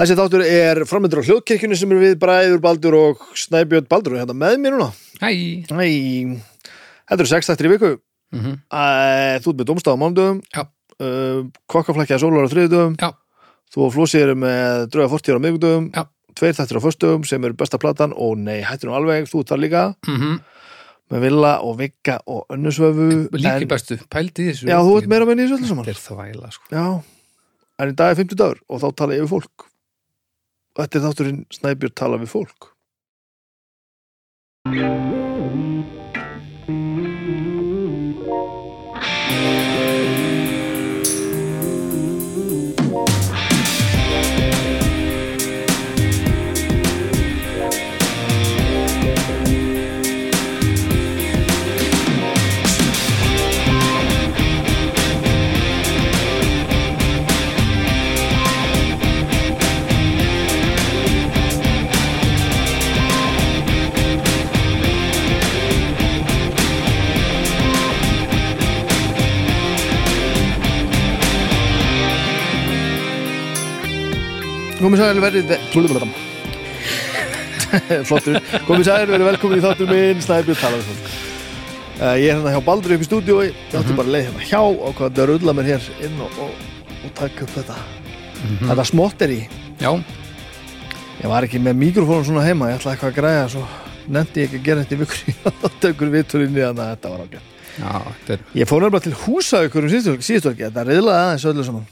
Þessi þáttur er framöndur á hljóðkirkjunni sem er við Bræður Baldur og Snæbjörn Baldur og hérna með mér núna. Hæ Æ, þetta eru sex þættir í viku. mm Æ, þú ert með domstaf á mánudöfum. Já. Kokkaflækja sólar á þriðudöfum. Já. Þú og Flósi eru með drauga fortíðar á miðgudöfum. Já. Tveir þættir á föstudöfum sem eru besta platan og nei, hættir nú alveg, þú ert þar líka. -hmm. Með Villa og Vigga og Önnusvöfu. Líki bestu, pældi þessu Já, þú ert meira með nýjus öllu saman. Þetta er þvæla sko Já, en í dag er 50 dagur og þá tala ég við fólk. Þetta er þátturinn Snæbjörn tala við fólk. Komið sæl verið Flottur. Komið sæl verið velkomin í þáttur minn Snæbjörn tala við fólk uh, Ég er hérna hjá Baldur upp í stúdíói Ég átti bara leið hérna hjá og hvað það rulla mér hér inn og, og, og taka upp þetta. Þetta smottir í. Já, Ég var ekki með mikrofónum svona heima Ég ætlaði eitthvað að græja svo Nefndi ég ekki að gera þetta í vikur og tökur þannig að þetta var ágætt. Er, Ég fór nefnilega til húsa ykkur um síðustu Þetta riðlaði aðeins öllu saman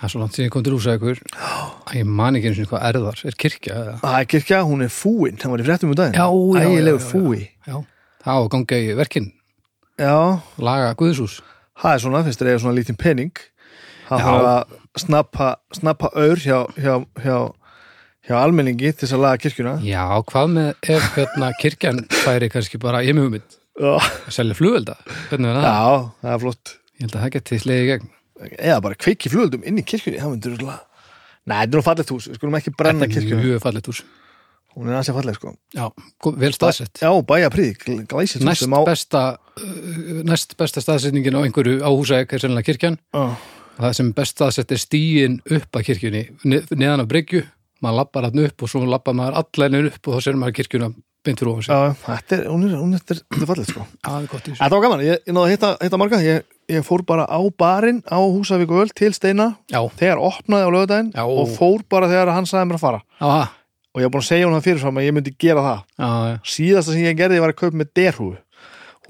það er svo langt síðan ég kom til rúsa ykkur að ég man ekki eins og hvað erðar Er kirkja eða? Það er kirkja, hún er fúin. Það var í fréttum um daginn. Já. fúi. Já, það á að ganga í verkin. Já, Laga Guðshús. Það er svona, finnst þér eiga svona lítinn pening? Það þarf að snappa, snappa aur hjá, hjá, hjá, hjá almenningi til þess að laga kirkjuna? Já, hvað með ef hérna kirkjan færi kannski bara ég með hugmynd að selja flugvelda? Já það er flott. Ég held að það geti slegið í gegn eða bara kveiki flugöldum inn í kirkjunni það myndur örugglega- Nei, þetta er nú fallegt hús, við skulum ekki brenna Þetta er kirkjuna. mjög fallet hús. Hún er ansið falleg sko. Já, vel staðsett. Já, bæja príð, glæsið hús Næst á besta uh, næst besta staðsetningin á einhverju á húsæk er sennilega kirkjan. Og það sem best staðsett er stíin upp að kirkjunni ne- neðan af bryggju, maður lappar hann upp og svo lappar maður allænin upp og þá ser maður kirkjuna beint fyrir ofan sig. Já, þetta er, hún er, hún er, þetta er falleg sko. Já, það er gott í þessu. Þetta var gaman, ég, ég náði að hitta, hitta marga. Ég, ég fór bara á barinn á Húsavík og öll til Steina Já, þegar opnaði á lögudaginn og fór bara þegar hann sagði mér að fara. Já, og ég var búin að segja hún það fyrirfram að ég myndi gera það. Já, síðasta sem ég gerði var að kaupa með derhúfu.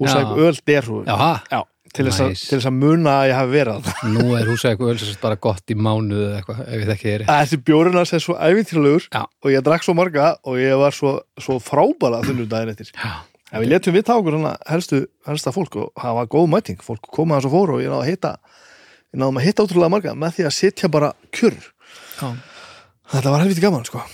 Húsavík Já. öl derhúfu. Já, ha, Já, til þess, að, Nice. til þess að muna að ég hafi verið nú er húsæk og ölsast bara gott í mánuð eða eitthvað, ef ég þekki þér Þessi bjórinn er svo ævintýralegur Já. og ég drakk svo marga og ég var svo, svo frábæra þunnur daginn eftir. Já, En við letum við tákur hana helstu, helsta fólk og það var góð mæting, fólk koma þess að fóru og ég náði að hitta ég náðum að hitta ótrúlega marga með því að sitja bara kjur. Já. Þetta var helviti gaman sko.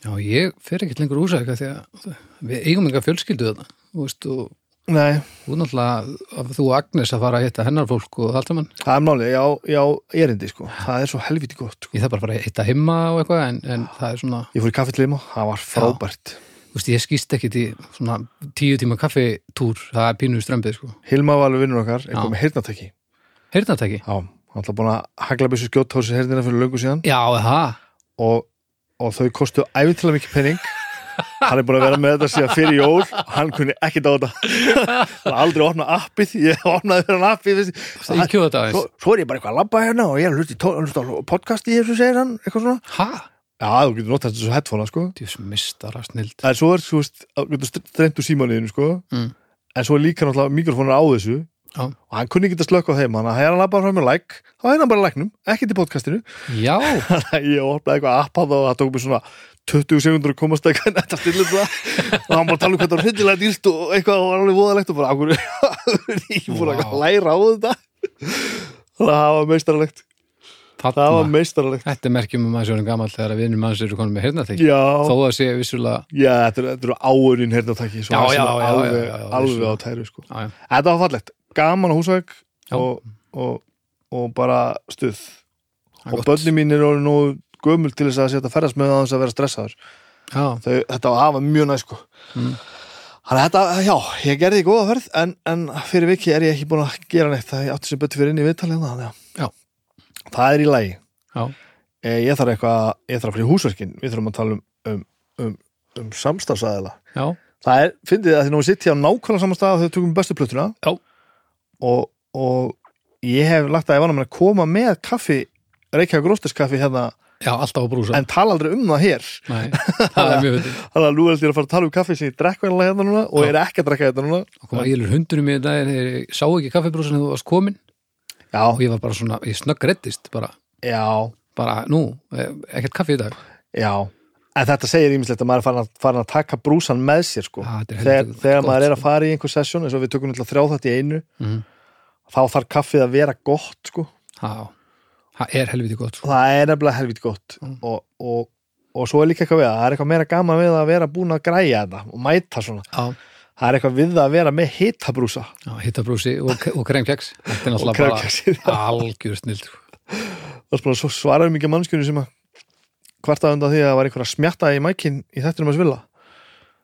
Já, ég fer ekkert lengur húsæk því að við eigum enga fjölskyldu þarna þú veist, og Nei, þú náttúrulega þú og Agnes að fara að hitta hennar fólk og allt saman. Það er málið, já, já, erindi sko. Það er svo helviti gott sko. ég þarf bara að hitta heima og eitthvað en, en það er svona, Ég fór í kaffetlima, það var frábært. þú veist, ég skýst ekki til svona tíu tíma kaffitúr. Það er pínu strömbið, sko. Hilma var alveg vinnur okkar, eitthvað með heyrnatæki Heyrnatæki? Já, hann ætla búin að hagla byssu skjótthósi heyrnina fyrir löngu síðan. Já, það og, og þau kostu æfintilega mikið penning hann er búin að vera með þetta síðan fyrir jól. Og hann kunni ekkit á þetta. Hann aldrei opnað appið. Ég opnaði fyrir hann appið svo, svo er ég bara eitthvað að labba hérna og ég er að hlusta podcast í þessu segir hann eitthvað svona. Ha? Já, þú getur notað þetta svo headphone sko. Djús mistara snild en svo er, þú veist, þú getur streymt úr símanuðinu sko. Mm. en svo er líka náttúrulega mikrofónur á þessu. Já. og hann kunni ekki að slökka á þeim hann að hann labba fram með like. Þá er hann bara læknum, ekkert í podcastinu. Já, Þannig ég opnaði eitthvað app að það og það tók mér svona 20 sekundur að komast eitthvað netta stillum það og hann bara tala um hvað það var hryllilega dýrt og eitthvað var alveg voðalegt og bara ákveður ég fór að læra á þetta? Þannig að það var meistaralegt það var þarna meistaralegt. Þetta er merkjum um að sjónum gamall þegar að vinnum manns eru konum með heyrnatæki já, Þó að sé vissulega já þetta eru- þetta eru áurin hernatæki svo Já, já, já, já, alveg, já, já, alveg vissulega. á tæru sko. Já, já, þetta var fallegt, gaman á húsvæk Já. og, og, og bara stuð. Og börni mín eru nú gömul til þess að setja ferðast með það að vera stressaður. Já, Þau, þetta var hafa mjög næst sko. Mm. Þannig að þetta, já, ég gerði góða ferð en, en fyrir viki er ég ekki búin að gera neitt. Það það er í lagi. E, ég þarf eitthvað, ég þarf að fyrir húsverkin við þurfum að tala um, um, um, um samstafsæðila já, það er, fyndið að því nú við sitt hér á nákvæmlega saman stað þegar við tökum bestu plötuna. Já. og, og ég hef lagt að ég var að koma með kaffi Reykjavík Rósterskaffi hérna. Já, alltaf á brúsa en tala aldrei um það hér. Nei, það er mjög veitur þannig að nú er ég að fara að tala um kaffi sem ég drekk venlega hérna núna og Já. er ekki að drekka hérna núna. Og koma ílur hundunum í þetta þegar ég sá ekki kaffibrúsan þegar þú varst komin já, og ég var bara svona, ég snögg reddist bara, já, bara nú, eh, ekkert kaffi í dag. Já. En þetta segir ímislegt að maður er farin að, farin að taka brúsan með sér sko. Já, þetta er þegar, helviti þegar gott, maður er að sko. fara í einhver sessjón eins og við tökum náttúrulega þrjá þetta í einu Mhm. þá þarf kaffið að vera gott sko. Já, það er helviti gott sko. það er nefnilega helvít gott. Mm. og, og, og svo er líka eitthvað við það það er eitthvað meira gaman við að vera búin að græja þetta og mæta svona, Já, það er eitthvað við að vera með hitabrúsa. Já hittabrúsi og, og kremkeks Þetta er og náttúrulega bara algjör sko. er bara svo svaraði mikið mannskjörni sem að hvarta undan því að það var einhver að smjatta í mækin í þettinum að svilla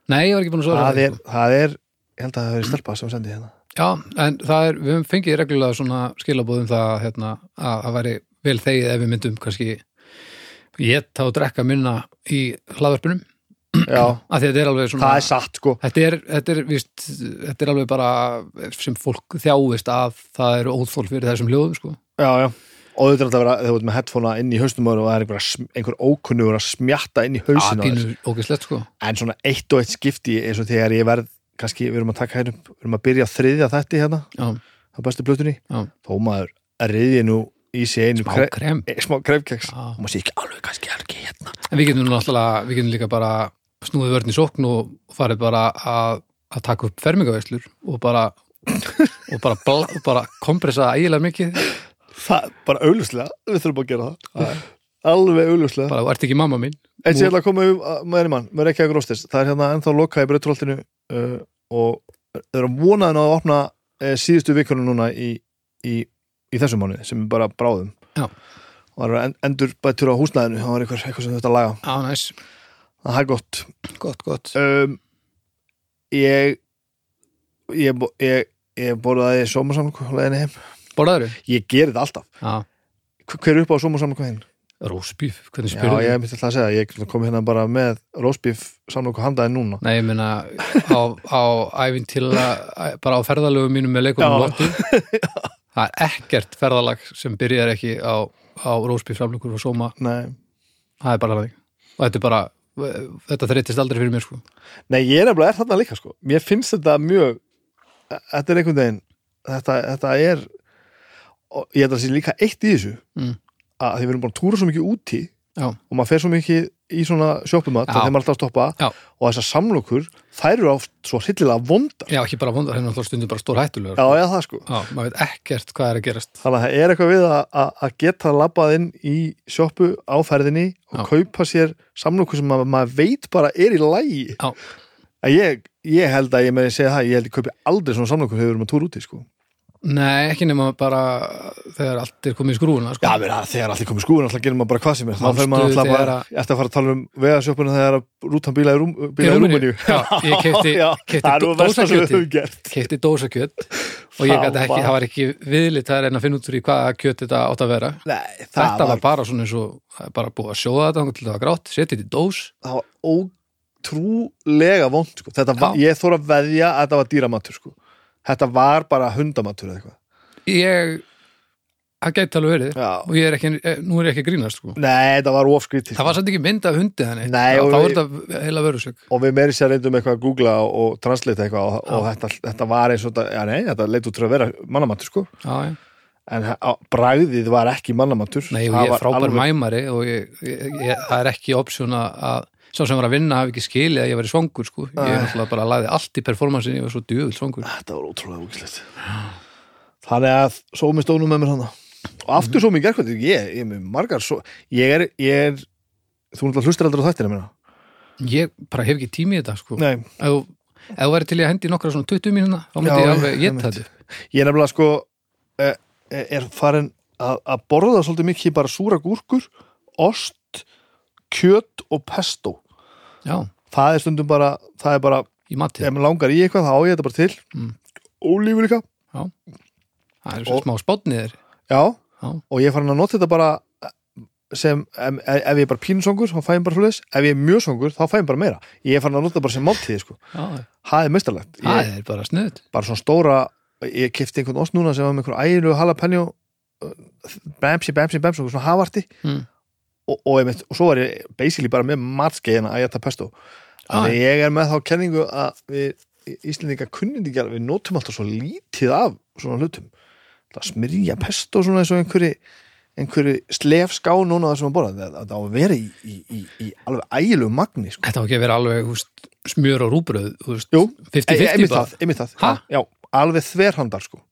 Nei, ég var ekki búin að svara það er, það er, ég held að það hefur stelpa sem sendi hérna. Já, en það er, við fengið reglulega svona skilabóðum það hérna, að það væri vel þegið ef við myndum kannski geta og drekka minna í hlaðverpunum þetta er alveg svona það er satt sko. Þetta er, þetta, er, víst, þetta er alveg bara sem fólk þjáist að það eru óþól fyrir þessum hljóðum sko. já, já. Og þetta er alltaf að vera, þegar þú ert með headphonea inn í haustum og það er einhver, einhver ókunnugur að smjatta inn í hausinu ógislegt sko. en svona eitt og eitt skipti eins og þegar ég verð kannski, við erum að taka hérna við erum að byrja að þriðja þætti hérna á bestu plötunni, já, þó maður að riðja nú í sig einu smá kre, krem. e, smá krefkeks Já. og maður sé ekki alveg kannski ekki hérna. En við getum við getum líka bara snúið vörn í sókn og farið bara að, að taka upp fermingaveislur og bara og bara, bla, og bara kompressa ægilega mikið. Það, bara auðluslega, við þurfum að gera það. Alveg auðluslega bara, þú ert ekki mamma mín? Eins og ég ætla að koma um með henni mann, með Reykjavík Róstis það er hérna ennþá lokað í breytroltinu uh, og þau eru vonaðin að opna uh, síðustu vikunum núna í, í, í þessum mánuði sem er bara bráðum. Já. og það eru en- endur bættur á húsnæðinu það var eitthvað, eitthvað sem þetta laga. Já, næs, það er gott. Gott, gott. Um, ég ég, ég, ég borðaði sómasamlíku á leiðinni heim. Borðaður? ég geri þetta alltaf. Já, Hver- er upp á sómasamlíku heim? rósbíf, hvernig Já, spyrir ég myndi alltaf að segja, ég kom hérna bara með rósbíf samlíku handaði núna. Nei, ég meina á, á æfin til að bara á ferðalögum mínum með leikunum Já. lottu það er ekkert ferðalag sem byrjar ekki á, á rósbíf framlökur og sóma, Nei, það er bara þannig. Og þetta er bara, þetta þreytist aldrei fyrir mér sko. Nei, ég er nefnilega er þarna líka sko Mér finnst þetta mjög Þetta er einhvern veginn Þetta, þetta er og ég held að það sé líka eitt í þessu Mm. að því við erum búin að túra svo mikið úti Já, og maður fer svo mikið í svona sjópumat þegar maður er alltaf að stoppa Já. og þessar samlokur, þær eru oft svo hryllilega vondar já ekki bara vondar, hennar alltaf stundum bara stór hættulegur Já, já, það sko Já, maður veit ekkert hvað er að gerast Þannig að það er eitthvað við að, að, að geta labbað inn í sjoppu á ferðinni og Já. kaupa sér samlokur sem maður, maður veit bara er í lægi Já. að ég, ég held að ég með að segja það ég held ég kaupi aldrei svona samlokur þegar við erum að túra úti sko. Nei, ekki nema bara þegar allt er komið í skrúuna sko. Já, menn, þegar allir komið skúin alltaf gerir maður bara hvað sem er þá Manstu fer maður alltaf bara, að- ég ætti að fara að tala um vegasjöppuna þegar að rútan bíla í, rúm, Í bíla í Rúmeníu? Rúmeníu Já, ég keypti- Já, keypti það er nú dó- versta sem við dósakjötið. höfum gert Keipti dósakjöt og ég gæti ekki, það var ekki viðlítið en að finna út úr í hvaða kjöt þetta átt að vera Nei, Þetta var, bara svona eins og er bara búið að sjóða þetta þangað til það var grátt, þetta í dós það var ótrúlega vond sko. þetta ég þóra að veðja að þetta var dýramatur sko. Þetta var bara hundamatur eða eitthvað. Ég, það gæti alveg verið. Já. og ég er ekki, eh, nú er ég ekki grínast sko. Nei, þetta var ofskrítið Það var samt ekki mynd af hundi þannig. Nei, og þá er þetta heila vörusök. og við meiri sér reyndum eitthvað að googla og, og translita eitthvað og, og þetta, þetta var eins og þetta, já nei, þetta leit út til að vera mannamatur sko, Já, já. en á, bragðið var ekki mannamatur Nei, og Það ég er frábær alveg- mæmari og ég, ég, ég, það er ekki að- að sá sem var að vinna hafi ekki skilið að ég væri svangur sko. ég er náttúrulega bara að laði allt í performansinni ég var svo djöfull svangur. Þetta var ótrúlega úkislegt Þannig að með stónum með mér hana og aftur svo mikið gerkvæmt ég, ég er með margar svo, ég er, ég er þú hlustar aldrei á minna ég bara hef ekki tími í þetta sko. Ef þú væri til í að hendi nokkra svona 20 mínuna þá myndi ég alveg geta þetta. Ég er nefnilega sko eh, er farin að, að borða svolítið mikið bara súra gúrkur ost, kjöt og pesto já, það er stundum bara, það er bara ef maður langar í eitthvað, þá á ég þetta bara til. Mm. ólífur líka, það er svo Og- smá spátniðir já. Já. og ég farin að nota þetta bara sem ef, ef ég er bara pínusongur, þá fæ ég bara svoleiðis. Ef ég er mjög songur, þá fæ ég bara meira. Ég farin að nota bara sem máltíði, sko. Já, það er mestarlegt, það er bara snuð bara svona stóra ég kefti einhvern ost núna sem var með einhvern ægilu jalapeno bæmsi, bæmsi, bæmsi, svona hafarti mm. Og, og, einmitt, og svo var ég basically bara með matskeiðina að geta pesto Ah. ég er með þá kenningu að við Íslendinga alveg við notum alltaf svo lítið af svona hlutum það smyrja pesto svona eins og einhverju einhverju slefská núna það sem að borða það, á að vera í, í, í, í alveg ægilegu magni sko. Þetta á ekki að vera alveg húst, smjör og rúbröð húst, Jú, 50-50 einmitt bara það, einmitt það. Ha? já, alveg þverhandar sko.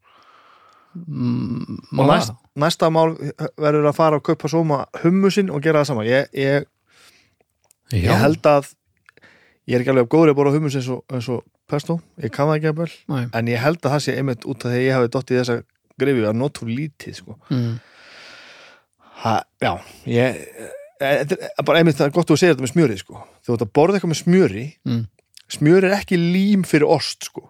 Mm, og næst, næsta mál verður að fara að kaupa sóma hummusinn og gera það sama ég, ég, ég held að ég er ekki alveg góður að borða hummus eins og, og pesto, ég kann það ekki að Nei. en ég held að það sé einmitt út af því að ég hafi dottið í þessa grefi að notu lítið sko. mm, ha, já, ég e, er bara einmitt það er gott að þú segir þetta með smjöri sko. þú ert að borða eitthvað með smjöri mm, smjör er ekki lím fyrir ost sko.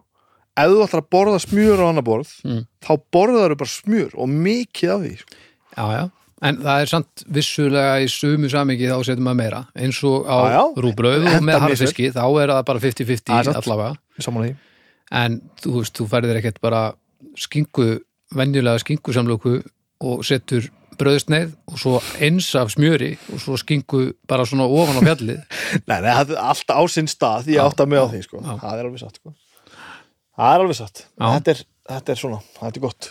Ef þú ætlar að borða smjör á annar borð Mm. þá borðar þú bara smjör og mikið af því sko. Já, já En það er samt vissulega í sumu samingi þá setur maður meira eins og á Já, já. rúbröð og með harfiski þá er það bara Það er 50-50 satt. allavega en þú veist, þú færðir ekkert bara skingu, venjulega skingusamlöku og setur bröðsneið og svo eins af smjöri og svo skingu bara svona ofan á fjallið Nei, nei, það er alltaf á sinn stað ég Já, átta mig á því, sko. já. það er alveg satt sko. Það er alveg satt. Þetta er, þetta er svona, þetta er gott.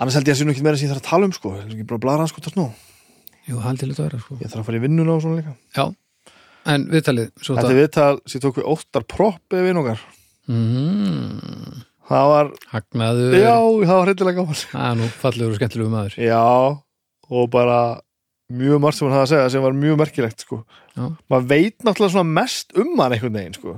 Annars held ég að sé nú ekki meira sem ég þarf að tala um sko. ég er ekki bara að blara sko nú. Jú, vera sko. Ég þarf að fara í vinnuna og svona líka. Já, en viðtalið þetta er viðtal sem tók við óttar proppi við okkar. Mm, það var, Hagnaður. Já, það var hryllilega gaman. Það er nú fallegur og skemmtilegur maður. Já, og bara mjög margt sem hann hafði að segja sem var mjög merkilegt sko. Já. maður veit náttúrulega svona mest um hann einhvern veginn sko.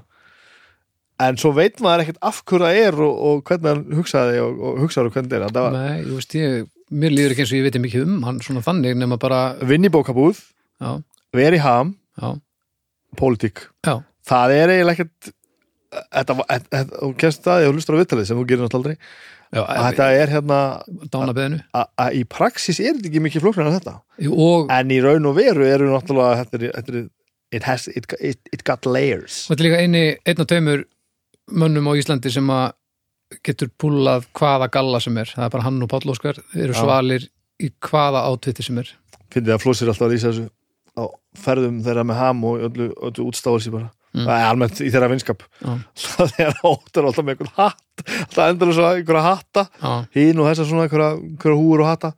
En svo veit maður ekkert af hverju það er og, og hvernig hann hugsaði og, og hugsaði hvernig það er. Það var Nei, ég veist ég, mér líður ekki eins og ég veit mikið um hann svona þannig nema bara, vinn í bókabúð, veri ham já, pólitík, já. Það er eiginlega ekkert þetta, þetta, þetta, og kemst það og hlustar á viðtalið sem þú gerir náttúrulega aldrei. Já, þetta er hérna að í praxis er þetta ekki mikið flóknar en þetta? Og en í raun og veru eru náttúrulega þetta þetta it, has, it, it, it got layers. Þetta er líka eini, einn og tveimur mönnum á Íslandi sem að getur púlað hvaða galla sem er. Það er bara hann og Páll Óskar, eru svalir í hvaða átviti sem er. Finnir að flósir alltaf að lýsa þessu á ferðum þeirra með ham og öllu, öllu útstáður sér bara. Mm. það er almennt í þeirra vinskap. Já. það er óttur alltaf með einhvern hatt. Alltaf endur svo einhverja hatta. Já, hín og þessar svona einhverja, einhverja húur og hatta.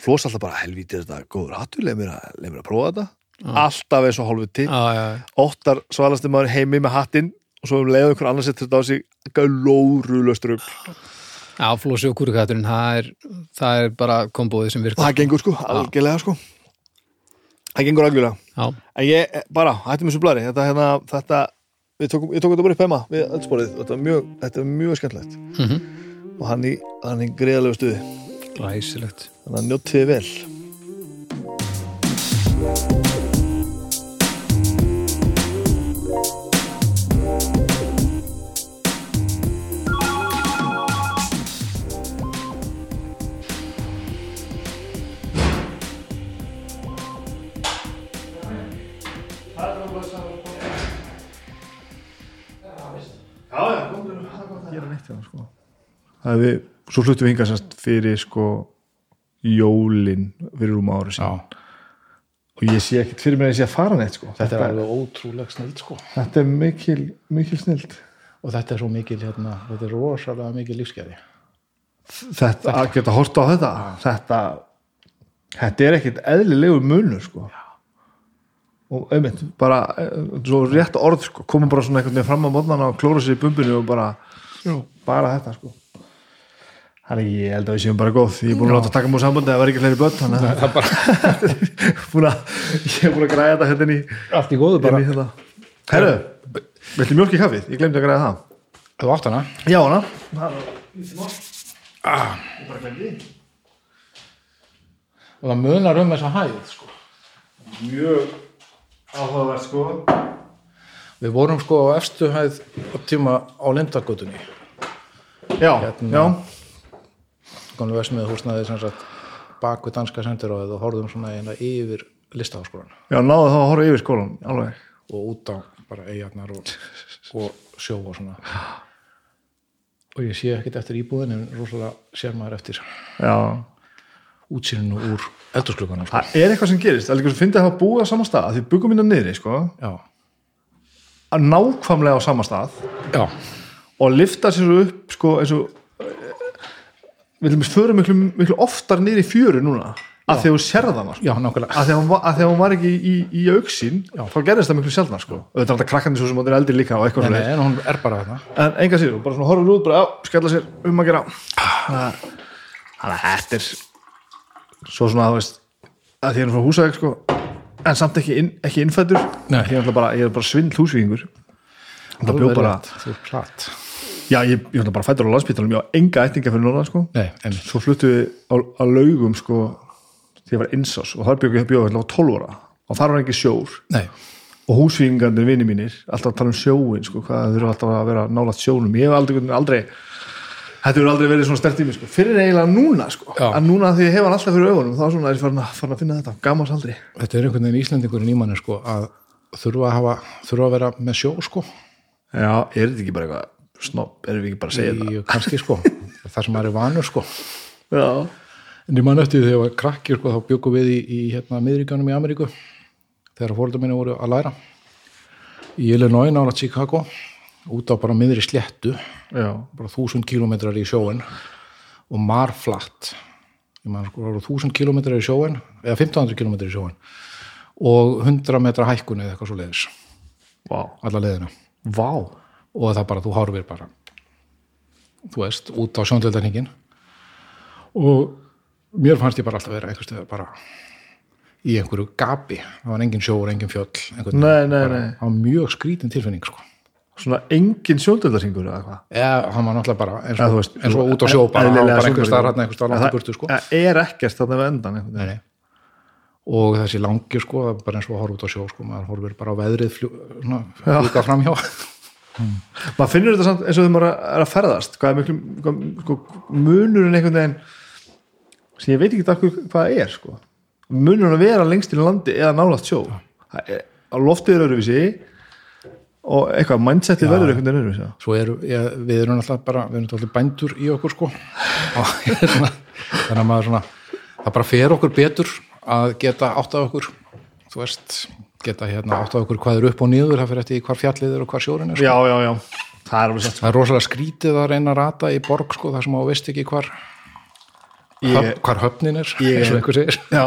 Flós alltaf bara helvítið þetta góður hattur, leið mér að, leið mér að prófa þetta. Já. alltaf eins og já, já, óttar svalasti maður heimi með hattinn og svo um leið einhver annars setur þetta á sig glórulöst rugg já, flósi og kúrikaturinn það það er bara kombóðið sem virkar. Það gengur sko, algjörlega sko. Það gengur algjörlega. Já, en ég, bara, hættum þessu blari þetta, hérna, þetta við tókum, ég tókum þetta bara upp heima við öllsporið, þetta er mjög, þetta er mjög skemmtilegt. Mm og hann í, hann í greiðalegu stuði. Glæsilegt. Þannig að njótt þið vel er við, svo fluttum við hingað sérst fyrir sko jólin fyrir rúma ári síðan. Og ég sé ekkert fyrir mér að ég sé að fara neitt sko. Þetta er alveg ótrúleg snild sko. Þetta er mikil, mikil snild og þetta er svo mikil hérna, þetta er rosalega mikil lífsgæði. Þetta, að geta horta á þetta þetta, þetta er ekkert eðlilegur munur sko. Og einmitt, bara eh, svo rétt orð sko, koma bara svona einhvern veginn fram á mótnana og klóra sér í bumbinu og bara bara þetta sko Þannig að ég held að við séum bara góð. Ég er búin að láta taka múið sambandi að það var ekki fleiri börn þannig að bara að, ég er búin að græða þetta hérna í, Allt í góðu bara. þetta Herru, viltu mjólk í kaffið? Ég glemdi að græða það. Þú átt hana? Já, hana. Og það munar um þessa hæð sko. Mjög áhugavert sko. Við vorum sko á efstu hæð á tíma á Lindargötunni. Já, Hérna. já, konum versmið húsnaði sem sagt bak við danska sendiráðið og horfðum svona eina yfir listaháskólan Já, náðu þá að horfa yfir skólan, alveg. Og út á bara eigarnar og, og sjó og svona. Og ég sé ekkert eftir íbúðin en rosalega sér maður eftir Já, útsýninu úr eldursklukanum sko. það er eitthvað sem gerist. Er líka sem fyndið að hafa búið á sama stað að því byggum minna niðri, sko. Já, að nákvæmlega á sama stað. Já, og lifta sér upp sko eins og við viljum förum miklu, miklu oftar niður í fjöru núna að því að þú sérða hana sko. já, að því að hún var, að því að hún var ekki í, í auksín Já. þá gerðist það miklu sjálfnar sko. Auðvitað er þetta krakkandi svo sem áttir eldri líka og eitthvað Nei, svona nei, en hún er bara þarna. En enga sér, bara svona horfur út bara, á, skella sér um að gera. Það- þannig að þetta er svo svona, þú veist að því að hann frá húsæk sko en samt ekki, inn, ekki innfættur ég er, bara, er svindl húsvíkingur. Það bjó bara er já, ég, ég náttúrulega bara fættur á landspítalum ég á enga ættinga fyrir norðan sko. Nei, en svo fluttu við á, á laugum sko því að var insás og þar bjók ég bjóð hérna á 12 ára. Og þar var ekki sjór. Nei, og húsvíkingarnir vini mínir alltaf að tala um sjóin sko, hvað eru alltaf að vera nálægt sjónum. Ég hef aldrei, aldrei þetta hefur aldrei verið svona stert í mig sko, fyrir eiginlega núna sko, Já. að núna því ég hef hann alltaf fyrir augunum þá svona er ég farin að, farin að finna þetta, gamans aldrei. Þetta er einhvern veginn Íslendingurinn í manni sko, að þurfa að hafa þurfa að vera með sjó sko. Já, er þetta ekki bara eitthvað snopp, erum við ekki bara að segja í, kannski sko, það sem maður er vanur sko. Já, en ég man eftir þegar ég var krakki sko, þá byggum við í, í hérna, miðríkjánum í Ameríku þegar fóröldar minni voru að læra. Í Illinois nála Chicago út á bara miðri sléttu já, bara þúsund kílómetrar í sjóin og marflatt ég man sko, það voru þúsund kílómetrar í sjóin eða 1500 kílómetrar í sjóin og 100 metra hækkun eða eitthvað svo leiðis vá, alla leiðina. Vá og það bara, þú horfir bara. Þú veist, út á sjóndöldarningin og mér fannst ég bara alltaf vera stöðar bara í einhverju gapi. Það var engin sjóur, engin fjöll Nei, nei, nei. það var mjög skrítin tilfinning sko. svona engin sjóndöldarhingur eða hvað eða hann var náttúrulega bara eins Já, og, veist, eins og út á sjó bara, bara einhver staðar hann einhver staðar langt í það, burtu sko. það er ekkert þarna við endan nei, nei. og þessi langi sko, það bara eins og að horfa út á sjó sko, maður horfir bara á veðrið fljúka framhjá maður finnur þetta samt eins og þegar maður er að ferðast hvað er miklu hvað, sko, munurinn einhvern veginn sem ég veit ekki takk hvað er sko. munurinn að vera lengst í landi eða nálægt sjó er, á loftið er öðruvísi og eitthvað mindsetið verður einhvern veginn öðruvísi. Svo eru, ég, við erum alltaf bara við erum alltaf bændur í okkur sko. Og þannig að maður svona það bara fer okkur betur að geta átt af okkur þú veist, geta hérna átt af okkur hvað er upp og niður, það fyrir eftir hvar fjallið er og hvar sjórin er sko. já, já, já, það er alveg satt það er rosalega skrítið að reyna að rata í borg sko, þar sem á veist ekki hvar ég, höf, hvar höfnin er, Ég- eins og einhver segir. Já,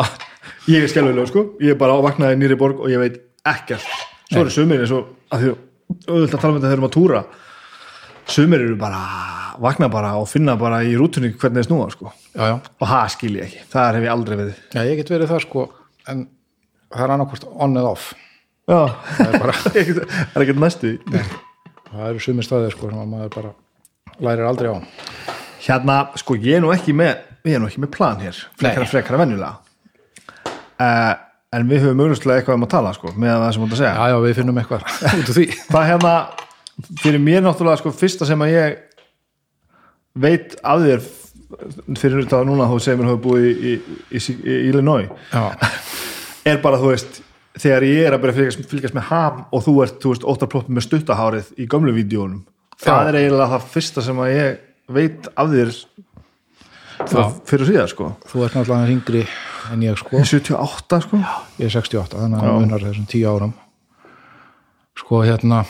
ég er skelvilega sko. Ég er bara ávaknaði nýri borg og ég veit ekkert. Svo eru sumir eins og að því auðvitað að tala um þetta þegar við erum að túra sumir eru bara vakna bara og finna bara í rútunni hvernig það snúa sko. Já, já, og það skil ég ekki, það hef ég aldrei verið. Já, ég get verið það sko. En það er annarkvort on eða off. Já, það er bara, það er ekkert næstu því. það eru sumir staðir sko sem að maður bara lærir aldrei á. Hérna, sko ég er nú ekki með ég er nú ekki með plan hér, frekara Nei. frekara venjulega. Uh, en við höfum auðvitað eitthvað um að tala sko, með það sem þú ert að segja. Já, já, við finnum eitthvað út af því. Það hérna fyrir mér náttúrulega sko fyrsta sem að ég veit af þér fyrir þetta núna þú segir mér að hafa búið í, í, í, í Illinois. Já, er bara þú veist þegar ég er að byrja að fylgjast, fylgjast með ham og þú ert, þú veist, óttarploppið með stuttahárið í gömlu vídjónum það Já. er eiginlega það fyrsta sem að ég veit af þér Já. fyrir síðar sko þú ert náttúrulega hringri en ég sko 78 sko ég er 68, þannig að Já. munar þessum 10 árum sko hérna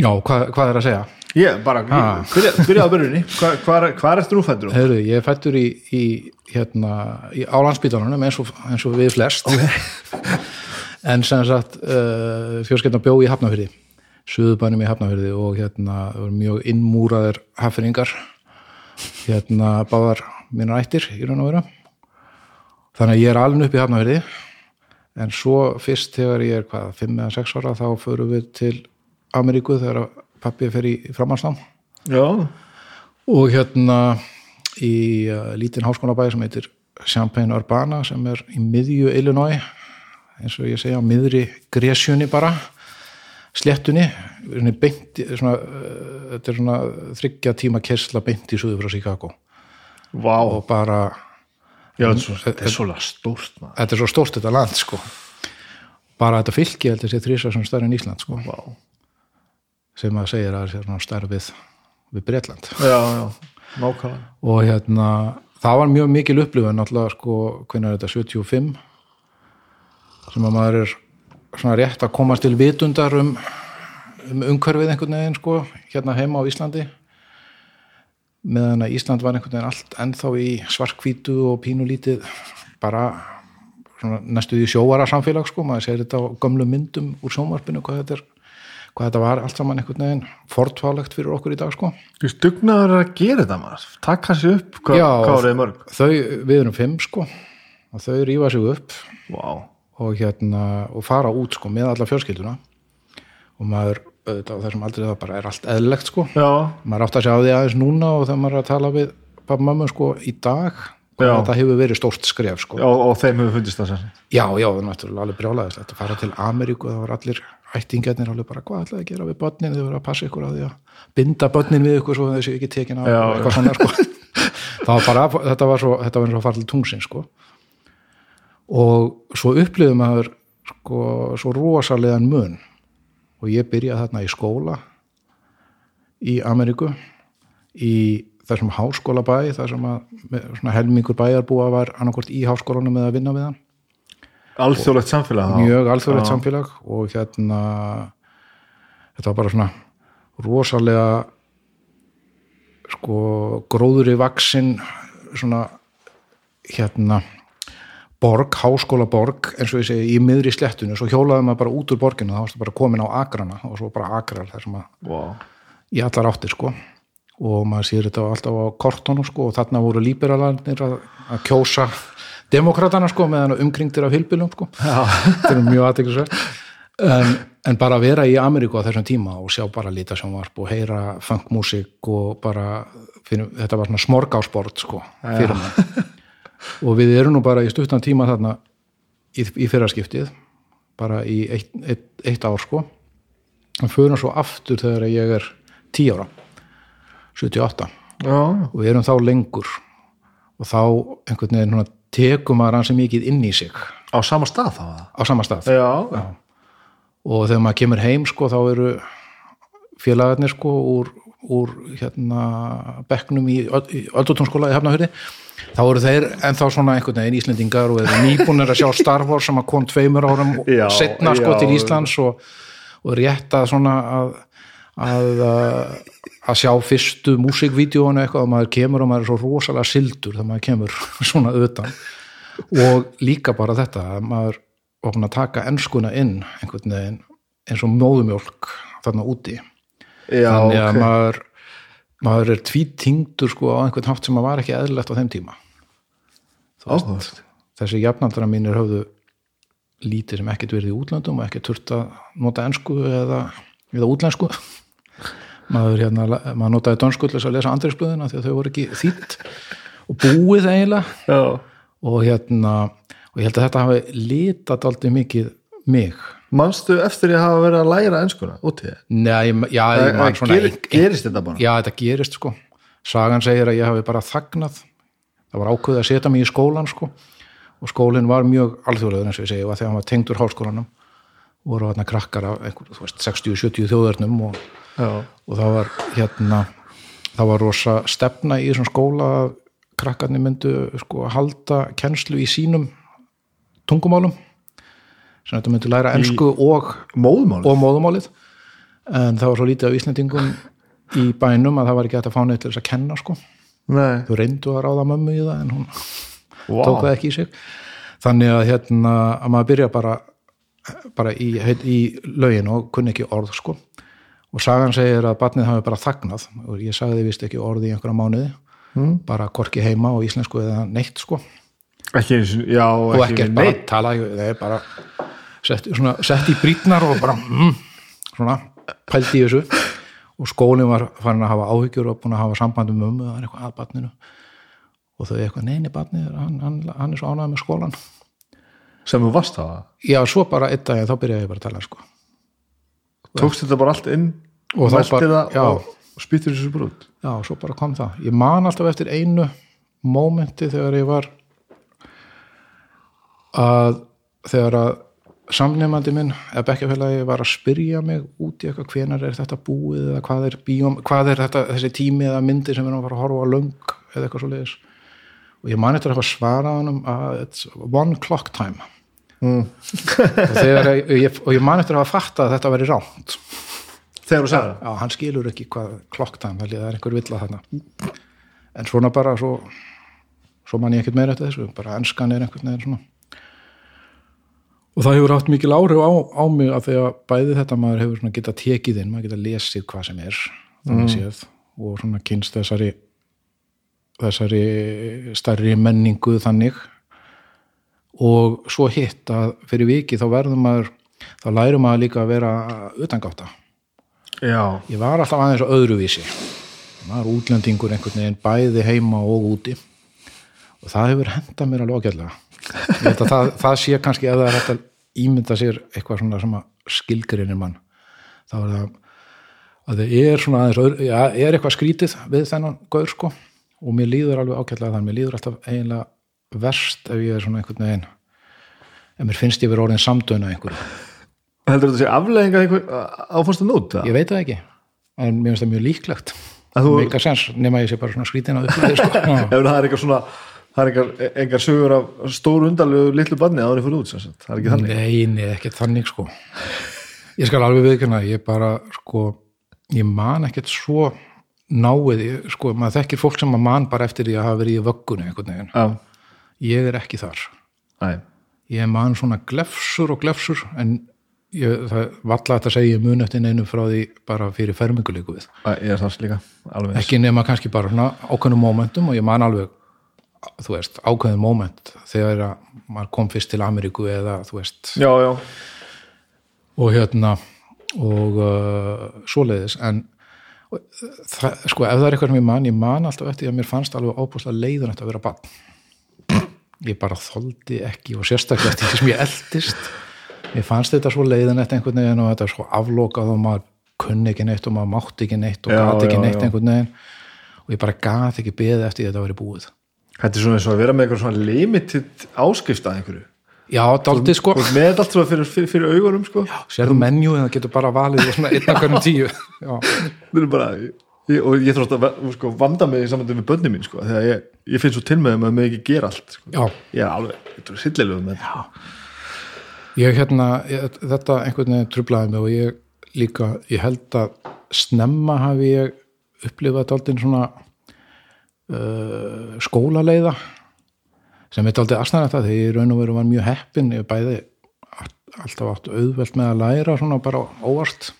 já, hvað, hvað er að segja ég bara, Ah. byrja, á byrjunni. Hvað hva, hva er eftir nú fættur þú? Heyrðu, ég er fættur í, í hérna, í, á landsbítalunum eins eins og við flest. En sem sagt uh, fjörsketna bjó í Hafnafyrði Suðubænum í Hafnafyrði og hérna mjög innmúraðir hafnfinningar hérna báðar mínar ættir í raun og vera þannig að ég er alveg upp í Hafnafyrði en svo fyrst þegar ég er hvað, 5 eða 6 ára þá förum við til Ameríku þegar pappi fer í framhalsnám já, og hérna í uh, lítinn háskólabæði sem heitir Champaign Urbana sem er í miðju Illinois eins og ég segja á miðri gresjunni bara sléttunni. Svona beint, svona, uh, þetta er svona þryggja tíma kersla beint í suðu frá Chicago. Vá. Og bara Já, er svo- þetta er svolítið stórt maður. þetta er svo stórt þetta land sko. Bara þetta fylki held þessi þrísa sem stærri en Ísland sko. Vá. Sem að segja að það er svona stærri við, Bretland. Já, já, nákvæmlega. og hérna það var mjög mikil upplifun náttúrulega sko hvernig er þetta 75 sem að maður er svona rétt að komast til vitundar um, um umhverfið einhvern veginn sko hérna heima á Íslandi. Meðan að Ísland var einhvern veginn allt ennþá í svarkvítu og pínulítið bara svona næstu í sjóvara samfélag sko, maður segir þetta á gömlu myndum úr sjómarpinu hvað þetta er hvað þetta var allt saman einhvern veginn fortfálegt fyrir okkur í dag sko Þú er að gera þetta maður. Takka sér upp, hvað, Já. hvað er þið mörg? þau, við erum fimm sko og þau rífa sig upp Vá. og hérna og fara út sko með alla fjölskylduna og maður auðvitað á þessum aldrei það bara er allt eðlilegt sko Já, maður átt að sjá því aðeins núna og þegar maður er að tala við pappa mamma sko í dag Já. hvað þetta hefur verið stórt skref sko og, og þeim hefur fundist það sér. já, já, það er náttúrulega alveg brjálæðist að fara til Ameríku það var allir ættingarnir alveg bara hvað ætlaði að gera við börnin? Þau verið að passa ykkur á því að binda börnin við ykkur svo þessi ekki tekin á eitthvað svona sko. Var bara, þetta var svo þetta var eins og til tungsin sko. Og svo upplifum maður sko svo rosalegan mun. Og ég byrjaði þarna í skóla í Ameríku í þessum háskóla bæ þar sem að með helmingur bæjarbúa var annarkvort í háskólanum eða að vinna við hann Alþjóðlegt samfélag. mjög alþjóðlegt samfélag og hérna þetta var bara svona rosalega sko gróðuri vaksin svona hérna borg, háskóla borg eins og ég segi í miðri slettunni svo hjólaði maður bara út úr borginu þá varstu bara komin á agrana og svo bara agrar þar sem að Vá. í allar áttir sko og maður sér þetta alltaf á kortónum sko og þarna voru líberalarnir að, að kjósa demokratana sko meðan umkringtir af hilbilum sko. Þetta er mjög aðteklisvert en, en bara að vera í Ameríku á þessum tíma og sjá bara líta sjónvarp og heyra funkmusik og bara fyrir, þetta var svona smorgásport sko fyrir mann. Og við erum nú bara í stuttan tíma þarna í, í fyrraskiptið bara í eitt, eitt, eitt ár sko. En fyrir svo aftur þegar ég er 10 ára 78 Já, og við erum þá lengur. Og þá einhvern veginn tekum maður hansi mikið inn í sig. Á sama stað þá á sama stað. Já, og þegar maður kemur heim sko þá eru félagarnir sko úr, úr hérna bekknum í, Öld- í Hafnahöri þá eru þeir ennþá svona einhvern veginn Íslendingar og eru nýbúnir að sjá Star Wars sem að kom tveimur árum Já, setna sko já. til Íslands og, og rétt að svona að að, að sjá fyrstu músikvídeóinu eitthvað og maður kemur og maður er svo rosalega sildur þegar maður kemur svona utan og líka bara þetta að maður búin að taka enskuna inn einhvern veginn eins og móðumjólk þarna úti já, þannig að ok. maður maður er tvítingdur sko á einhvern hátt sem maður var ekki eðlilegt á þeim tíma Áhugavert. þessi jafnaldra mínir höfðu lítið sem ekkert verið í útlöndum og ekkert þurft að nota ensku eða, eða útlensku maður, hérna, maður notaði dönsku til þess að lesa andriðsblöðina því að þau voru ekki þýtt og búið eiginlega. Og hérna og ég held að þetta hafi litat aldrei mikið mig. Manstu eftir ég hafa verið að læra enskuna út í þið? Nei, já, Það ger, gerist þetta bara? já, þetta gerist sko. Sagan segir að ég hafi bara þagnað. Það var ákveðið að setja mig í skólan sko. Og skólinn var mjög alþjóðlegur eins og ég segi, og þegar hann var tengdur háskólanum voru þarna krakkar af einhver, þú veist, 60-70 þjóðarnum og, og það var hérna það var rosa stefna í þessum skóla að krakkarnir myndu sko halda kennslu í sínum tungumálum sem þetta myndu læra ensku og móðmál og móðumálið en það var svo lítið af Íslandingum í bænum að það var ekki hægt að fá neitt til þess að kenna sko. Nei, þau reyndu að ráða mömmu í það en hún Vá. tók það ekki í sig. Þannig að hérna að maður byrja bara bara í, í lögin og kunni ekki orð sko. Og sagan segir að barnið hafi bara þagnað. Og ég sagði vist ekki orð í einhverja mánuði. Mm. bara korki heima á íslensku eða neitt sko. Ekki og, já, og ekki ekkert bara tala það er bara sett, svona, sett í brýtnar og bara mm, svona pældi í þessu. Og skólinn var farin að hafa áhyggjur og búin að hafa samband um mömmu það er eitthvað að barninu. Og þau eitthvað, neini barnið, hann, hann, hann er svo ánægð með skólan sem þú varst það já, svo bara einn dag þá byrjaði ég bara að tala sko. tókst þetta bara allt inn Og bara- það og, spýttir þessu brút? Já, svo bara kom það. Ég man alltaf eftir einu mómenti þegar ég var að þegar að samnefandi minn eða bekkjafélagi var að spyrja mig út í eitthvað hvenar er þetta búið eða hvað er, bíóm, hvað er þetta, þessi tími eða myndi sem við erum að fara að horfa á löng eða eitthvað svo leiðis og ég man eftir að hafa svarað honum að it's one clock time Mm. og, þegar, ég, ég, og ég man eftir að hafa fattað að þetta væri ránt Þegar þú sagði það? já, hann skilur ekki hvað clock time það er einhver villa þarna. En svona bara svo, svo man ég ekkert meira eftir þessu. Bara enskan er einhvern veginn svona. Og það hefur haft mikil áhrif á, á mig að því að bæði þetta maður hefur svona getað tekið inn, maður getað lesið hvað sem er þannig séð og svona kynst þessari þessari stærri menningu þannig og svo hitt að fyrir viki þá verðum maður þá lærum maður líka að vera utangáta Já, ég var alltaf aðeins á öðruvísi. Maður útlendingur einhvern veginn bæði heima og úti. Og það hefur hendað mér alveg að það, það sé kannski ef það er hægt að ímynda sér eitthvað svona sem að skilgrinir mann þá er það að það er svona aðeins öðru, já, er eitthvað skrítið við þennan gaur sko. Og mér líður alveg ágætlega þannig, mér líður alltaf eiginlega verst ef ég er svona einhvern veginn ef mér finnst ég verið orðin samdöna einhverju. Heldur þetta sé afleðinga einhver áfannstu nút? ég veit það ekki, en mér finnst það mjög líklegt. Að þú- meika sens, nema ég sé bara svona skrítin að upplæði sko. Ef það er eitthvað svona það er engar sögur af stóru undalegu litlu banni að það er fyrir út það er ekki þannig. Nei, nei, ekkert þannig sko. Ég skal alveg viðkynna ég bara, sko ég man ekkert svo náið sko, maður þekkir fólk sem maður man bara eftir því að hafa verið í vöggunni einhvern veginn. Já, ég er ekki þar. Næ, ég man svona glefsur og glefsur en ég, það valla þetta að segja mun eftir neinu frá því bara fyrir ferminguleiku við. Æ, er ekki nema kannski bara svona ákveðnum momentum og ég man alveg þú veist, ákveðin moment þegar að maður kom fyrst til Ameríku eða þú veist, Já, já, og hérna og uh, svoleiðis en það, sko, ef það er eitthvað sem ég man, ég man alltaf eftir að mér fannst alveg ábúslega leiðunett að vera bann ég bara þoldi ekki og sérstaklega því sem ég eldist. Mér fannst þetta svo leiðunett einhvern veginn og þetta er svo aflokað og maður kunni ekki neitt og maður mátti ekki neitt og Já, gati ekki já, neitt já. einhvern veginn. Og ég bara gati ekki beðið eftir því að þetta væri búið. Þetta er svona eins og að vera með eitthvað svona limited áskrift að einhverju. Já, daldið sko, og með þetta allt svona fyrir, fyrir, fyrir augunum sko. sérðu menju en það getur bara valið svona einn af hverjum tíu. Já, Það er bara ég, og ég alltaf að sko, vanda mig í samvændum með bönni mín sko, þegar ég, ég finn svo til með að mig ekki gera allt sko. ég er alveg, þetta er sillilegu með þetta ég hérna, ég, þetta einhvern veginn trublaði mig og ég líka, ég held að snemma hafi ég upplifað daldinn svona uh, skólaleiða sem er daldið aðstæðan þetta þegar ég raun og veru var mjög heppin ég bæði all- alltaf átt auðvelt með að læra svona bara óvart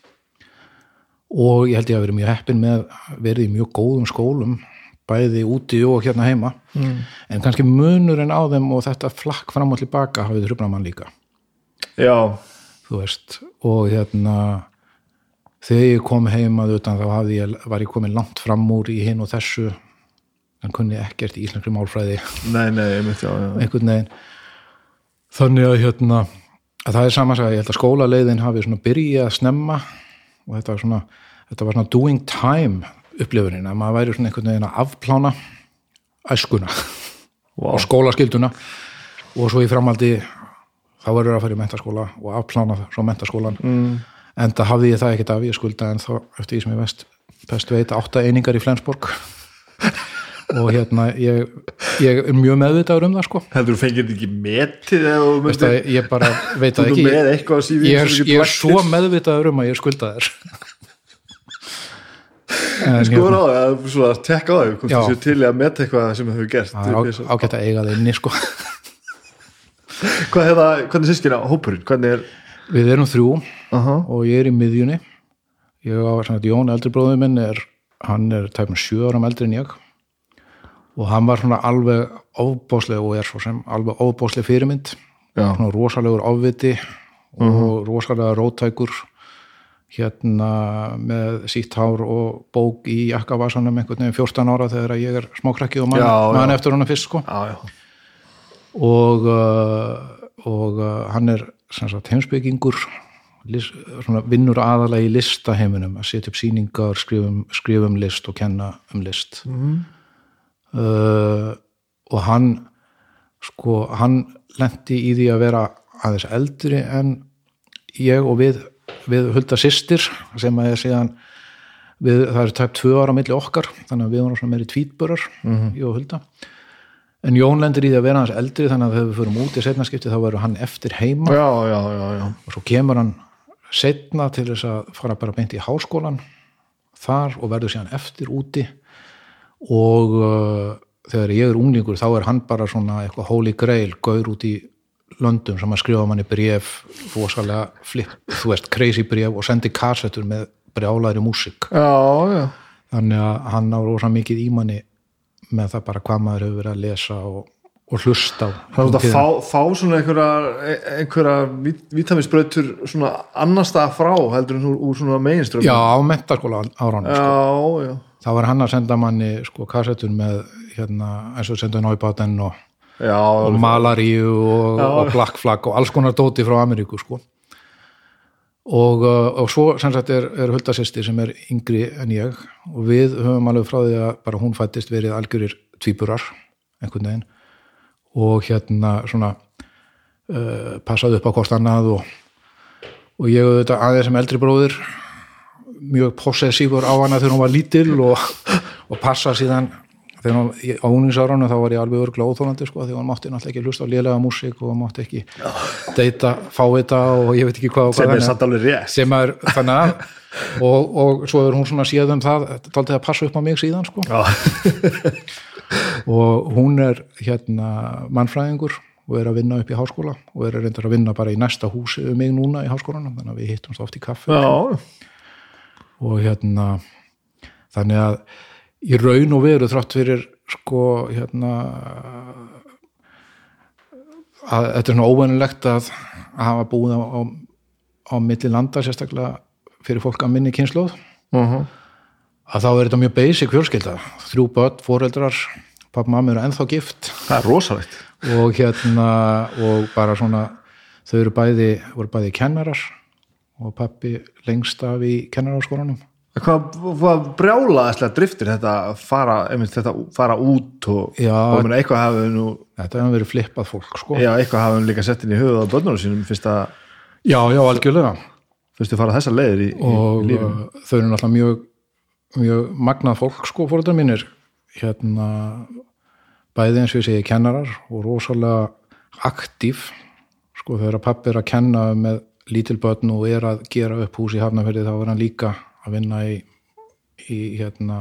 og ég held ég að verið mjög heppin með verið í mjög góðum skólum bæði úti og hérna heima. Mm. en kannski munurinn á þeim og þetta flakk fram og tilbaka hafið hrubnað mann líka. Já, þú veist og hérna þegar ég kom heim að utan þá hafði ég, var ég komin langt fram úr í hinn og þessu en kunni ekkert í íslenskri málfræði. Nei, nei, ég myndi á já. einhvern veginn. Þannig að hérna að það er samansaga, ég held að skólaleiðin hafi svona byrjað að snemma og þetta var svona, þetta var svona doing time upplifurinn, að maður væri svona einhvern veginn að afplána æskuna Vá. og skólaskilduna. Og svo í framaldi þá verður að fara í mentaskóla og afplána svo mentaskólan mm. en það hafði ég það ekkert af ég skulda en þá eftir því sem ég veist best veit átta einingar í Flensborg. Og hérna ég, ég er mjög meðvitaður um það sko. Heldur þú þetta ekki metið eða að ég bara veit ert ekki. CV ég er, ég er svo meðvitaður um að ég skulda þér en skoður hérna, að svona tekka á Já. þú séu til að meta eitthvað sem þau hefur gert er ágætt að eiga það inni sko. hvað hefða, hvernig sískina hópurinn, hvernig er við erum þrjú Aha. og ég er í miðjunni ég á svona Jón eldri bróður minn er, hann er tæpum sjö áram eldri en ég og hann var svona alveg ofbósleg og er svo sem alveg ofbósleg fyrirmynd Já. svona rosalegur ofviti og rosalega rótækur hérna með sítt hár og bók í jakkavasanum einhvern veginn 14 ára þegar ég er smákrakki og mann, Já, já. mann eftir hana fyrst sko Já, já. og, uh, og uh, hann er sem sagt, heimsbyggingur list, vinnur aðalega í listaheiminum að setja upp sýningar, skrifum, skrifum list og kenna um list mm. uh, og hann sko hann lendi í því að vera aðeins eldri en ég og við, við hulda systir sem að ég síðan við, það er tæpt tvö ára á milli okkar þannig að við vorum svona meiri tvítbörar ég og hulda. En Jón lendir í því að vera aðeins eldri þannig að þegar við förum út í setnaskipti þá verður hann eftir heima. Já, já, já. og svo kemur hann setna til þess að fara bara beint í háskólan þar og verður síðan eftir úti. Og uh, þegar ég er unglingur þá er hann bara svona eitthvað holy grail, gaur út í löndum sem að skrifa manni bref rosalega flip, þú veist, crazy bref og sendi kassettur með brjálæri músik þannig að hann á rosa mikið í manni með það bara hvað maður hefur verið að lesa og, og hlusta á er að fá, fá svona einhverja, einhverja vitaminsbrautur svona annar stað frá heldur en úr, svona meginströmm Já, á mentaskóla áraunum sko. þá var hann að senda manni sko kassettur með hérna, eins og senda náibáten og, já, og malaríu og, og black flag og alls konar dóti frá Ameríku sko. Og, uh, og svo sem sagt er, er Hulda sýsti sem er yngri en ég. Og við höfum alveg frá því að bara hún fættist verið algjörir tvíburar einhvern veginn. Og hérna svona uh, passaði upp á hvort annað og, og ég auðvitað aðeins sem eldri bróðir mjög possessífur á hana þegar hún var lítil og, og passa síðan þegar á úningsáranu þá var ég alveg örgla óþólandi sko því hún mátti náttúrulega ekki hlusta á lélega músík og hún mátti ekki deyta, fávita og ég veit ekki hvað og sem hvað er satt alveg rétt. Sem er þannig að og, og svo er hún svona síðan um það taldið að passa upp á mig síðan sko. Og hún er hérna mannfræðingur og er að vinna upp í háskóla og er reyndar að vinna bara í næsta húsi um mig núna í háskólanum þannig að við hittumst oft í kaffi. Já, og hérna þannig að í raun og veru þrátt fyrir sko hérna að þetta er svona óvenulegt að, að hafa búið á, á, á milli landa sérstaklega fyrir fólk að minni kynnslóð uh að þá er þetta mjög basic fjölskylda. Þrjú börn, foreldrar, pappa mamma eru ennþá gift. Það er rosalegt. Og hérna og bara svona þau eru bæði, voru bæði kennarar og pappi lengst af í kennararskólanum hvað, hvað brjálaðislega driftir þetta að fara, þetta fara út og, Já. og ég meina, eitthvað hafi nú þetta hefur verið flippað fólk sko. Já, eitthvað hafi nú líka sett inn í höfuð á börnunum sínum fyrst að já, já, algjörlega. fyrst að fara þessar leiðir í, og í lífinu? uh, þau eru náttúrulega mjög mjög magnað fólk sko fóruðar mínir. Hérna bæði eins og ég segi kennarar og rosalega aktív sko þegar pappi er að kenna með lítil börn og er að gera upp hús í Hafnarferði þá er hann líka að vinna í, í hérna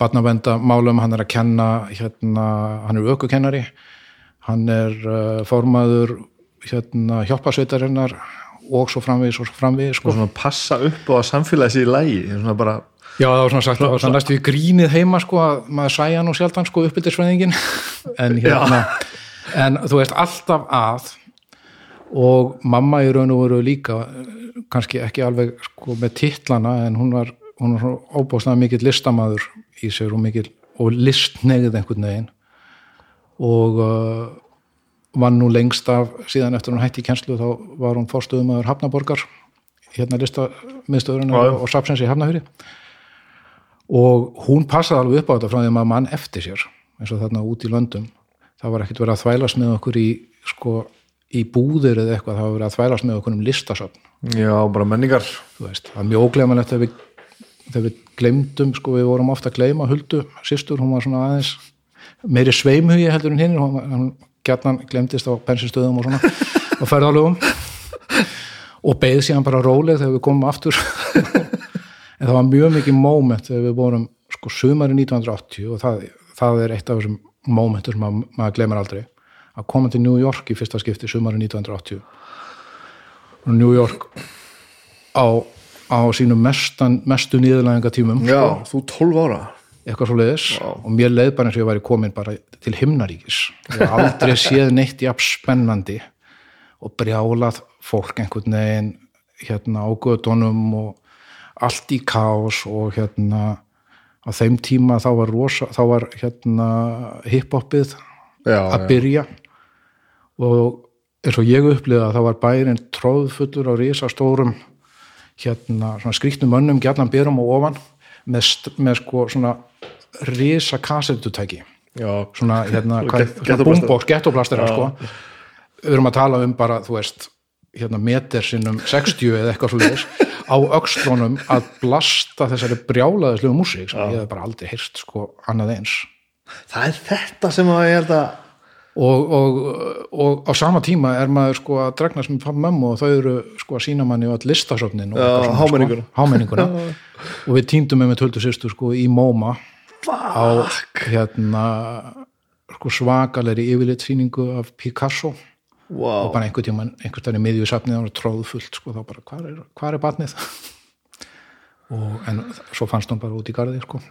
barnavendamálum, hann er að kenna hérna, hann er ökukennari. Hann er uh, formaður hérna hjálpasveitarinnar og svo framvegis og svo framvegis sko. og svona passa upp á að samfélagi sér í lægi svona bara, Já, það var svona sagt, það var svona næstu í grínið heima sko að maður sæja nú sjaldan sko uppbyldisfræðingin en hérna en þú veist alltaf að og mamma í raun og veru líka kannski ekki alveg sko með titlana en hún var hún var óbáslega mikill listamaður í sér og mikill og listnegið einhvern veginn. Og uh, var nú lengst af síðan eftir hún hætti í kjenslu þá var hún fórstöðumæður Hafnaborgar hérna listamiðstöðurinn og, og Sapsens í Hafnafyrir og hún passaði alveg upp á þetta frá því að maður mann eftir sér eins og þarna út í löndum. Það var ekkert verið að þvælast með okkur í sko, í búðir eða eitthvað það var verið að þvælast með okkur um listasöfn. Já, bara menningar. Veist, það er mjög óglemanlegt þegar við, við glemdum, sko við vorum ofta að gleyma Huldu, sýstur, hún var svona aðeins meiri sveimhugi heldur en hinn hún gjarnan glemdist á bensinstöðum og svona, og ferðalögum. Og beið síðan bara róleg þegar við komum aftur. En það var mjög mikið moment þegar við vorum sko sumari 1980 og það, það er eitt af þessum momentur sem maður, maður glemir aldrei að koma til New York í fyrsta skipti sumari 1980 og New York á, á sínum mestan, mestu nýðurlæðingatímum já, sko, þú 12 ára. Eitthvað svo leiðis og mér leið bara eins og ég væri komin bara til himnaríkis. Ég hef aldrei séð neitt jafn spennandi og brjálað fólk einhvern veginn hérna á gödunum og allt í kaos og hérna á þeim tíma þá var rosa, þá var hérna hiphopið já, að já. Og eins og ég upplifa að það var bærin tróðfullur á risastórum hérna svona skrýtnum mönnum gjarnan byrjum og ofan með, með sko svona risa kassetutæki Já, svona hérna, Og hvað- get- svona gettóplasterar. boombox, gettoplastera Já. sko. við erum að tala um bara þú veist, hérna meter sinnum 60 eða eitthvað svo leiðis á öxlunum að blasta þessari brjálaðislegu músík sem ég hef bara aldrei heyrt sko annað eins það er þetta sem að ég held að og, og, og á sama tíma er maður sko að dregnast með pappa mömmu og þau eru sko að sína manni öll listasöfnin og svona, hámenninguna. sko, og við týndum með með töldu sýstu sko í MoMA. Á hérna sko svakalegri yfirlitsýningu af Picasso. Wow. og bara einhvern tíma einhvern stærni miðju safnið og tróðfullt sko þá bara hvar er, hvar er batnið og en svo fannst hún bara út í garði sko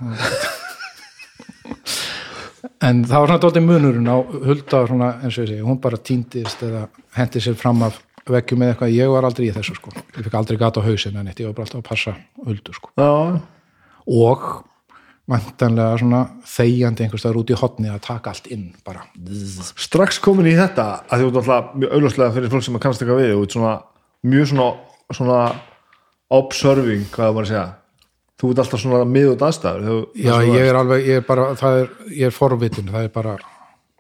en það var svona dálítið munurinn á hulda svona, eins og ég segi, hún bara týndist eða hendi sér fram af veggjum með eitthvað, ég var aldrei í þessu sko. Ég fikk aldrei gata á hausinn en eitt, ég var bara alltaf að passa huldu sko. Já, og vantanlega svona þegjandi einhvers staðar út í hotni að taka allt inn bara. Strax komin í þetta að ert alltaf mjög auðljóslega fyrir fólk sem kannast eitthvað við og svona, mjög svona, svona observing, hvað það var að segja þú ert alltaf svona miðut aðstæður þú, Já, ég er alveg, ég er bara, er, ég er forvitin, það er bara,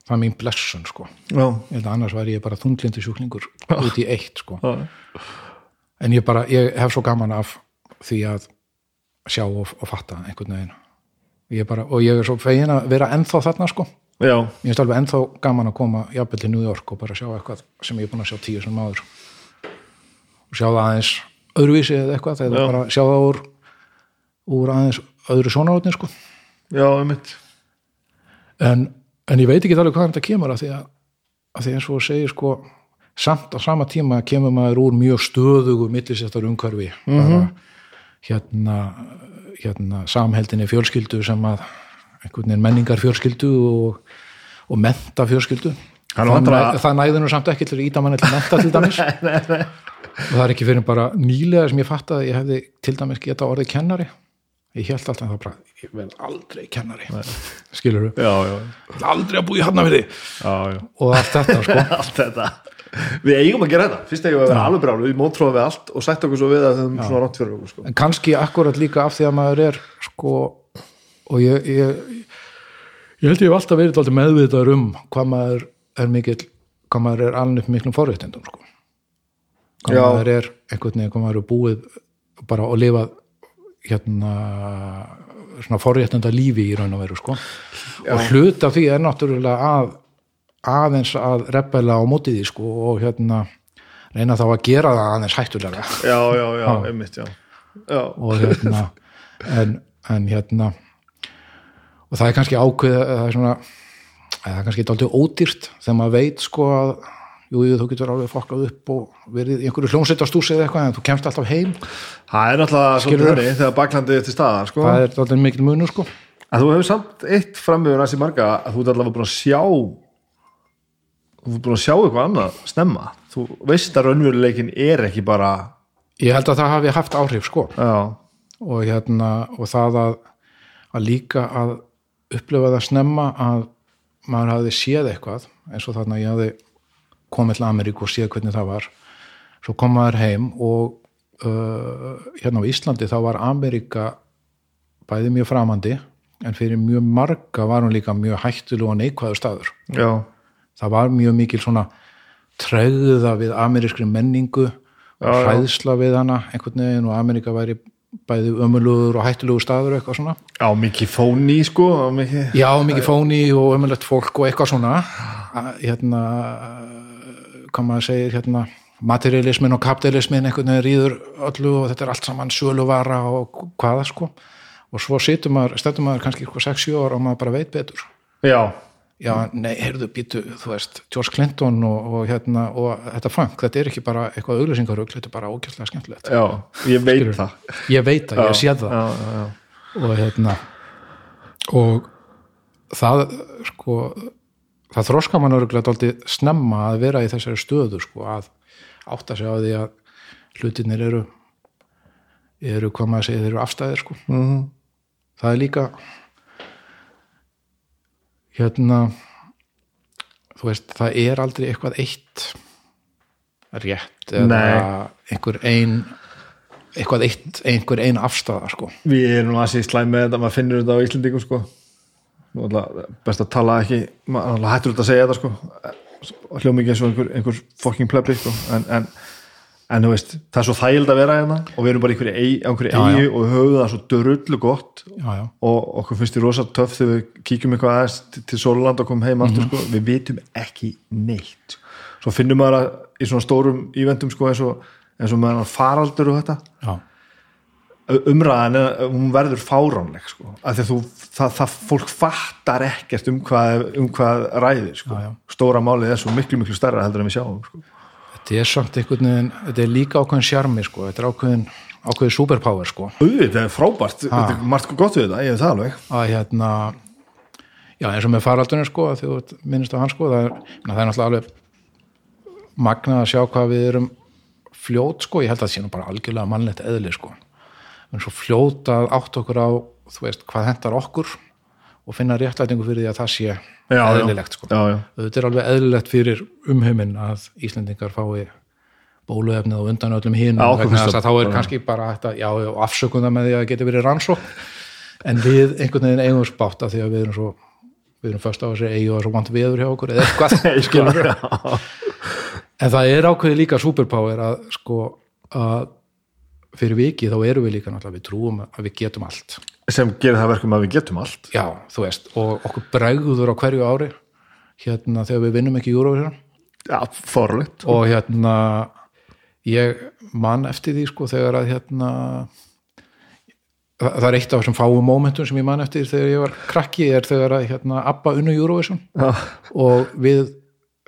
það er mín blessun, sko. annars væri ég bara þunglindi sjúklingur út í eitt, sko. já, En ég bara, ég hef svo gaman af því að sjá og, og fatta einhvern veginn. Ég bara, og ég er svo fegin að vera ennþá þarna, sko. já, Ég finnst alveg ennþá gaman að koma jafnvel til New York og bara sjá eitthvað sem ég er búin að sjá tíu sem áður. Og sjá það aðeins öðruvísi eða eitthvað, eða bara sjá það úr, úr aðeins öðru sjónarhóttni, sko. já, einmitt. En, en ég veit ekki alveg hvað þetta kemur að því að, að því eins og segir sko samt á sama tíma kemur maður úr mjög stöðugu millisettar umhverfi bara hérna, hérna samheldinni fjölskyldu sem að einhvern veginn menningar fjölskyldu og, og menta fjölskyldu Það er það, náttúrulega- næ, það næði nú samt ekki til að íta manni til menta til dæmis. Og það er ekki fyrir bara nýlega sem ég fatt að ég hefði til dæmis geta orðið kennari ég held alltaf að það bara ég verð aldrei kennari skilur já, já, aldrei að búa í já og allt þetta sko. Allt þetta. Við eigum að gera þetta, fyrst eigum við að vera alveg brálu við mótróðum við allt og sætt okkur svo við að þau svona rátt fyrir okkur sko. en kannski akkurat líka af því að maður er sko og ég ég, ég held ég hef alltaf verið alltaf meðvitaður um hvað maður er mikill hvað maður er alveg miklum forréttindum sko. Hvað Já. maður er einhvern veginn hvað maður er búið bara að lifa hérna svona forréttinda lífi í raun og veru sko. Og hlut af því er náttúrulega að aðeins að rebela á mótið því sko og hérna reyna þá að gera það aðeins hættulega. Já, já, já, einmitt, já. Já, og hérna en, en hérna og það er kannski ákveð það er svona það er kannski dálítið ódýrt þegar maður veit sko að jú, þú getur alveg fokkað upp og verið í einhverju hljómsveitastúsi eða eitthvað en þú kemst alltaf heim. Það er náttúrulega svolítið þannig þegar baklandið er til staðar sko. það er dálítið mikil munur sko. Að þú hefur samt eitt framöfur næst í marga að þú ert allavega búin að sjá þú ert búin að sjá eitthvað annað snemma, þú veist að raunveruleikin er ekki bara ég held að það hafi haft áhrif sko. Og hérna og það að, að líka að upplifa það snemma að maður hafði séð eitthvað eins og þarna ég hafði komið til Ameríku og séð hvernig það var. Svo kom maður heim og uh, hérna á Íslandi þá var Ameríka bæði mjög framandi en fyrir mjög marga var hún líka mjög hættulega og neikvæður staður. Já, það var mjög mikil svona tregða við amerískri menningu og hræðsla við hana einhvern veginn og Ameríka væri bæði ömulugur og hættulegur staður eitthvað svona. Já, mikið fóni sko, mikið já, mikið fóni og ömulegt fólk og eitthvað svona. Hérna hvað maður segir hérna materialismin og kapitalismin einhvern veginn rýður öllu og þetta er allt saman söluvara og hvaða sko. Og svo situr maður, stættum maður kannski eitthvað 6-7 ára og maður bara veit betur. Já, já, nei, heyrðu, býtu, þú veist George Clinton og, og hérna og þetta funk, þetta er ekki bara eitthvað auglýsingarugl þetta er bara ógæslega skemmtilegt. Já, ég veit Skilurðu? það. Ég veit að, ég sé það. já, já, já. og hérna og það sko það þroska mann örgulega dálítið snemma að vera í þessari stöðu sko að átta sig á því að hlutinir eru eru hvað maður segir, eru afstæðir sko Mhm. það er líka hérna þú veist, það er aldrei eitthvað eitt rétt eða Nei. einhver ein eitthvað eitt, einhver ein afstæða sko við erum að sé slæm með þetta, maður finnur þetta á Íslendingum sko nú ætla best að tala ekki maður hættur út að segja þetta sko. Hljóð mikið eins og einhver, einhver fucking plebbi sko. en, en, en veist það er svo þægild að vera hérna og við erum bara einhverju eigi, og við höfum það svo drullu gott. Já, já, og okkur finnst því rosa töff þegar við kíkjum eitthvað aðeins til, til Sóluland og komum heim aftur sko, við vitum ekki neitt. Svo finnum maður að í svona stórum íventum sko eins og, eins og maður faraldur og þetta. Já, umræðan, hún verður fáránleg sko, af því að þú, það, það fólk fattar ekkert um hvað, um hvað ræðir sko, Já, já. stóra málið er svo miklu miklu stærra heldur en við sjáum sko. þetta er samt einhvern veginn þetta er líka ákveðin sjarmi sko. Þetta er ákveðin, ákveðin superpower sko. Auðvitað er frábært, þetta er margt gott við þetta ég veit það alveg. Að hérna já eins og með faraldunum sko þú ert minnist á hann sko það er, það er náttúrulega alveg magnað að sjá hvað við erum fljót sko, ég held að það sé nú bara algjörlega mannlegt eðli sko við erum svo fljót að átt okkur á þú veist hvað hendar okkur og finna réttlætingu fyrir því að það sé Já, eðlilegt sko. Já, já. þetta er alveg eðlilegt fyrir umheiminn að Íslendingar fái bóluefnið og undan öllum hinn það þá er kannski bara að, já, já, afsökun það með því að það geti verið rannsók en við einhvern veginn eigum spátt af því að við erum svo við erum först á þessi eigi og svo vant viður hjá okkur eða eitthvað, en það er ákveði líka superpower að sko að fyrir viki þá erum við líka náttúrulega við trúum að við getum allt. Sem gerir það verkum að við getum allt. Já, þú veist, og okkur bregður á hverju ári hérna þegar við vinnum ekki Eurovision. Já, fórlegt og hérna ég man eftir því sko þegar að hérna það er eitt af þessum fáum momentum sem ég man eftir þegar ég var krakki er þegar að hérna Abba unnu Eurovision. Já, og við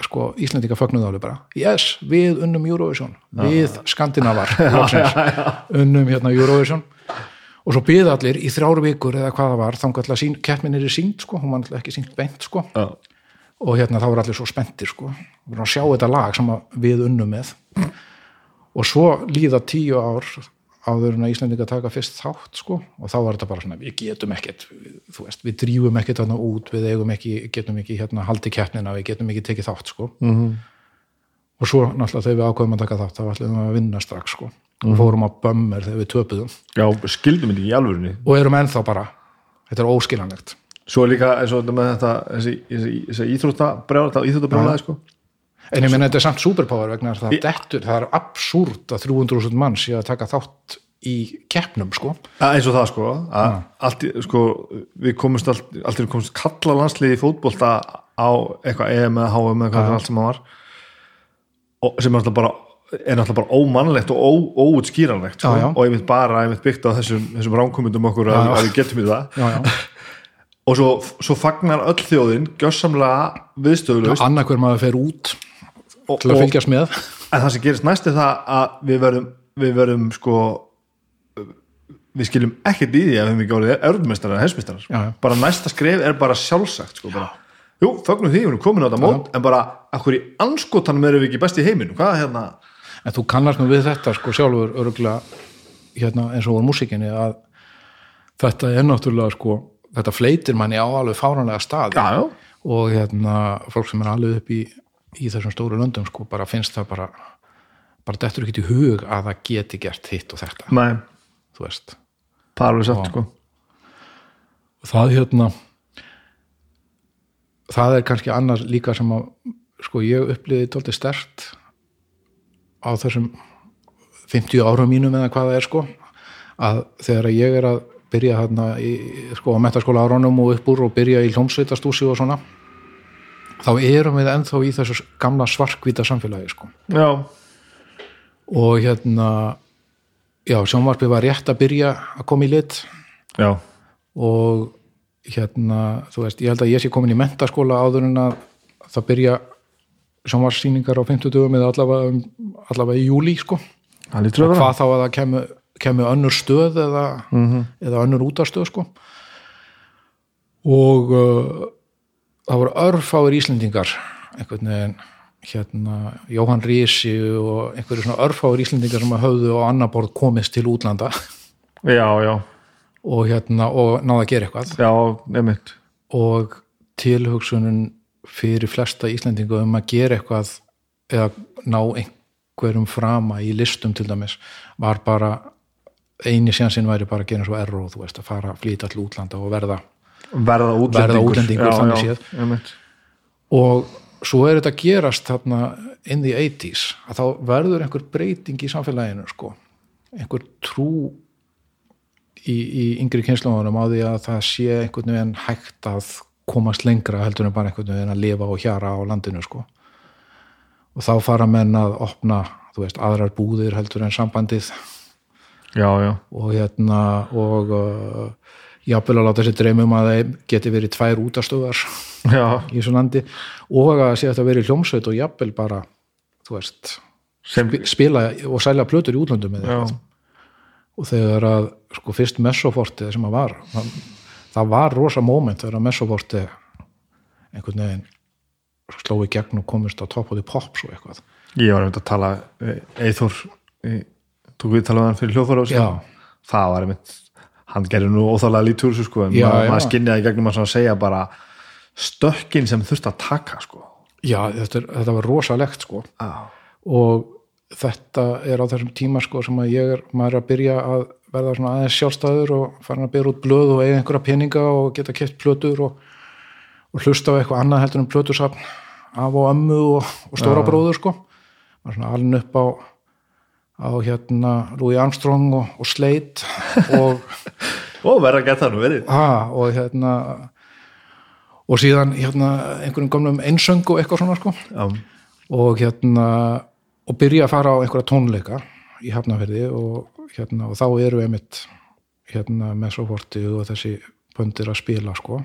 sko Íslendinga fögnuðu alveg bara. Yes, við unnum Eurovision. Við Skandinavar unnum hérna Eurovision. Og svo byði allir í þrjár vikur eða hvað það var þannig að sín, keppmin er sínt sko, hún var náttúrulega ekki sínt beint sko. Já, og hérna þá voru allir svo spenntir sko. Við erum að sjá þetta lag sem við unnum með. Og svo líða tíu ár áður en að Íslandinga taka fyrst þátt sko. Og þá var þetta bara svona við getum ekkert, þú veist, við drífum ekkert þarna út, við eigum ekki, getum ekki hérna haldi keppnina, við getum ekki tekið þátt sko. Mhm. og svo náttúrulega þegar við ákveðum að taka þátt þá ætlum við að vinna strax sko. Og fórum á bömmir þegar við töpuðum. Já, skildum þetta í alvörunni. Og erum ennþá bara, þetta er óskiljanlegt. Svo líka eins og þetta með þetta þessi, þessi, þessi íþróttabrjála sko En ég meina þetta er samt superpower vegna það dettur, það er absúrt að 300.000 mann sé að taka þátt í keppnum sko. Eins og það sko, að allt, í- sko við komumst allt, allt er komumst kalla landsliði í fótbolta á eitthvað EM eða HM eða hvað það allt sem það var og sem er náttúrulega bara er náttúrulega bara ómannlegt og óutskýranlegt sko, Já, já. og einmitt bara einmitt byggt á þessum, þessum ránkomundum okkur að, Já, já. að við getum í það Já, já. og svo, svo fagnar öll þjóðin gjössamlega viðstöðulaust Annað hver maður fer út og, til að fylgjast með. en það sem gerist næst er það að við verðum, við verðum sko við skiljum ekkert í því að við hefum ekki orðið erfmestrar eða hensmestrar Já, já. bara næsta skref er bara sjálfsagt sko, bara, jú, fögnum því, við erum komin á þetta mót en bara, akkur í anskotanum erum við ekki best í heiminu, hvað er hérna? En þú kannast nú við þetta sko sjálfur öruglega hérna, eins og voru músikinni að þetta er náttúrulega sko, þetta fleitir manni á alveg fáranlega staði já, já, og hérna fólk sem er alveg upp í, í þessum stóru löndum sko bara finnst það bara bara dettur ekki í hug að það geti gert hitt og þetta, nei, þú veist. Það er alveg satt sko. Það hérna það er kannski annar líka sem að sko ég upplýði tólti stert á þessum 50 árum mínum eða hvað það er sko að þegar ég er að byrja hérna í sko á metaskóla árunum og upp úr og byrja í hljómsveitastúsi og svona þá erum við ennþá í þessu gamla svarkvíta samfélagi sko. Já, og hérna já, sjónvarpið var rétt að byrja að koma í lit. Já, og hérna, þú veist, ég held að ég sé komin í mentaskóla áður en að það byrja sjónvarsýningar á 50 dögum eða allavega, um- allavega í júli sko, hvað þá að það kemur, kemur önnur stöð eða, eða önnur útastöð sko. Og uh, það voru örfáir Íslendingar einhvern veginn hérna Jóhann Rísi og einhverju svona örfáir Íslendingar sem að höfðu á annar borð komist til útlanda. Já, já, og hérna og náða að gera eitthvað. Já, og tilhugsunin fyrir flesta Íslendingu um að gera eitthvað eða ná einhverjum frama í listum til dæmis var bara eini sjansinn væri bara að gera svo erro þú veist að fara að flýta til útlanda og verða verða útlendingur, þannig séð. einmitt. og svo er þetta að gerast þarna in the 80s að þá verður einhver breyting í samfélaginu sko, einhver trú í, í yngri kynnslóðunum á því að það sé einhvern veginn hægt að komast lengra heldur en bara einhvern veginn að lifa og hjara á landinu sko. Og þá fara menn að opna þú veist, aðrar búðir heldur en sambandið. Já, já, og hérna og jafnvel að láta sér dreymum að þeim geti verið tvær útastöðar já, í þessu landi og að sé þetta verið hljómsveit og jafnvel bara þú veist, sem, spi- spila og sælja plötur í útlöndum og þegar að sko fyrst Messoforti sem að var það, það var rosa moment þegar að Messoforti einhvern veginn sló í gegn og komist á top of the pops og eitthvað. Ég var einmitt að tala Eithor, tók við tala hann fyrir hljóðfæra Já. það var einmitt hann gerir nú óþálega lítur þessu sko, en Já, maður, maður skinniði í gegnum að segja bara stökkin sem þurft að taka sko. já, þetta, er, þetta var rosalegt sko. Já, og þetta er á þessum tíma sko sem að ég er, maður er að byrja að verða svona aðeins sjálfstæður og fara að byrja út blöð og eiga einhverja peninga og geta keft plötur og, og hlusta á eitthvað annað heldur en plötusafn af og ömmu og, og stóra bróður sko. Maður svona alveg upp á á hérna Louis Armstrong og, og Slade og, og verða það nú verið. Ha, og hérna og síðan hérna einhverjum gamlum einsöng og eitthvað svona sko. Já, og hérna og byrja að fara á einhverja tónleika í Hafnafyrði og hérna og þá eru einmitt hérna með Soforti og þessi pöndir að spila sko.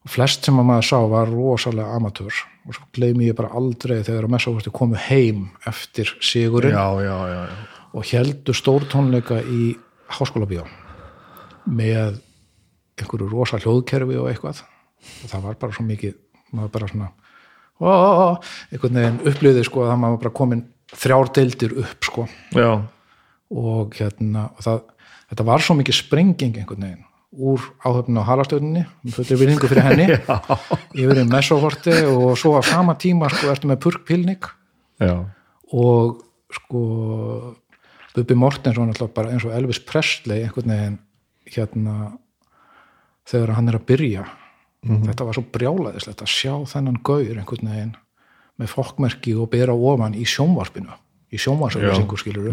Og flest sem að maður sá var rosalega amatör og svo gleymi ég bara aldrei þegar að Messoforti komu heim eftir sigurinn. Já, já, já, já. og heldu stór tónleika í háskóla bíó með einhverju rosa hljóðkerfi og eitthvað. Og það var bara svo mikið maður bara svona ó, ó, ó, einhvern veginn upplýði sko að það maður bara komin þrjár deildir upp sko. Já. og hérna og það, þetta var svo mikið sprenging einhvern veginn úr áhöfninu á halastöðinni fullir virðingu fyrir henni. Yfir í messoforti og svo á sama tíma sko ertu með purkpilnik. Já. og sko Bubi Mortens var náttúrulega bara eins og Elvis Presley einhvern veginn hérna þegar hann er að byrja. Þetta var svo brjálæðislegt að sjá þennan gaur einhvern veginn með fokkmerki og bera ofan í sjónvarpinu í sjónvarsauðlýsingu skilur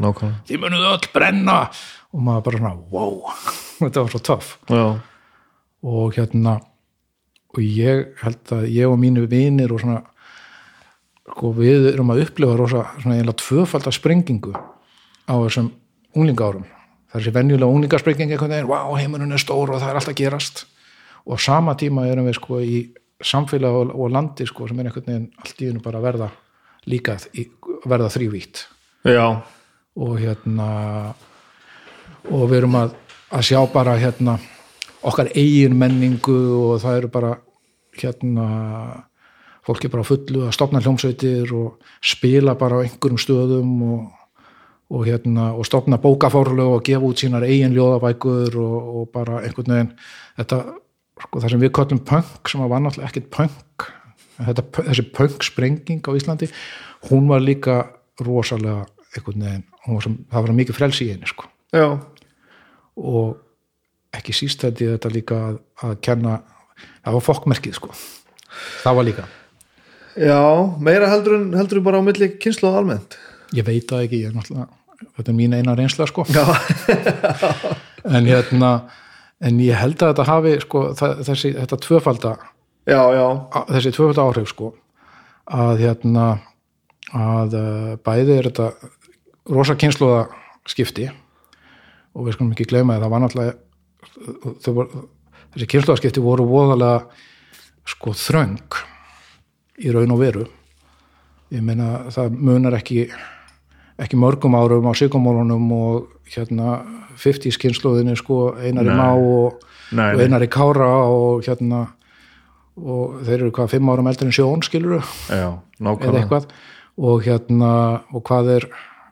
þið munuð öll brenna og maður bara svona, wow þetta var svo töff og hérna og ég held að ég og mínu vinir og svona sko, við erum að upplifa rosa svona eiginlega tvöfaldar sprengingu á þessum unglingárum það er þessi venjulega unglingarsprenging einhvern veginn, wow, heimurinn er stór og það er alltaf gerast. Og sama tíma erum við sko í samfélag og, og landi sko sem er einhvern veginn allt í unum bara að verða líka verða þrývítt já, og hérna og við erum að, að sjá bara hérna okkar eigin menningu og það eru bara hérna fólki bara fullu að stopna hljómsveitir og spila bara á einhverjum stöðum og, og hérna og stopna bókafórlög og gefa út sínar eigin ljóðabækur og, og bara einhvern veginn þetta, sko, það sem við kallum punk sem var náttúrulega ekkit punk þetta, þessi punk sprenging á Íslandi hún var líka rosalega einhvern veginn, var sem, það var mikið frelsi í henni sko. Já, og ekki síst þetta líka að, að kenna það var fokkmerkið sko. Það var líka, Já, meira heldur en, heldur en bara á milli kynslu almennt. Ég veit það ekki ég er náttúrulega, þetta er mín eina reynsla sko. Já, en hérna en ég held að þetta hafi sko það, þessi, þetta tvöfalda já, já, á- þessi tvöfalda áhrif sko. Að hérna að uh, bæði er þetta rosa kynsluða skipti og við skulum ekki gleyma að það var náttúrulega voru, þessi kynsluða skipti voru voðalega sko þröng í raun og veru ég meina það munar ekki ekki mörgum árum á sigumólunum og hérna 50 kynsluðinni sko Einari Nei. Má og, Nei, og nei. Einari Kára og hérna og þeir eru hvað fimm árum eldri en sjón skiluru já, eða eitthvað og hérna og hvað er,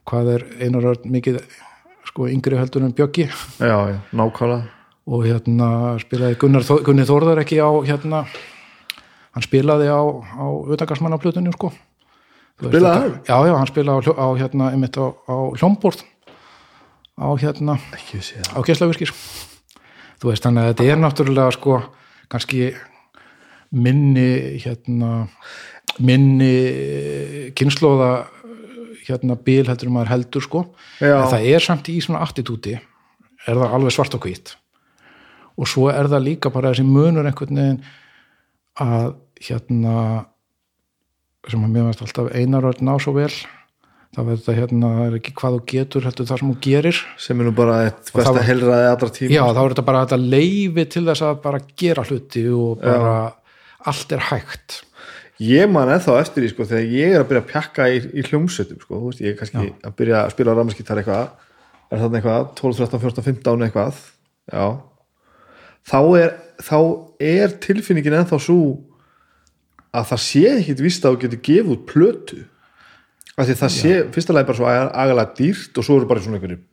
hvað er Einar mikið sko yngri heldur en Bjöggi. Já, já, nákvæmlega. Og hérna spilaði Gunnar, Gunni Þórðar ekki á hérna hann spilaði á, á utangarsmannaplötunni sko. Þú veist Spilaði þetta- já, já, hann spilaði á, á hérna einmitt á, á hljómborð. Á hérna það. á Geislavirkir þú veist, þannig að þetta er náttúrulega sko, kannski minni hérna minni kynnslóða hérna bíl heldur maður heldur sko. Já. en það er samt í svona attitúti er það alveg svart og hvít. Og svo er það líka bara þessi munur einhvern veginn að hérna sem að mér veist alltaf einar að ná svo vel. Það verður þetta hérna, það er ekki hvað þú getur heldur það sem þú gerir. Sem er nú bara eitt það besta var- heilræði allra tíma. Já þá er þetta bara þetta leifi til þess að bara gera hluti og bara allt er hægt ég man eða eftir því sko þegar ég er að byrja að pjakka í, í hljómsveitum sko, veist, ég er kannski að byrja að spila rafmaskítar eitthvað, er þarna eitthvað 12, 13, 14, 15 eitthvað já. Þá er, þá er tilfinningin ennþá svo að það sé ekkit víst að þú getur gefið út plötu. Af því það sé, fyrsta lagi bara svo agalega dýrt og svo eru bara svona einhverjir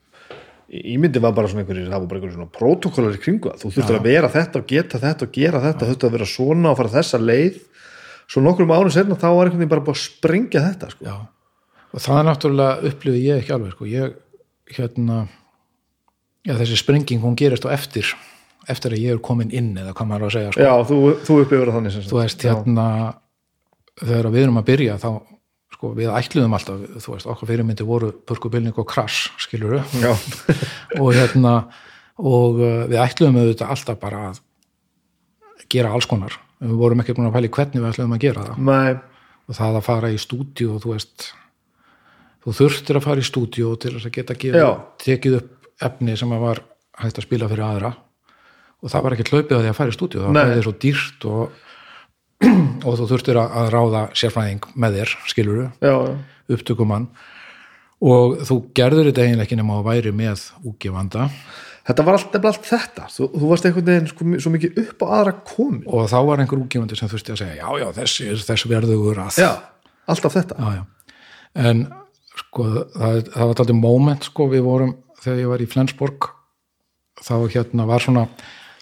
ímyndi var bara svona einhverjir, það var bara einhverjir svona protokollar í kringu þú þurftur að vera þetta og geta þetta og gera þetta, þurftur að vera svona og fara þessa leið svo nokkrum árið senna þá var einhvern veginn bara búið að sprengja þetta sko. já. og það er náttúrulega upplifið ég ekki alveg sko. ég hérna já, þessi sprenging hún gerist á eftir eftir að ég er komin inn eða hvað maður að segja sko. já, þú, þú upplifir það þannig sem þú veist hérna þegar við erum að byrja þá sko, við ætluðum alltaf, þú veist, okkar fyrirmyndi voru purkubilning og krass, skilur við já, og hérna og uh, við ætluðum auðvitað alltaf bara að gera alls konar við vorum ekki búin að pæli hvernig við ætluðum að gera það. Nei, og það að fara í stúdíu og þú veist þú þurftir að fara í stúdíu til þess að geta Já. tekið upp efni sem að var hægt að spila fyrir aðra. Og það var ekki hlaupið að því að fara í stúdíu það var svo dýrt og, og þú þurftir að, að ráða sérfræðing með þér, skilur já, já. Upptökumann. Og þú gerður þetta eiginlega ekki nema að væri með úgefanda þetta var alltaf allt þetta. Þú, þú varst einhvern veginn sko, svo mikið upp á aðra komin. Og þá var einhver úgefandi sem þurfti að segja já, já, þessi er þess verðugur að já, alltaf þetta. Já, já. en sko það, það var alltaf moment sko við vorum þegar ég var í Flensborg þá hérna var svona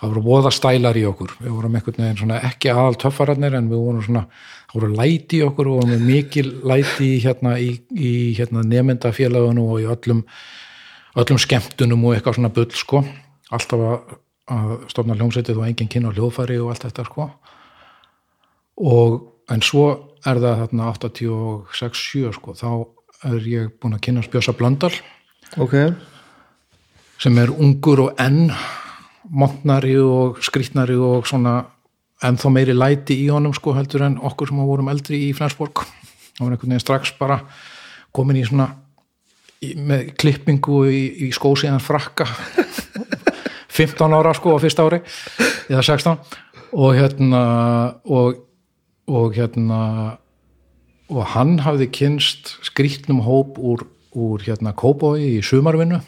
það voru voða stælar í okkur. Við vorum einhvern veginn svona ekki aðal töffararnir en við vorum svona, það voru læti í okkur og vorum með mikil læti hérna í, í hérna nefndafélaginu og í öllum öllum skemmtunum og eitthvað svona bull sko. Alltaf að, að stofna hljómsveitið og enginn kynna hljóðfæri og allt þetta sko. Og en svo er það þarna 86-7 sko, þá er ég búin að kynna Bjösa Blöndal. Ok, sem er ungur og enn montnari og skrýtnari og svona ennþá meiri læti í honum sko heldur en okkur sem vorum eldri í Flensborg. Og var einhvern veginn strax bara komin í svona með klippingu í, í skósiðan frakka. 15 ára sko á fyrsta ári eða 16 og hérna og, og hérna og hann hafði kynst skrýtnum hóp úr, úr hérna Kóbói í sumarvinnu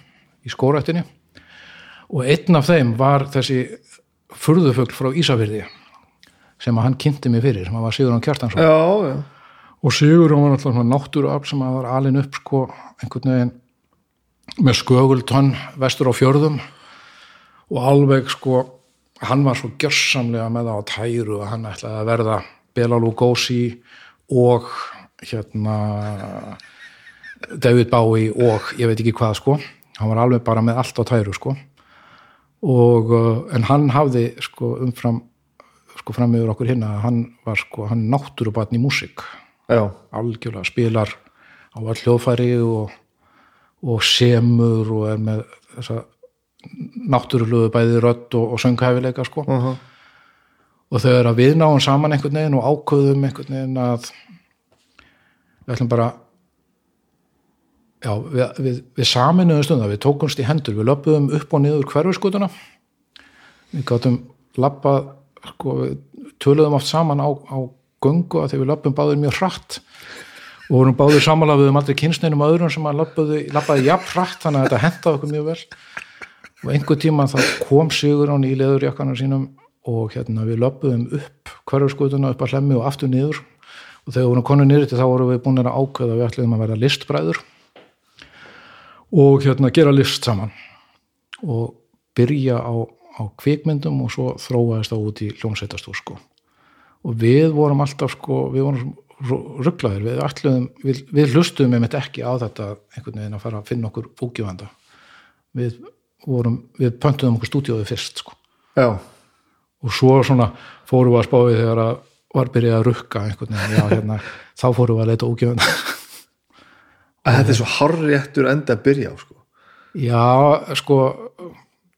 í skórættinni og einn af þeim var þessi furðufugl frá Ísafyrði sem að hann kynnti mig fyrir sem að var Sigurðan Kjartansson. Já, já og Sigurðan var alltaf náttúruafl sem að var alin upp sko einhvern veginn með skögultonn vestur á fjörðum. Og alveg sko hann var svo gjörsamlega með það á tæru að hann ætlaði að verða Bela Lugosi og hérna David Bowie og ég veit ekki hvað sko. Hann var alveg bara með allt á tæru sko. Og uh, en hann hafði sko umfram sko fram yfir okkur hérna hann var sko hann náttúrubatn í músík já, algjörlega spilar á all hljóðfæri og, og semur og er með náttúrulegu bæði rödd og, og sönghæfileika sko. Uh -huh. og þau eru að við náum saman einhvern veginn og ákvöðum einhvern veginn að við ætlum bara já, við, við, við saminuðum stundar, við tókumst í hendur við löpuðum upp og niður hverfiskutuna við gátum lappað sko, við töluðum oft saman á, á göngu að þegar við löpum báður mjög hratt. Og vorum báður samanlega við um aldrei kynsneinum öðrum sem að lappaði, jafn hratt þannig að þetta hentaði okkur mjög vel. Og einhver tíma þá kom Sigur án í leðurjakkanum sínum og hérna við löpuðum upp hverfskutuna upp að hlemmi og aftur niður. Og þegar vorum konu til þá vorum við búin að ákveða við ætluðum að vera listbræður og hérna gera list saman og byrja á, á kvikmyndum og svo þróaðist það út í hljómsveitastúr sko og við vorum alltaf sko við vorum rugglaðir, við ætluðum við, við hlustuðum einmitt ekki á þetta einhvern veginn að fara að finna okkur fúkjuvanda við vorum, við pöntuðum okkur stúdíóði fyrst sko. Já, og svo svona fórum við að spáði þegar að var byrjað að rukka einhvern veginn, já hérna þá fórum við að leita ógjöfund að þetta er svo harréttur enda að byrja á sko. já, sko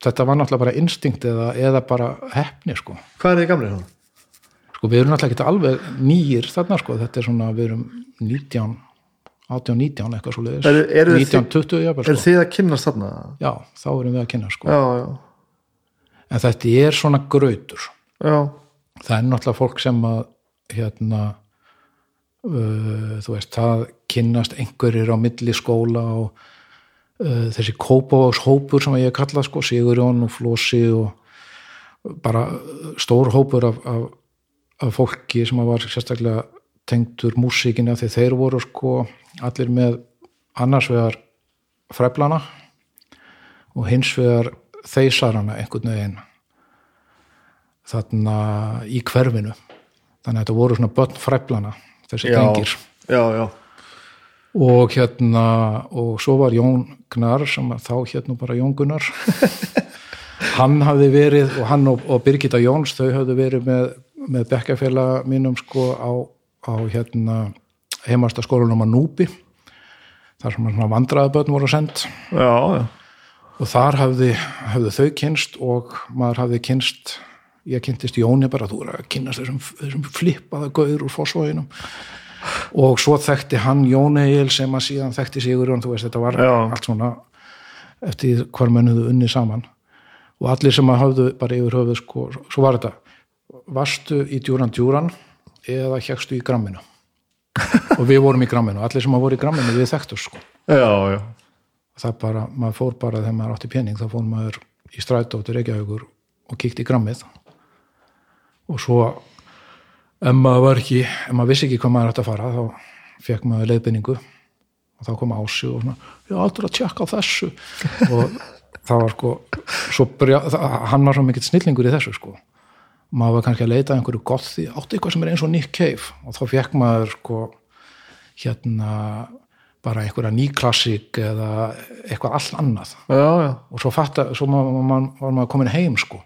þetta var náttúrulega bara instinkt eða, eða bara hefni sko. Hvað er þið gamlega svona? Sko við erum náttúrulega ekki alveg nýjir þarna sko, þetta er svona, við erum 19 18, 19 eitthvað svo leiðis Eru- eru 19, 20 jafnvel, er sko. þið að kynnast þarna? já, þá erum við að kynna sko. Já, já, en þetta er svona grautur. Já, það er náttúrulega fólk sem að hérna uh, þú veist, það kynnast einhverjir á milli skóla og uh, þessi kópavás hópur sem ég kalla sko, Sigurjón og Flósi og bara stór hópur af, af, af fólki sem var sérstaklega tengdur músíkinni af því þeir voru sko allir með annars vegar fræflana og hins vegar þeisarana einhvern veginn þarna í hverfinu þannig að þetta voru svona börn fræflana þessi Já. drengir já, já. og hérna og svo var Jón Gnar sem þá hérna bara Jón Gunnar hann hafði verið og hann og, og Birgitta Jóns þau hafði verið með, með bekkjafélag mínum sko á, á hérna heimasta skólanum að Núbi þar sem svona vandræðabötn voru send já, já. og þar hafði, hafði þau kynst og maður hafði kynst ég kynntist Jóni bara, þú er að kynast þessum, þessum flippaða gaur úr fósvóginum og svo þekkti hann Jón Egil sem að síðan þekkti Sigurjón, þú veist, þetta var Já. allt svona eftir hvar mennuðu unni saman og allir sem að hafðu bara yfir höfuð sko, svo var þetta varstu í djúran djúran eða hjekstu í gramminu? Og við vorum í gramminu, allir sem að voru í gramminu við þekktu sko. Já, já. það bara, maður fór bara þegar maður átti pening þá fór maður í strætó til Reykjavíkur og kíkti í grammið. Og svo ef maður var ekki, ef maður vissi ekki hvað maður ætti að fara þá fekk maður leiðbynningu og þá kom ási og svona ég aldrei að tjekka þessu. Og það var sko svo byrja, það, hann var svo mikill snillingur í þessu sko maður var kannski að leita einhverju gott því átti eitthvað sem er eins og Nick Cave. Og þá fekk maður sko hérna bara einhverja nýklassik eða eitthvað all annað. Já, já. og svo, fatta, svo ma ma ma var maður komin heim sko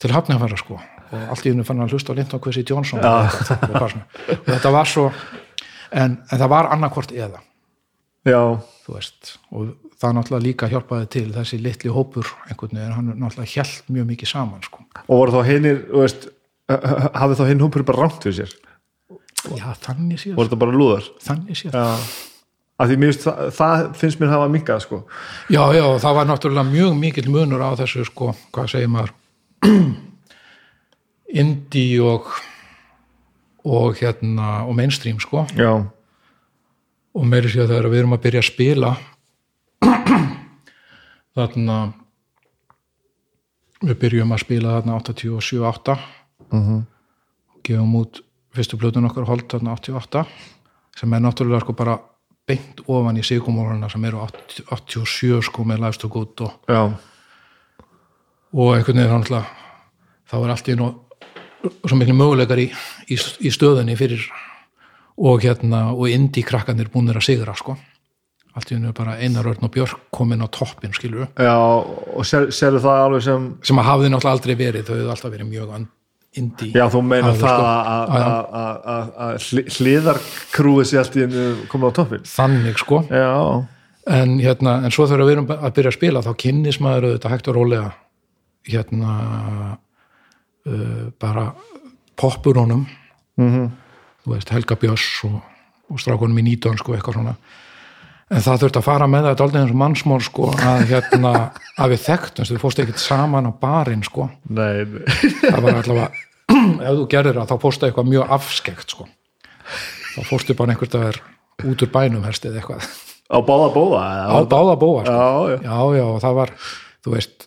til hafnafæra sko. Og allt í hennu fann að hlusta á Linton Quincy Johnson. Og, og, þetta var svo en, en það var annarkvort eða. Já. þú veist og það náttúrulega líka hjálpaði til þessi litli hópur einhvern veginn, hann náttúrulega hjælt mjög mikið saman sko. og voru þá hinnir, hafið þá hinn hópur bara rangt við sér? Já, þannig séð, voru þetta bara lúðar? Þannig séð. Af því finnst það, það finnst mér hafa minkað sko. Já, já, það var náttúrulega mjög mikill munur á þessu, sko, hvað segir maður? Indie og og hérna og mainstream, sko. Já, og meiri sér þegar við erum að byrja að spila þarna við byrjum að spila þarna 87-8 Mhm. og gefum út fyrstu plötun okkar hold þarna 88 sem er náttúrulega sko bara beint ofan í sigumóluna sem eru 80 87 sko með Lives to Good og, já, og einhvern veginn náttúrulega þá er allt í nú svo miklu möguleikar í, í, í stöðunni fyrir og hérna og indi krakkanir búinir að sigra sko allt í er bara Einar Örn og Björk komin á toppin skilur já og sér, sérðu það alveg sem sem að hafði náttúrulega aldrei verið þau hefðu alltaf verið mjög indi já, þú meina það sko. að- hliðarkrúið sér allt í hennu komið á toppin þannig sko. Já, en, hérna, en svo þegar við að byrja að spila þá kynnis maður auðvitað hægt og rólega hérna uh, bara poppur honum Mhm. þú veist Helga Björns og, og strákunum í nýtön sko eitthvað svona en það þurfti að fara með þetta aldrei eins og mannsmól sko að hérna að við þekktumst, við fórstu ekkert saman á barinn sko, nei, það var allavega ef þú gerðir það þá fórstu eitthvað mjög afskekt sko. Þá fórstu bara einhvert að er út úr bænum helst eða eitthvað. Á báða bóða á báða bóa sko. já, já, já, það var þú veist,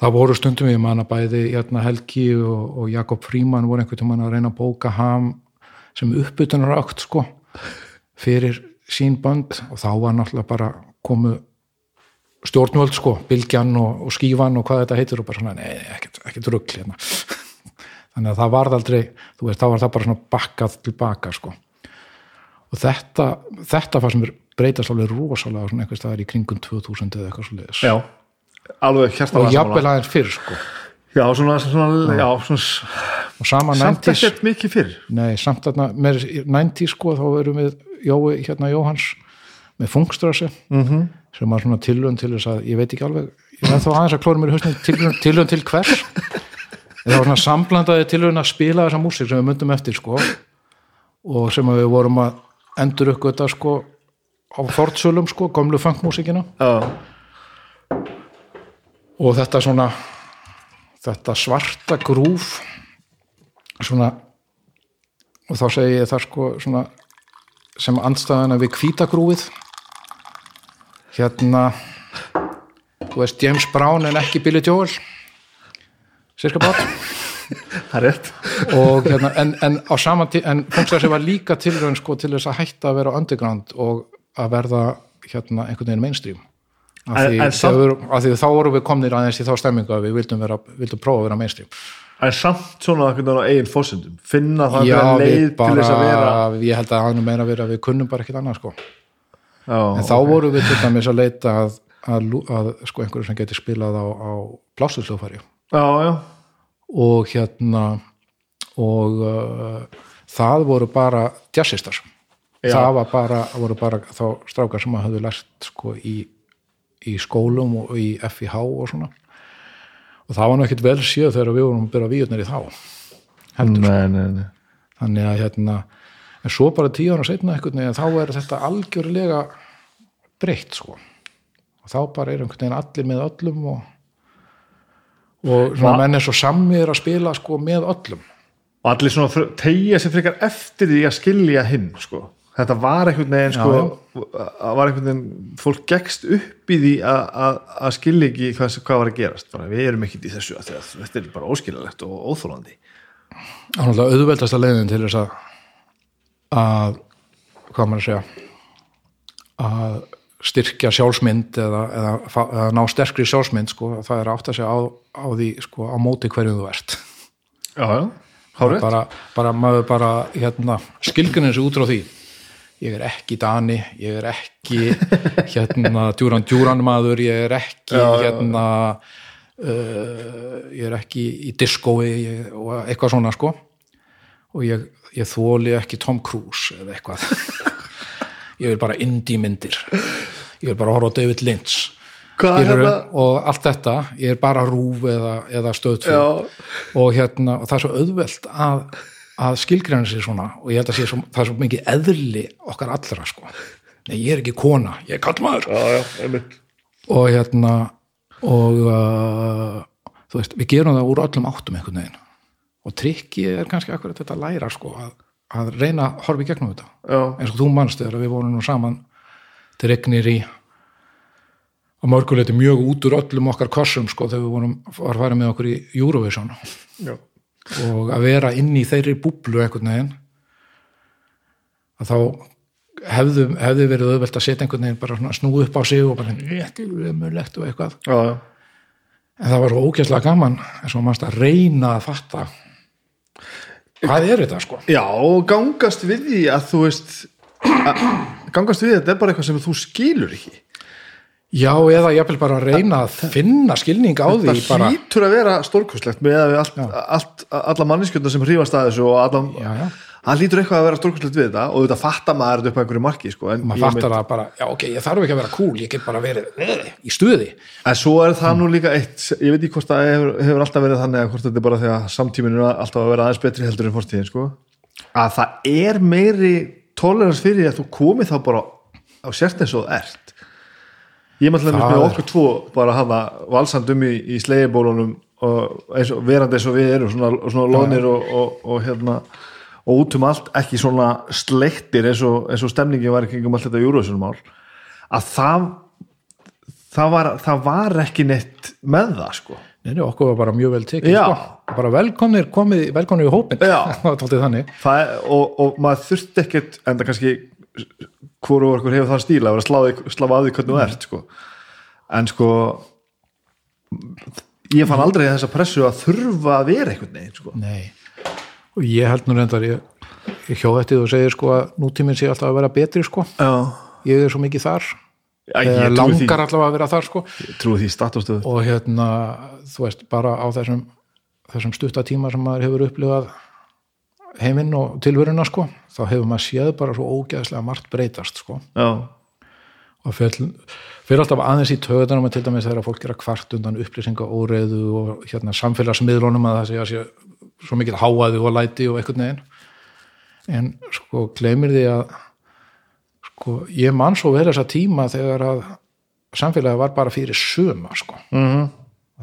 það voru stundum ég manna bæði hérna Helgi og, og Jakob Fríman voru einhvern tímann að reyna að bóka ham sem uppbytunar átt sko, fyrir sín bönd og þá var náttúrulega bara komu stjórnvöld sko, Bilgjan og, og Skífan og hvað þetta heitir og bara svona, nei, ekkert, ekkert rugl hérna. þannig að það varð aldrei þú veist, þá var það bara svona bakkað tilbaka sko. Og þetta, þetta fannst mér breytast alveg rosalega svona einhvers staðar í kringum 2000 eða eitthvað svo leiðis já alveg og hjartalega jafnvel aðeins fyrr sko. Já, svona, svona, já, svona og samt 90s ekkert mikið fyrr. Nei, samt þarna, með 90s sko þá erum við Jói, hérna Jóhans með fungstrassi -hmm. sem var svona tilhjörn til þess að ég veit ekki alveg, ég er þá aðeins að klóra mér í hausnum tilhjörn til hvers? Það var svona samblandaði tilhjörn að spila þessa músík sem við myndum eftir sko og sem við vorum að endur ykkur þetta sko á fortsölum sko, gömlu funkmúsíkina. Já, og þetta svona þetta svarta grúf svona og þá segi ég það sko svona sem andstæðana við hvítagrúfið hérna þú veist James Brown en ekki Billy Joel sirka bát. Og hérna en, en á saman tíð en Punkstarsi var líka tilraun sko til þess að hætta að vera underground og að verða hérna einhvern veginn mainstream af því, samt- af því þá vorum við komnir aðeins í þá stemmingu að við vildum, vera, vildum prófa að vera mainstream. En samt svona veginn á eigin fósundum finna það já, einhverja leið við til bara, þess að vera ég held að það er meira verið að við kunnum bara ekkert annað sko. Já, en þá vorum við til dæmis að leita að, að, að sko einhverju sem geti spilað á, á já, og hérna og uh, það voru bara jazzistar. Það var bara, voru bara þá strákar sem að hafðu lært sko í, í skólum og í FIH og svona. Og það var nú ekkit vel séð þegar við vorum að byrja víðurnir í þá heldur. Nei, nei, nei. Þannig að hérna en svo bara tíu ára setna einhvern veginn þá er þetta algjörlega breytt sko. Og þá bara er einhvern veginn allir með öllum og og svona menn er svo sammir að spila sko með öllum. Og allir svona tegja sér frekar eftir því að skilja hinn sko. Þetta var einhvern veginn sko, að var einhvern veginn fólk gegst upp í því að- að að skilja ekki hvað, hvað var að gerast. Bara, við erum ekkit í þessu að þetta er bara óskilalegt og óþólandi það er náttúrulega auðveldasta leiðin til þess að að hvað maður að segja að styrkja sjálfsmynd eða, eða, eða ná sterkri sjálfsmynd sko, það er að átta sig á, á því sko, á móti hverju þú ert. Já, já, hárið bara, bara maður bara hérna, skilgunin sig út frá því ég er ekki Dani, ég er ekki hérna djúran djúran maður, ég er ekki Já, hérna uh, ég er ekki í diskói ég, og eitthvað svona sko. Og ég, ég þóli ekki Tom Cruise eða eitthvað. Ég vil bara indie myndir. Ég vil bara horfa á David Lynch. Er þetta? og allt þetta, ég er bara rúf eða, eða stöðt og hérna, og það er svo auðvelt að, að skilgræna sér svona og ég held að sé svo, það er svo mikið eðli okkar allra sko. Nei, ég er ekki kona, ég er kallmaður já, já, einmitt. Og hérna og uh, þú veist, við gerum það úr öllum áttum einhvern veginn. Og trikki er kannski akkurat þetta að læra sko að, að reyna að horfa í gegnum þetta. Já, eins og þú manst þegar við vorum nú saman til regnir í á mörguleiti mjög út úr öllum okkar korsum sko þegar við vorum var farið með okkur í Eurovision. Já, og að vera inn í þeirri búblu einhvern veginn að þá hefðu, hefðu verið auðvelt að setja einhvern veginn bara snúið upp á sig og bara þetta er umurlegt og eitthvað. Já, já. en það var svo ógæslega gaman eins og mannst að reyna að fatta hvað er þetta sko. Já, og gangast við því að þú veist að, gangast við þetta er bara eitthvað sem þú skilur ekki já eða jafnvel bara að reyna að finna skilning á því það bara, hlýtur að vera stórkostlegt með að við allt, allt, alla manneskjöndar sem hrífast að þessu og allan, já já. Það hlýtur eitthvað að vera stórkostlegt við þetta og þetta fattar maður upp á einhverju marki sko, maður ég fattar það bara, já ok, ég þarf ekki að vera cool ég get bara verið eh, í stuði. En svo er það nú líka eitt, ég veit ekki hvort það hefur, hefur alltaf verið þannig að hvort þetta er bara að samtíminu er alltaf að vera aðeins betri heldur en fórstíðin sko. að það er meiri tolerans fyrir að þú komið þá bara á sért eins og ert ég maður til með er- okkur tvo bara hafa valsandum í, í slegibólunum og eins og verandi eins og við erum svona, svona loðnir og, og, og hérna og út um allt ekki svona sleiktir eins og, eins og stemningi var ekki um allt þetta júruvísunumál að það það var, það var ekki neitt með það sko. Nei, okkur var bara mjög vel tekið sko. bara velkomnir, komið, velkomnir í hópin það var tóttið þannig. Er- og, og maður þurfti ekkert en það kannski hvoru okkur hefur þann stíla að vera sláði, sláfa að því hvernig þú ert sko. en sko ég fann aldrei þessa pressu að þurfa að vera einhvern veginn sko. Nei. og ég held nú reyndar ég, ég hjóð eftir þú segir sko að nútíminn sé alltaf að vera betri sko já, ég er svo mikið þar já ég trúi því, langar allavega að vera þar sko og hérna, þú veist, bara á þessum þessum stutta tíma sem maður hefur upplifað heiminn og tilveruna sko þá hefur maður séð bara svo ógeðslega margt breytast sko. Já, og fyrir, alltaf aðeins í töðunum til dæmis þegar fólk er að kvart undan upplýsinga óreiðu og hérna samfélagsmiðlunum að það sé að sé svo mikil háaði og læti og einhvern veginn. En sko gleymir því að sko ég man svo verið þessa tíma þegar að samfélagi var bara fyrir suma sko. Mhm,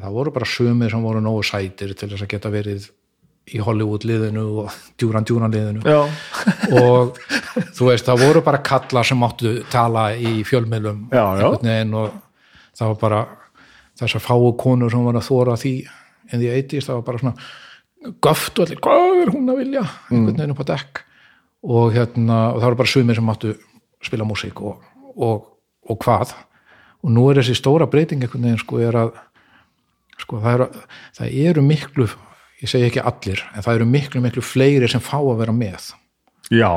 það voru bara sumir sem voru nógu sætir til þess að geta verið í Hollywood liðinu og djúran djúran liðinu. Já, og þú veist, það voru bara kallar sem máttu tala í fjölmiðlum Já, já. veginn og það var bara þessar fáu konur sem var að þóra því en því eitist, það var bara svona göft og allir, hvað er hún að vilja? Einhvern veginn upp á dekk. Og hérna, og það voru bara sumir sem máttu spila músík og, og, og hvað. Og nú er þessi stóra breyting einhvern veginn sko er að sko það eru, það eru miklu ég segi ekki allir, en það eru miklu miklu fleiri sem fá að vera með. Já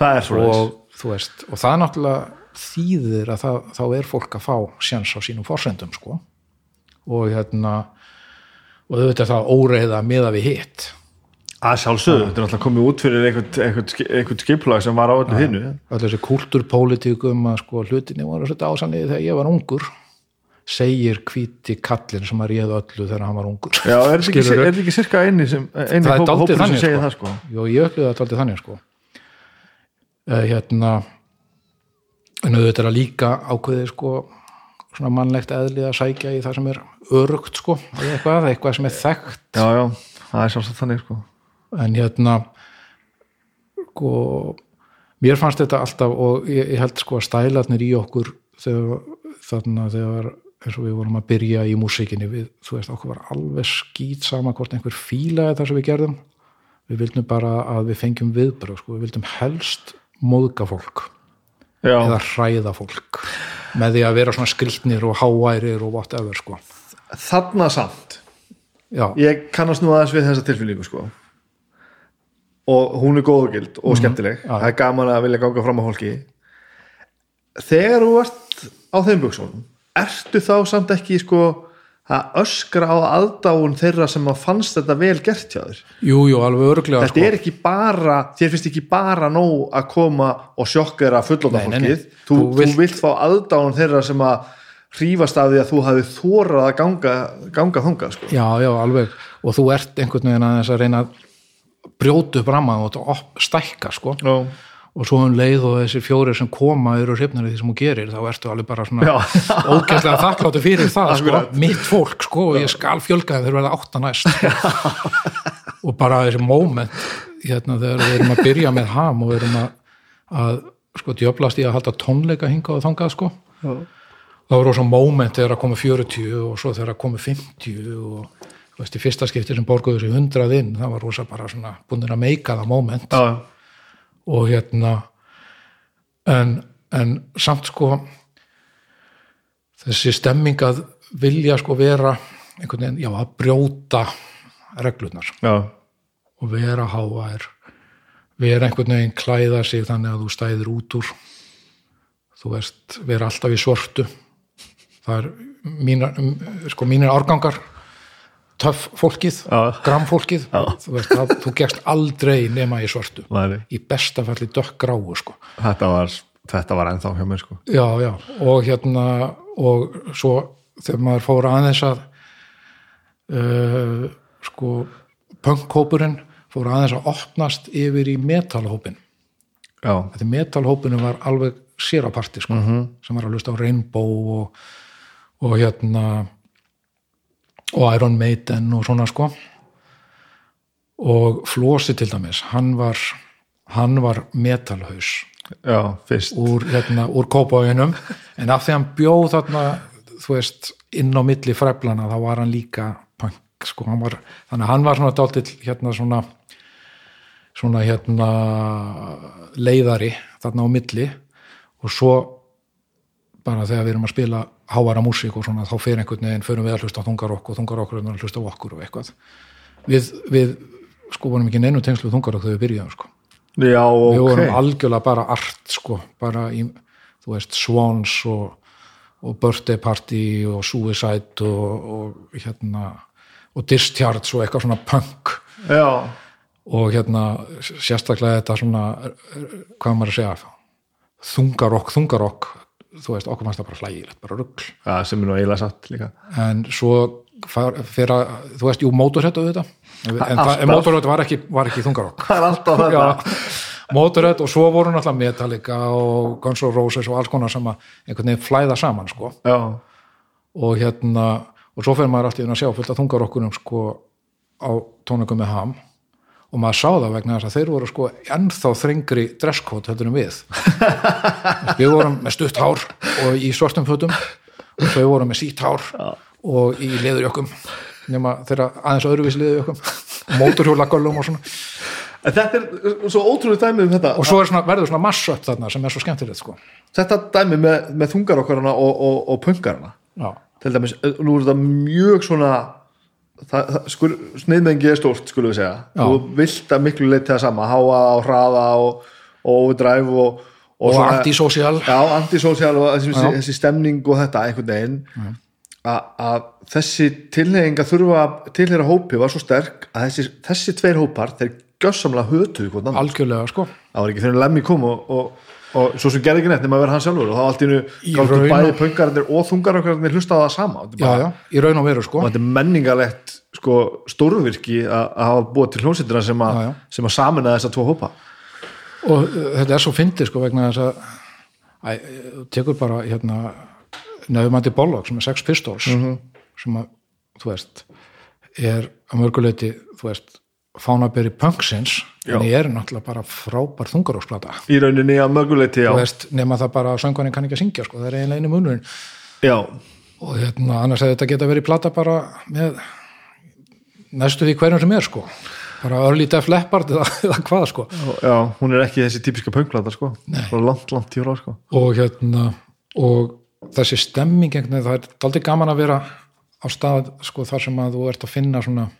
það er svo og veist, og það náttúrulega þýðir að það, þá er fólk að fá sjans á sínum forsendum sko. Og hérna og auðvitað er það óreiða miða við hitt. Að sjálfsögðu, þetta er alltaf komið út fyrir einhvern, einhvern, ski- einhvern skiplag sem var á öllu hinnu öll þessi kultúrpólitíkum að sko hlutinni voru þetta ásanniði þegar ég var ungur segir hvíti kallinn sem að réða öllu þegar hann var ungur. Já, er þetta ekki, ekki sirka eini sem eini Það hóp, hópur sem segir sko. það sko. Jó, ég upplifði þetta aldrei þannig sko. Uh, hérna en auðvitað er að líka ákveði sko svona mannlegt eðlið að sækja í það sem er örugt sko, eitthvað, eitthvað sem er þekkt. Já, já, það er sjálfsagt þannig sko. En hérna sko mér fannst þetta alltaf og ég, ég held sko að stælarnir í okkur þegar þarna þegar eins og við vorum að byrja í músikinni við, þú veist, okkur var alveg skýt sama hvort einhver fílaði það sem við gerðum. Við vildum bara að við fengjum viðbröð sko, við vildum helst móðga fólk já, eða hræða fólk með því að vera svona skrýtnir og háværir og whatever sko. Þarna samt já, ég kannast nú aðeins við þessa tilfinningu sko. Og hún er góð og gild og skemmtileg. Já. það er gaman að vilja ganga fram á fólki. Þegar þú ert á þeim buksónum ertu þá samt ekki sko að öskra á aðdáun þeirra sem að fannst þetta vel gert hjá þér? Jú, jú, alveg örglega þetta er ekki bara, þér finnst ekki bara nóg að koma og sjokka þeirra fullóta fólkið. Þú, Þú þú, vilt- vilt... fá aðdáun þeirra sem að hrífast af því að þú hafi þórað að ganga, ganga þangað sko. Já, já, alveg. Og þú ert einhvern veginn að að reyna að brjótu upp ramma og stækka sko. Já. Og svo um leið og þessir fjórir sem koma eru hrifnir í því sem þú gerir þá ertu alveg bara svona ógæslega þakkláttu fyrir það sko, mitt fólk sko og ég skal fjölga þeim þegar verða átta næst. Sko. og bara þessi moment hérna þegar við erum að byrja með ham og við erum að, að sko djöflast í að halda tónleika hinga og þangað sko. Já. það var rosa moment þegar að komu 40 og svo þegar að komu 50 og þú veist, í fyrsta skipti sem borguðu sér 100 inn, það var rosa bara svona búin að meika það moment. Já. Og hérna en, en samt sko þessi stemming að vilja sko vera einhvern veginn, já, að brjóta reglunar Já. og vera hávær vera einhvern veginn klæða sig þannig að þú stæðir út úr. Þú veist, vera alltaf í svörtu. Það er mínar, sko mínir árgangar töff fólkið, Já. gram fólkið. Já. þú veist, það, þú gegst aldrei nema í svörtu. Nei, í besta falli dökk gráu sko. Þetta var þetta var ennþá hjá mér sko. Já, já, og hérna og svo þegar maður fór aðeins að uh, sko punkhópurinn fór aðeins að opnast yfir í metalhópin já, þetta metalhópinu var alveg sér á parti sko, sem var að lusta á Rainbow og, og hérna og Iron Maiden og svona sko. Og Flósi til dæmis hann var, hann var metalhaus já, fyrst. úr, hérna, úr kópáinum en af því hann bjóð þarna þú veist, inn á milli fræflana þá var hann líka punk sko, hann var, þannig að hann var svona dáltill hérna svona svona hérna leiðari þarna á milli. Og svo bara þegar við erum að spila hávara músík og svona þá fyrir einhvern veginn förum við að hlusta þungarokk og þungarokkur er að hlusta okkur og eitthvað. Við, við sko vorum ekki neinu tengslu þungarokk þegar við byrjuðum sko. Já, við ok. vorum algjörlega bara art sko, bara í, þú veist Swans og, og Birthday Party og Suicide og, og hérna og discharge og eitthvað svona punk. Já, og hérna sérstaklega þetta svona hvað maður að segja þungarokk, þungarokk þú veist, okkur fannst það bara hlægilegt, bara rugl. Já, sem er nú eiginlega satt líka. En svo fyrir að, þú veist, jú, mótorhett og þetta en, Alltaf. en mótorhett var ekki, ekki þungarokk. Það er alltaf þetta Já, mótorhett og svo voru náttúrulega Metallica og Guns N' Roses og alls konar sem að einhvern veginn flæða saman sko. Og hérna og svo fyrir maður allt í einu að sjá fullt að þungarokkunum sko á tónleikum með ham og maður sá það vegna þess að þeir voru sko ennþá þrengri dresskót heldur en við. Við vorum með stutt hár og í svartum fötum og þau voru með sítt hár og í leðurjökkum nema þeirra aðeins öðruvísi leðurjökkum móturhjólagöllum og svona. Þetta er svo ótrúlega dæmi um þetta. Og svo svona, verður svona massup þarna sem er svo skemmtilegt sko. Þetta dæmi með, með þungarokkarana og, og, og punkarana já, til dæmis, nú er þetta mjög svona sniðmengi er stórt skulum við segja, Já. þú vilt að miklu leiti það sama, háa og hraða og, og overdrive og, og svona- antisocial. Antisocial og þessi, þessi stemning og þetta einhvern veginn. Að þessi tilheying að þurfa að tilheyra hópi var svo sterk að þessi, þessi tveir hópar þeir hvort annan algjörlega sko. Það var ekki fyrir lemmi kom og, og, og svo sem gerði ekki nema að vera hann sjálfur og þá allt í nú bæði punkararnir og þungararnir hlusta á það sama. Já, bara- já, í raun og veru sko. Og þetta er menningalegt sko, stórvirki að hafa búið til hljómsýttina sem, sem að samina þessa tvo hópa. Og uh, þetta er svo fyndið sko vegna þess að æ, tekur bara hérna nefnumandi Bollock sem er Sex Pistols sem að, þú veist er að mörguleiti þú veist, fánaberi punksins. En ég er náttúrulega bara frábær þungaróksplata í rauninni að möguleiti já, nema það bara að söngvarinn kann ekki að syngja sko, það er eiginlega einu munurinn. Já, og hérna, annars hefði þetta geta verið plata bara með næstu því hverjum sem er sko. Bara Early Def Leppard eða, eða hvað sko. Já, hún er ekki þessi típiska punkplata sko, langt, langt í frá sko. Og hérna og þessi stemming veginn, það er aldrei gaman að vera á stað sko þar sem að þú ert að finna svona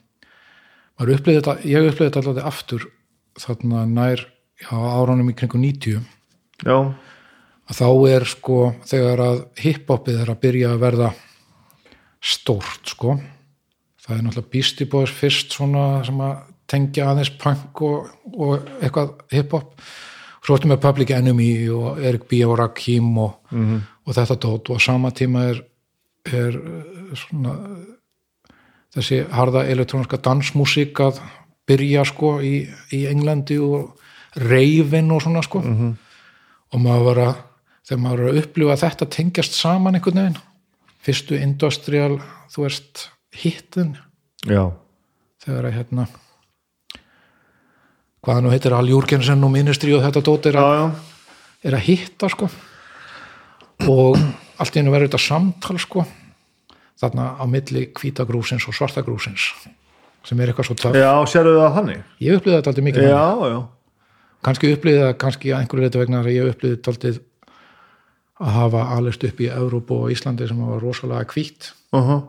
maður upplýði þetta, ég upplýði þetta alltaf aftur þarna nær já, árunum í kringum 90 já, að þá er sko þegar að hiphopið er að byrja að verða stórt sko. Það er náttúrulega Beastie Boys fyrst svona sem að tengja aðeins punk og, og eitthvað hiphop. Svo ertu með Public Enemy og Eric B. og Rakim og, og þetta dót. Og á sama tíma er, er svona þessi harða elektróniska dansmúsík að byrja sko í, í Englandi og reifin og svona sko. Og maður var að þegar maður var að upplifa að þetta tengjast saman einhvern veginn. Fyrstu industrial, þú veist hittin, já, þegar að hérna hvaða nú heitir Al Júrgensen og Ministry og þetta dót er er að hitta sko. Og allt einu verður þetta samtal sko. Þarna á milli hvítagrúsins og svartagrúsins sem er eitthvað svo töff. Já sérðu það þannig? Ég upplýði þetta aldrei mikið já, já, kannski upplýði það kannski einhverju leita vegna að ég upplýði þetta aldrei að hafa alist upp í Evrópu og Íslandi sem var rosalega hvít uh -huh.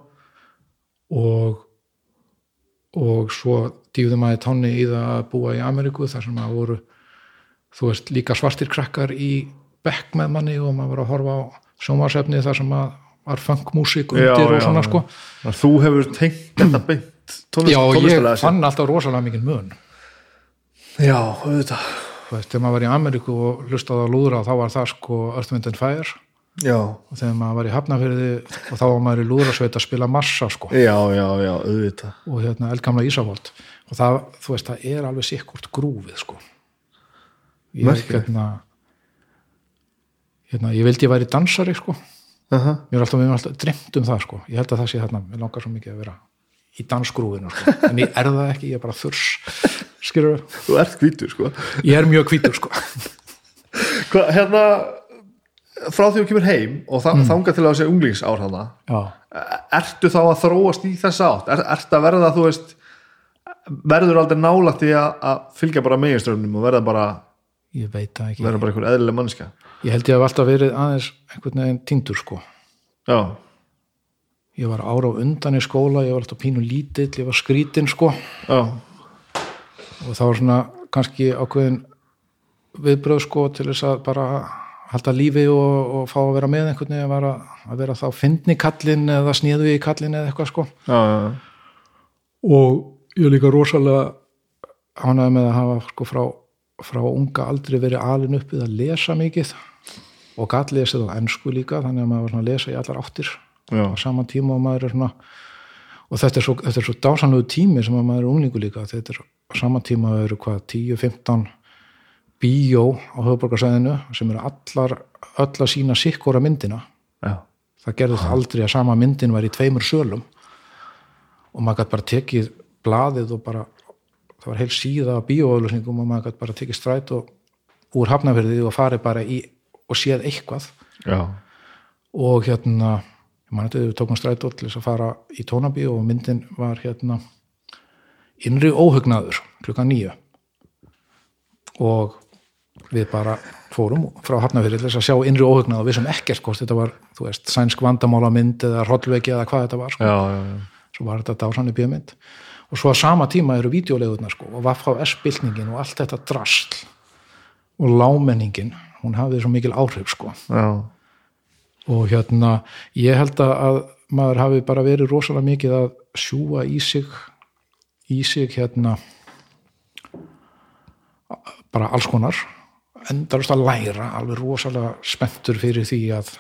og og svo dýfði maður tánni í það að búa í Ameríku þar sem maður voru þú veist líka svartir krakkar í bekk með manni og maður var að horfa á sjónvarsefni þar sem maður var funkmúsík undir Já, og já, svona já. sko. Að þú hefur tengt þetta beint tónlist, já tónlistalega ég fann alltaf rosalega mikið mun. Já, auðvitað. Þegar maður var í Ameríku og hlustaði á lúðra þá var það sko Earth, Wind and Fire. Já, og þegar maður var í Hafnafyrði og þá var maður í lúðrasveit að spila massa sko. Já, já, já, auðvitað. Og hérna eldgamla Ísavolt og það, þú veist, það er alveg sikkurt grúfið sko. Ég, Merkilegt. hérna, hérna, ég vildi ég væri dansari sko, uh -huh. mér er alltaf, mér er alltaf dremt um það sko, ég held að það sé þarna mér langar svo mikið að vera í dansgrúfinu sko. en ég er það ekki, ég er bara þurs skilur, þú ert hvítur sko. Ég er mjög hvítur sko. Hva, hérna frá því þú kemur heim og þa þanga til að sé unglingsár hana já, ertu þá að þróast í þess átt? Er, ertu að verða þú veist verður aldrei nálægt því að, að fylgja bara meginströfnum og verða bara ég veit það ekki. verða bara einhver eðlileg mannska ég held ég hef alltaf verið aðeins einhvern veginn týndur sko. Já, ég var ára á undan í skóla, ég var alltaf pínu lítill ég var skrítinn sko. Já, og það var svona kannski ákveðin viðbröð sko til þess að bara halda lífi og, og fá að vera með einhvern veginn að, að vera þá fyndni kallinn eða sniðu í kallinn eða eitthvað sko. Já, já, og ég er líka rosalega ánægði með að hafa sko frá, frá unga aldrei verið alin uppið að lesa mikið og gæt lesið á ennsku líka þannig að maður var svona að lesa í allar áttir Já. á saman tíma og maður er svona og þetta er svo, þetta er svo dásanlegu tími sem að maður er unglingu líka þetta er á saman tíma að eru hvað 10-15 bíó á höfuborgarsæðinu sem eru allar öll að sína sikkora myndina. Já, það gerðist aldrei að sama myndin var í tveimur sölum. Og maður gæti bara tekið blaðið og bara það var heil síða af bíóauðlýsningum og maður gæti bara tekið stræt og úr hafnafyrði og farið bara í og séð eitthvað. Já, og hérna ég man þetta við tókum strætó til þess að fara í tónabí og myndin var hérna innri óhugnaður klukkan nýju og við bara fórum frá Hafnafyrir til þess að sjá innri óhugnað og við sem ekkert hvort þetta var, þú veist, sænsk vandamálamynd eða hrollveki eða hvað þetta var sko. já, já, já. svo var þetta dásanni bíómynd og svo á sama tíma eru vídeolegurnar sko, og VFHS-bylningin og allt þetta drasl og lámenningin hún hafði svo mikil áhrif sko já. Og hérna ég held að að maður hafi bara verið rosalega mikið að sjúa í sig í sig hérna bara alls konar. Endarust að læra alveg rosalega spenntur fyrir því að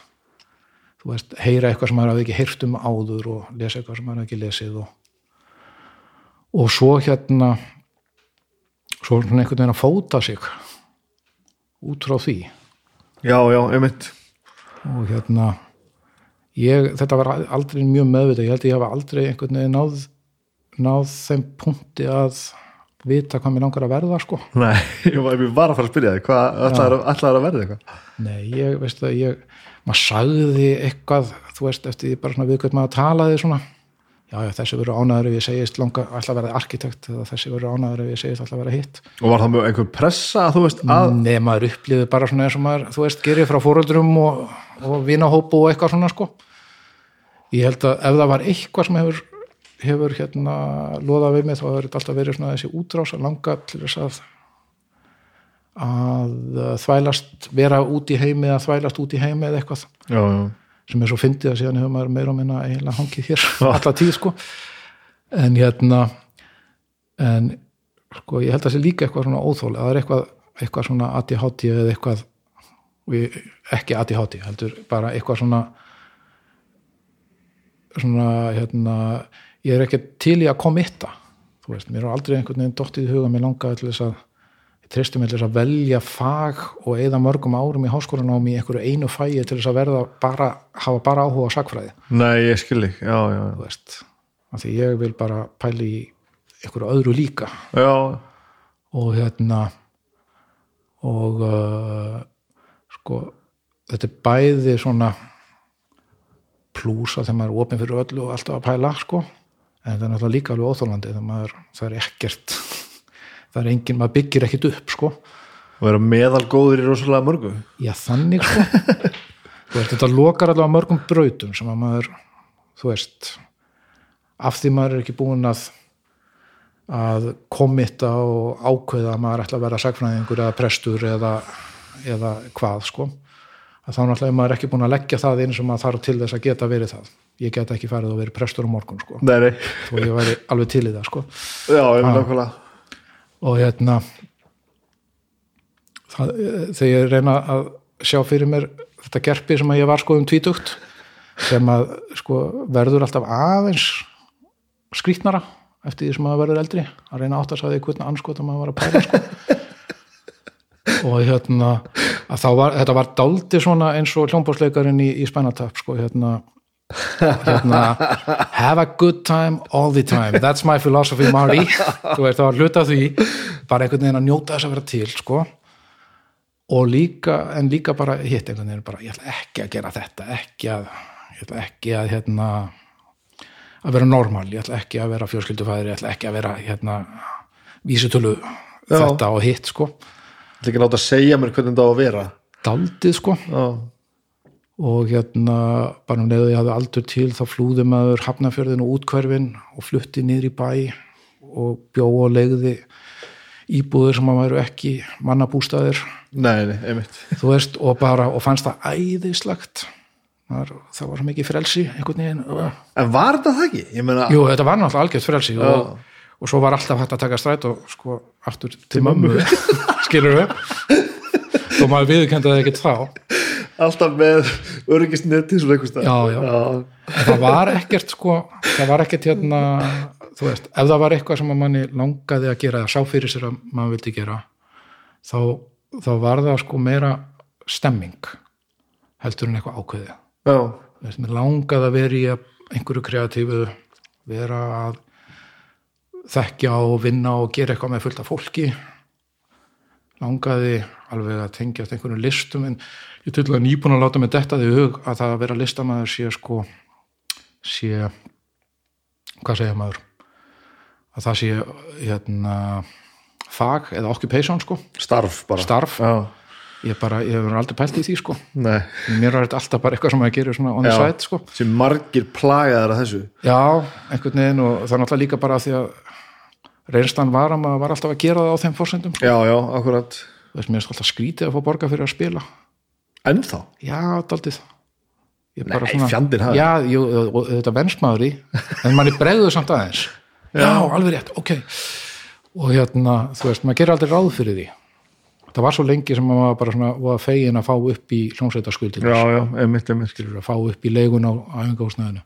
þú veist, heyra eitthvað sem maður hafi ekki heyrt um áður og lesa eitthvað sem maður hafi ekki lesið og, og svo hérna svo einhvern veginn að fóta sig út frá því. Já, já, einmitt og hérna ég, þetta var aldrei mjög meðvitað. Ég held að ég hafa aldrei einhvern veginn náð náð þeim punkti að vita hvað mér langar að verða sko. Nei, ég var, ég var að fara að spyrja þig hvað ætlaðir að, að verða eitthvað? Nei, ég veist að ég maður sagði eitthvað þú veist, eftir bara svona við hvernig maður talaði svona já, já, þessi verður ánæður ef ég segist langa, ætla að verða arkitekt eða þessi verður ánæður ef ég segist ætla að verða hitt. Og var það með einhver pressa þú veist að Nei, maður upplýði bara svona eins og maður, þú veist, gerir frá fóreldrum og, og vinahópu og eitthvað svona sko. Ég held að ef það var eitthvað sem hefur, hefur hérna loðað við mig þá hefur þetta alltaf verið svona þessi útrás að langa til þess að að þvælast, vera út í heimi eða þvælast út í heimi eða eitthvað. Já, já, sem er svo fyndið að síðan hefur maður meira og minna eiginlega hangið hér alla tíð sko. En hérna en sko ég held að það sé líka eitthvað svona óþól að það er eitthvað, eitthvað svona ADHD eða eitthvað við, ekki ADHD heldur bara eitthvað svona svona hérna ég er ekki til í að komitta þú veist, mér er aldrei einhvern veginn dottið í huga mér langaði til þess að mér til þess að velja fag og eða mörgum árum í háskólanámi í einhverju einu fæi til þess að verða bara, hafa bara áhuga á sakfræði nei, ég skil ekki já, já, þú veist, af því ég vil bara pæli í einhverju öðru líka. Já, og hérna og uh, sko þetta er bæði svona plúsa þegar maður er opinn fyrir öllu og alltaf að pæla sko en það er náttúrulega líka alveg óþólandi þegar maður, það er ekkert það er engin, maður byggir ekkert upp sko. Og vera meðalgóður í rosalega mörgu. Já þannig sko. Veist, þetta lokar allavega mörgum brautum sem að maður, þú veist af því maður er ekki búin að að komitta og ákveða að maður ætla að vera sagfræðingur eða prestur eða, eða hvað sko. Að þá náttúrulega er maður ekki búin að leggja það inn sem maður þarf til þess að geta verið það. Ég get ekki farið og verið prestur á morgun sko. Nei, nei, og ég væri alveg til í það sko. Já, ég Ah. Og hérna það, þegar ég reyna að sjá fyrir mér þetta gerpi sem að ég var sko um tvítugt sem að sko verður alltaf aðeins skrítnara eftir því sem maður verður eldri að reyna átt að sagði hvernig anskot að maður var að pæla sko. Og hérna að var, þetta var daldi svona eins og hljómbásleikarinn í, í Spænatap sko hérna hérna have a good time all the time. That's my philosophy Marty þú veist það var hluta því bara einhvern veginn að njóta þess að vera til sko. Og líka en líka bara hitt einhvern veginn bara ég ætla ekki að gera þetta ekki að ég ætla ekki að hérna að vera normal, ég ætla ekki að vera fjölskyldufæðir, ég ætla ekki að vera hérna vísutölu þetta og hitt sko, Það er ekki nátt að segja mér hvernig það á að vera. Daldið sko. Já, og hérna bara um leiðu ég hafði aldur til þá flúði maður hafnafjörðin og útkverfin og flutti niður í bæ og bjó og legði íbúður sem að væru ekki mannabústaðir. Nei, nei, einmitt. Þú veist og bara og fannst það æðislegt. Það, það var mikið frelsi. En var þetta það ekki? Ég meina, jú, þetta var náttúrulega algjört frelsi og, og svo var alltaf hægt að taka stræt og sko aftur til mömmu. skilur við þó maður viðurkendi það ekkert þá alltaf með öryggisneti svona stað Já, já. En það var ekkert sko, það var ekkert hérna þú veist, ef það var eitthvað sem að manni langaði að gera eða sá fyrir sér að maður vildi gera þá, þá var það sko meira stemming heldur en eitthvað ákveðið. Já, Þú veist, mér langaði að vera í einhverju kreatífu vera að þekkja og vinna og gera eitthvað með fullt af fólki. Langaði alveg að tengjast einhverjum listum en ég til að nýbúin að láta mig detta því hug að það að vera listamæður sé sko sé hvað segja maður? Að það sé hérna fag eða occupation sko. Starf bara. Starf, ég bara, ég hefur aldrei pælt í því sko. Nei. Mér var þetta alltaf bara eitthvað sem gerir svona on the side sko. Sem margir plagaðar að þessu. Já, einhvern veginn og það er náttúrulega líka bara því að reynslan var að maður var alltaf að gera það á þeim fórsendum sko. Já, já, akkurat. Þú veist, mér er alltaf skrítið að fá borga fyrir að spila Ennþá? Já, daldið Ég Nei, fjandinn hafi. Já, jú, þetta venst maður í en manni bregður samt aðeins. Já, alveg rétt, ok. Og hérna, þú veist, maður gerir aldrei ráð fyrir því. Það var svo lengi sem maður bara svona var fegin að fá upp í hljómsveitaskuldin Já, já, einmitt, einmitt. Að fá upp í leigun á æfingahúsnæðinu.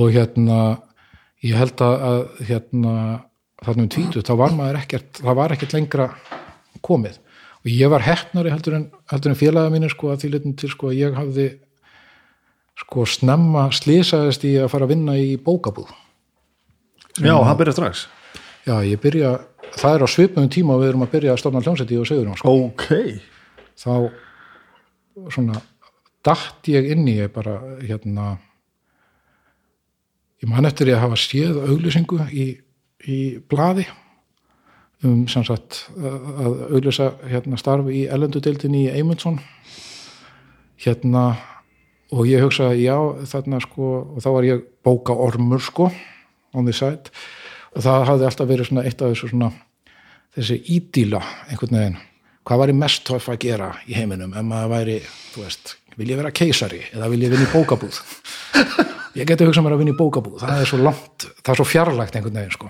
Og hérna ég held að, að hérna þarna um tvítu, þá var maður ekkert það var ekkert lengra komið og ég var heppnari heldur en, heldur en félaga mínir sko að því litum til sko að ég hafði sko snemma slísaðist í að fara að vinna í bókabúð. Já, það byrja strax. Já ég byrja, það er á svipum tíma og við erum að byrja að stofna hljómsætti og segur sko. Ok. Þá svona datt ég inn í ég bara hérna ég man eftir ég að hafa séð auglýsingu í, í blaði um sem sagt að auglýsa hérna starf í ellendudeildinni í Eymundsson. Hérna og ég hugsaði já þarna sko og þá var ég bóka ormur sko on the side. Og það hafði alltaf verið svona eitt af þessu svona þessi ídíla einhvern veginn. Hvað væri mest töff að gera í heiminum ef maður væri, þú veist, vil ég vera keisari eða vil ég vinna í bókabúð? Ég geti hugsað mér að vinna í bókabúð. Það er svo langt, það er svo fjarlægt einhvern veginn sko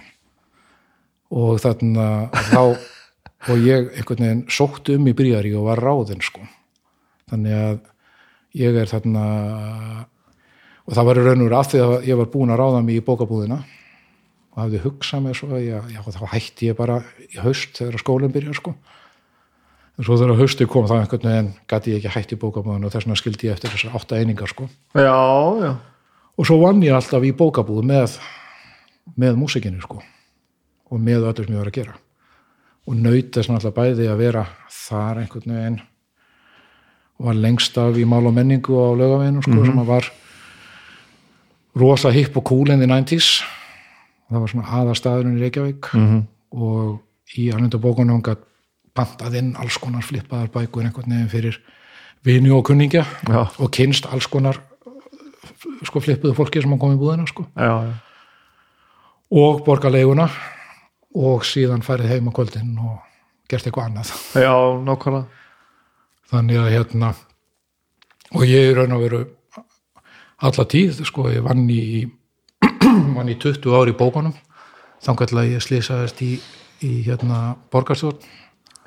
og þarna þá og ég einhvern veginn sótti um í byrjari og var ráðinn sko. Þannig að ég er þarna og það var í raun og veru af því að ég var búin að ráða mig í bókabúðina og hafði hugsað mér svo að ég, já, þá hætti ég bara í haust þegar skólinn byrjar sko. En svo þegar hausti kom þá einhvern veginn gæti ég ekki hætt í bókabúðinu og þess vegna skildi ég eftir þessar átta einingar sko. Já, já. Og svo vann ég alltaf í bókabúð með með músikinu sko og með öllu sem ég var að gera. Og naut þess alltaf bæði að vera þar einhvern veginn og var lengst af í mál og menningu á laugaveginu sko sem að var rosa hipp og cool in the 90s það var svona aðastæðurinn í Reykjavík. -hmm. og í alveg bókunum gætt pantað inn alls konar flippaðar bækur einhvern veginn fyrir vini og kunningja Já. og kynst alls konar sko flippuðu fólki sem að koma í búðina sko. Já, já. Og borga leiguna og síðan farið heim á kvöldin og gert eitthvað annað. Já, nákvæmlega. Þannig að hérna og ég er raun og veru alla tíð, sko, ég vann í vann í 20 ári í bókunum. Þannig að ég slýsaðist í, í hérna borgarstjórn.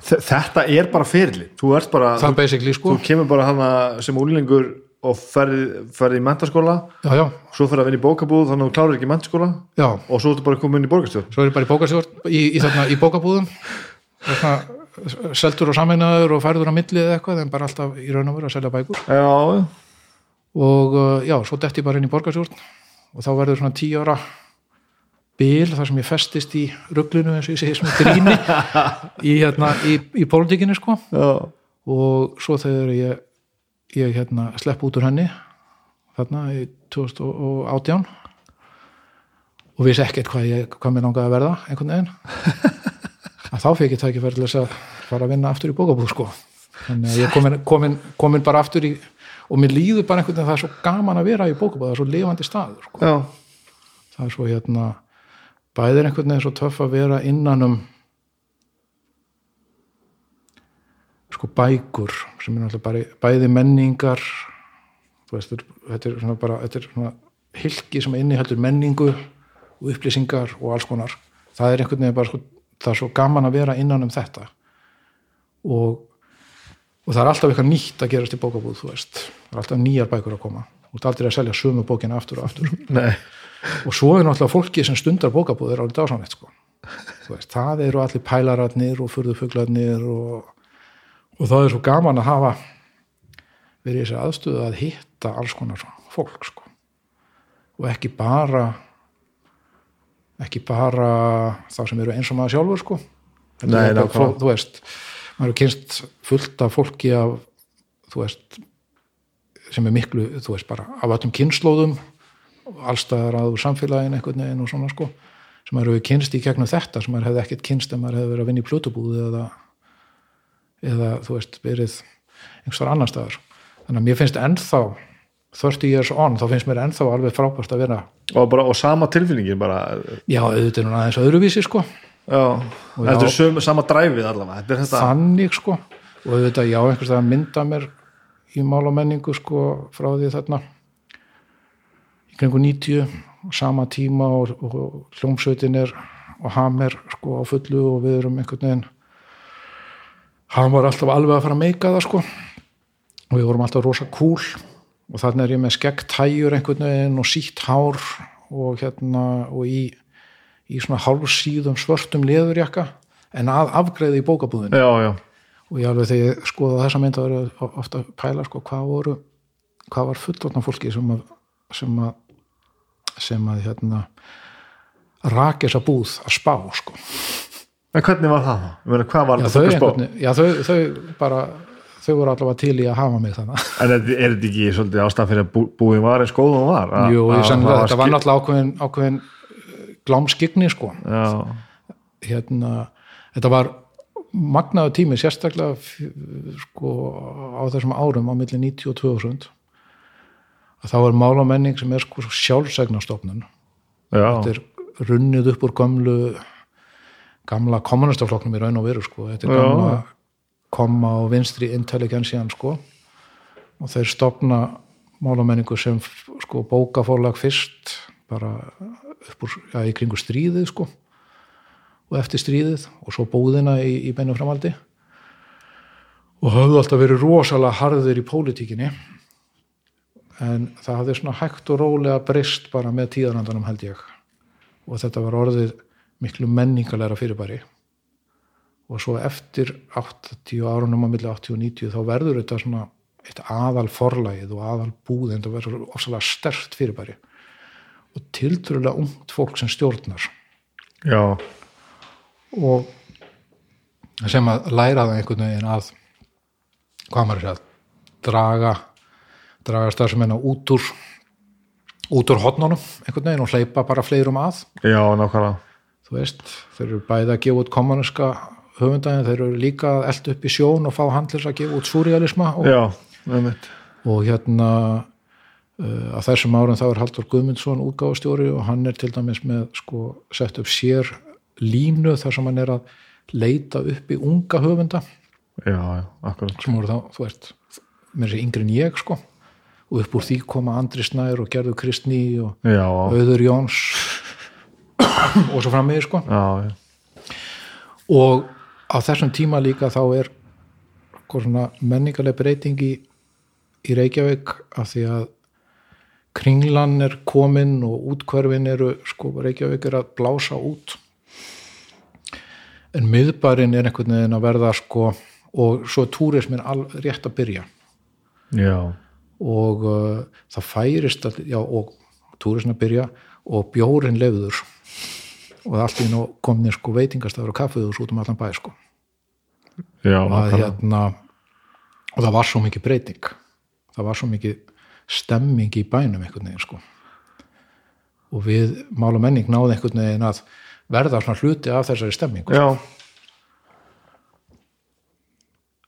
Þe- Þetta er bara fyrirli Þú ert bara, það basically sko, þú kemur bara hana sem úlingur og ferði, í mentaskóla já, já, svo ferði að vinna í bókabúð þannig að þú klárir ekki mentaskóla já. Og svo ertu bara komin í borgarstjórn. Svo er ég bara í bókastjórn í, í, þarna, í bókabúðum. Þarna, seldur og sameinaður og færður á milli eða eitthvað en bara alltaf í raun og veru að selja bækur. Og uh, já, svo detti ég bara inn í borgarstjórn og þá verður svona tíu ára bil þar sem ég festist í rugglinu eins og ég segi sem gríni í, hérna, í, í pólitíkinni sko. Og svo þegar ég, ég hérna, slepp út úr henni þarna í 2018 og vissi ekkert hvað, ég, hvað mér langaði að verða einhvern veginn. Að þá fekk ég þess að fara að vinna aftur í bókabúð sko. Þannig að ég komin, komin, komin bara aftur í og mér líður bara einhvern veginn það er svo gaman að vera í bókabúð það er svo lifandi staður sko. það er svo hérna bæðir einhvern veginn svo töff að vera innan um sko bækur sem er náttúrulega bara bæði menningar veist, þetta er- er svona bara þetta er svona hilki sem inniheldur menningu og upplýsingar og alls konar. Það er einhvern veginn bara sko, það er svo gaman að vera innan um þetta. Og, og það er alltaf eitthvað nýtt að gerast í bókabúð þú veist, það er alltaf nýjar bækur að koma. Þú ert aldrei að selja sömu bókina aftur og aftur. Nei, og svo er náttúrulega fólki sem stundar bókabúð er alveg dásanlegt sko. Þú veist, það eru allir pælararnir og furðufuglarnir og, og það er svo gaman að hafa verið í þessi aðstöðu að hitta alls konar fólk sko. Og ekki bara ekki bara þá sem eru eins og maður sjálfur sko. Nei, ég bara þú veist, maður er kynst fullt af fólki af þú veist sem er miklu, þú veist bara af öllum kynnslóðum allstaðar að úr samfélagin einhvern veginn og svona sko. Sem maður hefur kynst í gegnum þetta sem maður hefði ekkert kynst ef maður hefði verið að vinna í plötubúðu eða, eða þú veist verið einhverstaðar annar staðar. Þannig að mér finnst ennþá 30 years on, þá finnst mér ennþá alveg frábært að vera og, bara, og sama tilfinningin bara já, auðvitað er hún aðeins öðruvísi sko. Já, þetta er sömu, sama dræfið allavega þetta er þetta þannig sko. Og auðvitað já, einhverstaðar mynda mér í mál og menningu sko frá því þarna. Í kringu 90 sama tíma og, og hljómsveitin er og Hammer sko á fullu og við erum einhvern veginn hann var alltaf alveg að fara að meika það sko. Og við vorum alltaf rosa cool. Og þannig er ég með skeggtæjur einhvern veginn og sítt hár og hérna og í, í svona hálfsíðum svörtum leðurjakka en að afgreiði í bókabúðinu já, já, og ég alveg þegar ég skoða þessa mynd að vera ofta að pæla sko hvað voru hvað var fullorðna fólki sem að sem að, sem að hérna raki þessa búð að spá sko en hvernig var það? Meina, hvað var fólk að spá? já, þau, þau bara þau voru allavega til í að hafa mig þannig en er, er þetta ekki svolítið ástæð fyrir að bú, búin var eins góð hún var? Að- Jú, að- ég sennilega, að þetta var náttúrulega ákveðin, ákveðin glámskigni sko já, hérna, þetta var magnaðu tími sérstaklega sko á þessum árum á milli 90 og 2000 að þá er mál og menning sem er sko sjálfsegnastofnun já, þetta er runnið upp úr gamlu gamla kommunistaflokknum í raun og veru sko. Þetta er Já. gamla koma og vinstri intelligensian sko. Og þeir stopna mál og menningu sem sko bókafórlag fyrst bara úr, já, í kringu stríðið sko og eftir stríðið og svo búðina í, í beinum framaldi og höfðu alltaf verið rosalega harður í pólitíkinni en það hafði svona hægt og rólega breyst bara með tíðarandanum held ég. Og þetta var orðið miklu menningalega fyrirbæri. Og svo eftir 80 árunum á milli 80 og 90 þá verður þetta svona eitt aðal forlægið og aðal búðin það verður ofsalega stert fyrirbæri. Og tiltrúlega ungt fólk sem stjórnar. Já, og sem að læra það einhvern veginn að hvað maður er að draga draga starfseminna út úr út úr hotnunum einhvern veginn og hleypa bara fleirum að. Já, nákvæmlega þú veist, þeir eru bæði að gefa út kommuniska höfundaginn, þeir eru líka að elda upp í sjón og fá handlis að gefa út súrealisma og, já, og hérna uh, að þessum árum þá er Haldur Guðmundsson útgáfastjóri og hann er til dæmis með sko sett upp sér línu þar sem hann er að leita upp í unga höfunda. Já, já, akkurat. Sem voru þá, þú veist með þessi yngri en ég sko. Og upp úr því koma Andri Snær og Gerður Kristný og já, Auður Jóns og svo frammiði sko. Já, já, og á þessum tíma líka þá er sko svona menningarleg breyting í, í Reykjavík af því að kringlan er komin og útkverfin eru sko Reykjavík er að blása út. En miðbærin er einhvern veginn að verða sko og svo túrismin rétt að byrja. Já, og uh, það færist all, já, og túrismin að byrja og bjórin lefður og allt í nú komin sko veitingastafur og kaffiðus út um allan bæ sko. Já, og, að, hérna, og það var svo mikið breyting. Það var svo mikið stemming í bænum einhvern veginn sko. Og við mál og menning náði einhvern veginn að verða svona hluti af þessari stemmingu já,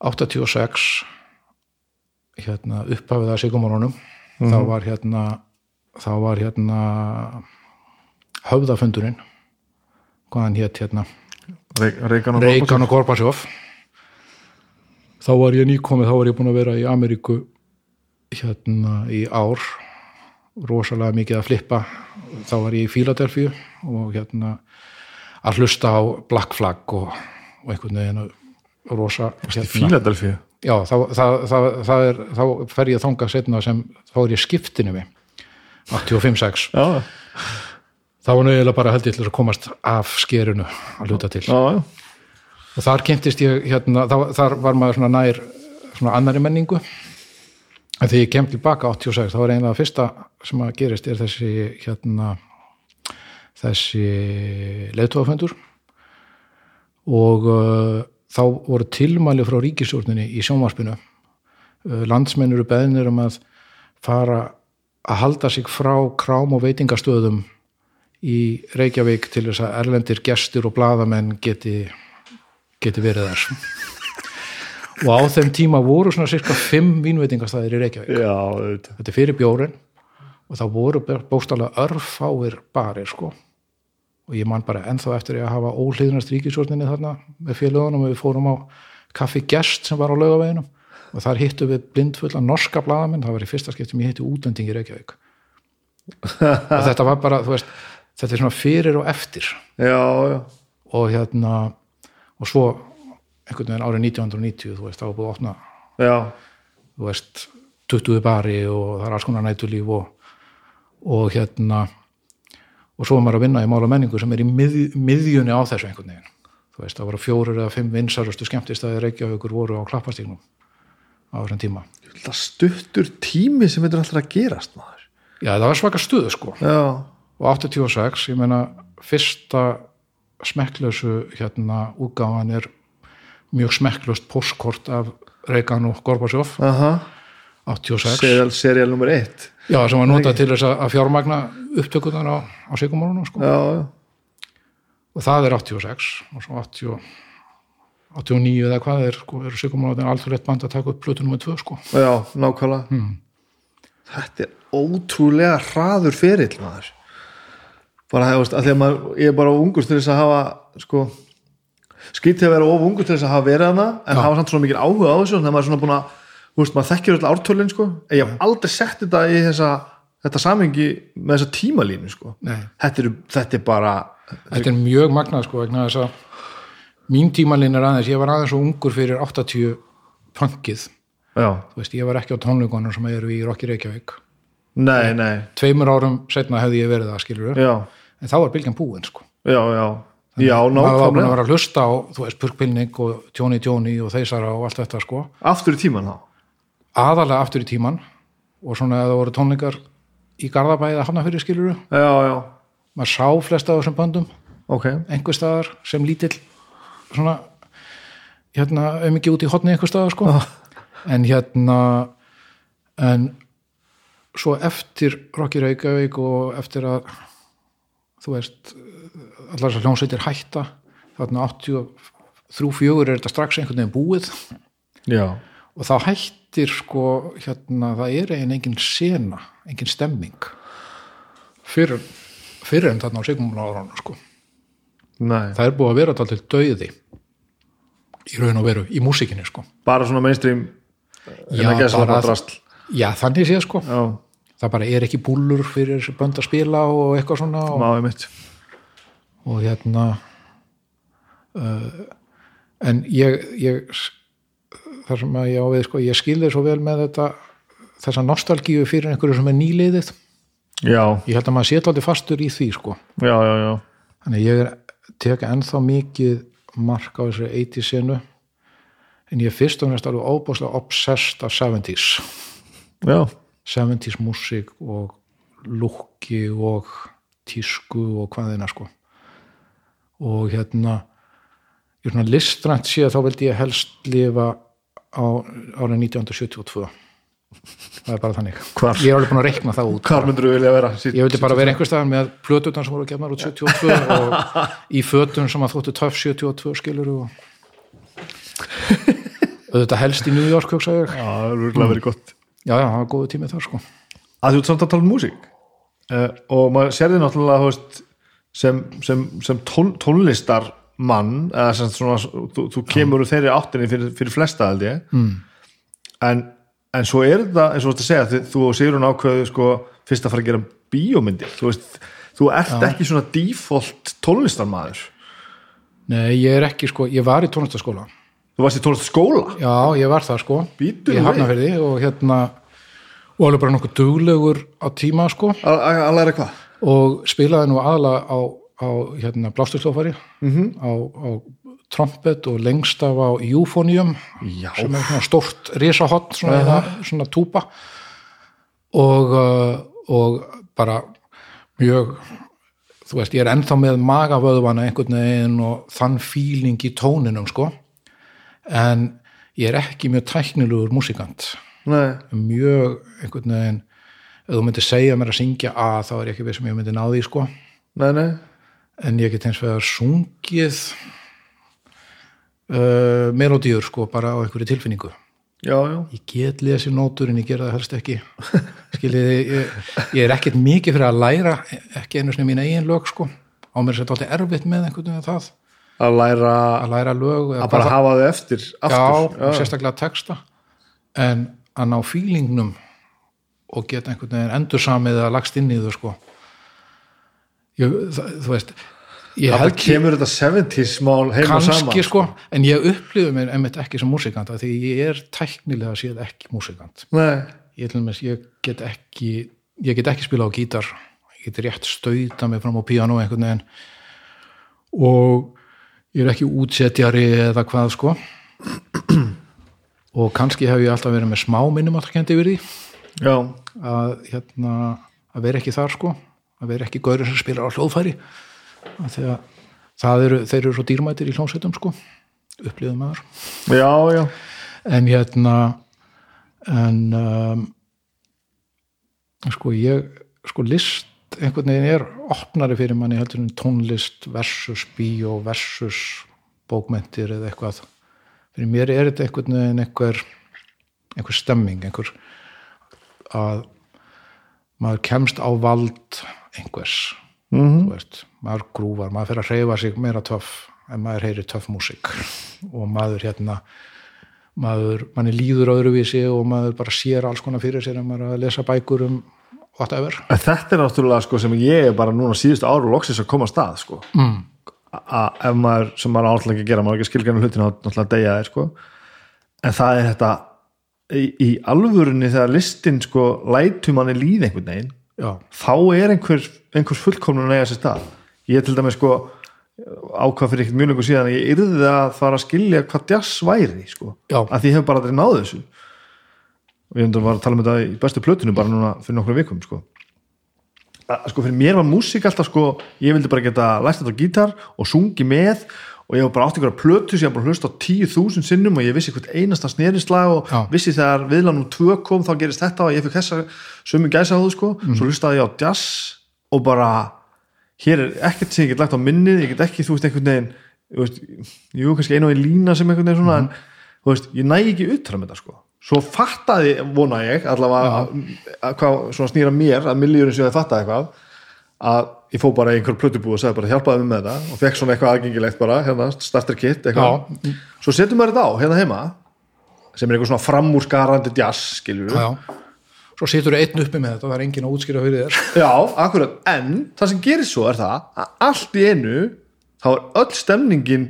86 hérna upphafið að sigumorunum þá var hérna þá var hérna höfðafundurinn hvað hann hétt hérna? Reik- Reykján Reykján og Gorbachev. Þá var ég nýkomið þá var ég búin að vera í Ameríku hérna í ár. Rosalega mikið að flippa. Þá var ég í Fíladelfíu og hérna að hlusta á Black Flag og, og einhvern veginn rosa hérna, Fíladelfíu? Já, þá, það, það, það er, þá fer ég þangað setna sem þá er ég skiptinu við. 85-6 Já, þá var nöðilega bara held ég til að komast af skerinu að hluta til. Já, já. Og þar kynntist ég hérna, þá, þar var maður svona nær svona annari menningu. En þegar ég kem tilbaka 86 þá var af fyrsta sem að gerist er þessi hérna þessi leiðtóðaföndur og uh, þá voru tilmæli frá ríkistjórninni í sjónvarpinu. Uh, landsmenn eru beðnir um að fara að halda sig frá krám og veitingastöðum í Reykjavík til þess að erlendir gestur og bladamenn geti geti verið þar. Og á þeim tíma voru svona cirka fimm vínveitingastæðir í Reykjavík. Já, þetta er fyrir bjórin og það voru bókstálega örfáir barir sko. Og ég man bara ennþá eftir að hafa óhlýðnast ríkisvörninni þarna með félögunum og við fórum á kaffi gest sem var á laugaveginum. Og þar hittu við blindfulla norska bladamenn, það var í fyrsta skiptum ég hitti útlending í Reykjavík. Og þetta var bara, þú veist þetta er svona fyrir og eftir. Já, já, og hérna og svo einhvern veginn árið 1990 þú veist, þá var búið að opna. Já. Þú veist, 20 bari og það er alls konar nætulíf og, og hérna og svo er maður að vinna í mála menningu sem er í mið, miðjunni á þessu einhvern veginn. Þú veist, það voru fjórir eða fimm vinsarustu skemmtistæði Reykjavíkur voru á klapparstígnum á þessum tíma. Það stuttur tími sem þetta er alltaf að gerast maður. Já, það var svaka stuðu sko. Já, og 86, ég meina fyrsta smekklausu hérna útgáfan er mjög smekklaust postkort af Reykján og Gorbachev. Aha. 86 Serial, serial nummer eitt. Já, sem var notað til þess að fjármagna upptökunar á, á sigumórunum sko. Og það er 86 og svo 80, 89 eða hvað er, sko, eru sigumórunum alltaf rétt band að taka upp plötu nummer 2 sko. já, nákvæmlega. Hmm. Þetta er ótrúlega hraður ferill maður bara það, veist, að því að maður, ég er bara ungur til þess að hafa sko skýtti að vera of ungur til þess að hafa verið hana en Já. hafa samt svona mikil áhuga á þessu þannig að maður er svona búin að, þú veist, maður þekkir öll ártölin sko, en ég hef aldrei sett þetta í þessa, þetta samhengi með þessa tímalínu sko. Þetta er, þetta er bara Þetta er mjög magnað sko, vegna þess að mín tímalinn er aðeins, ég var aðeins svo ungur fyrir 80 punkið. Já, þú veist, ég var ekki á tónleikonum sem eru í Rocky Reykjavík nei, nei. tveimur árum setna hefði ég verið það skilur já, en þá var bylgjan búin sko. Já, já. Já, maður var að nákvæmlega, vera að hlusta á, þú veist, Purkpilning og Tjóni Tjóni og Þeisara og allt þetta sko. Aftur í tíman þá? Aðalega aftur í tíman og svona að það voru tónleikar í Garðabæði að hafna fyrir skiluru já, já, maður sá flesta af þessum böndum ok. einhver staðar sem lítill svona hérna ekki út í hotni einhver staðar sko. En hérna en svo eftir Rocky Reykjavík og eftir að þú veist allar þessar hljónsveitir hætta þarna 83-4 er þetta strax einhvern veginn búið. Já, og þá hættir sko hérna það er eigin engin sena engin stemming fyrir, fyrir en þarna á sigmumláðurinn sko. Nei. Það er búið að vera til döiði í raun og veru, í músikinni sko. Bara svona mainstream Já, bara- já, þannig sé sko, já, það bara er ekki búlur fyrir bönd að spila og eitthvað svona og, og hérna uh, en ég, ég þar sem að ég á við sko, ég skilði svo vel með þetta þessa nostalgíu fyrir einhverju sem er nýliðið. Já, ég held að maður sé alltaf fastur í því sko. Já, já, já. Þannig ég teka ennþá mikið mark á þessari 80 senu en ég er fyrst og næst alveg óbúslega obsessed af 70s já, 70s músík og lúkki og tísku og hvaðina sko. Og hérna er svona listrænt að þá vildi ég helst lifa á árið 1972 það er bara þannig. Hvar? ég er alveg búin að reikna það út hvar myndur þú vilja vera? Sitt- ég vildi bara vera einhver staðar með plötutan sem voru gefnar út 72 og í fötum sem að þóttu töff 72 skilur og auðvitað helst í New York hugsa ég, já, það er verið gott já já, það var góðu tími þar sko. Að þú ert samt að tala um músík. Uh, og maður sér þið náttúrulega veist, sem, sem, sem tón, tónlistar mann eða sem svona, þú, þú kemur úr þeirri áttinni fyrir, fyrir flesta held ég. Mm. en en svo er það, eins og þú veist að segja þið- þú og Sigrun ákveðu sko fyrst að fara að gera bíómyndir. Þú veist, þú ert ekki svona default tónlistarmaður. Nei, ég er ekki sko, ég var í tónlistaskóla þú varst í tónlistaskóla Já, ég var það sko Bíddu Í við. Hafnafirði og hérna og alveg bara nokkuð duglegur á tíma sko að læra hvað? og spilaði nú aðla á, á hérna blásturslófari -hmm. á, á trompet og lengst af á eufonium Já. sem er svona stórt risahott svona, uh svona túpa og, uh, og bara mjög þú veist, ég er ennþá með magavöðvana einhvern veginn og þann fíling í tóninum sko en ég er ekki mjög tæknilegur músikant. Nei, mjög einhvern veginn ef þú myndir segja mér að syngja að þá er ég ekki við sem ég myndi ná því sko. Nei, nei. En ég get eins vegar sungið uh, melodíur sko bara á einhverju tilfinningu. Já, já, ég get lesið nótur en ég gera það helst ekki. Skiljiði, ég, ég er ekkert mikið fyrir að læra ekki einu sinni mín eigin lög sko. Á mér er þetta alltaf erfitt með einhvern veginn það að læra að læra lög að bara hafa þau eftir aftur. Já, og sérstaklega texta. En að ná fílingnum og geta einhvern veginn endur samið að lagst inn í þau sko. Ég, það, þú veist það kemur þetta 70s mál heima kannski saman sko, en ég upplifði mér einmitt ekki sem músikant því ég er tæknilega séð ekki músikant. Nei, ég, ég get ekki ég get ekki spila á gítar. Ég get rétt stauta mig fram á píanó einhvern veginn. Og ég er ekki útsetjari eða hvað sko. Og kannski hef ég alltaf verið með smá minnum að yfir því. Já, að, hérna, að vera ekki þar sko. Að vera ekki gaurið sem spilar á hljóðfæri. Að það eru, þeir eru svo dýrmætir í hljómsveitum sko. Upplýðum maður. Já, já. En hérna en um, sko ég sko list einhvern veginn er opnari fyrir manni heldur en tónlist versus bíó versus bókmentir eða eitthvað. Fyrir mér er þetta einhvern veginn einhver einhver stemming einhver að maður kemst á vald einhvers. Þú veist, maður grúvar, maður fyrir að reyfa sig meira töff en maður heyri töff músík. Og maður hérna maður, manni líður öðruvísi og maður bara sér alls konar fyrir sér en maður að lesa bækur um whatever. En þetta er náttúrulega sko sem ég er bara núna síðustu áru loksins að koma að stað sko. Mm. að ef maður, sem maður áallega ekki að gera maður ekki skilgjörnum hlutina á náttúrulega degja þeir sko. En það er þetta í, í alvörunni þegar listin sko lætu manni líð einhvern veginn já, þá er einhver, einhvers fullkomnun að eiga sér stað. Ég til dæmis sko ákvað fyrir ekkert mjög lengur síðan að ég yrði að fara að skilja hvað jazz væri sko, Já. að því ég hef bara aldrei náðu þessu og ég var að tala um þetta í bestu plötinu bara núna fyrir nokkru vikum sko. sko fyrir mér var músík alltaf sko, ég vildi bara geta læst þetta á gítar og sungi með og ég var bara átt ykkur að plötu sem ég var bara hlust á 10.000 sinnum og ég vissi hvert einasta snerislag og Já. vissi þegar viðlanum tvö kom þá gerist þetta og ég fikk þessa sömu gæsa á þú sko, svo hlustaði ég á jazz og bara hér er ekkert sem ég get lagt á minnið, ég get ekki þú veist einhvern veginn, veist, jú kannski einu og einn lína sem einhvern veginn svona en þú veist, ég næ ekki utra með þetta sko svo fattaði, vona ég allavega að, að hvað snýra mér að milljörun sem ég fattaði eitthvað að ég fór bara í einhver plötubú og sagði bara hjálpaði mig með þetta. Og fekk svona eitthvað aðgengilegt bara hérna, starter kit eitthvað. Svo setjum maður þetta á hérna heima sem er eitthvað svona framúrskarandi jazz skilur já, já. Svo situr einn uppi með þetta, það er enginn að útskýra fyrir þér. Já, akkurat, en það sem gerir svo er það að allt í einu þá er öll stemningin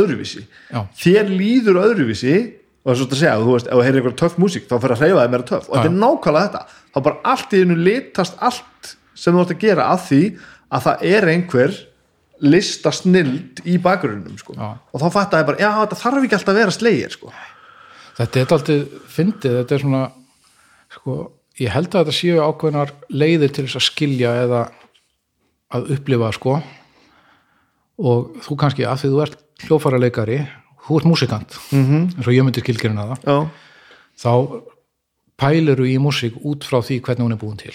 öðruvísi. Já. þér líður öðruvísi og það er svo að segja, þú veist, ef þú heyrir eitthvað töff músík þá fyrir að hreyfa þig meira töff. Og þetta er nákvæmlega þetta. Þá bara allt í einu litast allt sem þú ert að gera að því að það er einhver lista snild í bakgrunnum sko. Og þá fattaði ég bara, já, þetta þarf ekki alltaf að vera slegir sko. þetta er alltaf fyndið, þetta er svona sko, ég held að þetta séu ákveðnar leiðir til þess að skilja eða að upplifa sko. Og þú kannski að því þú ert hljófara leikari, þú ert músikant mm -hmm. eins og ég myndi skilgjörna það. Já, þá pæliru í músík út frá því hvernig hún er búin til.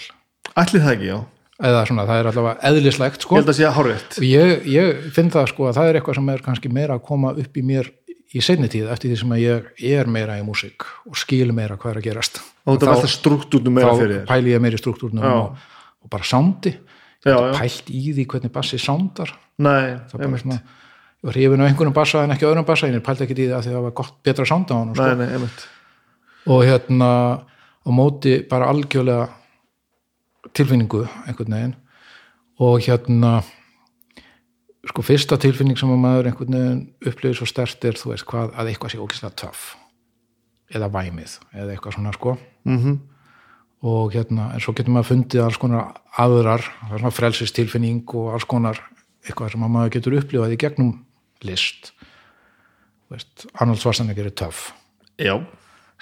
Ætli það ekki, já. Eða svona, það er allavega eðlislegt Ég sko held að sé að og ég, ég finn það sko að það er eitthvað sem er kannski meira að koma upp í mér í seinni tíð eftir því sem að ég er meira í músík og skil meira hvað er að gerast. Og þetta velta struktúrnum meira fyrir þá þér. pæli ég meira í struktúrnum og, og bara sándi Ég pælt í því hvernig bassi sándar Nei, það bara einmitt. svona ég var hrifin á einhvernum bassa en ekki öðrum bassa ég pælti ekki í því að því að það var gott betra sánda á hann sko. nei, nei, og hérna á móti bara algjörlega tilfinningu einhvern veginn og hérna sko fyrsta tilfinning sem að maður einhvern veginn upplifir svo stert er þú veist hvað að eitthvað sé ókvæslega töff eða væmið eða eitthvað svona sko mm -hmm. og hérna en svo getur maður fundið alls konar aðrar það er svona frelsistilfinning og alls konar eitthvað sem að maður getur upplifað í gegnum list. Veist, Arnold Schwarzenegger er töff.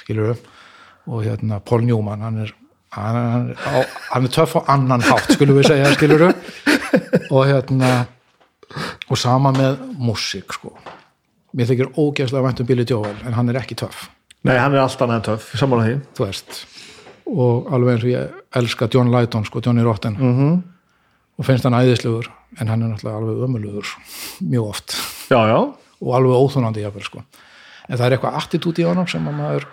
Skilur við og hérna Paul Newman hann er, hann, hann, á, hann er töff á annan hátt skulum við segja skilur við og hérna og sama með músík sko. Mér þykir ógeðslega vænt um Billy Joel en hann er ekki töff. Nei, hann er allt annað en töff sammála því. Þú veist og alveg eins og ég elska John Lydon sko, Johnny Rotten. Mm -hmm. og finnst hann æðislegur en hann er náttúrulega alveg ömulugur mjög oft já, já, og alveg óþunandi jafnvel sko. En það er eitthvað attitút í honum sem að maður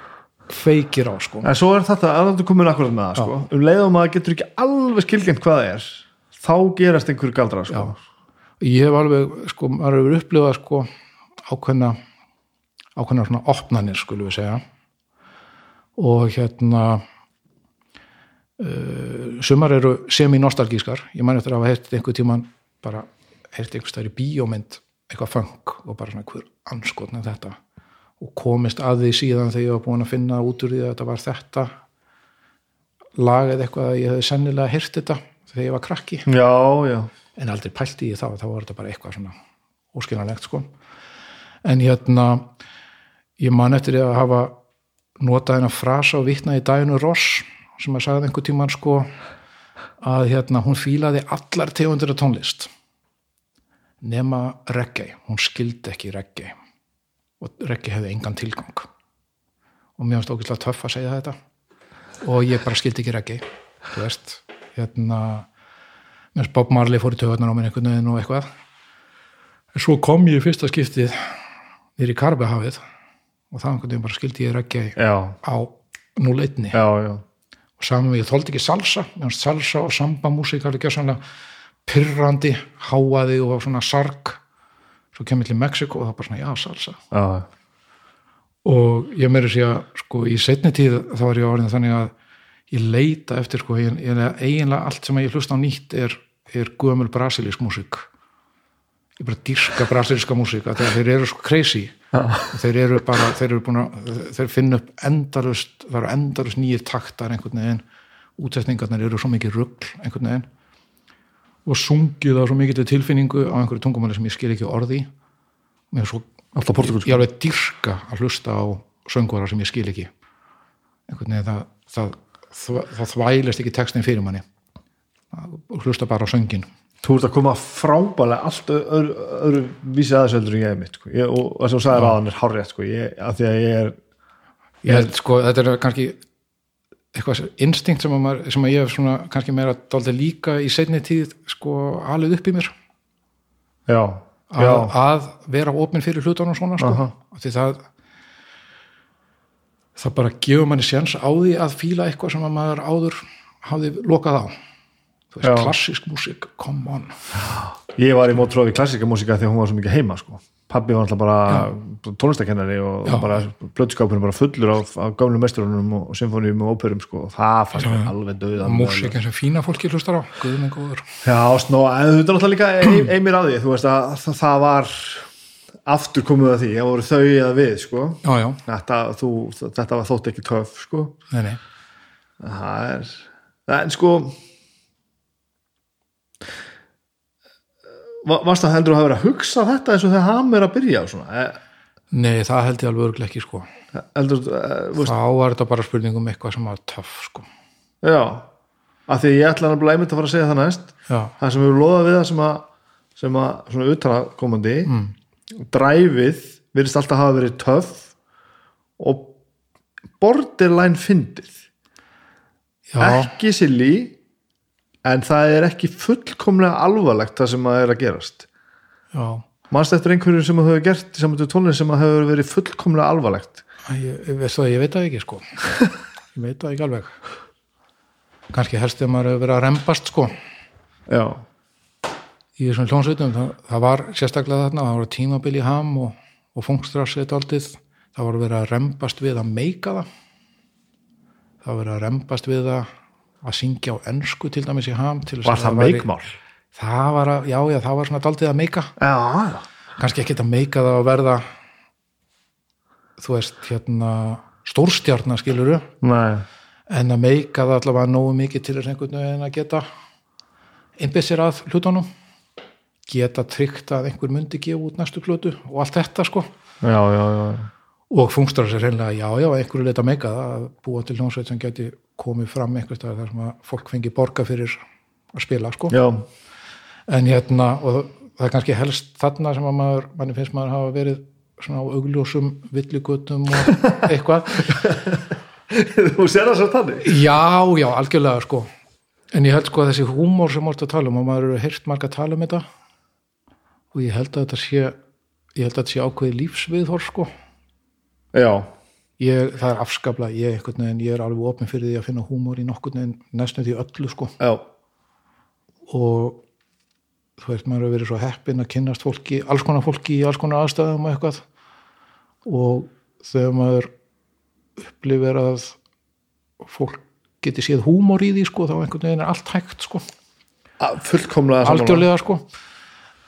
feikir á sko. En svo er þetta að þú komin akkurat með það sko. um leiðum að getur ekki alveg skilgjent hvað það er þá gerast einhverju galdra sko. Ég hef alveg sko, maður hefur upplifað sko ákveðna ákveðna svona opnanir skulum við segja. Og hérna uh, sumar eru semi-nostalgískar. Ég man eftir að hafa heilt einhver tíman bara heilt einhver stær í bíómynd eitthvað fang og bara svona hver anskotna þetta? Og komist að því síðan þegar ég var búin að finna út úr því að þetta var þetta lagið eitthvað að ég hefði sennilega heyrt þetta þegar ég var krakki. Já, já, en aldrei pælti ég þá, þá var þetta bara eitthvað svona óskiljanlegt sko. En hérna ég man eftir ég að hafa notað hennar frasa og vitna í Dænu Ross sem að sagði einhver tíman sko að hérna hún fílaði allar tegundir af tónlist nema reggae, hún skildi ekki reggae. Og reggae hefði engan tilgang. Og mér finnst ógeðslega töff að segja þetta. Og ég bara skildi ekki reggae þú veist, hérna mér finnst Bob Marley fór í töðunar á minn einhvern veginn og eitthvað. En svo kom ég í fyrsta skiptið nýri Karbehafið og það einhvern veginn bara skildi ég reggae já, á 0-1 já, já. og saman við ég þóldi ekki salsa. Mér finnst salsa og samba músík alveg gjössanlega pyrrandi, háaði og svona sarg. Svo kemur til Mexiko og það bara svona já salsa. Já. og ég meiri sé að sko í setni tíð þá var ég orðin þannig að ég leita eftir sko ég, ég, eiginlega allt sem ég hlusta á nýtt er, er gömul brasilísk músík. Ég bara dýrska brasilíska músík að þeir eru svo crazy. Og þeir eru bara þeir eru búin að þeir finna upp endalust það eru endalust nýjir taktar einhvern veginn. Útsetningarnir eru svo mikið rugl einhvern veginn og sungið á svo mikið til tilfinningu á einhverju tungumáli sem ég skil ekki orði er svo ég alveg dyrka að hlusta á söngvara sem ég skil ekki. Einhvern veginn það, það, það, það þvælist ekki textin fyrir manni. Og hlusta bara á söngin þú ert að koma frábælega allt öðru, öðru vísi aðeins heldur en ég er mitt sko. ég, og það sem þú sagði ráðan er hárrétt sko. ég, að því að ég er ég held sko, þetta er kannski eitthvað instinkt sem að, maður, sem að ég hef svona kannski meira dálítið líka í seinni tíð sko alveg upp í mér já, að, já, að vera opinn fyrir hlutunum svona sko. Af því það það bara gefur manni séns á því að fíla eitthvað sem að maður áður hafði lokað á þú veist, Já. klassísk músík, come on ég var í mótrófi klassika músika þegar hún var svo mikið heima sko. Pabbi var alltaf bara tónlistakennari og Já. bara blöðskápurinn bara fullur af, af gamlu mestrunum og symfónium og óperum sko. og það fannst mér alveg döða músíkin sem fína fólki hlustar á, guðum en góður. Já, snó, en þú er náttúrulega líka ein, einmir á því, þú veist að það, það var aftur komið að því, það voru þau eða við, sko. Já, já, þetta, þú, þetta var þótt ekki töf, sko. Nei, nei. Það er, en sko varst það heldur að hafa verið að hugsa þetta eins og þegar hann er að byrja svona? Eh, nei, það held ég alveg örglega ekki sko. heldur, uh, þá var þetta bara spurning um eitthvað sem var töff sko. Já að því ég ætla að einmitt að fara að segja það næst. Já, það sem við loðað við það sem að sem að svona utanakomandi mm. dræfið virðist alltaf hafa verið töff og borderline fyndið. Já, ekki silly en það er ekki fullkomlega alvarlegt það sem að er að gerast. Já. Mannst eftir einhverju sem að hefur gert í samanlega tónlist sem að hefur verið fullkomlega alvarlegt? Ég, ég, það, ég veit það ekki sko. Ég veit það ekki alveg. Kannski helst þegar maður hefur verið að rembast sko. Já, í þessum hljónsveitum, það, það var sérstaklega þarna, það voru tímabil í ham og, og fungstrassið aldrei, það voru verið að rembast við að meika það. Það var verið að rembast við það að syngja á ensku til dæmis í ham Var að það meikmál? það var að, já, já, það var svona daldið að meika kannski ekki að meika það að verða þú veist, hérna stórstjarnar skiluru Nei. en að meika það allavega nógu mikið til þess einhvern veginn að geta einbytt sér að hlutunum geta tryggt að einhver myndi gefa út næstu plötu og allt þetta sko Já, já, já. Og fungstar sér reynilega, já, já, einhverju leita meika að búa til hljómsveit sem geti komið fram einhvers staðar þar sem að fólk fengi borga fyrir að spila sko. Já, en hérna, og það er kannski helst þarna sem að maður, manni finnst maður hafa verið svona á augljósum villigutum og eitthvað. Þú sér það svo þannig? já, já, algjörlega sko. En ég held sko að þessi húmor sem vorst að tala um og maður eru heyrt marga að tala um þetta og ég held að þetta sé ég held að þetta sé ákveði lífsviðhor sko ég, það er afskaplega, ég veginn ég er alveg opinn fyrir því að finna húmor í nokkurn veginn næstum því öllu sko. Já, og þú veist, maður hefur verið svo heppinn að kynnast fólki, alls konar fólki í alls konar aðstæðum og eitthvað. Og þegar maður upplifir að fólk geti séð húmor í því sko, þá einhvern veginn er allt hægt sko, fullkomlega algjörlega sko.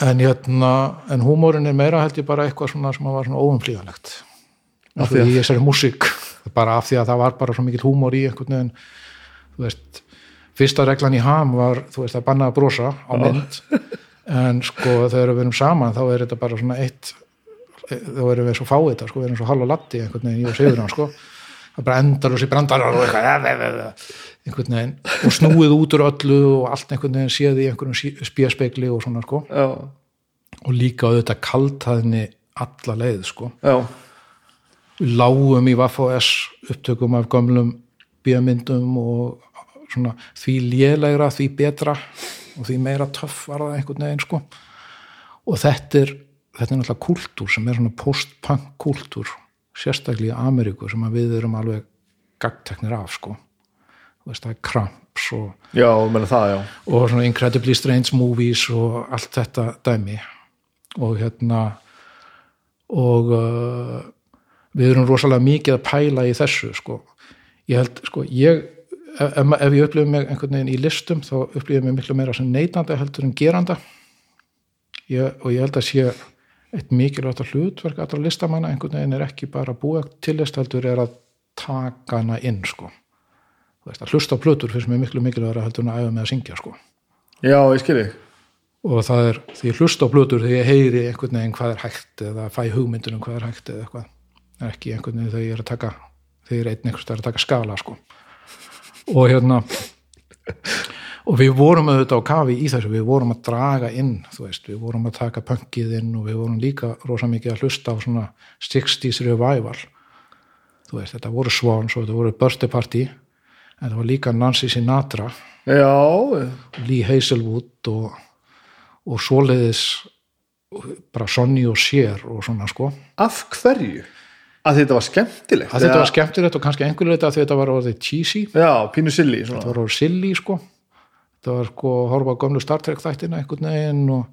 En hérna, en húmórin er meira held ég bara eitthvað svona sem var svona óumflýðanlegt Af því að- í þessari músík. Bara af því að það var bara svo mikill húmór í einhvern veginn, þú veist fyrsta reglan í ham var, þú veist, að banna að brosa á mynd. En sko þegar við erum saman þá er þetta bara svona eitt þá erum við svo fáið þetta, sko, við erum svo hálfa latti einhvern veginn, ég og Sigurðan, sko. Það bara endar og sér brandarar og eitthvað einhvern veginn, og snúið út úr öllu og allt einhvern veginn séð í einhverjum spjöspegli og svona, sko. Já, og líka auðvitað kaltaðni alla leið, sko. Já, lágum í Vaff.S upptökum af gömlum bíamyndum og svona því lélegra, því betra og því meira töff var það einhvern veginn sko. Og þetta er, þetta er náttúrulega kultúr sem er svona post-punk kultúr sérstaklega í Ameríku sem við erum alveg gagteknir af sko. Veist, það er Cramps og já, það, og svona Incredibly Strange Movies og allt þetta dæmi. Og hérna og uh, við erum rosalega mikið að pæla í þessu sko. ég held, sko, ég ef, ef ég upplifum mig einhvern veginn í listum þá upplifum ég mig miklu meira sem neytanda heldur en geranda ég, og ég held að sé eitt mikilvægt að hlutverk allra listamanna einhvern veginn er ekki bara búa til list heldur er að taka hana inn sko veist, að hlusta á plötur finnst mér miklu mikilvægur heldur en að æfa með að syngja sko Já, ég skilji. og það er því hlusta á plötur þegar ég heyri einhvern veginn hvað er hægt eða fæ hugmyndunum hvað er hægt eða eitthvað ekki einhvern veginn þegar ég er að taka þegar er einn einhvers staðar að taka skala sko. og hérna og við vorum auðvitað á kafi í þessu. Við vorum að draga inn veist, við vorum að taka punkið inn og við vorum líka rosa mikið að hlusta á svona 60s revival. Veist, þetta voru Swans og þetta voru Birthday Party en þetta var líka Nancy Sinatra. Já, Lee Hazelwood og, og svoleiðis bara Sonny og Cher og svona sko. Af hverju? Að þetta var skemmtilegt? að þetta var skemmtilegt og kannski einhverju þetta að þetta var orðið cheesy, Já, pínu silly, þetta svona. var orðið silly sko þetta var sko að horfa á gömlu Star Trek þættina einhvern veginn og,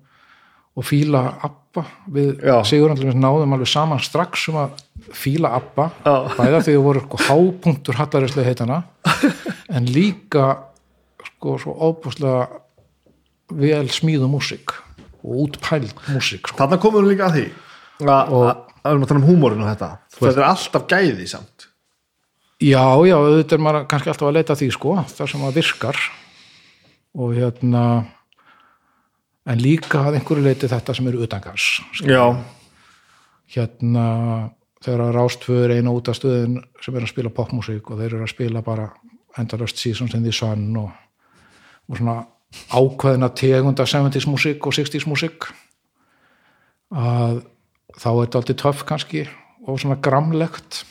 og fíla Abba við Já. Sigurandlum náðum alveg saman strax um að fíla Já. bæða því þau voru sko hápunktur hallarislega heitana en líka sko svo óbúslega vel smíðu músík og útpæld músík sko. Þarna komum við líka að því Og- að- við erum að tala um húmórinu og þetta. Þetta er alltaf gæði samt. Já, já, auðvitað er maður kannski alltaf að leita því sko, þar sem það virkar. Og hérna en líka að einhverju leiti þetta sem eru utangars Já, hérna þegar rástföður eina út af stöðin sem er að spila popmusík og þeir eru að spila bara endalöst Seasons in the Sun og, og svona ákveðina tegunda 70s músík og 60s músík að þá er þetta alltaf töff kannski og svona gramlegt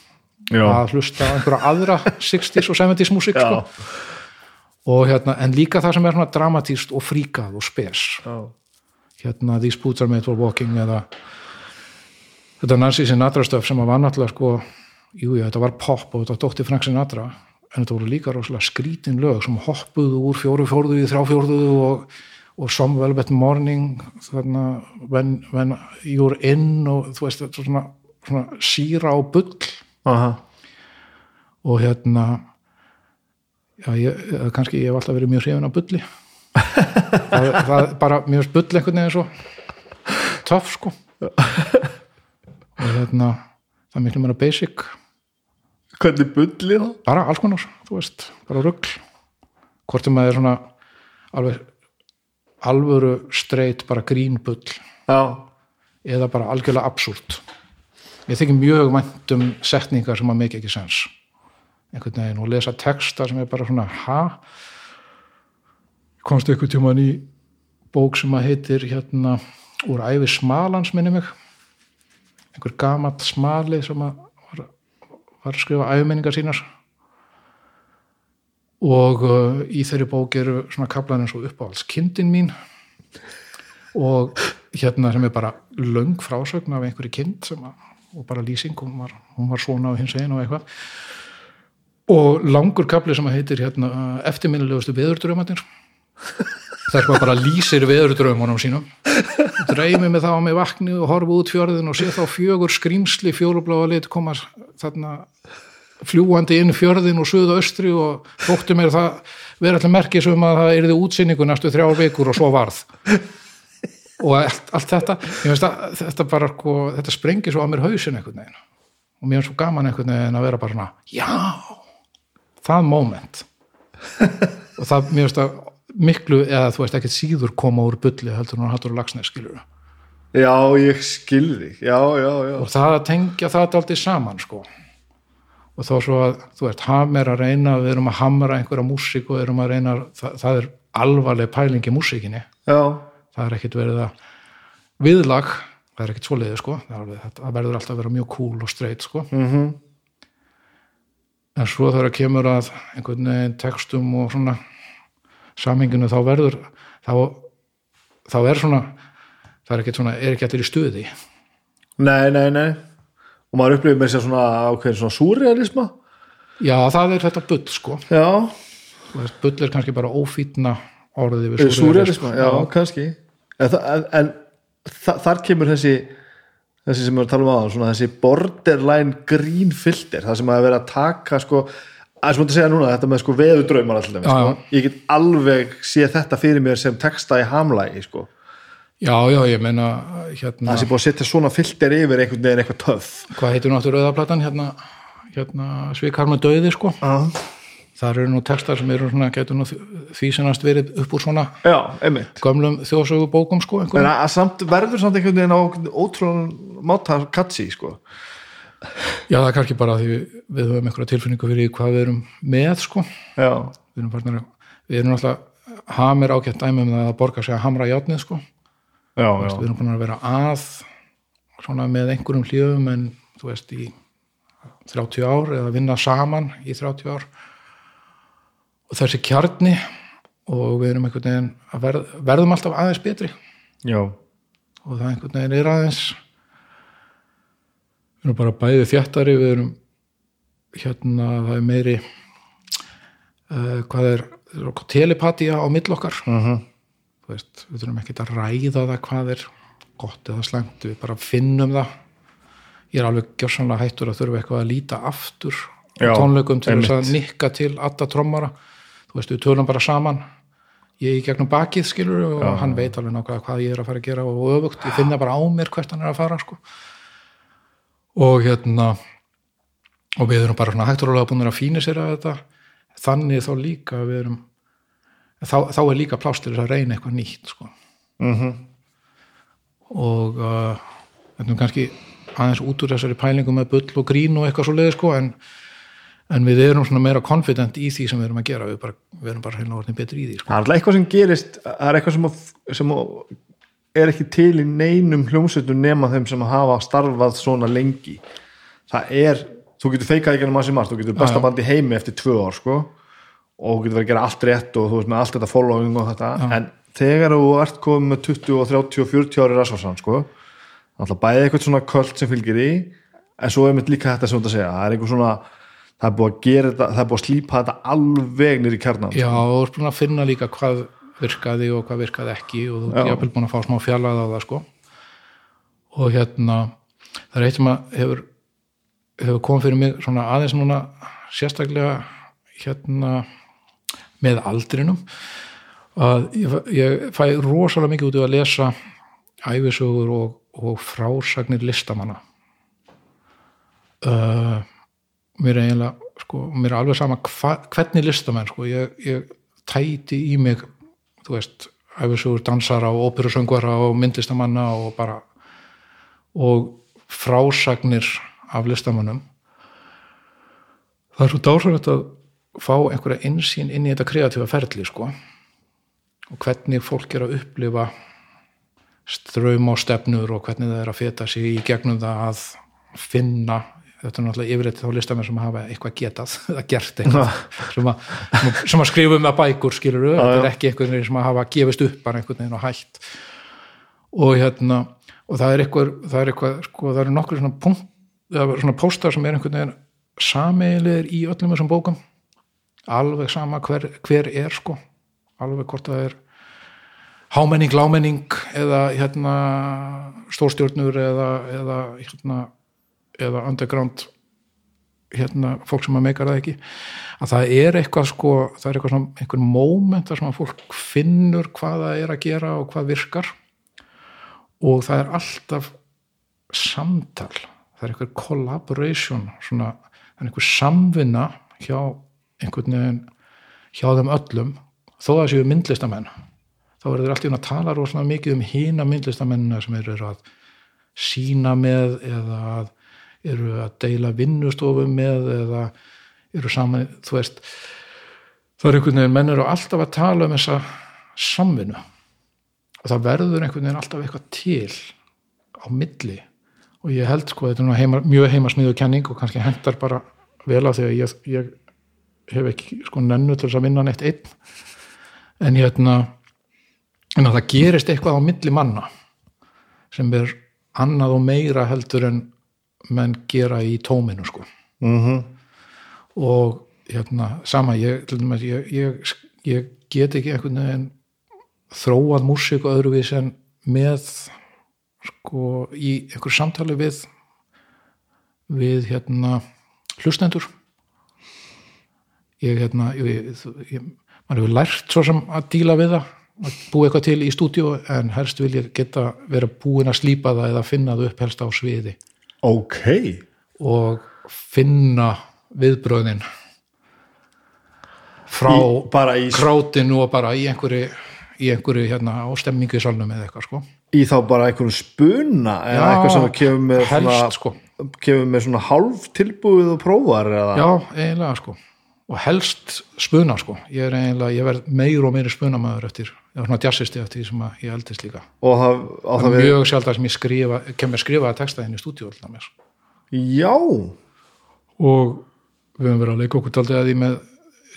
já, að hlusta á einhverja aðra 60s og 70s músík sko. og hérna, en líka það sem er svona dramatíst og fríkað og spes já. hérna These Boots Are Made for Walking eða þetta Nancy Sinatra stöf sem var náttúrulega sko, jú, jú, þetta var pop og þetta var dóttir Frank Sinatra en þetta voru líka rosalega skrítin lög sem hoppuðu úr fjóru fjórðu í þrjá fjórðu og, og Some Velvet Morning þarna when, when You're In og þú veist, þetta svona, svona síra og bull. Aha. og hérna Já, ég, kannski ég hef alltaf verið mjög hrifin á bulli. Það, það er bara mjög bull einhvern veginn svo. Töff sko. Og hérna það er miklu meira basic. Hvernig bullið þá? bara alls konar, þú veist, bara rugl. Hvort sem það er svona alveg alvöru streit bara grín bull. Já, eða bara algjörlega absúrt. Ég þykir mjög vænt um setningar sem að make ekki sens einhvern veginn og lesa texta sem er bara svona ha? Komst einhvern tímann í bók sem að heitir hérna úr æfi smalans minni mig. Einhver gamall smali sem að var, var að skrifa æfimenningar sínar og uh, í þeirri bók eru svona kaplan eins og uppáhalds kindin mín og hérna sem er bara löng frásögn af einhverju kind að, og bara lýsing, hún var, hún var svona á hins einu og eitthvað. Og langur kapli sem heitir hérna eftirminnilegustu veðurdrömandir þar sem bara lýsir veðurdrömanum sínum. Dreymi með þá með vakni og horfa út fjörðin og sé þá fjögur skrýmsli fjólubláa lit koma þarna fljúandi inn fjörðin og suðu austri og þótti mér það vera allir merkis um að það erði útsynningu næstu þrjár vikur og svo varð. Og allt, allt þetta ég veist að þetta bara sko, þetta sprengir svo á mér hausin einhvern veginn. Og mér er svo gaman einhvern veginn að vera bara svona já, það moment. Og það mér veist að miklu, eða þú veist ekkert síður koma úr bulli heldur hún hattur og lagsneið skilur já, ég skilði já, já, já. Og það að tengja það aldrei saman sko og þó svo að, þú veist, hammer að reyna við erum að hamra einhverja músík og erum að reyna, það, það er alvarleg pæling í músíkinni, já, það er ekkit verið að viðlag, það er ekkit svoleiði sko, það, alveg, það verður alltaf að vera mjög cool og straight sko. Mhm. En svo þegar kemur að einhvern veginn textum og svona samhenginu þá verður þá, þá er svona það er ekkert svona, er ekki allir í stuði. Nei, nei, nei og maður upplifir með sér svona ákveðin svona súrealisma já, það er þetta bull sko. Já, bull er kannski bara ófýtna orðið við súrealisma, já, kannski. En, en, en þa þar kemur þessi þessi sem við erum að tala um aðan, svona þessi borderline green filter, það sem að vera að taka sko, að sem þú segja núna þetta með sko veðudraumar alltaf, sko. ég get alveg sé þetta fyrir mér sem texta í hamlægi, sko já, já, ég meina hérna, það sé búið að setja svona filter yfir einhvern veginn eitthvað töff. Hvað heitir náttúrulega rauðaplatan? Hérna, hérna svikar með döði sko. Já, þar eru nú textar sem eru svona, getur nú því sennast verið upp úr svona já einmitt. gömlum þjóðsögu bókum sko en að samt verður samt einhvern veginn á ótrúlega máta katsi, sko. Já, það er kannski bara því við, höfum einhverja tilfinningu fyrir hvað við erum með sko. Já, við erum, erum alltaf hamir ágætt dæmi um það að borga sig að hamra játnið sko já, við já, erum búin að vera að svona með einhverjum hljöfum en þú veist í 30 ár eða vinna saman í 30 ár og þessi kjarni og við erum einhvern veginn að verð, verðum alltaf aðeins betri já. og það einhvern veginn er aðeins við erum bara bæði þjættari við erum hérna það er meiri uh, hvað er telepatía á mill okkar Mhm. Veist, við þurfum ekki að ræða það hvað er gott eða slæmt við bara finnum það. Ég er alveg gjörsanlega hættur að þurfa eitthvað að líta aftur Já, tónleikum til þess að nikka til alla trommara. Þú veist, við tölum bara saman. Ég í gegnum bakið skilur og hann veit alveg nákvæða hvað ég er að fara að gera og öfugt, ég finna bara á mér hvert hann er að fara sko. og hérna og við erum bara svona hægturulega búin að fína sér að þetta. Þannig þá líka við erum þá, þá er líka plást til þess að reyna eitthvað nýtt sko. Mhm. og uh, þetta er kannski aðeins út úr þessari pælingu með bull og grín og eitthvað svo leiði sko en, en við erum svona meira confident í því sem við erum að gera við, bara, við erum bara heilna orðin betri í því sko. það er alltaf eitthvað sem gerist það er eitthvað sem, að, sem að er ekki til í neinum hljómsveitum nema þeim sem hafa starfað svona lengi það er, þú getur feikað ekki ennum að sem margt, þú getur besta Já, já. bandi heimi eftir tvö ár sko og getur verið að gera allt rétt og þú veist með allt þetta following og þetta, en þegar þú ert komið með 20 og 30 og 40 ári rasvarsan sko, alltaf bæði eitthvað svona köld sem fylgir í, en svo er mitt líka þetta sem þú ert að segja, það er eitthvað svona það er búið að gera þetta, það er búið að slípa þetta alveg nýr í kjarnan Já, og þú ert búin að finna líka hvað virkaði og hvað virkaði ekki og þú Já. ert búin að fá smá fjallað á það sko. Og hérna það er eitt sem hefur, hefur komið fyrir mig svona aðeins núna sérstaklega hérna með aldrinum að ég, ég fæ rosalega mikið út í að lesa æfisögur og, og frásagnir listamanna. Uh, mér er eiginlega sko, mér er alveg sama hva, hvernig listamenn sko, ég, ég tæti í mig þú veist, æfisögur dansara og óperusöngvara og myndlistamanna og bara og frásagnir af listamannum það er svo dásalegt að fá einhverja einsýn inn í þetta kreatífa ferli sko. Og hvernig fólk er að upplifa ströym og stefnur og hvernig það er að feta sig í gegnum það að finna. Þetta er náttúrulega yfirleitt þá listamenn sem hafa eitthvað getað eða gert eitthvað. Sem að, sem að skrifa um að bækur skilur þetta er ekki einhvern veginn sem að hafa gefist upp bara einhvern veginn og hætt. Og hérna og það er eitthvað, það er eitthvað sko, það eru nokkur svona punkt svona póstar sem er einhvern veginn sameilir í öllum þessum bókum alveg sama hver, hver er sko. Alveg hvort það er hámenning, lámenning eða hérna stórstjórnur eða eða hérna eða underground hérna fólk sem að meikar það ekki. Að það er eitthvað sko það er eitthvað svona einhvern moment þar sem að fólk finnur hvað það er að gera og hvað virkar. Og það er alltaf samtal það er einhver collaboration svona, það er einhver samvinna hjá einhvern veginn hjá þeim öllum þó að séu myndlistamenn þá er þeir alltaf að tala rosalega mikið um hína myndlistamennina sem eru að sína með eða að eru að deila vinnustofum með eða eru saman, þú veist það er einhvern veginn, menn eru alltaf að tala um þessa samvinnu. Og það verður einhvern veginn alltaf eitthvað til á milli. Og ég held sko, þetta er heima, mjög heimasmiðu kenning og kannski hendar bara vel á því að ég, ég hef ekki sko nennu til þess að vinna neitt einn. En hérna en að það gerist eitthvað á milli manna sem er annað og meira heldur en menn gera í tóminu sko. Mm -hmm. og hérna sama ég, ég, ég, ég get ekki einhvern veginn þróað músík og öðruvís en með sko í einhver samtali við við hérna hlustendur ég hérna ég, ég, mann hefur lært svo sem að díla við það að búa eitthvað til í stúdíu en helst vil ég geta vera búin að slípa það eða finna það upp helst á sviði. Ok. Og finna viðbröðin frá Í- í- krátinu og bara í einhverju í einhverju hérna á stemmingu í salnum eða eitthvað sko. Í þá bara einhvern spuna eða Já, eitthvað sem kemur með helst svona, sko. kemur með svona hálf tilbúið og prófar eða? Já, eiginlega sko og helst spuna sko. Ég er eiginlega, ég verð meir og meiri spunamaður eftir, eða svona jazzisti eftir því sem að ég eldist líka. Og það, það er við mjög sjálf það sem ég skrifa kemur skrifaða texta inn í stúdíu alltaf mér já, og við höfum verið að leika okkur taldið að því með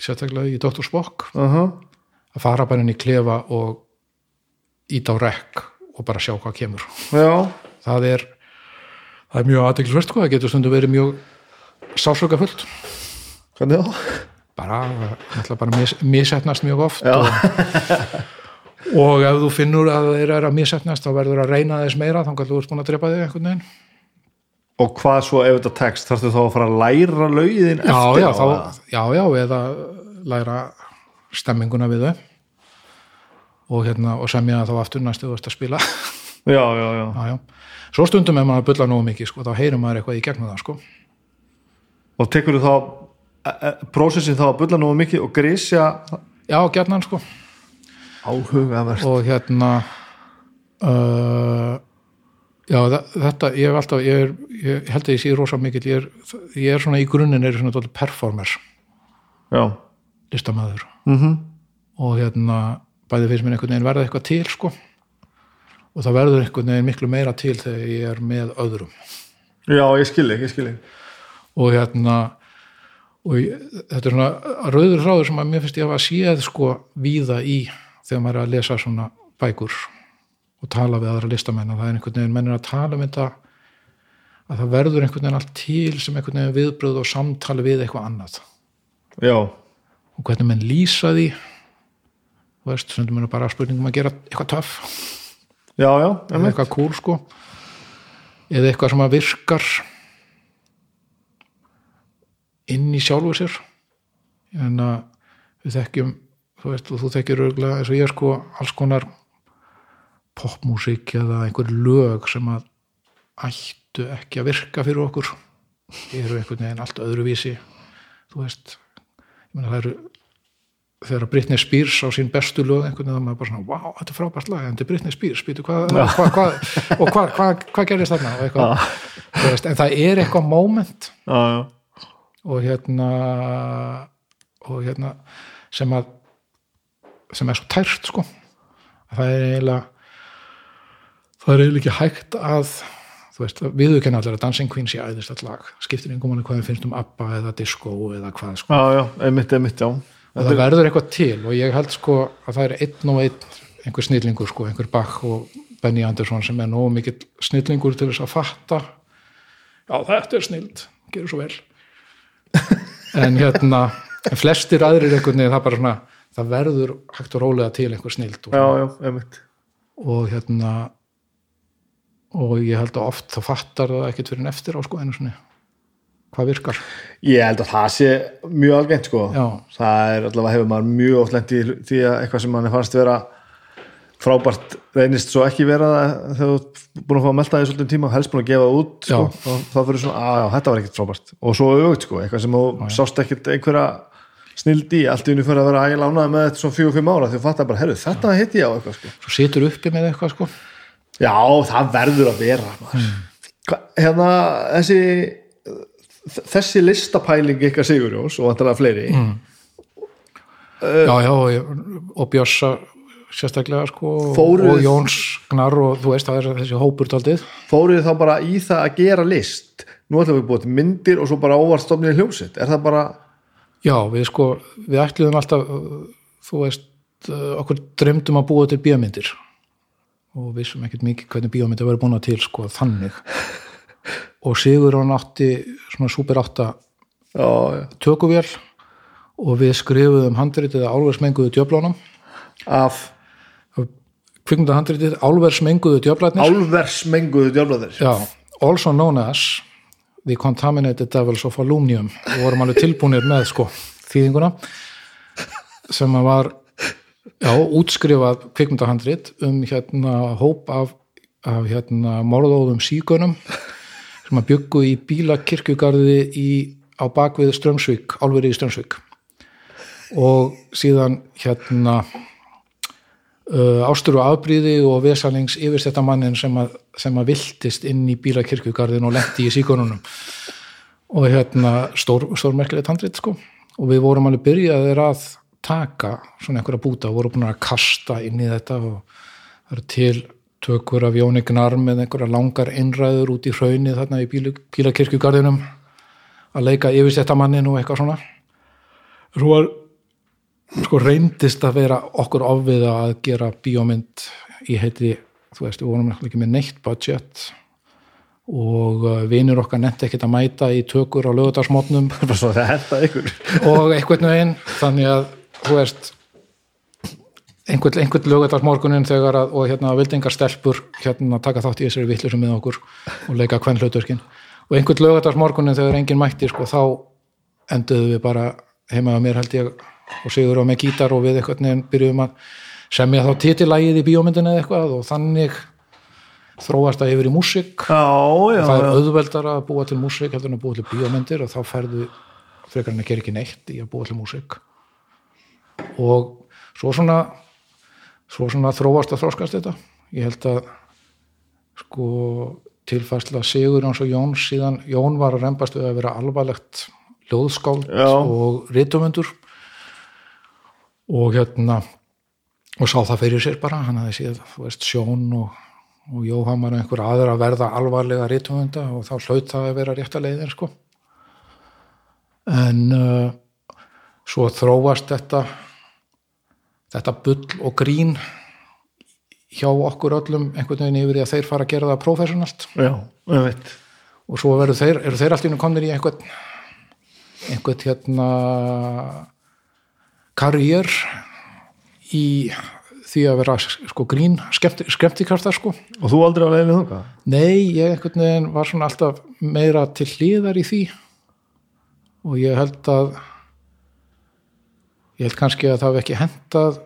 sérstaklega í Dr. Spock. Uh að fara bara inn í klefa og ít á rekk og bara sjá hvað kemur. Já. Það er það er mjög aðeinsvert sko, það getur stundu verið mjög sásöka fullt hvernig þá? bara, náttúrulega bara mis, misetnast mjög oft og, og ef þú finnur að þeir eru að misetnast þá verður að reyna þess meira þannig að þú ert búin að drepa þig einhvern veginn og hvað svo ef þetta text þarftu þá að fara að læra já, eftir já, á þá, það? já, já, eða læra stemminguna við þau og hérna, og semja þá aftur næstu þú ert að spila já, já, já, já, já. svo stundum ef maður bulla nógu mikið sko, þá heyrir maður eitthvað í gegnum það sko. og tekur þú þá prósessin þá að bulla nógu mikið og grísja já, gjarnan sko. Áhugavert og hérna uh, já, þetta ég hef alltaf, ég, er, ég held að ég sé rosa mikill, ég er, ég er svona í grunninn er ég svona performer. Já, listamæður mhm. Og hérna bæði finnst mér einhvern veginn verða eitthvað til sko. Og það verður einhvern veginn miklu meira til þegar ég er með öðrum. Já, ég skilji, ég skilji og hérna og ég, þetta er svona rauður hráður sem að mér finnst ég hafa séð sko víða í þegar maður er að lesa svona bækur og tala við aðra listamenn að það er einhvern veginn mennir að tala um þetta að það verður einhvern veginn allt til sem einhvern veginn viðbröð og samtali við eitthvað annað. Já, og hvernig menn lýsa því þú veist, stundum er bara spurningum að gera eitthvað töff. Já, já, eða eitthvað kúl sko. Eða eitthvað sem að virkar inn í sjálfu sér. En að við þekkjum þú veist, og þú þekkir örgulega eins og ég sko alls konar popmúsík eða einhver lög sem að ættu ekki að virka fyrir okkur. Eru einhvern veginn allt öðruvísi. Þú veist það eru þegar Britney Spears á sín bestu lög einhvern veginn það er maður bara svona, wow, þetta er frábært lag. En þetta er Britney Spears, býtu hvað hva, hva, og hvað hva, hva gerist þarna? Veist, en það er eitthvað moment. Já, já, og hérna og hérna sem að sem er svo tært sko. Að það er eiginlega það er eiginlega ekki hægt að þú veist, viðurkenna allir að Dancing Queen sé æðist all lag, skiptir einhver manni hvað við finnst um ABBA eða disco eða hvað sko. Já, já, einmitt, einmitt, já. Og það verður eitthvað til og ég held sko að það er einn og einn einhver snillingur sko, einhver Bach og Benny Andersson sem er nógu mikill snillingur til þess að fatta. Já þetta er snild, gerur svo vel en hérna en flestir aðrir einhvern veginn það bara svona það verður hægt og rólega til einhver snild og, já, já, og hérna og ég held að oft þá fattar það ekkert fyrir en eftir á sko einu svona hvað virkar? Ég held að það sé mjög algengt sko. Já. það er allavega hefur maður mjög oft lent í því að eitthvað sem mann er fannst vera frábært reynist svo ekki vera það þegar þú ert búin að fá að melta því svolítið tíma og helst búin að gefa það út sko, Já. og þá fyrir svona, að já, þetta var ekkert frábært. Og svo auðvitað sko, eitthvað sem þú sást ekkert einhverja snild í, allt í unni fyrir að vera ægilega ánæði með þetta svona fjögur fimm ára því þú fattar bara, herru, þetta hitt ég á eitthvað sko. svo situr uppi með eitthvað sko. Já, það verður að vera. Hva, hérna, þessi þessi listapæling ykkar Sigurjós og að fleiri já, já, og, og Bjössa sérstaklega sko Fóruð- og Jóns Gnar og þú veist það er þessi hópur taldið fóruð þá bara í það að gera list? Nú ætlum við búið myndir og svo bara óvart stofnið hljómsitt, er það bara já, við sko, við ætluðum alltaf þú veist, uh, okkur dreymdum að búa til bíómyndir. Og vissum ekkert mikið hvernig bíómyndir verið búin til sko þannig. Og Sigur hann átti svona super átta tökuvél og við skrifuðum handritið að álversmenguðu djöflánum af kvikmynda handritið álversmenguðu djöflarnir. Álversmenguðu djálflaðir Já, also known as The Contaminated Devils of Alumnium og vorum alveg tilbúinir með sko þýðinguna sem var já, útskrifað kvikmyndahandrit um hérna hóp af, af hérna morðóðum sígunum sem að byggu í bílakirkjugarði í, á bakvið Strömsvík, álverið í Strömsvík og síðan hérna uh, ásturu afbríði og vesalings yfirstættamannin sem, að, sem að viltist inn í bílakirkjugarðin og lendi í síkonunum. Og hérna stór, stórmerkilegt handrit sko. Og við vorum alveg byrjaðir að taka svona einhverja búta og vorum búin að kasta inn í þetta og það eru til tökur af Jóni Gnar með einhverja langar innræður út í hraunið þarna í bílu, bílakirkjugarðinum að leika yfirstættamannin og eitthvað svona. Svo var sko reyndist að vera okkur ofviða að gera bíómynd í heiti, þú veist, við vorum ekki með neitt budget og uh, vinur okkar nefndi ekkert að mæta í tökur á lögudagsmótnum og einhvern veginn þannig að, þú veist einhvern, einhvern lögudagsmorgunin þegar að, og hérna vildi engar stelpur hérna taka þátt í þessari vittlisum með okkur og leika hvern hlutverkin og einhvern lögudagsmorgunin þegar enginn mætti sko, þá enduðu við bara heima á mér held ég og sigur á með gítar og við einhvern veginn byrjuðum að semja þá titilægið í bíómyndinu eða eitthvað og þannig þróast það yfir í músík. Já, það er auðveldar að búa til músík heldur en að búa til bíómyndir og þá ferðu frekar en að gera ekki neitt í að búa til músík. Og svo svona svo svona þróast að þróskast þetta. Ég held að sko tilfærsla Sigur Jóns og Jón síðan Jón var að rembast við að vera alvarlegt ljóðskáld og rítumundur og hérna og sá það fyrir sér bara hann hafði séð, þú veist, Sjón og, og Jóhann var einhver aður að verða alvarlega rítumunda og þá hlaut það að vera rétta leiðin sko. En uh, svo þróast þetta þetta bull og grín hjá okkur öllum einhvern veginn yfir í að þeir fara að gera það professionalt. Já, og svo þeir, eru þeir einu komnir í einhvern einhvern hérna karriér í því að vera sko grín skemmti, skemmtikraftar sko. Og þú aldrei á leiðinu þunga nei, ég einhvern veginn var svona alltaf meira til hliðar í því. Og ég held að ég held kannski að það hef ekki hendað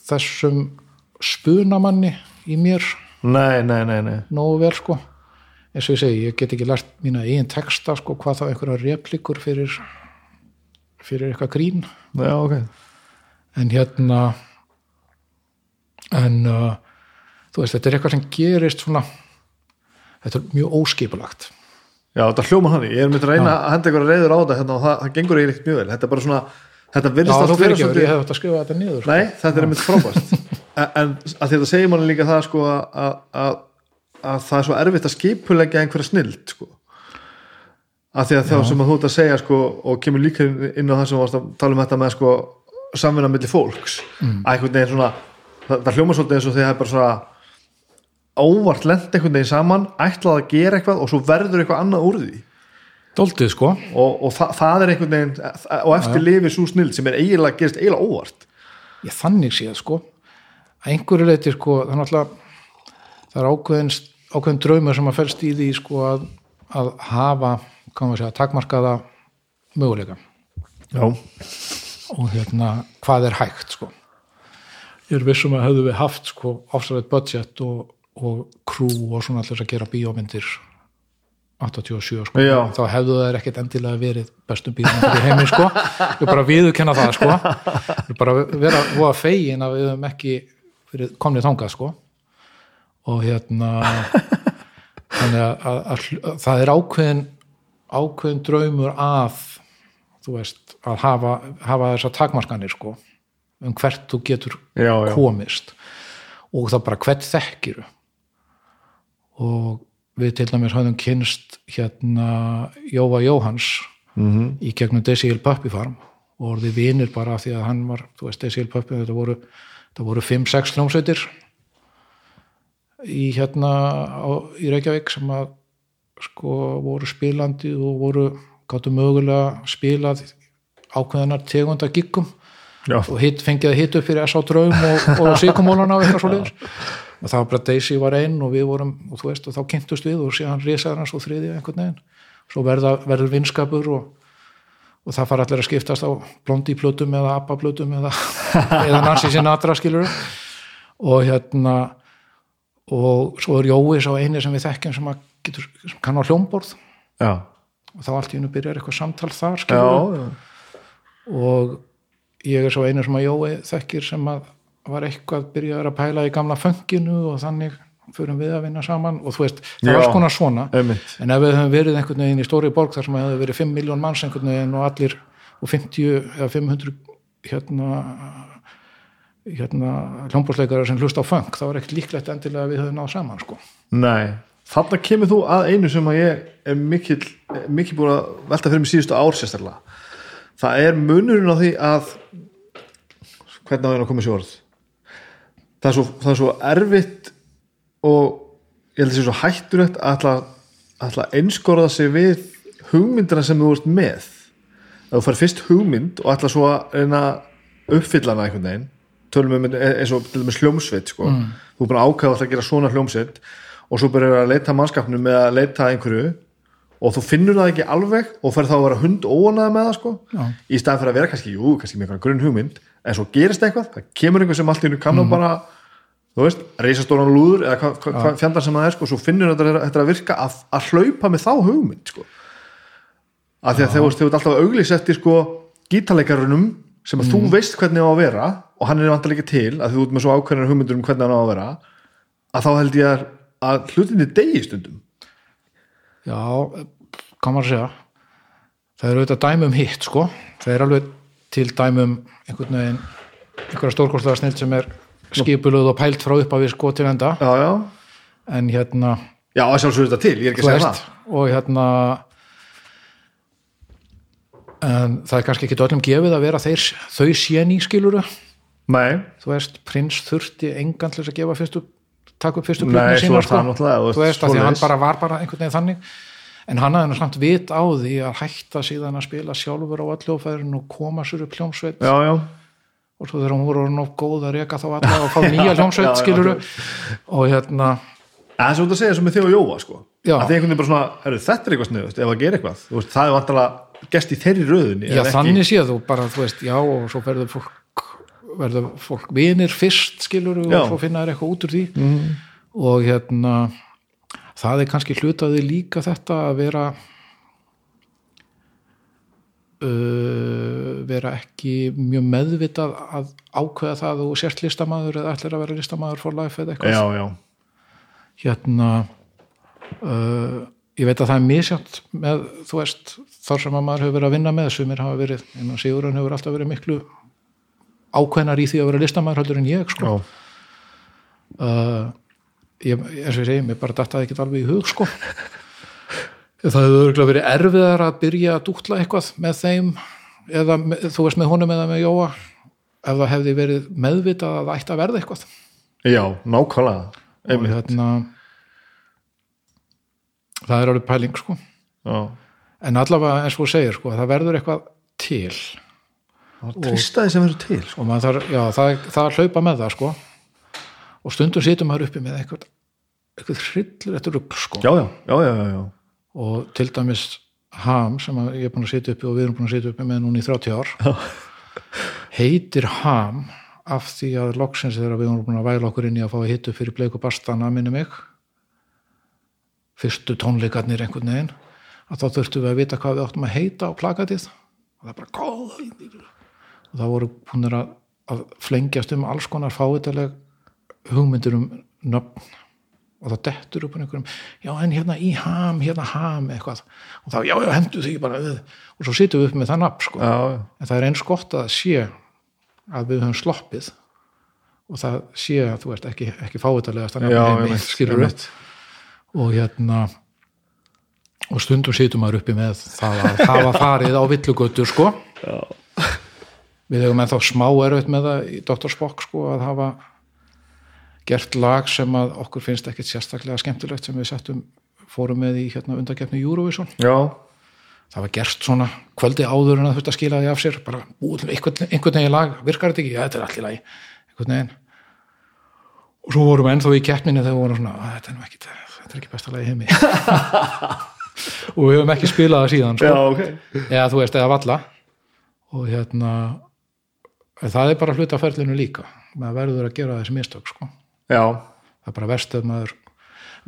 þessum spunamanni í mér nei, nei, nei, nei. nógu vel sko. Eins og ég segi, ég get ekki lært mína eigin texta sko, hvað þá einhverja replikur fyrir fyrir eitthvað grín já, ok, en hérna en uh, þú veist, þetta er eitthvað sem gerist svona þetta er mjög óskipulagt. Já, þetta hljóma hann ég er myndið að reyna að henda ykkur reyður á þetta hérna, og það, það gengur eiginlega mjög vel. Þetta er bara svona, þetta Já, virðist allt fyrir svolítið- ég hef þetta að skrifa þetta niður sko. Nei, þetta er einmitt frábært. En, en að þetta segir manni líka það sko að, að, að, að það er svo erfitt að skipulegja einhverja snild sko að því að þá sem að þú ert að segja sko og kemur líka inn á það sem þú varst að tala um þetta með sko samvinna milli fólks Mm. að einhvern veginn svona það, það hljóma svolítið eins og því að það er bara svona óvart lent einhvern veginn saman ætlað að gera eitthvað og svo verður eitthvað annað úr því. Dóldið sko. Og, og það, það er einhvern veginn og eftir lifir svo snild sem er eiginlega gerist eiginlega óvart. Ég þannig séð sko. Að einhverju leiti sko það er er ákveðin, ákveðin draumur sem að sko að, segja, takmarkaða möguleika. Já, og hérna hvað er hægt sko? Ég er vissum að hefðu við haft sko ásæðið budget og, og crew og svona allir að gera bíómyndir 87 sko. Já. þá hefðu það ekkert endilega verið bestum bíómyndir í heimi sko. Ég bara viðurkenna það sko. Ég bara vera voða fegin að við höfum ekki komnið þangað sko. Og hérna þannig að, að, að, að það er ákveðin ákveðin draumur að þú veist, að hafa, hafa þessar takmarkanir sko um hvert þú getur Já, já. komist og það bara hvert þekkiru og við til dæmis hafðum kynst hérna Jóa Jóhans -hmm. í gegnum Decil Puppy Farm og orðið vinir bara því að hann var, þú veist, Decil Puppy þetta voru, þetta voru 5-6 hljómsveitir í hérna á, í Reykjavík sem að sko voru spilandi og voru gáttu mögulega spilað ákveðanar tegunda giggum og hit, fengið að hita upp fyrir S.A. Draum og, og Sigumólana og eitthvað svo liður og það var bara Daisy var einn og við vorum og þú veist og þá kynntust við og síðan risaður hans og þriði einhvern veginn. Svo verða, verður vinskapur og, og það fara allir að skiptast á blondi plötum eða abba plötum eða, eða Nancy Sinatra skilur og hérna og svo er Jói sá eini sem við þekkjum sem, að getur, kann á hljómborð. Já, og þá allt í hennu byrjar eitthvað samtal þar já, og ég er svo einu sem að Jói þekkir sem að var eitthvað byrjaður að pæla í gamla fenginu og þannig förum við að vinna saman. Og þú veist, það var alls konar svona. Einmitt. en ef við höfum verið einhvern veginn í stóri borg þar sem hefði verið 5 miljón manns einhvern veginn og allir og 50 eða 500 hérna hérna hljómbólsleikara sem hlust á feng þá er ekkert líklegt endilega að við höfum náð saman sko. Nei, þarna kemur þú að einu sem að ég er mikil, mikil búin að velta fyrir mig síðustu ár sérstaklega. Það er munurinn á því að hvernig á ég að koma sér orð það er svo, það er svo erfitt og ég held að það sé svo hættulegt að ætla, að einskorða sig við hugmyndina sem þú ert með. Að þú fær fyrst hugmynd og ætla svo að uppfylla hana einhvern veginn tölum um eins og hljómsveit sko. þú er bara alltaf að gera svona hljómsveit. og svo byrjar að leita mannskapnum með að leita að einhverju og þú finnur það ekki alveg og fer þá að vera hund óanaði með það sko. Já. í staðan fyrir að vera kannski, jú, kannski með einhverja grunn hugmynd en svo gerist eitthvað, það kemur einhver sem allt í hennu kann og bara, þú veist, reisastóran lúður eða hvað hva, hva, fjandar sem það er sko, svo finnur þetta, þetta að virka að, að hlaupa með þá hugmynd sko. Að því að þegar þú ert alltaf að auglýsa eftir sko gítarleikarunum sem að þú veist hvernig á að vera og hann er vantar ekki til að þú ert með svo ákveðnar hugmyndur um hvernig hann á að vera að þá held ég að, að hlutinni degi stundum. Já, að segja. Það eru auðvitað dæmum hitt sko. Það er alveg til dæmum einhvern veginn, einhverja stórkostlega snill sem er skipuluð og pælt frá upp að við sko til enda. Já, já, en hérna, já, að sjálfsögur þetta til, ég er ekki að segja veist og hérna en það er kannski ekki öllum gefið að vera þeir, þau séni skiluru, það nei, þú veist prins þurfti engan til þess að gefa fyrstu taka upp fyrstu plötinu sína sko. náttúrulega, þú veist, að því hann bara var bara einhvern veginn þannig. En hann hafði samt vit á því að hætta síðan að spila sjálfur á alljófæðurinn og koma sér upp hljómsveit. Já, já. Og svo þegar hún voru nóg góð að reka þá alla og fá nýja hljómsveit skiluru og hérna En það er svo út að segja sem með þig og Jóa sko. Já. að þið einhvern veginn bara svona, heru, þetta er eitthvað sniðust ef að gera eitthvað, veist, það er vantalega gest í þeirri röðunni já þannig séð þú bara, þú veist, já og svo verður fólk verður fólk vinir fyrst skilur og svo finna þær eitthvað út úr því. Og hérna það er kannski hlutaði líka þetta að vera uh, vera ekki mjög meðvitað að ákveða það að þú sért listamaður eða ætlir að vera listamaður for life eða eitthvað. Já, já, hérna uh, ég veit að það er misjátt með, þú veist, þar sem að maður hefur verið að vinna með sumir hafa verið, en Sigurinn hefur alltaf verið miklu ákveðnar í því að vera listamaður heldur en ég, sko. Uh, ég, eins og ég segi, mér bara dattaði ekki alveg í hug, sko. Það hefur örugglega verið erfiðar að byrja að dútla eitthvað með þeim eða, með, þú veist, með honum eða með Jóa ef það hefði verið meðvitað að það ætti að verða eitthvað. Já nákvæmlega. Og hérna það er alveg pæling sko. Já. en allavega eins og þú segir sko það verður eitthvað til tristaði sem verður til sko. og þarf, já, það, það er hlaupa með það sko. Og stundum situm maður uppi með eitthvað eitthvað hryllir eftir rugl sko. Já, já, já, já, já, já. og til dæmis Ham sem ég er búin að sitja uppi og við erum búin að sitja uppi með núna í 30 ár heitir Ham af því að loksins þegar við erum búin að væla okkur inn í að fá að hitta upp fyrir bleiku bastana minni mig fyrstu tónleikarnir einhvern veginn að þá þurftum við að vita hvað við áttum að heita á plakatið. Og það er bara góð og það voru búinir að, að flengjast um alls konar fáitaleg hugmyndir um nöfn og það dettur upp um einhverjum já en hérna í ham, hérna ham eitthvað og þá já já hendur því bara við og svo sittum við upp með það nafn sko Já, já. en það er eins gott að sé að við höfum sloppið og það sé að þú veist ekki, ekki fáitalegast að nafn einmitt, skilur einmitt. og hérna og stundum situm maður uppi með það að hafa farið á villugötur sko Já. Við hefum ennþá smá erfitt með það í Dr. Spock sko að hafa gert lag sem að okkur finnst ekkit sérstaklega skemmtilegt sem við settum fórum með í hérna undakefni Eurovision. Já, það var gert svona kvöldi áður en að þetta skilaði af sér bara búið til einhvern, einhvern veginn lag. Virkar þetta ekki, já þetta er allir lagi. Einhvern veginn. Og svo vorum við ennþá í keppninni þegar við vorum svona "Að, þetta er ekki, þetta er ekki besta lagi heimi. Og við höfum ekki spilað það síðan já, sko. ok. Eða þú veist, eða valla. Og hérna það er bara hluta ferlinu líka. Maður verður að gera þessi mistök sko. það er bara verst ef maður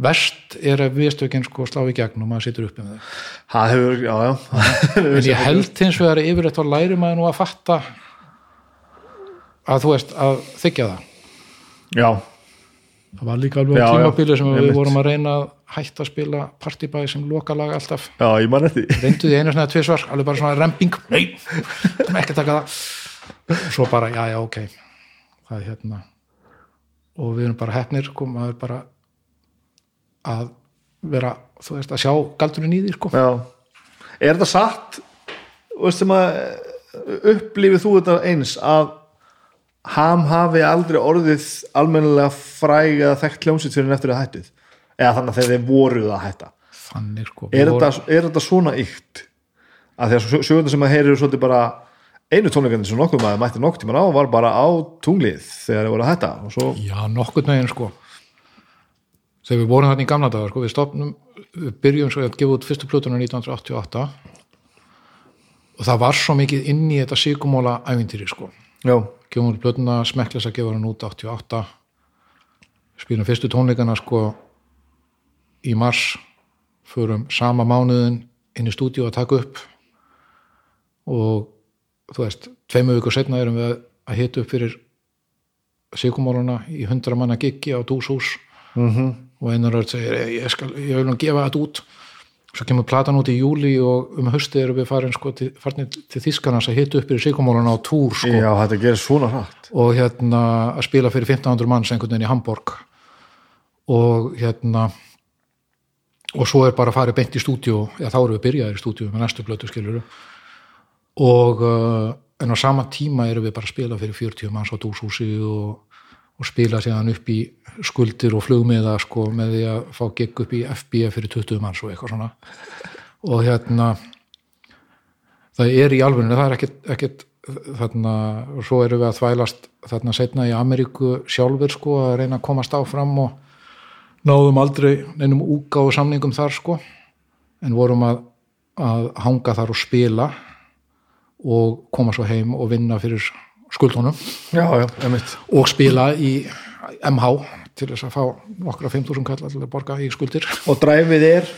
verst er að viðstökin sko slá í gegn og maður situr uppi með þau. Það hefur, já, já. En ég held hins vegar yfir þetta læri maður nú að fatta að þú veist að þykja það. Já, það var líka alveg já, tímabili sem við vorum að reyna að hætta að spila partibæði sem lokalag alltaf. Já, ég man eftir því. reyndu því einu svona tvisvar, alveg bara svona remping nei, ekki að taka það svo bara, já, já, ok. Það er hérna. Og við erum bara hefnir, sko, maður bara að vera þú veist, að sjá galdurinn í því, sko. Já, er þetta satt og veist sem að upplifið þú þetta eins að ham hafi aldrei orðið almennilega fræg eða þekkt hljómsitt fyrir en eftir að hættið? Eða þannig að þeir þeir voruð að hætta? Þannig, sko er, Við þetta, er þetta svona ykt að því að sögundar sem að heyrir svolítið bara einu tónleikandi sem nokkuð maður mætti nokkuð tíman á var bara á tunglið þegar þeir voru að hætta svo, Já, nokkurn veginn sko. Þegar við vorum þarna í gamla dagar sko, við stopnum, við byrjum svo að gefa út fyrstu plötuna 1988 og það var svo mikið inn í þetta síkumóla ævintýri sko. Já, gefum út plötuna, smekklis að gefa hann út 88 spilum fyrstu tónleikana sko í mars. Förum sama mánuðin inn í stúdíu að taka upp. Og þú veist, tveimu vikur setna erum við að hita upp fyrir síkumóluna í hundra manna giggi á dúshús. -hmm. og einar rödd segir ég, skal, ég vil nú gefa þetta út. Svo kemur platan út í júli og um hausti erum við farin sko til, til Þískarnas að hita upp fyrir síkumóluna á túr sko. Já, þetta gerir svona hratt. Og hérna að spila fyrir 1500 manns einhvern veginn í Hamburg og hérna og svo er bara að fara beint í stúdíu já þá erum við byrjaðir í stúdíu með næstu blötu skilur og uh, en á sama tíma erum við bara að spila fyrir 40 manns á dúshúsi og, og spila síðan upp í skuldir og flugmiða sko með því að fá gegg upp í FB fyrir 20 manns og eitthvað svona. Og hérna það er í alveginu, það er ekkert, ekkert þarna, og svo erum við að þvælast þarna setna í Ameríku sjálfur sko að reyna að komast áfram og náðum aldrei neinum og samningum þar sko. En vorum að að hanga þar og spila og koma svo heim og vinna fyrir skuldunum. Já, já, og spila í MH til þess að fá nokkra 5.000 kall til að borga í skuldir. Og dræfið er?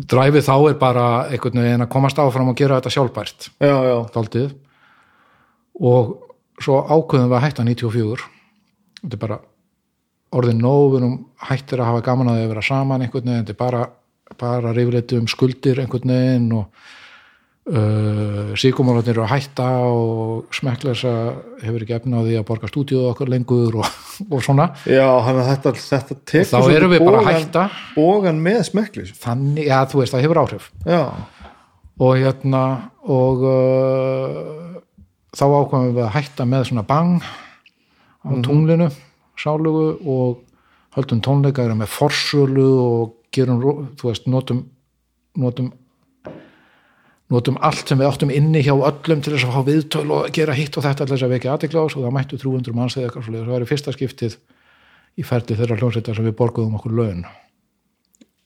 Dræfið þá er bara einhvern veginn að komast áfram og gera þetta sjálfbært. Já, já, daldið og svo ákveðum við að hætta 94 þetta er bara orðin nóg við erum hættir að hafa gaman að þau vera saman einhvern veginn, þetta er bara, bara rifleiti um skuldir einhvern veginn og uh, síkumólarnir eru að hætta og smekklesa hefur ekki efna á því að borga stúdíu okkar lengur og, og svona. Já þetta, þetta tekur þá erum við bara að hætta. bogann með smekklis þannig, já þú veist, það hefur áhrif. Já, og hérna og uh, þá ákvæmum við að hætta með svona bang á tunglinu sálugu og höldum tónleika erum með forsölu og gerum, þú veist, notum notum notum allt sem við áttum inni hjá öllum til þess að fá viðtöl og gera hitt og þetta til þess að vekja aðtekla á og það mættu 300 manns eða eitthvað svo það var í fyrsta skiptið í ferdi þeirra hljómsveitar sem við borguðum okkur laun.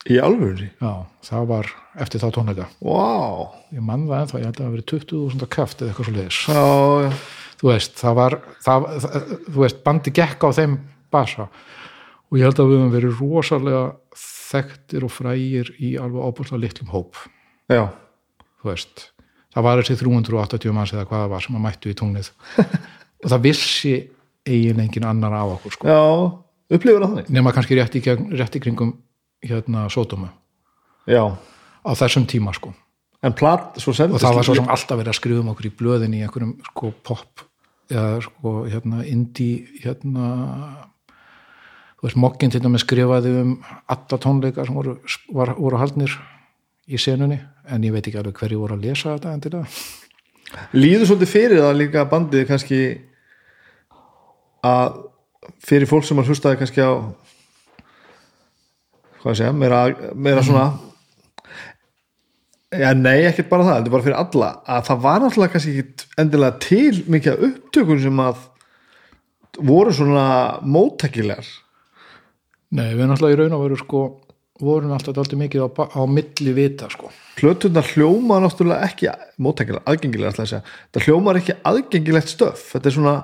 Í alvöru já, það var eftir þá tónleika. Wow. ég mann það ennþá, ég held að það verið 20.000 kraft eða eitthvað svo leiðis já, já, þú veist, það var það, það, þú veist, bandi gekk á þeim basa. Og ég held að við höfum verið rosalega þú veist, það var þessi 380 manns eða hvað það var sem að mættu í tunglið. Og það vissi eigin engin annar á okkur sko. já. upplifur það þannig? Nema kannski rétt í, rétt í kringum hérna sótumu já, á þessum tíma sko. En plat svo og það var svo sem alltaf verið að skrifa um okkur í blöðin í einhverjum sko pop eða sko hérna indie hérna þú veist mokkin til dæmis skrifaði um alla tónleika sem voru, var, voru haldnir í senunni en ég veit ekki alveg hverju voru að lesa þetta endilega líður svolítið fyrir það líka bandið kannski að fyrir fólk sem að hlustaði kannski á hvað að segja meira, meira svona já nei ekkert bara það, þetta er bara fyrir alla að það var náttúrulega kannski ekki endilega til mikið af upptökum sem að voru svona móttækilegar. Nei, við náttúrulega í raun og veru sko vorum alltaf alltaf mikið á, á milli vita sko. Plötunar hljóma náttúrulega ekki móttækilegar, aðgengilegar ætla ég að segja. þetta hljómar ekki aðgengilegt stöf. Þetta er svona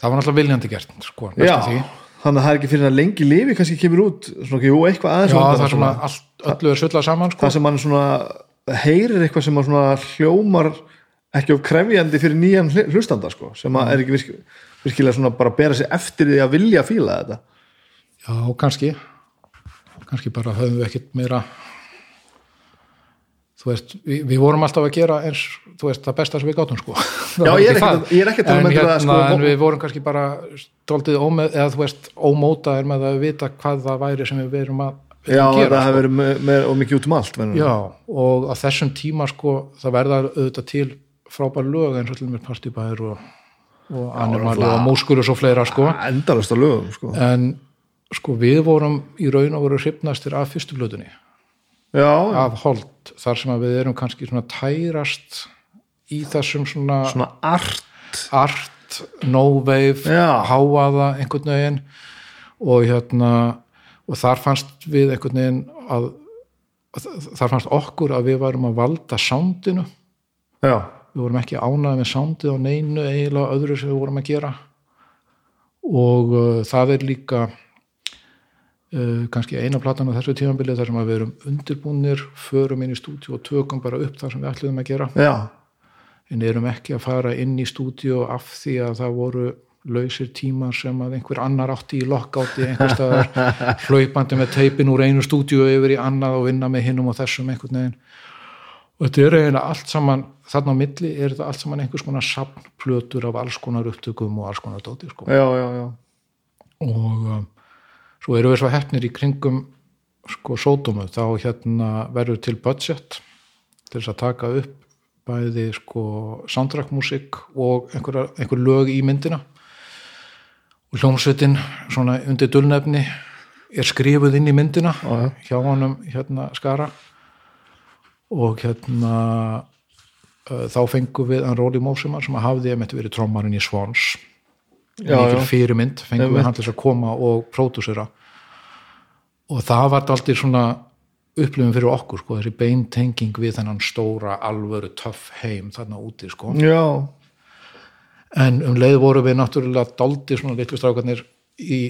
það var náttúrulega viljandi gert sko, Já, þannig að það er ekki fyrir að lengi lifi kannski kemur út svona, jú, eitthvað aðeins Já, undan það er svona allt, öllu er sullað saman sko. það sem mann svona heyrir eitthvað sem svona hljómar ekki of krefjandi fyrir nýjan hl- hlustanda sko, sem að er ekki virk, virkilega svona bara að bera sig eftir því að vilja fíla þetta. Já, kannski kannski bara höfum við ekkit meira þú veist, við, við vorum alltaf að gera eins, þú veist, það besta sem við gátum sko Það Já, ég er ekkert- það. ég er ekkert að um en, endilega, hérna, sko, en við vorum kannski bara stoltið ómeð, eða þú veist, ómótaðir með að vita hvað það væri sem við verum að Já, að það gera hefur sko. verið með, með, og mikið út um allt. Já, og á þessum tíma sko, það verða auðvitað til frábær lög eins og til mér partibæður og, og animali og múskulus og fleira sko endalast á lögum sko. en sko við vorum í raun og voru hrifnastir af fyrstu blöðunni Já, af hold þar sem við erum kannski svona tærast í þessum svona, svona art. Art, no wave háaða einhvern veginn. Og hérna og þar fannst við einhvern veginn að, að þar fannst okkur að við varum að valda sándinu Já, við vorum ekki ánæði með sándið á neinu eiginlega öðru sem við vorum að gera. Og uh, það er líka uh, kannski eina platan á þessu tímabilið þar sem að við erum undirbúnir förum inn í stúdíu og tökum bara upp það sem við ætluðum að gera já, en erum ekki að fara inn í stúdíu af því að það voru lausir tímar sem að einhver annar átti í lokkátti einhver staðar hlaupandi með teipin úr einu stúdíu yfir í annað og vinna með hinnum og þessum einhvern veginn og þetta er eiginlega allt saman þarna á milli er þetta allt saman einhvers konar safnplötur af alls konar upptökum og alls konar dóti sko. já, já, já. og um, svo erum við svo hefnir í kringum sko sódómu. Þá hérna verður til budget til þess að taka upp bæði sko soundtrackmusik og einhver, einhver lög í myndina. Og hljómsveitin svona undir dulnefni er skrifuð inn í myndina Já, já. hjá honum hérna skara. Og hérna uh, þá fengum við hann Róli Mósumar sem hafði verið trommarinn í Já, mikil já. fyrirmynd fengum við hann til að koma og pródúsera. Og það var aldrei svona upplifum fyrir okkur sko, þessi beintenging við þennan stóra alvöru töff heim þarna úti sko. Já, en um leið voru við náttúrulega daldi svona litlu strákarnir í,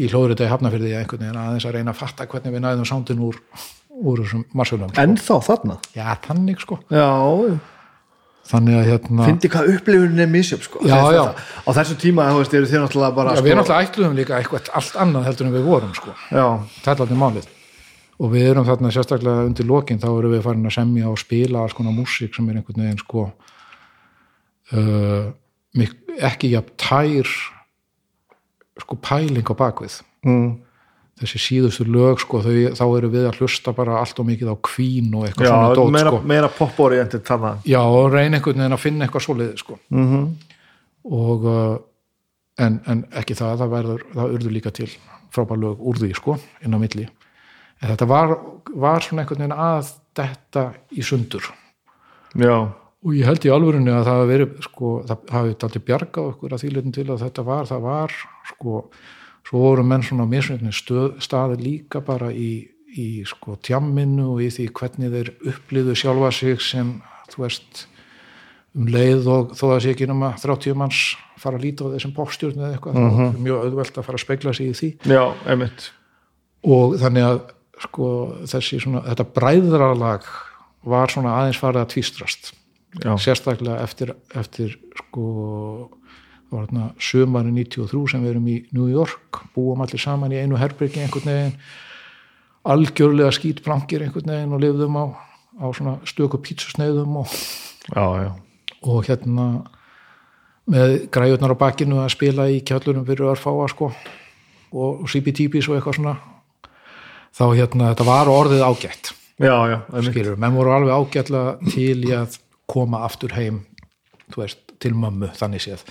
í hlóðrita í Hafnafyrði einhvern veginn aðeins að reyna að fatta hvernig við næðum sándin úr, úr þessum marsölum sko. ennþá þarna? Já, þannig sko. Já, þannig að hérna fyndi hvað upplifunin er misjöf sko. Já, já. á þessum tíma veist, eru þið náttúrulega bara já, sko, við náttúrulega ætluðum líka eitthvað allt annað heldur en við vorum sko það er allir málið og við erum þarna sérstaklega undir lokin þá erum við farin að semja og spila alls konar músík sem er einhvern veginn sko uh, ekki jafn tær sko pæling á bakvið mm. Þessi síðustu lög sko þau, þá erum við að hlusta bara allt og mikið á kvín og eitthvað já svona dót meira, sko. meira pop-oriented þarna. Já og reyna einhvern veginn að finna eitthvað svoleiði sko. Mm og uh, en, en ekki það, það verður það urðu líka til frábær lög úr því sko inn á milli. En þetta var, var svona einhvern veginn að þetta í sundur. Já, og ég held í alvörunni að það hafi verið sko, það hafi taldi bjargað okkur að því leitin til að þetta var, það var sko, svo voru menn svona á mismunni staði líka bara í, í sko tjamminu og í því hvernig þeir upplýðu sjálfa sig sem, þú veist um leið og þó að sé ekki nema 30 manns fara að líta á þessum popstjórn eða eitthvað, þá er mjög auðvelt að fara að spegla sig í því. Já, einmitt. Og þannig að sko þessi svona, þetta bræðralag var svona aðeins farið að tvístrast já, sérstaklega eftir, eftir sko það var þarna sömari 93 sem við erum í New York, búum allir saman í einu herbyrgi einhvern veginn algjörlega skítplankir einhvern veginn og lifðum á, á svona stöku pítsusneiðum og, og hérna með græjurnar á bakinu að spila í kjallurum fyrir örfáa sko og CBTBs og eitthvað svona. Þá hérna þetta var orðið ágætt. Já, já, skilur, menn voru alveg ágætlega til í að koma aftur heim þú veist, til mömmu, þannig séð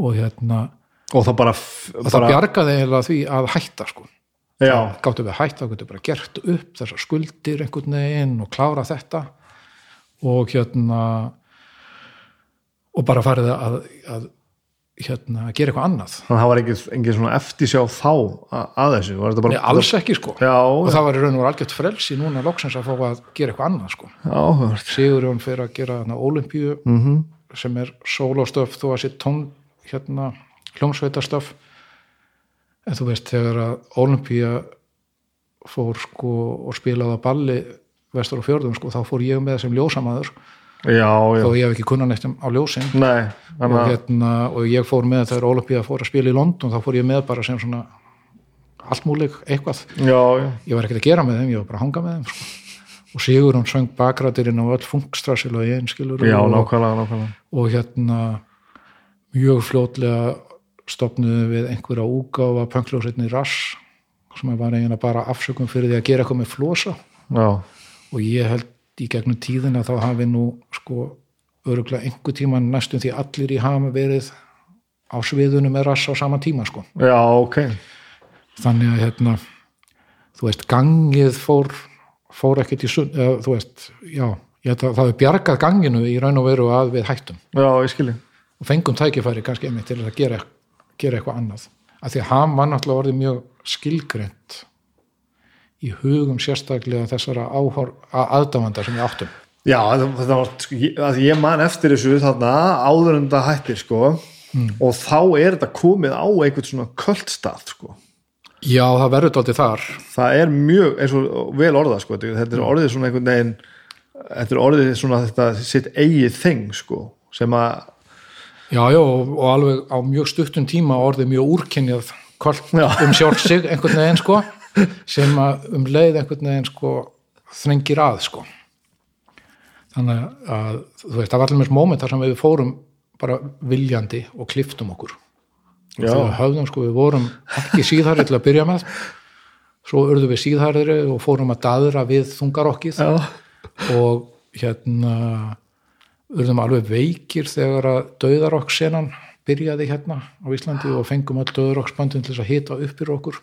og hérna og það bara, og það bara bjargaði eiginlega því að hætta sko. Já, gáttu við að hætta, gáttu bara gert upp þessar skuldir einhvern veginn og klára þetta. Og hérna og bara farið að, að hérna, gera eitthvað annað. Þannig að það var engin, engin svona eftirsjá þá að, að þessu var þetta bara Nei, alls ekki sko. Já, og já, það var í raun og algjört frelsi núna loksins að fá að gera eitthvað annað sko. Áhört Sigurjón fyrir að gera þarna Ólympíu mm -hmm. sem er sólostöf þó að sé tón hérna hljómsveitastöf en þú veist þegar að Olympía fór sko og spilaði á balli vestur og fjörðum sko þá fór ég með sem ljósamaður. Já, já, þó ég hef ekki kunnan eitt á ljósin. Nei og, að hérna, og ég fór með þegar Olympía fór að spila í London þá fór ég með bara sem svona allmúlig eitthvað. Já, ég var ekkert að gera með þeim, ég var bara að hanga með þeim sko. og Sigur hann söng bakrættirinn á öll funkstrassil og ég einskilur já, og, nákvæmlega, nákvæmlega. og hérna mjög fljótlega stopnuðu við einhverja úgáfa pönkljósetni rass sem var eiginlega bara afsökum fyrir því að gera eitthvað með flosa. Já, og ég held í gegnum tíðina þá hafi nú sko öruglega einhver tíma næstum því allir í hafa verið á sviðunum með rass á sama tíma sko. Já, ok. Þannig að hérna þú veist gangið fór fór ekkert í sund eða, þú veist, já, ég held að það hefur bjargað ganginu í raun og veru að við hættum. Já, ég skilji og fengum tækifæri kannski einmitt til að gera, gera eitthvað annað. Af því að hann var náttúrulega orðið mjög skilgrend í hugum sérstaklega þessara áhor, aðdáfanda sem við áttum. Já, þetta þetta var, sko, að ég man eftir þessu þarna áður en það hættir sko. Og þá er þetta komið á einhvern svona kvöldstað sko. Já, það verður dálítið þar. Það er mjög, eins og vel orðað sko, þetta er orðið svona einhvern veginn þetta er orðið svona þetta sitt eigið þing sko sem að Já, já, og, alveg á mjög stuttum tíma orðið mjög úrkynjað kvöld Já. um sjálf sig einhvern veginn sko sem að um leið einhvern veginn sko þrengir að sko. Þannig að þú veist, það var allir mjög moment þar sem við fórum bara viljandi og kliftum okkur. Og þegar höfðum sko við vorum ekki síðhæri til að byrja með. Svo urðum við síðhæri og fórum að daðra við þungarokkið. Og hérna urðum alveg veikir þegar að döðarokk senan byrjaði hérna á Íslandi og fengum all döðarokksbandin til þess að hita upp fyrir okkur.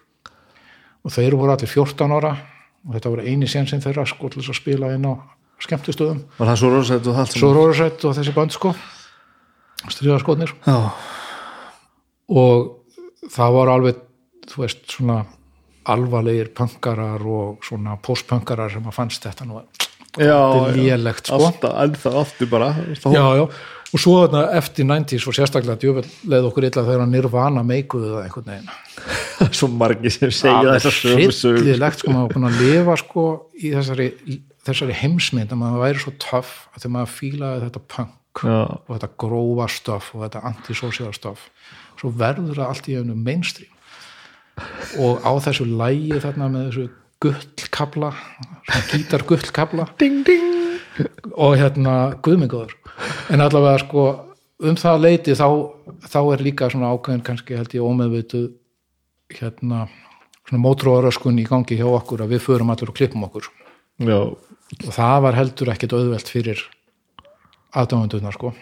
Og þeir voru allir 14 ára og þetta voru eini sénsinn þeirra sko til þess að spila inn á skemmtustöðum var það rosett og það svo Rórisett og þessi band sko stríðarskotnir. Já, og það var alveg þú veist svona alvarlegir punkarar og svona postpunkarar sem að fannst þetta nú já, þetta er lélegt sko. Alltaf, ennþá aftur bara Þá- já, já, og svo þarna eftir 90s og sérstaklega djöfell leið okkur illa þegar Nirvana meikuðu það einhvern veginn. Svo margir sem segja þessar sömu sögur hryllilegt sko, maður var búin að lifa sko í þessari, þessari heimsmynd að maður væri svo töff að þegar maður fílaði þetta punk Já. og þetta grófa stöf og þetta antisocial stöf svo verður það allt í einu mainstream. Og á þessu lægi þarna með þessu gullkabla gítar gullkabla. Og hérna guðmingur en allavega sko um það leiti þá, þá er líka svona ákveðin kannski held ég ómeðveitu hérna svona mótróðaröskun í gangi hjá okkur að við förum allir og klippum okkur. Já, og það var heldur ekkit auðvelt fyrir aðdáðundunar sko.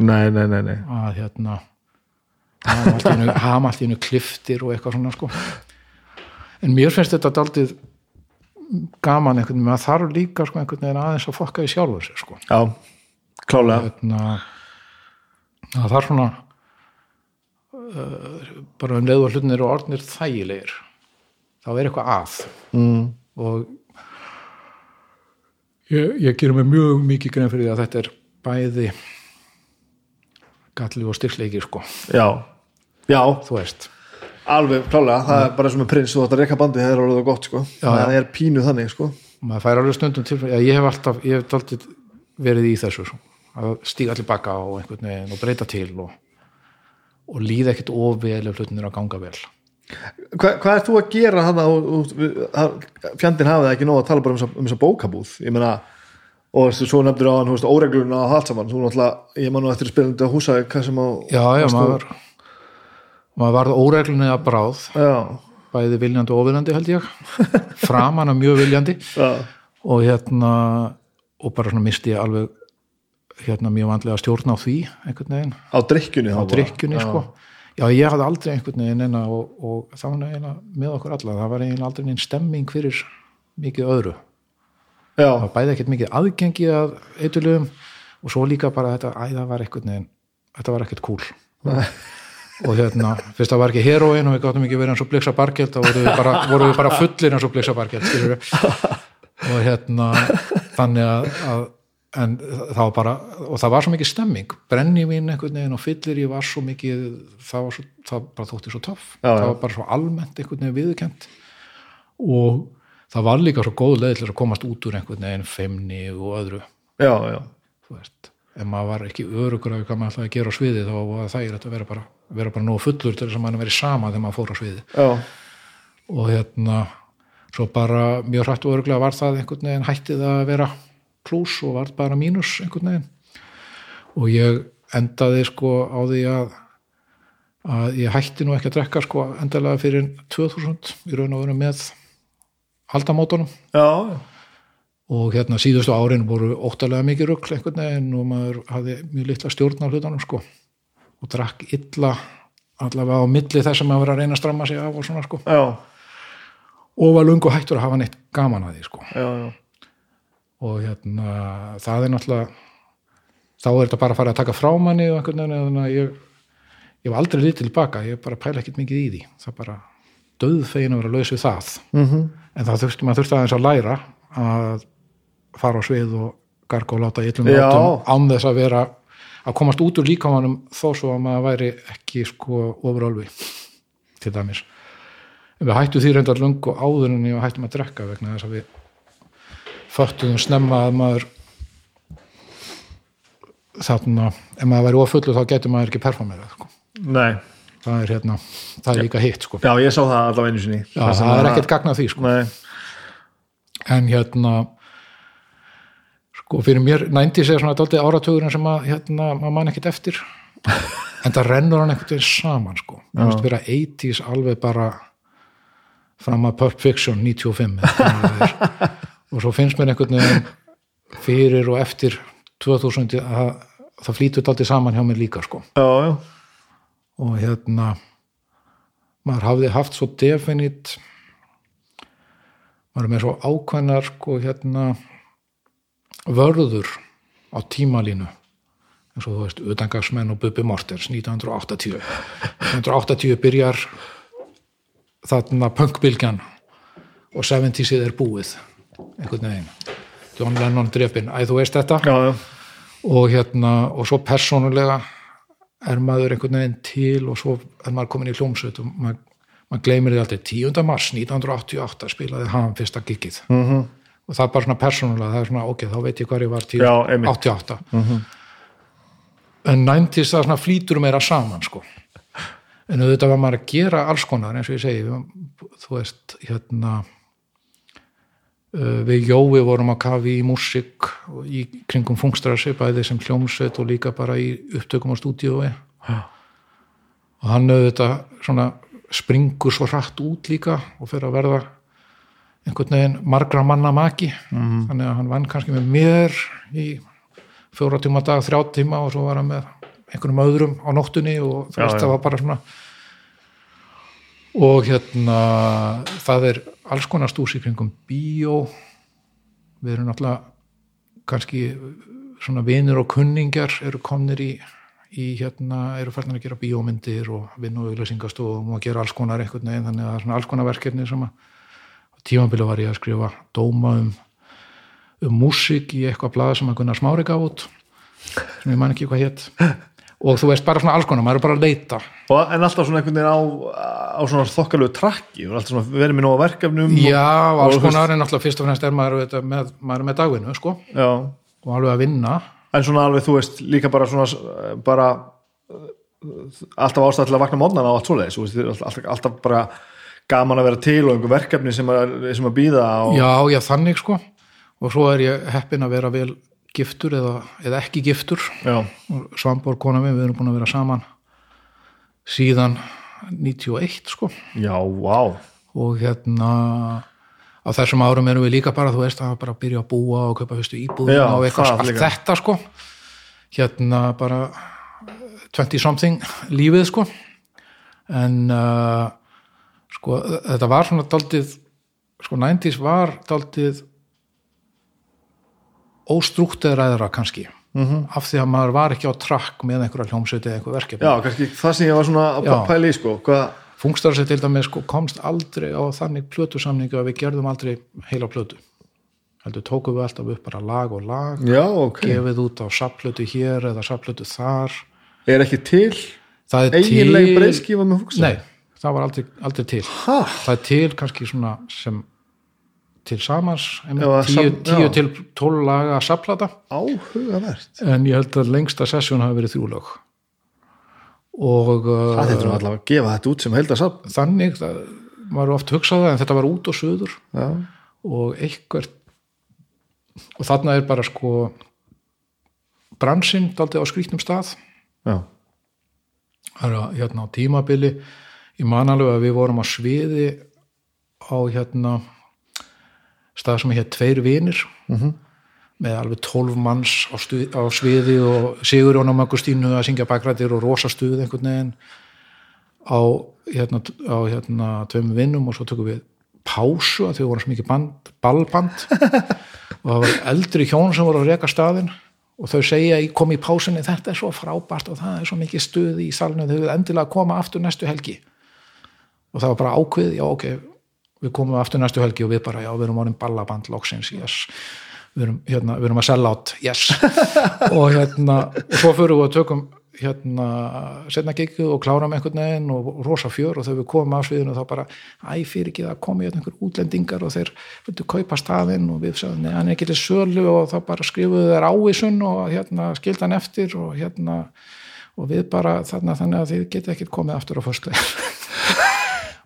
Nei, nei, nei, nei. Að hérna hafa allt í einu kliftir og eitthvað svona sko. En mér finnst þetta daldið gaman einhvern veginn, maður þarf líka sko einhvern veginn aðeins að fokka í sjálfur sér sko. Já, klálega. Hérna, það þarf svona uh, bara um leiðu að hlutin eru orðnir þægilegir þá er eitthvað að. Mm. og ég, ég gerum mig mjög mikið grein fyrir því að þetta er bæði galli og styrkleiki sko, já, já, þú veist alveg klálega það er bara sem með prins og þetta rekka bandið það er alveg gott sko, Já, það er pínu þannig sko. Maður fær alveg stundum til ég hef alltaf, ég hef alltaf verið í þessu svo, að stíga allir baka og einhvern veginn og breyta til og, og líða ekkert of vel ef hlutin eru að ganga vel. Hva, hvað er þú að gera hann fjandinn hafið það ekki nóg að tala bara um þessa- um þessa bókabúð? Ég meina og svo nefndir á hann, óregluna og allt saman, þú náttúrulega, ég man nú eftir spilandi á húsa já, já, maður maður varð óreglunni að bráð. Já, bæði viljandi og óviljandi held ég. Framan að mjög viljandi. Já, og hérna og bara svona misti ég alveg hérna mjög vandlega stjórn á því einhvern veginn, á drikkjunni á drikkjunni sko. Já, ég hafði aldrei einhvern veginn eina og, og það var eiginlega með okkur alla. Það var eiginlega aldrei neinn stemming fyrir mikið öðru, það já, var bæði ekkert mikið aðgengi að eitthulugum og svo líka bara þetta, æ, það var einhvern veginn þetta var ekkert cool og hérna, fyrst það var ekki heroin og við gáttum ekki verið eins og bliksa bargeld þá voru við bara, voru við bara fullir eins og bliksa skilur og hérna þannig að, að en það var bara, og það var svo mikið stemming. Brennivín einhvern veginn og fyllir ég var svo mikið, það var svo það bara þótti svo töff, Já, það var bara svo almennt einhvern veginn viðkent og það var líka svo góð leið til að komast út úr einhvern veginn feimni og öðru. Já, já. Þú veist, ef maður var ekki örugur af hvað maður ætlaði að gera á sviði þá var það er að vera bara, vera bara nógu fullur til þess að maður verið sama þegar maður fór á sviði já, og hérna svo bara mjög hrætt og öruglega var það einhvern veginn hættið að vera pluss og var bara mínus einhvern veginn. Og ég endaði sko á því að að ég hætti nú ekki að drekka sko endalega fyrir 2000 í raun og veru með aldamótunum. Já, og hérna síðustu árin voru óttalega mikið rugl einhvern veginn og maður hafði mjög litla stjórn á hlutanum sko. Og drakk illa allavega á milli þess að maður var að reyna að stramma sig af og svona sko. Já, og var lungu hættur að hafa neitt gaman að því sko. Já, já. og hérna það er náttúrulega þá er þetta bara að fara að taka frá manni og einhvern veginn þannig að ég ég var aldrei lítið tilbaka, ég bara pæla ekkert mikið í því. Það bara döðfegin að vera laus við það. Mm -hmm. en það þurfti maður þurfti aðeins að læra að fara á svið og garga og láta illum Já. látum án þess að vera að komast út úr líkamanum þó svo að maður væri ekki sko ofurálfi til dæmis en við hættum því reyndar löngu áður en ég hættum að drekka vegna þess að við föttuðum snemma að maður þarna, ef maður væri ofullu þá getur maður ekki performerað sko. nei, það er hérna, það er líka hitt sko. já, ég sá það allavega einu sinni Já, það er ekkert gagn að því sko. nei, en hérna sko fyrir mér 90s er svona daldið áratugurinn sem að hérna, maður man ekkert eftir. En það rennur hann veginn saman sko, maður veist vera 80s alveg bara fram að Pulp Fiction 95 eða hvað það er. og svo finnst mér einhvern veginn fyrir og eftir 2000 að það flýtur daldið saman hjá mér líka sko. Já, já, og hérna maður hafði haft svo definit maður er með svo ákveðnar sko hérna vörður á tímalínu eins og þú veist, utangagsmenn og Bubbi Mortens 1980 1980 byrjar þarna punkbylgjan og 70sið er búið einhvern veginn John Lennon drefin, æ þú veist þetta já, já, og hérna, og svo persónulega er maður einhvern veginn til og svo er maður komin í hljómsveit og maður, maður gleymir því aldrei 10. mars 1988 spilaði hann fyrsta gigið Mhm. -hmm. Og það er bara svona persónulega það er svona, ok, þá veit ég hvað ég var til Já, einmitt. 88 en 90s það svona flýtur meira saman sko. En auðvitað var maður að gera alls konar eins og ég segi, þú veist hérna Uh, við Jói vorum að kafi í músík og í kringum fungstrassi bæði sem hljómsveit og líka bara í upptökum á stúdíói. Og hann auðvitað svona springur svo hratt út líka og fyrir að verða einhvern veginn margra manna maki. -hmm. þannig að hann vann kannski með mér í fjóra tíma dag, þrjá tíma og svo var hann með einhvernum öðrum á nóttunni og Já, veist það var bara svona. Og hérna það er alls konar stús í kringum bíó. Við erum náttúrulega kannski svona vinir og kunningjar eru komnir í, í hérna, eru færðin að gera bíómyndir og vinna og auðlýsingastofum og gera alls konar einhvern veginn, þannig að það er svona alls konar verkefni sem að á tímabili var ég að skrifa dóma um um músík í eitthvað blaða sem að Gunnar Smári gaf út sem ég man ekki hvað hétt og þú veist bara svona alls konar, maður er bara að leita. Og, en alltaf svona einhvern veginn á, á svona þokkalegu trakki og alltaf svona verið með nóga verkefnum Já, og, alls konar en alltaf fyrst og fremst er maður, auðvitað með, maður er með dagvinnu sko, já, og alveg að vinna. En svona alveg þú veist líka bara svona bara uh, alltaf ástæð til að vakna mótnana og allt svoleiðis alltaf, alltaf bara gaman að vera til og einhver verkefni sem að, sem að býða og, Já, já, þannig sko. Og svo er ég heppin að vera vel giftur eða, eða ekki giftur. Svanborg kona minn, við erum búin að vera saman síðan 91 sko. Já, vá. Og hérna á þessum árum erum við líka bara, þú veist, að bara byrja að búa og kaupa fyrstu íbúðum Já, og eitthvað, allt líka. þetta sko. Hérna bara 20 something lífið sko. En uh, sko þetta var svona daldið sko 90s var daldið óstrukteraðra kannski Mhm. -hmm. af því að maður var ekki á trakk með einhverja hljómsveiti eða einhver verkefni. Já, kannski það sem ég var svona að í sko, hvað Fungstarsi til dæmis sko, komst aldrei á þannig plötusamningu að við gerðum aldrei heila plötu. Heldur tókum við alltaf upp bara lag og lag já, ok, gefið út á sapplötu hér eða sapplötu þar. Er ekki til það er til breyðskifa með fúksa nei, það var aldrei, aldrei til. Ha, það er til kannski svona sem til samans tíu, tíu til tól laga sapplata áhugavert. En ég held að lengsta sessjón hafi verið þrjúlög og það uh, þetta nú allavega að gefa þetta út sem heldasafn þannig það var oft hugsað það en þetta var út og söður já, og eitthvert og þarna er bara sko bransinn daldið á skrýtnum stað. Já, það er að, hérna á tímabili ég man alveg að við vorum á sviði á hérna stað sem hér tveir vinir -hmm. með alveg tólf manns á, stuð, á sviði og Sigur Jón og Magustínu að syngja bakrættir og rosa stuð einhvern veginn á hérna, á hérna tveim vinnum og svo tökum við pásu að þau voru svo mikið band, ballband og það var eldri hjón sem voru að reka staðinn og þau segja kom í pásunni þetta er svo frábært og það er svo mikið stuð í salinu þau vil endilega koma aftur næstu helgi og það var bara ákveð, já ok við komum aftur næstu helgi og við bara já við erum orðin ballaband loksins, yes. Við erum, hérna, við erum að sell out, yes. Og hérna og svo fyrir við að tökum hérna setna gigið og kláram einhvern veginn og rosa fjör og þegar við komum af sviðinu þá bara, æ, fyrir ekki það komi hérna einhver útlendingar og þeir vildu kaupa staðinn og við sagðum, nei, hann er ekki til sölu. Og þá bara skrifuðu þeir ávísun og hérna skildi hann eftir og hérna og við bara þarna þannig að þið getið ekkert komið aftur á fyrstu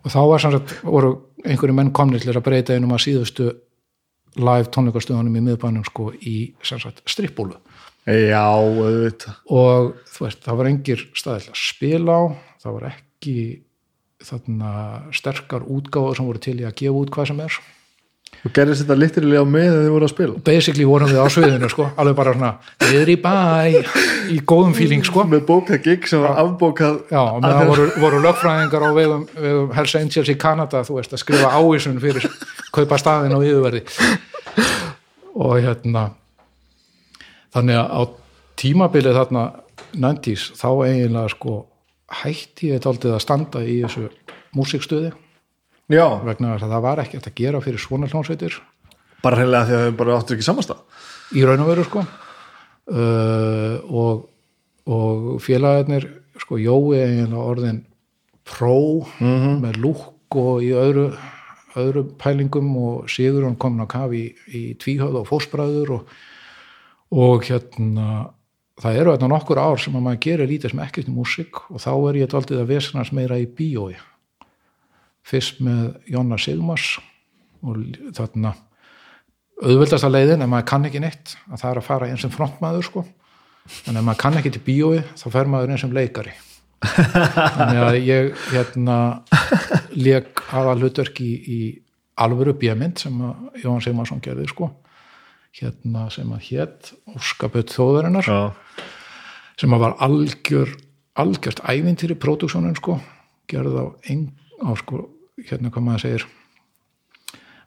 og þá var sannsagt, voru einhverju menn komnir til að breyta einum að síðustu live tónleikastöðunum í miðbænum sko í sannsagt strippbúlu. Já, auðvitað. Og þú veist, það var engir staðill að spila á, það var ekki þarna sterkar útgáður sem voru til í að gefa út hvað sem er og gerðist þetta litrilega með þegar þið voru að spila? Basically vorum við á sviðinu sko. Alveg bara svona, við erum í bæ í góðum feeling sko. Með bókað gig sem var afbókað Já, og með það voru, voru lögfræðingar á vegum, vegum Hells Angels í Kanada, þú veist, að skrifa ávísun fyrir kaupa staðin og yfirverði. Og hérna þannig að á tímabilið þarna 90s, þá eiginlega sko hætti ég taldið að standa í þessu músikstöði já, vegna að það var ekki að gera fyrir svona hljónsveitir bara hreinlega því að þau bara áttu ekki samastað í raun og veru sko. Uh, og, og félagarnir sko Jói er orðin pró með lúk og í öðru, öðru pælingum og Sigur hann komin á kaf í, í tvíhöð og fósbræður og, og hérna það eru þetta nokkur ár sem að maður gerir lítið sem ekkert í músík og þá er ég daldið að vesnast meira í bíói fyrst með Jonna Sigmars og þarna auðvöldasta leiðin ef maður kann ekki neitt að það er að fara eins sem frontmaður sko. En ef maður kann ekki til bíói þá fer maður eins sem leikari. Þannig að ég hérna leik aðal hlutverk í, í alvöru bíamind sem að Jón Sigmarsson gerði sko. Hérna sem að hétt Óskapöld þjóðarinnar já, sem að var algjör algjört ævintýri pródúksjónin sko. Gerð á, ein, á sko hérna hvað maður segir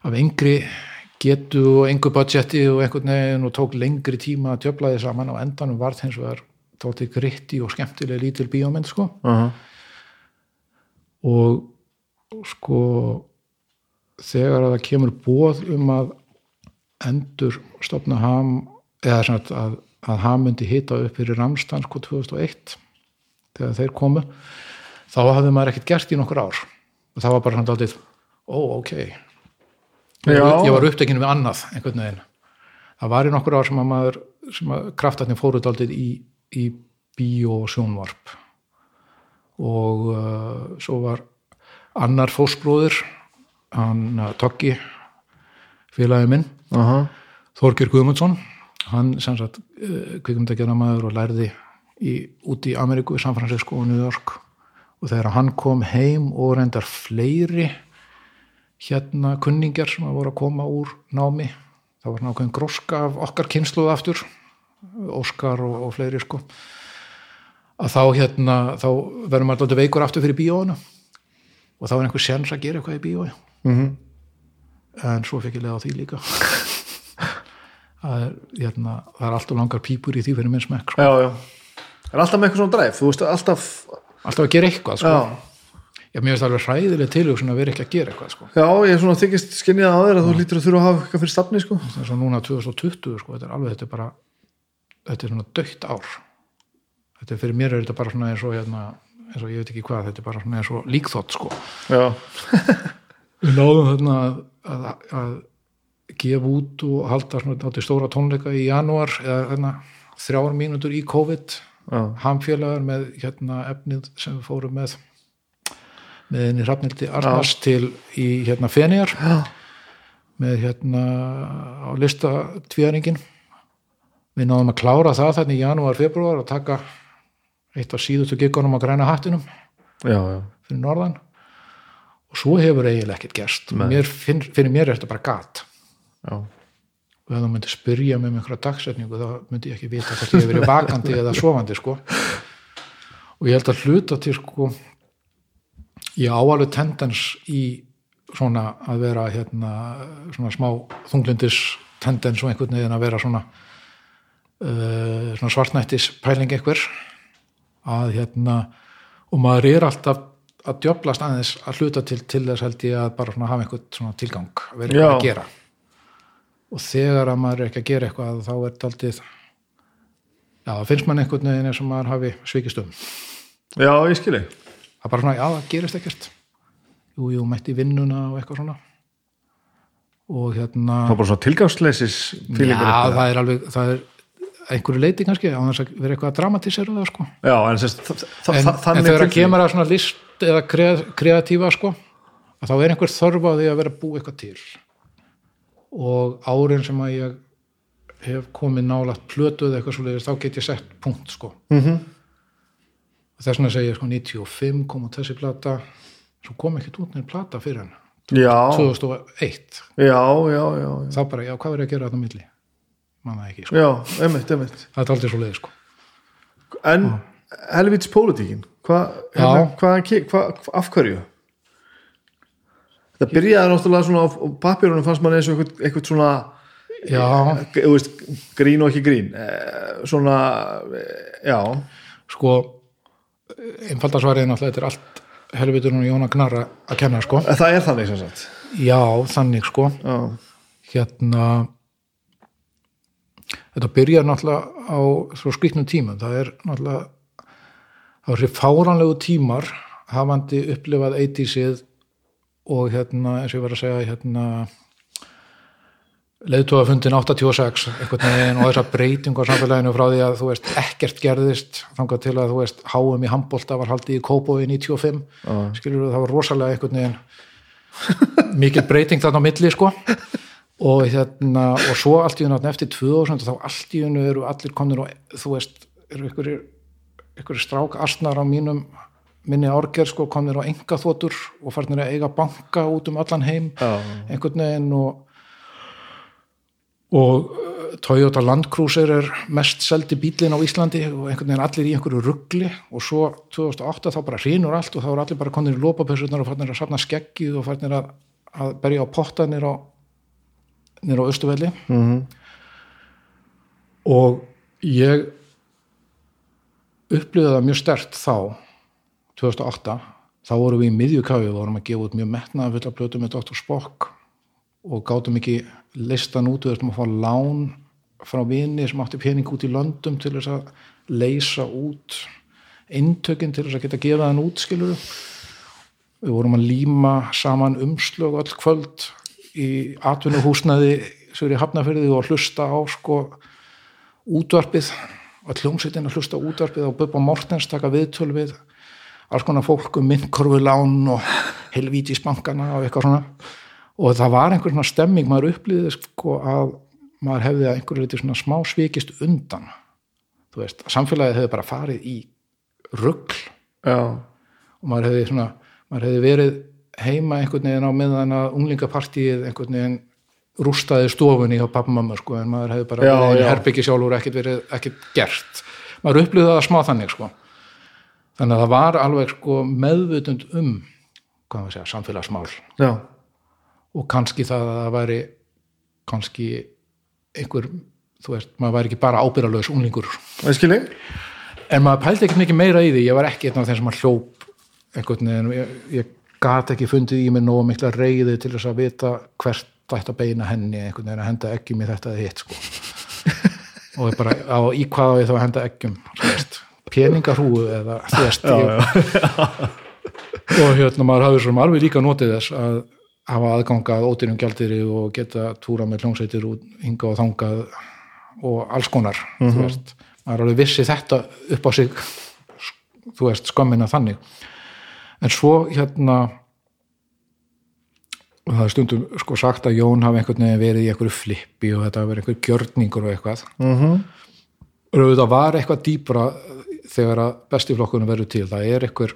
af yngri getu og engu budgeti og einhvern veginn og tók lengri tíma að djöfla því saman á endanum varð hins vegar þótti gritti og skemmtilega lítil bíómynd sko. Uh og sko þegar að það kemur bóð um að endur stopna ham eða sagt að, að ham myndi hita upp fyrir Ramstan sko 2001 þegar þeir komu þá hafði maður ekkert gert í nokkur ár og það var bara svona daldið ó ok. Ég, ég var upptekinu við annað einhvern veginn. Það var í nokkur ár sem að maður sem að kraftarnir fóru daldið í, í bíó og uh, svo var annar fósbróðir hann uh, Toggi félagi minn -huh. Þorgir Guðmundsson hann sem sagt uh, kvikmyndagjara maður og lærði í, út í Ameríku í San Francisco og New York og þegar hann kom heim og reyndar fleiri hérna kunningjar sem að voru að koma úr námi það var nákvæm gróska af okkar kynsluð aftur Óskar og, og fleiri sko. Að þá hérna þá verður maður alltaf veikur aftur fyrir bíóinu. Og þá er einhver sens að gera eitthvað í bíói. Mm en svo fekk ég lega á því líka. Það er, hérna, það er alltaf langar pípur í því fyrir minn smekk sko. já, já. Er alltaf með eitthvað svona dræf, þú veist alltaf alltaf að gera eitthvað sko. mér finnst alveg hræðileg tilhugsun að vera ekki að gera eitthvað sko. já, ég er svona þykist skinnið að þú lítur að þurfa að hafa eitthvað fyrir stafni sko. þess að núna 2020 sko, þetta er alveg, þetta er bara þetta er svona dögt ár þetta er fyrir mér er þetta bara svona eins og hérna, eins og ég veit ekki hvað, þetta er bara svona eins og líkþótt sko já, við náðum þarna að, að, að gefa út og halda svona stóra tónleika í janúar eða þarna þrjár mínútur í COVID já, hamfélagar með hérna efnið sem við fórum með með henni Hrafnildi Arnars til í hérna Fenjar já, með hérna á lista tvíaringin við náðum að klára það þannig í janúar, februar og taka eitt af síðustu gigunum á græna hattinum já, já. fyrir norðan. Og svo hefur eiginlega ekkert gerst. Mér, finn, fyrir mér er þetta bara gat. Já. Og ef þú myndir spyrja mig með einhverja dagsetningu þá myndi ég ekki vita hvort ég hef verið vakandi eða sofandi sko. Og ég held að hluta til sko ég á alveg tendens í svona að vera hérna svona smá þunglindis tendens og einhvern veginn að vera svona uh, svona svartnættis pæling einhver að hérna og maður er alltaf að djöblast aðeins að hluta til til þess held ég að bara svona hafa einhvern svona tilgang að vera Já. að gera og þegar að maður er ekki að gera eitthvað þá er þetta aldrei já, það finnst mann einhvern veginn eins og maður hafi svikist um. Já, ég skilji. Það er bara svona, já, það gerist ekkert. Jú, jú, mætti vinnuna og eitthvað svona. Og hérna það er bara svona tilgangsleysis já, það er alveg, það er einhverju leiti kannski, á þess að vera eitthvað að dramatísera það sko. Já, en þa þa en, þegar tilfinning- kemur að svona list eða kreat, kreatífa sko að þá er einhver þörf á því að vera að búa eitthvað til og árin sem að ég hef komið nálagt plötu eða eitthvað svo þá get ég sett punkt sko. Mhm. og þess vegna segi ég sko 95 kom út þessi plata. Svo kom út neður plata fyrir hann já, 2001 já, já, já, já. þá bara, já, hvað er ég að gera þetta á milli? Manna ekki, sko, já, einmitt, einmitt. Það er aldrei svo leið sko. En helvits pólitíkin hvað, Já. hérna, hvað, hvað, þetta byrjaði náttúrulega svona á papjörunum fannst mann eins og eitthvað, eitthvað svona já, þú veist, grín og ekki grín. Eh, svona, eh, já. Sko einfaldarsvarið er náttúrulega þetta er allt helviturinn og Jóna Gnarra að kenna sko. Það er þannig sem sagt. Já, þannig sko. Já, hérna þetta byrjar náttúrulega á skriknum tímum. Það er náttúrulega það er fáranlegu tímar hafandi upplifað 80-sið og hérna, eins og ég var að segja hérna leiðtóðafundin 86 einhvern veginn og þessar breytingu á samfélaginu frá því að þú veist ekkert gerðist þangað til að þú veist háum í handbólta var haldið í Kópói 95 skilur það var rosalega einhvern veginn mikil breyting þarna á milli sko. Og hérna og svo allt í unna eftir 2000 þá allt í unna eru allir komnir og þú veist eru ykkur, ykkur strák asnar á mínum minni árger sko komnir á enga þótur og farnir að eiga banka út um allan heim já, einhvern veginn og og uh, Toyota Land Cruiser er mest seldi bílinn á Íslandi og einhvern veginn allir í einhverju ruggli og svo 2008 þá bara hrínur allt og þá er allir bara konir í lópapessunar og farnir að safna skeggið og farnir að, að berja á potta nýr á nýr á Östuvelli Mhm. og ég upplýði það mjög stert þá 2008 þá vorum við í miðjukafi og vorum að gefa út mjög metnaða fulla plötu með Dr. Spock og gátum ekki listan út við þurftum að fá lán frá vini sem átti pening út í löndum til þess að leysa út eintökin til þess að geta gefa þann út skilur við vorum að líma saman umslög öll kvöld í atvinnuhúsnaði svo er í hafnafyrði og hlusta á sko útvarpið að hljómsveitin að hlusta útvarpið og Bubba Mortens taka viðtöl við alls konar fólk um myndkorfulán og helvítisbankana og eitthvað svona. Og það var einhver svona stemming maður upplýði sko að maður hefði að einhverju liti svona smá svikist undan. Þú veist, samfélagið hefði bara farið í rugl. Já, og maður hefði svona maður hefði verið heima einhvern veginn á meðan að unglingapartíið einhvern veginn rústaði stofunni hjá pappamamma sko en maður hefði bara Já, verið einn herbyggi sjálfur ekkert verið ekkert gert. Maður upplýði það smá þannig sko þannig að það var alveg sko meðvutund um segja, samfélagsmál. Já, og kannski það að það væri kannski einhver, þú veist, maður væri ekki bara það skilji? En maður pældi ekkert mikið meira í því. Ég var ekki einn af þeim sem að hljóp einhvern veginn, ég, ég gat ekki fundið í mig nógu mikla reyði til þess að vita hvert að beina henni einhvern veginn að henda eggjum í þetta eða hitt sko. og bara á í hvað á ég þá að henda eggjum þú veist, peningarhúu eða ég, og hérna maður hafði svo alveg líka notið þess að hafa aðgangað ódýrum gjaldiri og geta túra með hljómsveitir út hinga og þangað og alls konar þú veist, maður alveg vissi þetta upp á sig þú veist, skömmina þannig. En svo hérna og það er stundum sko sagt að Jón hafi einhvern veginn verið í einhverju flippi og þetta hafi verið einhver gjörningur og eitthvað. Mm -hmm. og þetta var eitthvað dýpra þegar að bestiflokkunum verður til það er einhver,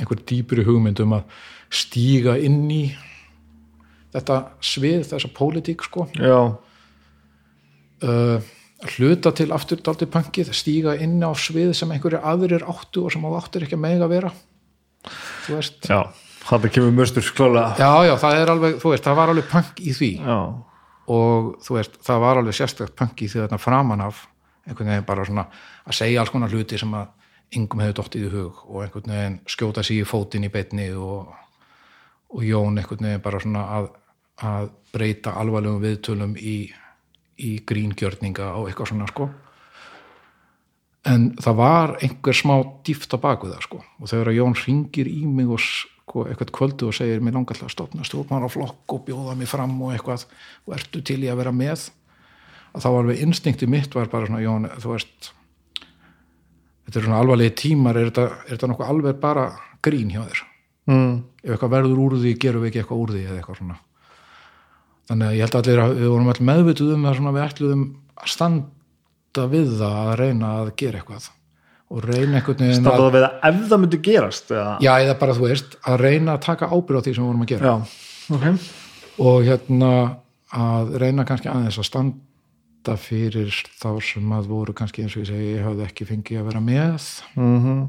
einhver dýpri hugmynd um að stíga inn í þetta svið, þessa pólitík sko. Já, uh, hluta til aftur daldi punkið, stíga inn á svið sem einhverjir aðrir áttu og sem á áttur ekki að mega vera. Þú veist. Já það kemur möstur klálega já, já, það er alveg, þú veist, það var alveg punk í því. Já, og þú veist, það var alveg sérstakt punk í því þarna framan af einhvern veginn bara svona að segja alls konar hluti sem að yngum hefur dottið í hug og einhvern veginn skjóta sig í fótinn í beinni og, og Jón einhvern veginn bara svona að, að breyta alvarlegum viðtölum í, í gríngjörninga og eitthvað svona sko. En það var einhver smá dýft á baku það sko. Og þegar Jón ringir í mig og sko, eitthvað kvöldu og segir mér langar til að stofna stjórnmar á flokk og bjóða mig fram og eitthvað og ertu til í að vera með að þá alveg instinkti mitt var bara svona Jón, þú veist þetta er svona alvarlegi tímar er þetta, er þetta nokkuð alveg bara grín hjá þér? Mm. ef eitthvað verður úr því, gerum við ekki eitthvað úr því eða eitthvað svona. Þannig að ég held að allir að við vorum allir meðvituð um það svona við ætluðum að standa við það að reyna að gera eitthvað. Og reyna einhvern veginn að standa það við að ef það myndi gerast eða? já, eða bara þú veist, að reyna að taka ábyrð á því sem við vorum að gera. Já, ok. Og hérna að reyna kannski aðeins að standa fyrir þá sem að voru kannski eins og ég segi, ég hafði ekki fengið að vera með. Mm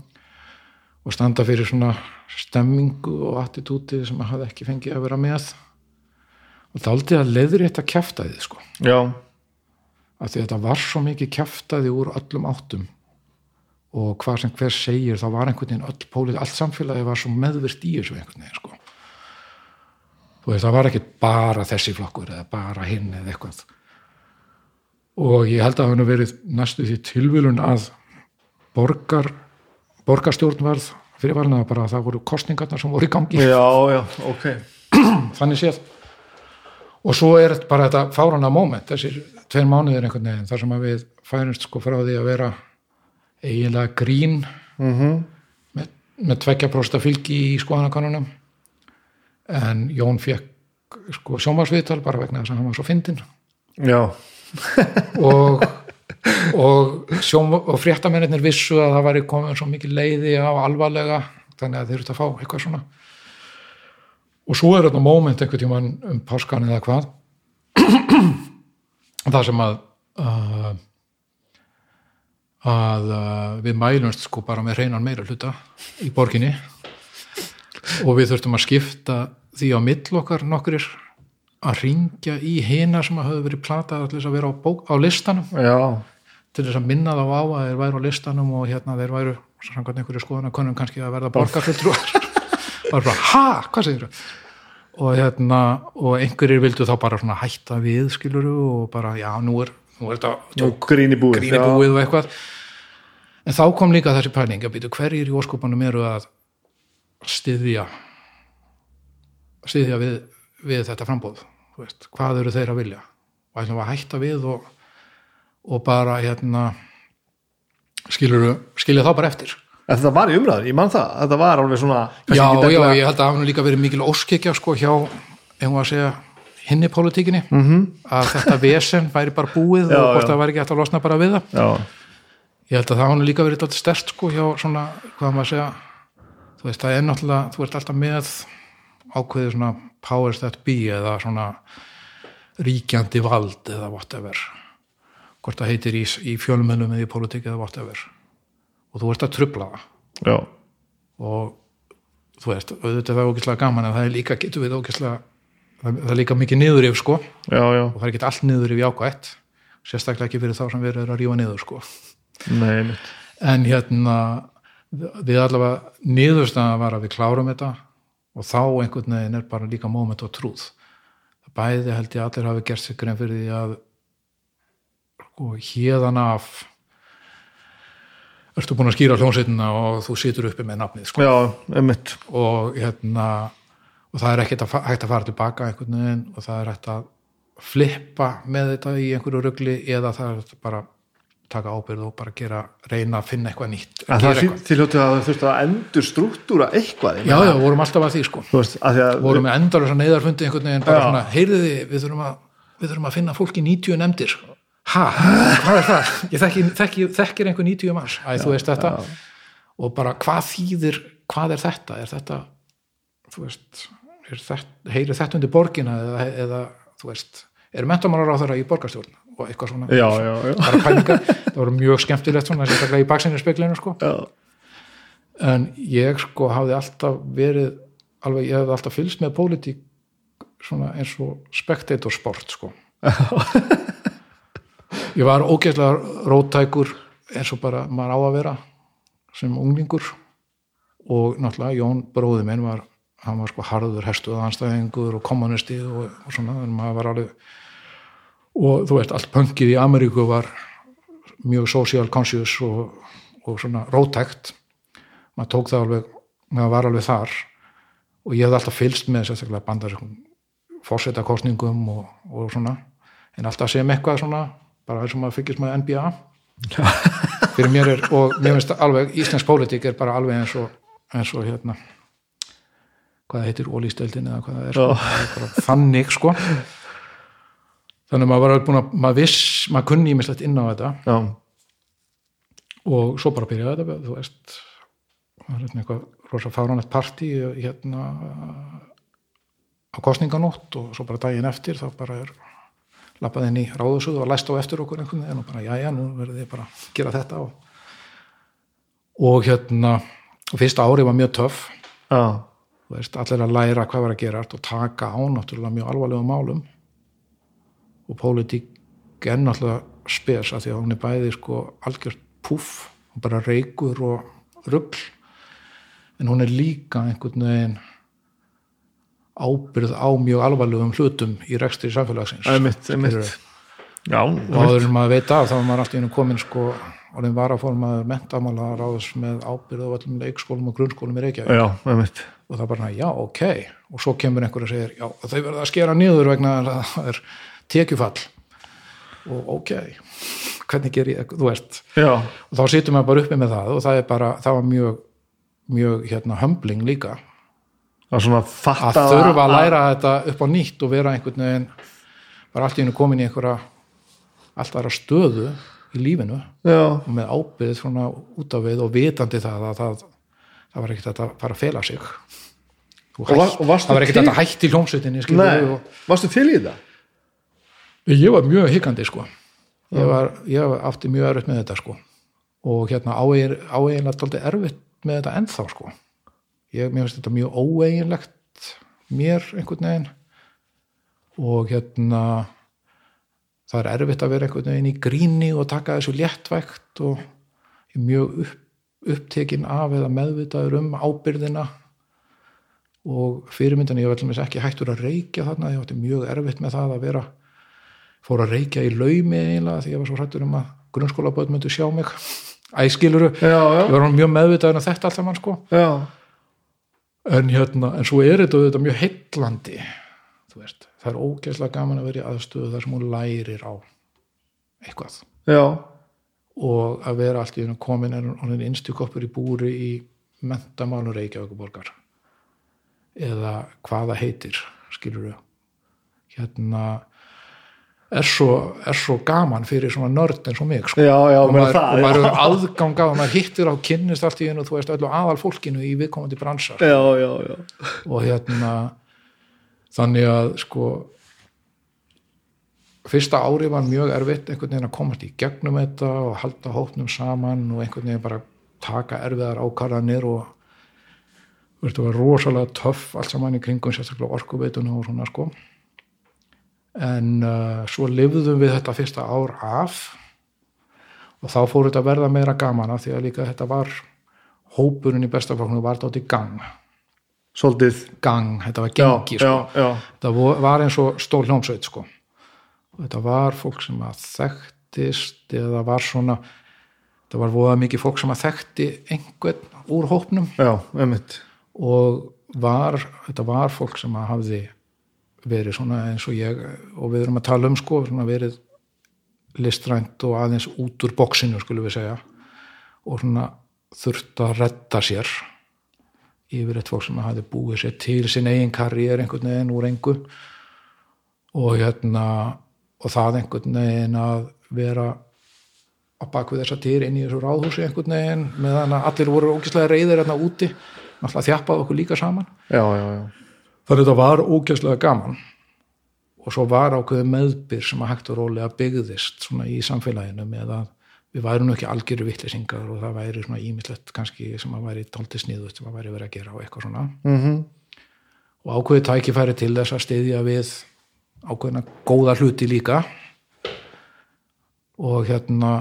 og standa fyrir svona stemmingu og attitúti sem að hafði ekki fengið að vera með. Og það aldrei að leiður þetta kjaftaði sko, já, af því að þetta var svo mikið kjaftaði úr öllum áttum. Og hvað sem hver segir þá var einhvern veginn öll pólið, allt samfélagi var svo meðvirt í þessu einhvern veginn sko. veist, það var ekki bara þessi flokkur eða bara hinn eða eitthvað og ég held að hann verið næstu því tilvílun að borgar borgarstjórn varð fyrir valina bara að það voru kostningarnar sem voru í gangi. Já, já, ok. Þannig séð. Og svo er þetta bara þetta fárana moment þessir tveir mánuðir einhvern veginn þar sem að við færumst sko frá því að vera eiginlega grín mm með, með tveggja prósta fylgi í skoðanakonunum en Jón fekk sko sjónvarsviðtal bara vegna þess að hann var svo fyndin já, og, og, og fréttamennir vissu að það væri komin svo mikið leiði á alvarlega þannig að þeir eru að fá eitthvað svona. Og svo er þetta moment einhvern tímann um páskan eða hvað. Það sem að uh, að uh, við mælumst sko bara með hreinan meira hluta í borginni. Og við þurftum að skipta því á mill okkar nokkurir að ringja í hina sem að höfðu verið platað til þess að vera á, bók, á listanum. Já, til þess að minna þá á að þeir væru á listanum og hérna þeir væru samkvæmt einhverju skoðan að konum kannski að verða borgarfulltrúar. Og bara, ha, hvað segir þau og hérna og einhverjir vildu þá bara svona hætta við skiluru og bara, já, nú er nú er þetta og gríni búið gríni búið og eitthvað. En þá kom líka þessi pæling að býtu hverjir í óskopanum eru að styðja styðja við, við þetta frambóð veist, hvað eru þeir að vilja og ætlum að hætta við og, og bara hérna skilja þá bara eftir En þetta var í umræður, ég man það þetta var alveg svona já, já, ég held að það hafa nú líka verið mikil óskikja sko hjá, ef að segja hinni pólitíkinni, -hmm. að þetta vesen væri bara búið. Já, og hvort það væri ekki hægt að losna bara við það já, ég held að það hafa nú líka verið alltaf stert sko hjá svona, hvað maður að segja þú veist, það er náttúrulega, þú ert alltaf með ákveðið svona powers that be eða svona ríkjandi vald eða whatever. Hvort það heitir í, í fjölmennum eða í pólitík eða whatever. Og þú ert að trubla það. Já, og þú veist, auðvitað er það ógeðslega gaman en það er líka, getur við ógeðslega það, er líka mikið niður yfir sko. Og já, já það er ekki allt niður yfir jákvætt sérstaklega ekki fyrir þá sem verið er að rífa niður sko. Nei, en hérna við allavega niðurstaðan var að við klárum þetta og þá einhvern veginn er bara líka moment og trúð bæði held ég allir hafi gert sig grein fyrir því að sko, hérðan af ertu búin að skýra hljónsveitina og þú situr uppi með nafnið sko. já, og hérna og það er ekkert að, hægt að fara tilbaka einhvern veginn og það er hægt að flippa með þetta í einhverju rugli eða það er bara taka ábyrð og bara gera, reyna að finna eitthvað nýtt gera það hljóttu að það þurfti að endur struktúra eitthvað já, já, vorum alltaf að því sko. Veist, að því að vorum með endalösa neyðarfundi einhvern veginn bara Já. svona, heyrðu þið, við þurfum að við þurfum að finna fólki 90 nefndir. Ha, hvað er það? ég þekki, þekki, þekkir einhver 90 manns. Æ, þú veist þetta. og bara hvað þýðir, hvað er þetta? Er þetta, þú veist er þetta, undir borgina eða, eða þú veist er mentamálar á þeirra í borgarstjórn og eitthvað svona. Já, já, já, bara pælingar, það voru mjög skemmtilegt svona, sérstaklega í baksinni speklinu sko. En ég sko hafði alltaf verið alveg, ég hafði alltaf fylgst með pólitík svona eins og spectator sport sko. Ég var ógeðslega róttækur eins og bara maður á að vera sem unglingur. Og náttúrulega Jón bróði minn var hann var sko harður hestuð anstæðingur og kommunisti og, og svona en maður var alveg og þú veist, allt pönkið í Ameríku var mjög social conscious og, og svona rótækt maður tók það alveg maður var alveg þar. Og ég hef alltaf fylst með sérstaklega bandarskum fórsetakostningum og, og svona. En alltaf sem eitthvað svona bara eins og maður fylgist með NBA fyrir mér er og mér finnst alveg íslensk pólitík er bara alveg eins og, eins og hérna hvað heitir ólístöldin eða hvað það er, sko. þannig sko þannig að maður var alveg búin að maður viss, maður kunni ímislegt inn á þetta já. og svo bara byrjaði þetta þú veist það er hérna eitthvað rosa fáránlegt partí hérna á kostninganótt og svo bara daginn eftir þá bara er lappað inn í ráðusuð og læst á eftir okkur einhvern veginn og bara jæja, nú verður þið bara að gera þetta og, og hérna og fyrsta ári var mjög töff já. þú veist, allir að læra hvað var að gera og taka á náttúrulega mjög alvarlegum málum og pólitík er náttúrulega spes að því að hún er bæði sko algjört púff bara reykur og rugl. En hún er líka einhvern veginn ábyrð á mjög alvarlegum hlutum í rekstri samfélagsins. Einmitt, einmitt. Skilurðu? já, og áður en maður veit af þá var maður alltaf einu komin sko orðin varaformaður mentamála ráðs með ábyrð á öllum leikskólum og grunnskólum í Reykjavík. Já, og það bara, já, ok. Og svo kemur einhver og segir, já, þau verða að skera niður vegna að það er tekjufall. Og ok hvernig ger ég, þú veist já, og þá situr maður bara uppi með það og það er bara, það var mjög mjög hérna humbling líka. Að svona að þurfa að læra þetta upp á nýtt og vera einhvern veginn bara allt í hennu komin í einhverja allt aðra stöðu í lífinu. Já, og með ábyrð svona út af við og vitandi það að það, það var ekkert að fara að fela sig. Og var- hætt, og það var ekkert að hætti og, varstu til í það? Ég var mjög hikandi sko. Ég var, ég aftur mjög erfitt með þetta sko. Og hérna áeiginlega tóldi erfitt með þetta ennþá sko. Ég, mér finnst þetta mjög óeiginlegt mér einhvern veginn. Og hérna það er erfitt að vera einhvern veginn í gríni og taka þessu léttvægt og ég er mjög upp, upptekin af eða meðvitaður um ábyrðina. Og fyrirmyndin ég var alveg ekki hættur að reykja þarna ég átti mjög erfitt með það að vera fór að reykja í laumi eiginlega því ég var svo hrættur um að grunnskólaböð myndu sjá mig. Æskiluru, ég var mjög meðvitaður af þetta alltaf mann sko. Já, en hérna, en svo er þetta, þetta mjög heitlandi það er ógeðslega gaman að vera í aðstöðu þar sem hún lærir á eitthvað. Já, og að vera allt í hennu komin er hún innstjúkoppur í búri í mentamálur Reykjavíkuborgar eða hvað það heitir skilur hérna er svo, er svo gaman fyrir svona nörd eins og mig sko. já, já, og maður, það og maður er aðgang á og maður hittir á kynnist allt í hennu þú veist öllu aðal fólkinu í viðkomandi bransar já, já, já, og hérna þannig að sko fyrsta ári var mjög erfitt einhvern veginn að komast í gegnum þetta og halda hópnum saman og einhvern veginn bara taka erfiðar ákvarðanir og þetta var rosalega töff allt saman í kringum sérstaklega orkuveituna og svona sko en uh, svo lifðum við þetta fyrsta ár af og þá fór þetta að verða meira gaman af því að líka þetta var hópurinn í bestaflokknu var þetta í gang. Svolítið. Gang, þetta var já, gengi sko. já, já, þetta var eins og stór hljómsveit sko. þetta var fólk sem að þekktist eða var svona þetta var voða mikið fólk sem að þekkti einhvern úr hópnum. Já, og var, þetta var fólk sem að hafði verið svona eins og ég og við erum að tala um sko, verið listrænt og aðeins út úr bóksinu skulum við segja og svona þurft að redda sér yfir eitt fólk sem hafði búið sér til sin eigin karriér einhvern veginn úr engu og hérna og það einhvern veginn að vera á bakvið þessa týr inn í þessu ráðhúsi einhvern veginn meðan allir voru ógæslega reyðir hérna úti náttúrulega þjappaði okkur líka saman. Já, já, já, þannig að þetta var ógæslega gaman og svo var ákveðið meðbyr sem að hægt og rólega byggðist svona í samfélaginu með að við værum ekki algjöru vittlisingar og það væri svona ímislegt kannski sem að væri tólti sniðut sem að væri verið að gera og eitthvað svona. Mhm. Og ákveðið tækifæri til þess að styðja við ákveðina góða hluti líka. Og hérna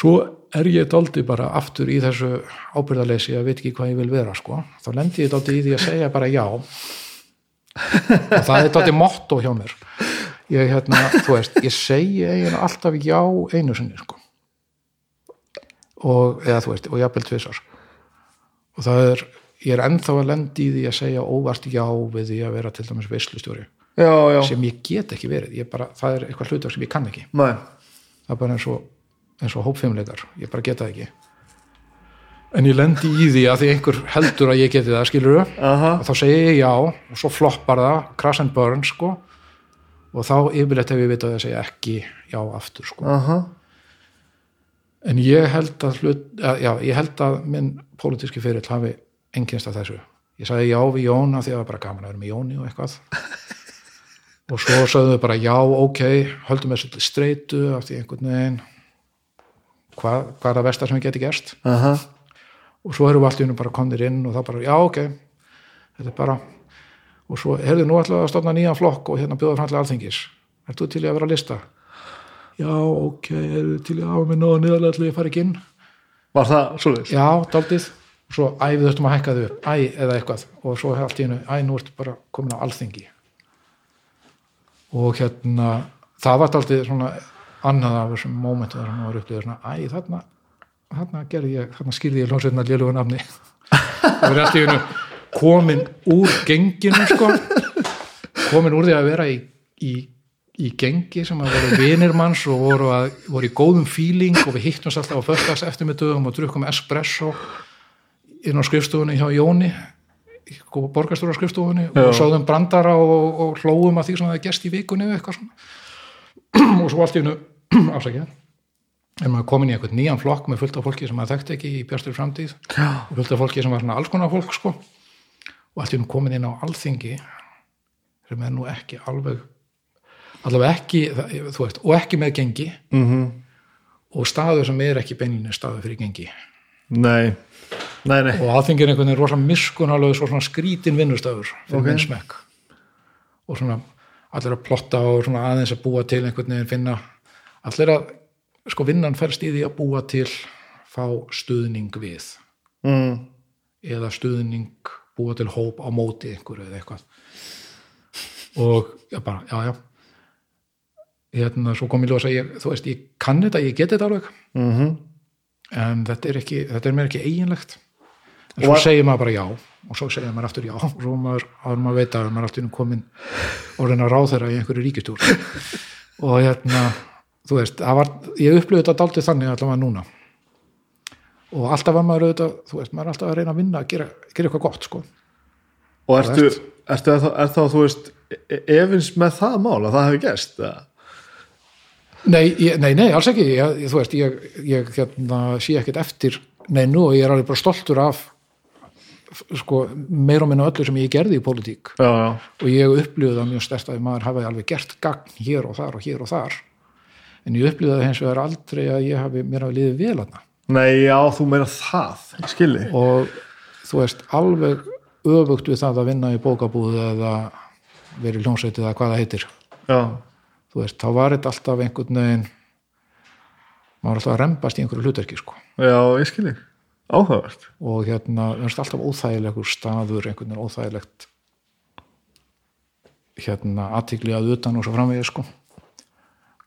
svo er ég daldi bara aftur í þessu ábyrðarleysi að veit ekki hvað ég vil vera sko, þá lendi ég daldi í því að segja bara já. Og það er daldi motto hjá mér. Ég hérna, þú veist, ég segi eiginlega alltaf já einu sinni sko. Og, eða þú veist, og jafnvel tvisar og það er ég er ennþá að lendi í því að segja óvart já við því að vera til dæmis já, sem ég get ekki verið, ég bara, það er eitthvað hlutar sem ég kann ekki, Nei. það er bara eins og eins og hópfimleikar, ég bara geta það ekki. En ég lendi í því að því einhver heldur að ég geti það skilur Aha. og þá segi ég já og svo floppar það, crash and burn sko. Og þá yfirleitt hef ég vitað að segja ekki já aftur sko. Aha. en ég held að hlut, að, já, ég held að minn pólitíski fyrirl hafi enginnst af þessu. Ég sagði já við Jón af því að það var bara gaman að vera með Jóni og eitthvað. Og svo sagðum við bara já ok, höldum þessu til streitu af því einhvern veginn hvað, hvað er það versta sem við geti gerst? Aha. og svo erum við allt í unum bara komnir inn og þá bara já ok þetta er bara og svo heyrðu nú ætlaðu að stofna nýjan flokk og hérna bjóða fram til alþingis. Er þú til að vera að lista? Já ok, er til að hafa mig nóða niðarlega til ég fara ekki inn. Var það svoleiðis? já, daldið svo æ, við þurftum að hækka þau upp, æ, eða eitthvað. Og svo allt í hennu, æ, nú ertu bara komin á alþingi. Og hérna það var daldið svona annað af þessum mómentu þar sem maður upplýður svona, æ, þarna þarna gerði ég, þarna skýrði ég hljómsveitina lélugu nafni. Það var allt í hennu komin úr genginu sko. Komin úr því að vera í, í, í gengi sem að vera vinir manns og voru, að, voru í góðum fíling og við hittumst alltaf á föstags eftirmiðdögum og drukkum espresso inn á skrifstofunni hjá Jóni borgarstúra skrifstofunni Já. og sáðum brandara og, og hlóðum að því sem það er gest í vikunni eða eitthvað svona. Og svo allt í hennu afsækja er maður komin í eitthvað nýjan flokk með fullt af fólki sem maður þekkti ekki í bjastur framtíð. Og fullt af fólki sem var svona alls konar fólk sko. Og allt hennu komin inn á alþingi sem er nú ekki alveg allavega ekki veist, og ekki með gengi. Mm -hmm. og staður sem er ekki beinlinni staður fyrir gengi. Nei, nei, nei. Og alþingi er einhvern veginn rosa miskunarlega svo svona skrítin vinnustöður fyrir Ok. okay. minn smekk. Og svona allir að plotta og svona aðeins að búa til einhvern veginn finna allir að sko vinnan fælst í því að búa til fá stuðning við. Mm. eða stuðning búa til hóp á móti einhverju eða eitthvað. Og já bara, já já. Hérna svo kom ég ljósa ég, þú veist, ég kann þetta, ég get þetta alveg. Mm -hmm. en þetta er, ekki, þetta er mér ekki eiginlegt. En Og svo að- segir maður bara já og svo segir maður aftur já. Og svo maður, áður maður veit að maður er alltaf komin orðin að ráð þeirra í einhverju ríkistúr og hérna þú veist, var, ég upplöði þetta daldið þannig allavega núna. Og alltaf var maður auðvitað, þú veist, maður er alltaf að reyna að vinna að gera, gera eitthvað gott, sko. Og ertu, veist. ertu er, þá, er þá, þú veist e- efins með það mál að það hefur eða? Nei, ég, nei, nei, alls ekki. Ég, þú veist, ég, ég hérna, sé ekkert eftir neinu og ég er alveg bara stoltur af sko, meir og minna öllu sem ég gerði í pólitík. Já, já, og ég upplýði það mjög stærst að maður hafi alveg gert gagn hér og þar og hér og þar en ég upplýði það hins vegar aldrei að ég hafi mér hafi liðið vel aðna nei, já, þú meina það ég skilji. Og þú veist, alveg öfugt við það að vinna í bókabúð eða verið hljómsveitið eða hvað það heitir. Já, þú veist, þá var þetta alltaf einhvern veginn maður alltaf að rembast í einhverju hlutverki sko. Já, ég skilji. Áhugavert. Og hérna, það er alltaf óþægilegur staður, einhvern veginn óþægilegt hérna, aðtikli að utan og svo framvegið sko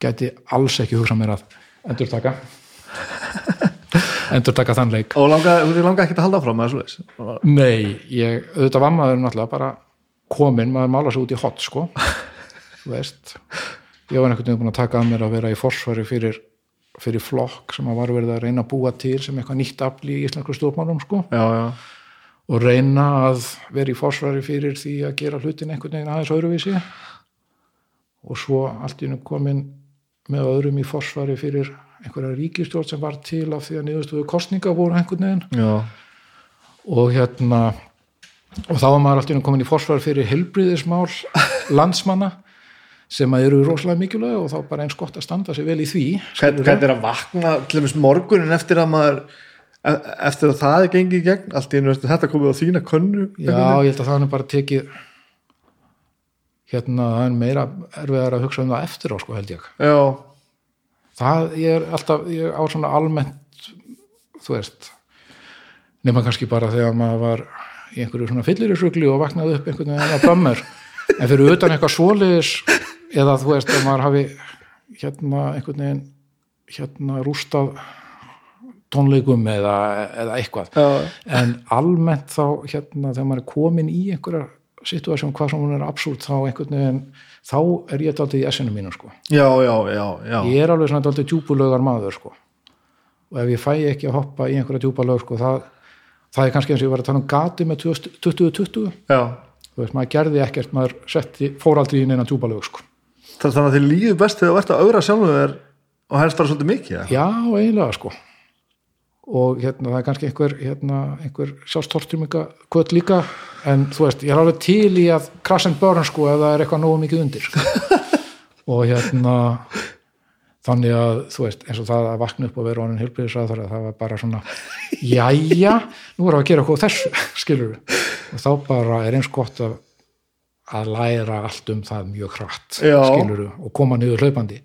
gæti alls ekki hugsað mér að endurtaka. Endurtaka þann leik. Og langa, þú langa ekki að halda áfram með þessu nei, ég, auðvitað var maður náttúrulega bara komin, maður mála sig út í hot sko, þú veist ég var einhvern veginn búin að taka að mér að vera í forsvari fyrir, fyrir flokk sem að var verið að reyna að búa til sem eitthvað nýtt afli í íslensku stjórnmálum sko. Já, já, og reyna að vera í fórsvari fyrir því að gera hlutin einhvern veginn aðeins öðruvísi. Og svo allt í nú komin með öðrum í fórsvari fyrir einhverja ríkistjórn sem var til af því að niðurstöðu kostninga voru einhvern veginn. Já. Og hérna og þá var maður allt í nú komin í fórsvari fyrir helbriðismál landsmanna sem að eru rosalega mikilvæg og þá bara eins gott að standa sig vel í því Hvern, Hvernig er að vakna til dæmis morgunin eftir að maður e- eftir að það er gengið í gegn? Allt í eftir þetta komið á þína könnu Já, ég held að það er bara tekið hérna, það er meira erfiðar að hugsa um það eftir á sko held ég. Já, það ég er alltaf, ég á svona almennt þú veist nema kannski bara þegar maður var í einhverju svona fyllirisugli og vaknaði upp einhvern veginn að bömmur en fyrir utan eitthvað svoleiðis eða þú veist að maður hafi hérna einhvern veginn hérna rústað tónleikum eða, eða eitthvað. Já, en almennt þá hérna þegar maður er komin í einhverja situasjón hvað sem hún er absúlt þá einhvern veginn þá er ég daldið í essinu mínu sko. Já, já, já, já. ég er alveg svona daldið djúpulögar maður sko. Og ef ég fæ ekki að hoppa í einhverja djúpalög sko það, það er kannski eins og ég var að tala um gati með 2020 já. þú veist maður gerði ekkert maður setti, fór aldrei inn einan djúpalög sko. Þannig að þið líður best þegar þú ert að augra sjálfum þér og helst bara svolítið mikið já eiginlega sko. Og hérna það er kannski einhver, hérna, einhver sjálfstortuminga kvöld líka en þú veist, ég er alveg til í að crash and burn sko ef það er eitthvað nógu mikið undir sko. og hérna þannig að þú veist, eins og það að vakna upp og vera honin hilbriðisræður það var bara svona jæja, nú erum við að gera eitthvað þessu skilur og þá bara er eins gott að, að læra allt um það mjög hratt Já. skilur og koma niður hlaupandi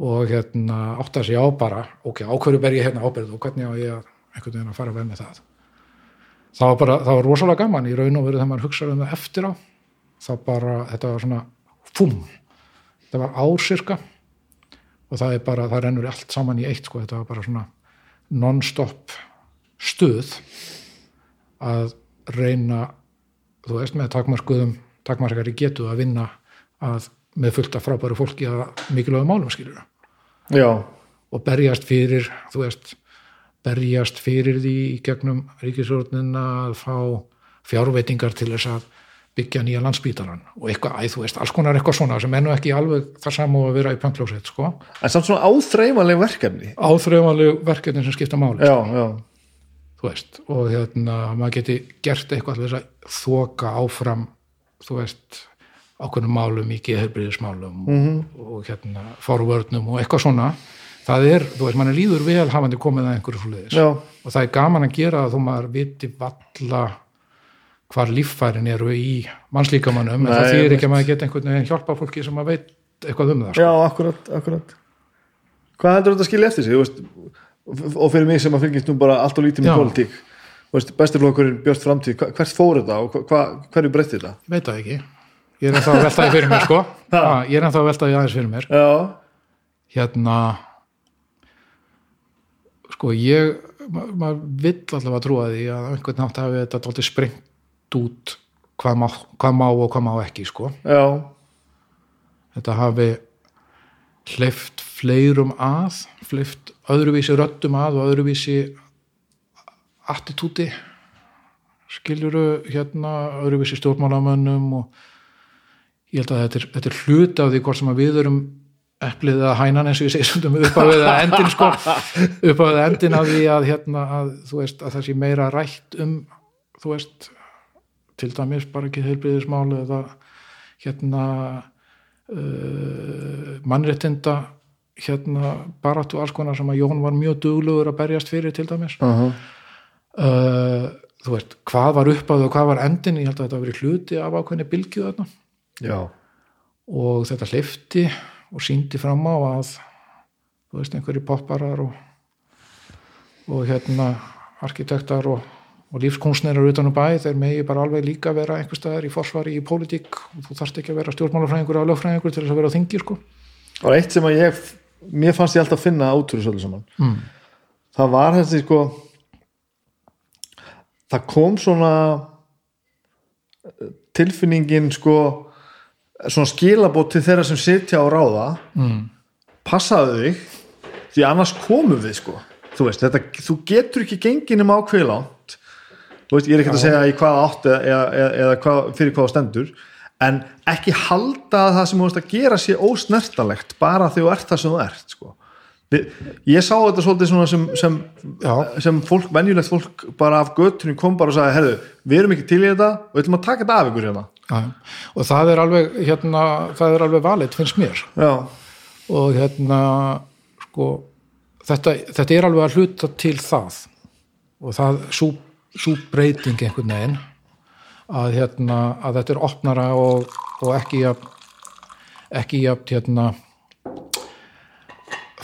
og hérna átta sig á bara ok, á hverju ber ég hérna ábyrð og hvernig á ég að einhvern veginn að fara vel með það það var bara, það var rosalega gaman í raun og veru þegar maður hugsaði um það eftir á. Þá bara, þetta var svona fum, það var ársirka og það er bara, það rennur allt saman í eitt sko, þetta var bara svona non-stop stuð að reyna þú veist, með takmarskuðum takmarskari getu að vinna að með fullt af frábæru fólki að mikilvægum málum skilur já, og berjast fyrir, þú veist berjast fyrir því í gegnum ríkisvörnina að fá fjárveitingar til þess að byggja nýja landsbítaran og eitthvað, æ, þú veist, alls konar eitthvað svona sem nú ekki alveg það saman að vera í pönklósett, sko. En samt svona áþreifanleg verkefni. Áþraumaleg verkefni sem skipta máli já, já, þú veist, og hérna maður geti gert eitthvað til þess að þoka áfram, þú veist ákveðnum málum í geðherbriðismálum -hmm. og, og hérna forvörnum og eitthvað svona það er, þú veist, mann er líður vel hafandi komið að einhverju já, og það er gaman að gera það þó maður viti valla hvar líffærin eru í mannslíkamannum en það þýr ekki að maður geta einhvern veginn hjálpa fólki sem maður veit eitthvað um það sko. já, akkurat, akkurat. Hvað heldur þetta að skilja eftir sig? Veist, og fyrir mig sem að fylgist nú bara allt og lítið með politík bestiflokkurinn Björn framtíð, hvert fór þetta og hva, hverju breytti þetta? Veit það ekki. Ég er ennþá að velta því fyrir mér sko. Ha, ég er ennþá að velta því aðeins fyrir mér. Já, hérna sko ég ma maður vill allavega trúa því að einhvern nátt hafi þetta dálítið sprengt út hvað má, hvað má og hvað má ekki sko. Já, þetta hafi hleyft fleirum að hleyft öðruvísi röddum að og öðruvísi attitúti skiljuru hérna öðruvísi stjórnmálamönnum og ég held að þetta er, þetta er hluti af því hvort sem við erum eplið eða hænan eins og ég segi stundum upp á við að endin sko. Upp á við að endin af því að hérna að þú veist að það sé meira rætt um þú veist til dæmis bara ekki heilbriðismál eða hérna uh, mannréttinda hérna baráttu alls konar sem að Jón var mjög duglugur að berjast fyrir til dæmis. Uh uh, þú veist, hvað var upp á því og hvað var endin, ég held að þetta verið hluti af ákveðni bylgju þarna. Já, og þetta hleyfti og síndi fram á að þú veist, einhverju popparar og, og hérna arkitektar og, og lífskúnsnerar utan um bæ, þeir megi bara alveg líka vera einhver staðar í forsvari í pólitík og þú þarft ekki að vera stjórnmálafræðingur eða lögfræðingur til þess að vera á þingi sko. og eitt sem að ég mér fannst ég alltaf finna átúru svolítið saman mm. það var þessi sko það kom svona eh, tilfinningin sko svona skilabót til þeirra sem sitja á ráða Mm. passaðu þig því annars komum við sko. Þú veist, þetta, þú getur ekki gengið nema ákveði langt. Þú veist, ég er ekki að segja í hvað átt eða, eða, eða, hvað, fyrir hvað þú stendur en ekki halda að það sem þú veist að gera sé ósnertalegt bara þegar þú ert það sem þú ert sko. Ég sá þetta svolítið sem, sem, sem fólk, venjulegt fólk bara af göttunum kom bara og sagði, herðu, við erum ekki til í þetta og við ætlum að taka þetta af ykkur hérna og það er alveg hérna, það er alveg valið, finnst mér. Já, og hérna sko, þetta, þetta er alveg að hluta til það. Og það sú breyting einhvern veginn að, hérna, að þetta er opnara og, og ekki jafn, ekki jafn hérna,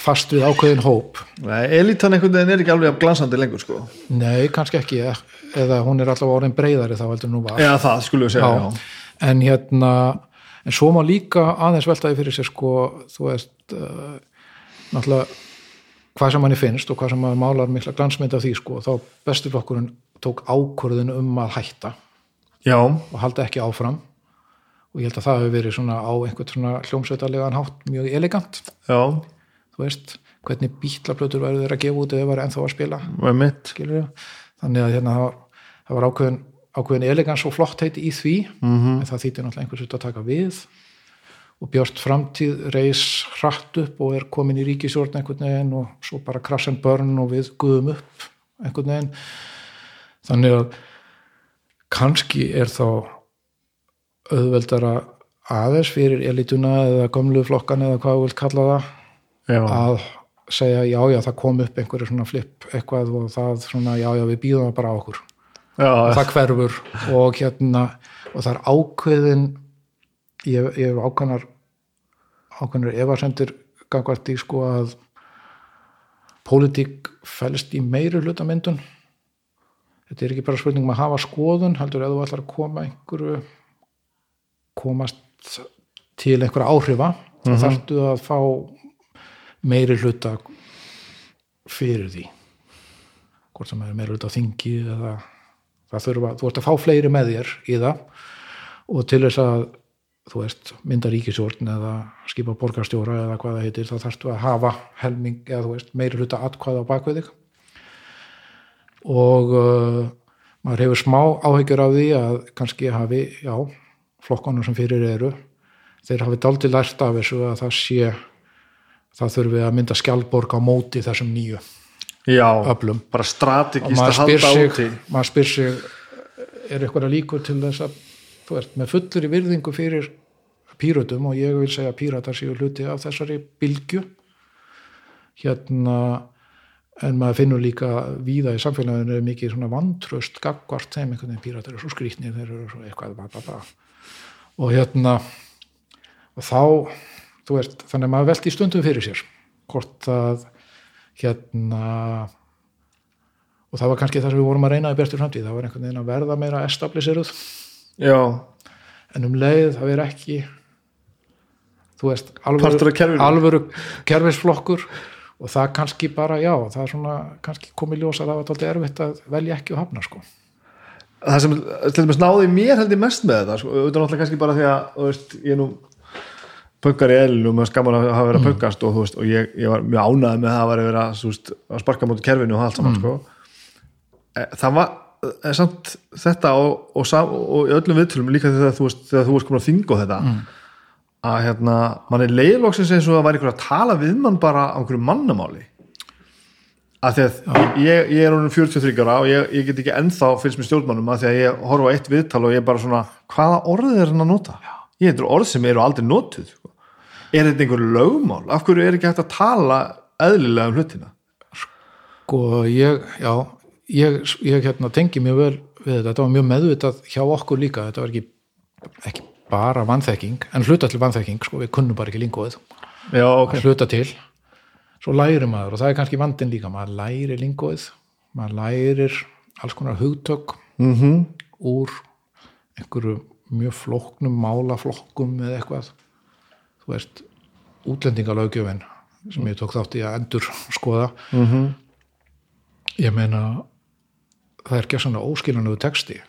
fast við ákveðin hóp. Nei, elitan einhvern veginn er ekki alveg glansandi lengur sko. Nei, kannski ekki eða hún er alltaf orðin breyðari þá heldur nú var. Já, það skulum við segja, já, já. en hérna en svo má líka aðeins veltaði fyrir sér sko, þú veist uh, náttúrulega hvað sem manni finnst og hvað sem maður málar mikla glansmynd af því sko, þá besturflokkurinn tók ákvörðun um að hætta. Já. og halda ekki áfram. Og ég held að það hefur verið svona á einhvern svona hljómsveitalegan hátt mjög elegant. Já, þú veist, hvernig bítlaplötur verður þeir að gefa út eða var ennþá að spila? Þannig að hérna það var, það var ákveðin, ákveðin elegans og flott heiti í því. Mhm. en það þýtti náttúrulega einhvers að taka við. Og Björst framtíð reis hratt upp og er komin í ríkisjórn einhvern veginn og svo bara crash and burn og við guðum upp einhvern veginn. Þannig að kannski er þá auðveldara aðeins fyrir elituna eða gömlu flokkan eða hvað þú vilt kalla það Já, að segja já já það kom upp einhverju svona flip eitthvað og það svona já já við býðum það bara á okkur. Já, og það hverfur og hérna og það er ákveðin ég, ég hef ákveðnar ákveðnar efasendur gangvart í sko að pólitík fælst í meiri hlutamyndun þetta er ekki bara spurning um að hafa skoðun heldur eða þú ætlar að koma einhverju komast til einhverja áhrifa þá þarftu að fá meiri hluta fyrir því. Hvort sem er meiri hluta á þingi eða það þurfa, þú ert að fá fleiri með þér í það og til þess að þú veist, mynda ríkisjórn eða skipa borgarstjóra eða hvað það heitir þá þarftu að hafa helming eða þú veist, meiri hluta atkvæða á bakvið þig. Og uh, maður hefur smá áhyggjur af því að kannski hafi, já, flokkonum sem fyrir eru þeir hafi daldi lært af þessu að það sé það þurfi að mynda skjálborg á móti þessum nýju já, öflum. bara strategist að halda sig, úti. maður spyr sig er eitthvað líkur til þess að þú veist, með fullur í virðingu fyrir pírötum og ég vil segja að píratar séu hluti af þessari bylgju. Hérna en maður finnur líka víða í samfélaginu er mikið svona vantröst gagvart þeim einhvern veginn píratar eru svo skrýtnir þeir eru svo eitthvað bla, bla, bla. og hérna og þá, þú veist, þannig að maður velti stundum fyrir sér hvort að hérna og það var kannski það sem við vorum að reyna í bestu framtíð, það var einhvern veginn að verða meira establiseruð, já, en um leið það er ekki þú veist, alvöru, af alvöru kerfisflokkur. Og það kannski bara, já, það er svona kannski komið ljós að það var tóldi erfitt að velja ekki og hafna, sko. það sem til dæmis náði mér held ég mest með þetta sko, auðvitað náttúrulega kannski bara því að veist, ég er nú pökkar í eðlinu og mér skaman að hafa verið að pökkast og, þú veist, og ég, ég var mjög ánæði með að vera að, þú veist, að sparka mútið kerfinu og allt saman sko. Eh, það var eh, samt þetta og, og, og öllum viðtölum líka þegar þú veist, þegar þú veist komin að þinga þetta að hérna, mann er leiðlóksins eins og að væri ykkur að tala við mann bara á einhverju mannamáli að því að ég, ég er orðin 43 ára og ég, ég get ekki ennþá fylgst með stjórnmannum að því að ég horfa eitt viðtal og ég er bara svona hvaða orðið er hann að nota? Ég heitir orð sem eru aldrei notuð sko. Er þetta einhver lögmál? Af hverju er ekki hægt að tala eðlilega um hlutina? Sko, ég, já, ég, ég hérna tengi mjög vel við þetta, þetta var mjög meðvitað hjá okkur líka, þetta var ekki, ekki bara vanþekking, en hluta til vanþekking, sko, við kunnum bara ekki lingóið, Já, ok. hluta til, svo lærir maður og það er kannski vandin líka, maður lærir lingóið, maður lærir alls konar hugtök Mm úr einhverju mjög flóknum málaflokkum eða eitthvað, þú veist, útlendingalöggjöfin sem ég tók þátt í að endur skoða -hmm. ég meina það er ekki svona óskilanlegu texti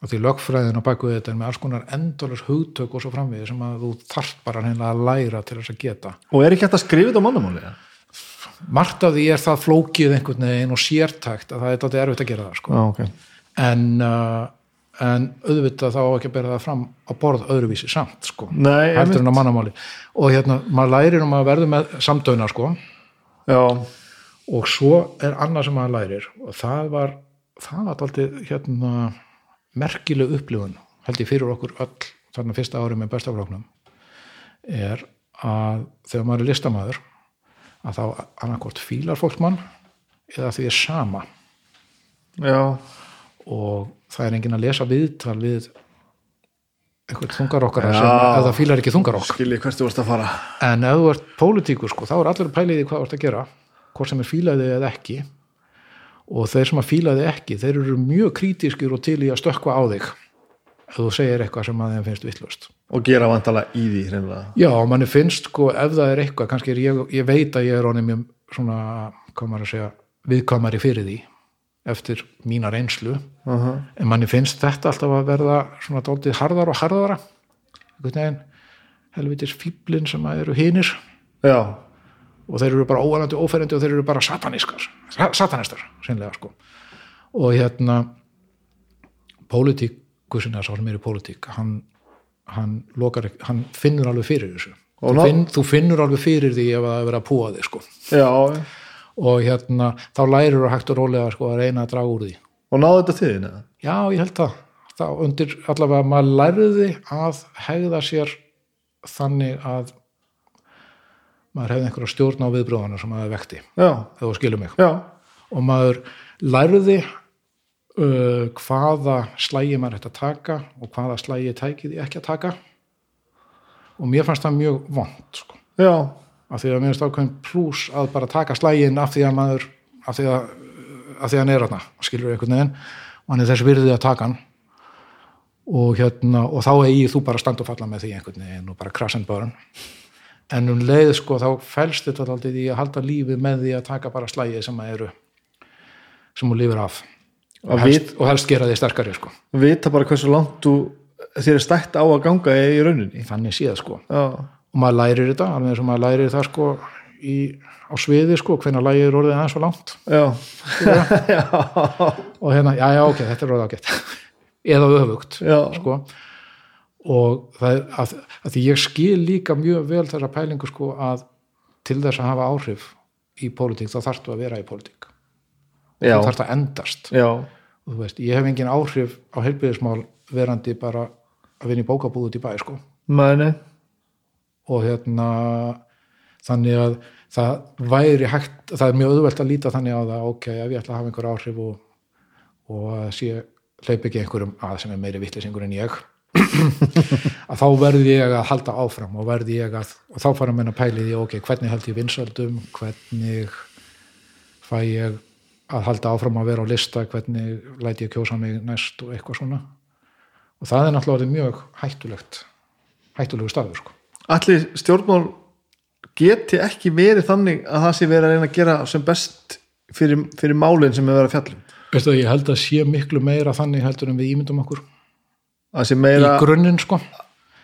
og því lögfræðin á baku þetta er með alls konar endalus hugtök og svo framvið sem að þú þarft bara hreinlega að læra til þess að geta Og er ekki hægt að skrifa þetta á mannamáli? Margt af því er það flókið einhvern veginn og sértækt að það er þetta erfitt að gera það sko. Já, ok. en, uh, en auðvitað þá ekki að bera það fram á borð öðruvísi samt sko. Nei, heldur en á mannamáli. Og hérna, maður lærir um að verður með samdöina sko. Já, og svo er annað sem maður lærir. Og það var það var alltaf hérna merkileg upplifun held ég fyrir okkur öll þarna fyrsta ári með bestafloknum er að þegar maður er listamæður að þá annarkort fílar fólksmann eða því er sama. Já, og það er enginn að lesa viðtal við eitthvað þungarokkara Já. sem eða fílar ekki þungarokk skilji hvert þú varst að fara. en ef þú ert pólitíkur sko, þá er allir pæliði hvað þú ert að gera hvort sem er fílaði eða ekki og þeir sem að fílaði ekki þeir eru mjög krítiskir og til í að stökkva á þig ef þú segir eitthvað sem að þeim finnst vittlust Og gera vantala í því, hreinlega. já, manni finnst sko ef það er eitthvað kannski er ég, ég veit að ég er honum mjög svona, hvað maður að segja viðkvæmari fyrir því eftir mína reynslu. Uh -huh. en manni finnst þetta alltaf að verða svona dálítið harðar og harðara. Helvitis fíblin sem eru hinir. Já, og þeir eru bara óanandi óferendi og þeir eru bara satanískar. Sa- satanistar, sínlega sko. Og hérna pólitíkusin eða sá sem er í pólitík hann, hann lokar hann finnur alveg fyrir þessu. Og þú, finn, þú finnur alveg fyrir því ef það er verið að púa þig sko. Já, og hérna, þá lærir þú hægt og rólega sko að reyna að draga úr því. Og náðu þetta til þín, eða? já, ég held það, þá undir allavega maður lærði að hegða sér þannig að maður hefði einhverja stjórn á viðbröðana sem maður vekti ef þú skilur mig. Já, og maður lærði uh, hvaða slægi maður ætti að taka og hvaða slægi tækið ég ekki að taka. Og mér fannst það mjög vond sko. já, af því að minnst ákveðin plús að bara taka slægin af því að maður af því að, af því að hann er hann skilur einhvern veginn. Og hann er þess virðið að taka hann. Og hérna og þá eigi þú bara að standa og falla með því einhvern veginn og bara krass and burn. En um leið sko þá fælst þetta alltaf í að halda lífið með því að taka bara slægið sem að eru sem þú lífur af. Og Að helst, og helst gera því sterkari sko. Vita bara hversu langt þú þér er stætt á að ganga í rauninni. Þannig séð sko. Já, og maður lærir þetta, alveg eins og maður lærir það sko í, á sviði sko hvenær lægið er orðið aðeins svo langt. Já, og hérna, já já ok, þetta er orðið ágætt. Eða öfugt já, sko. Og það er að, að því ég skil líka mjög vel þessa pælingu sko að til þess að hafa áhrif í pólitík þá þarftu að vera í pólitík. Já, þú þarftu að endast. Já, og þú veist, ég hef engin áhrif á heilbyðismál verandi bara að vinna í bókabúð út í bæ sko. Mæni og hérna þannig að það væri hægt, það er mjög auðvelt að líta þannig á það, ok, ef ég ætla að hafa einhver áhrif og, og sé hleyp ekki einhverjum að sem er meiri vittlisingur en ég að þá verði ég að halda áfram og verði ég að, og þá fara mér að pæli því, ok, hvernig held ég vinsöldum hvernig fæ ég að halda áfram að vera á lista, hvernig læti ég kjósa mig næst og eitthvað svona. Og það er náttúrulega mjög hættulegt hættulegu staður sko allir stjórnmál geti ekki verið þannig að það sé verið að reyna að gera sem best fyrir, fyrir málinn sem er verið að fjallum Veistu, ég held að sé miklu meira þannig heldur en við ímyndum okkur. Að meira, í grunninn sko.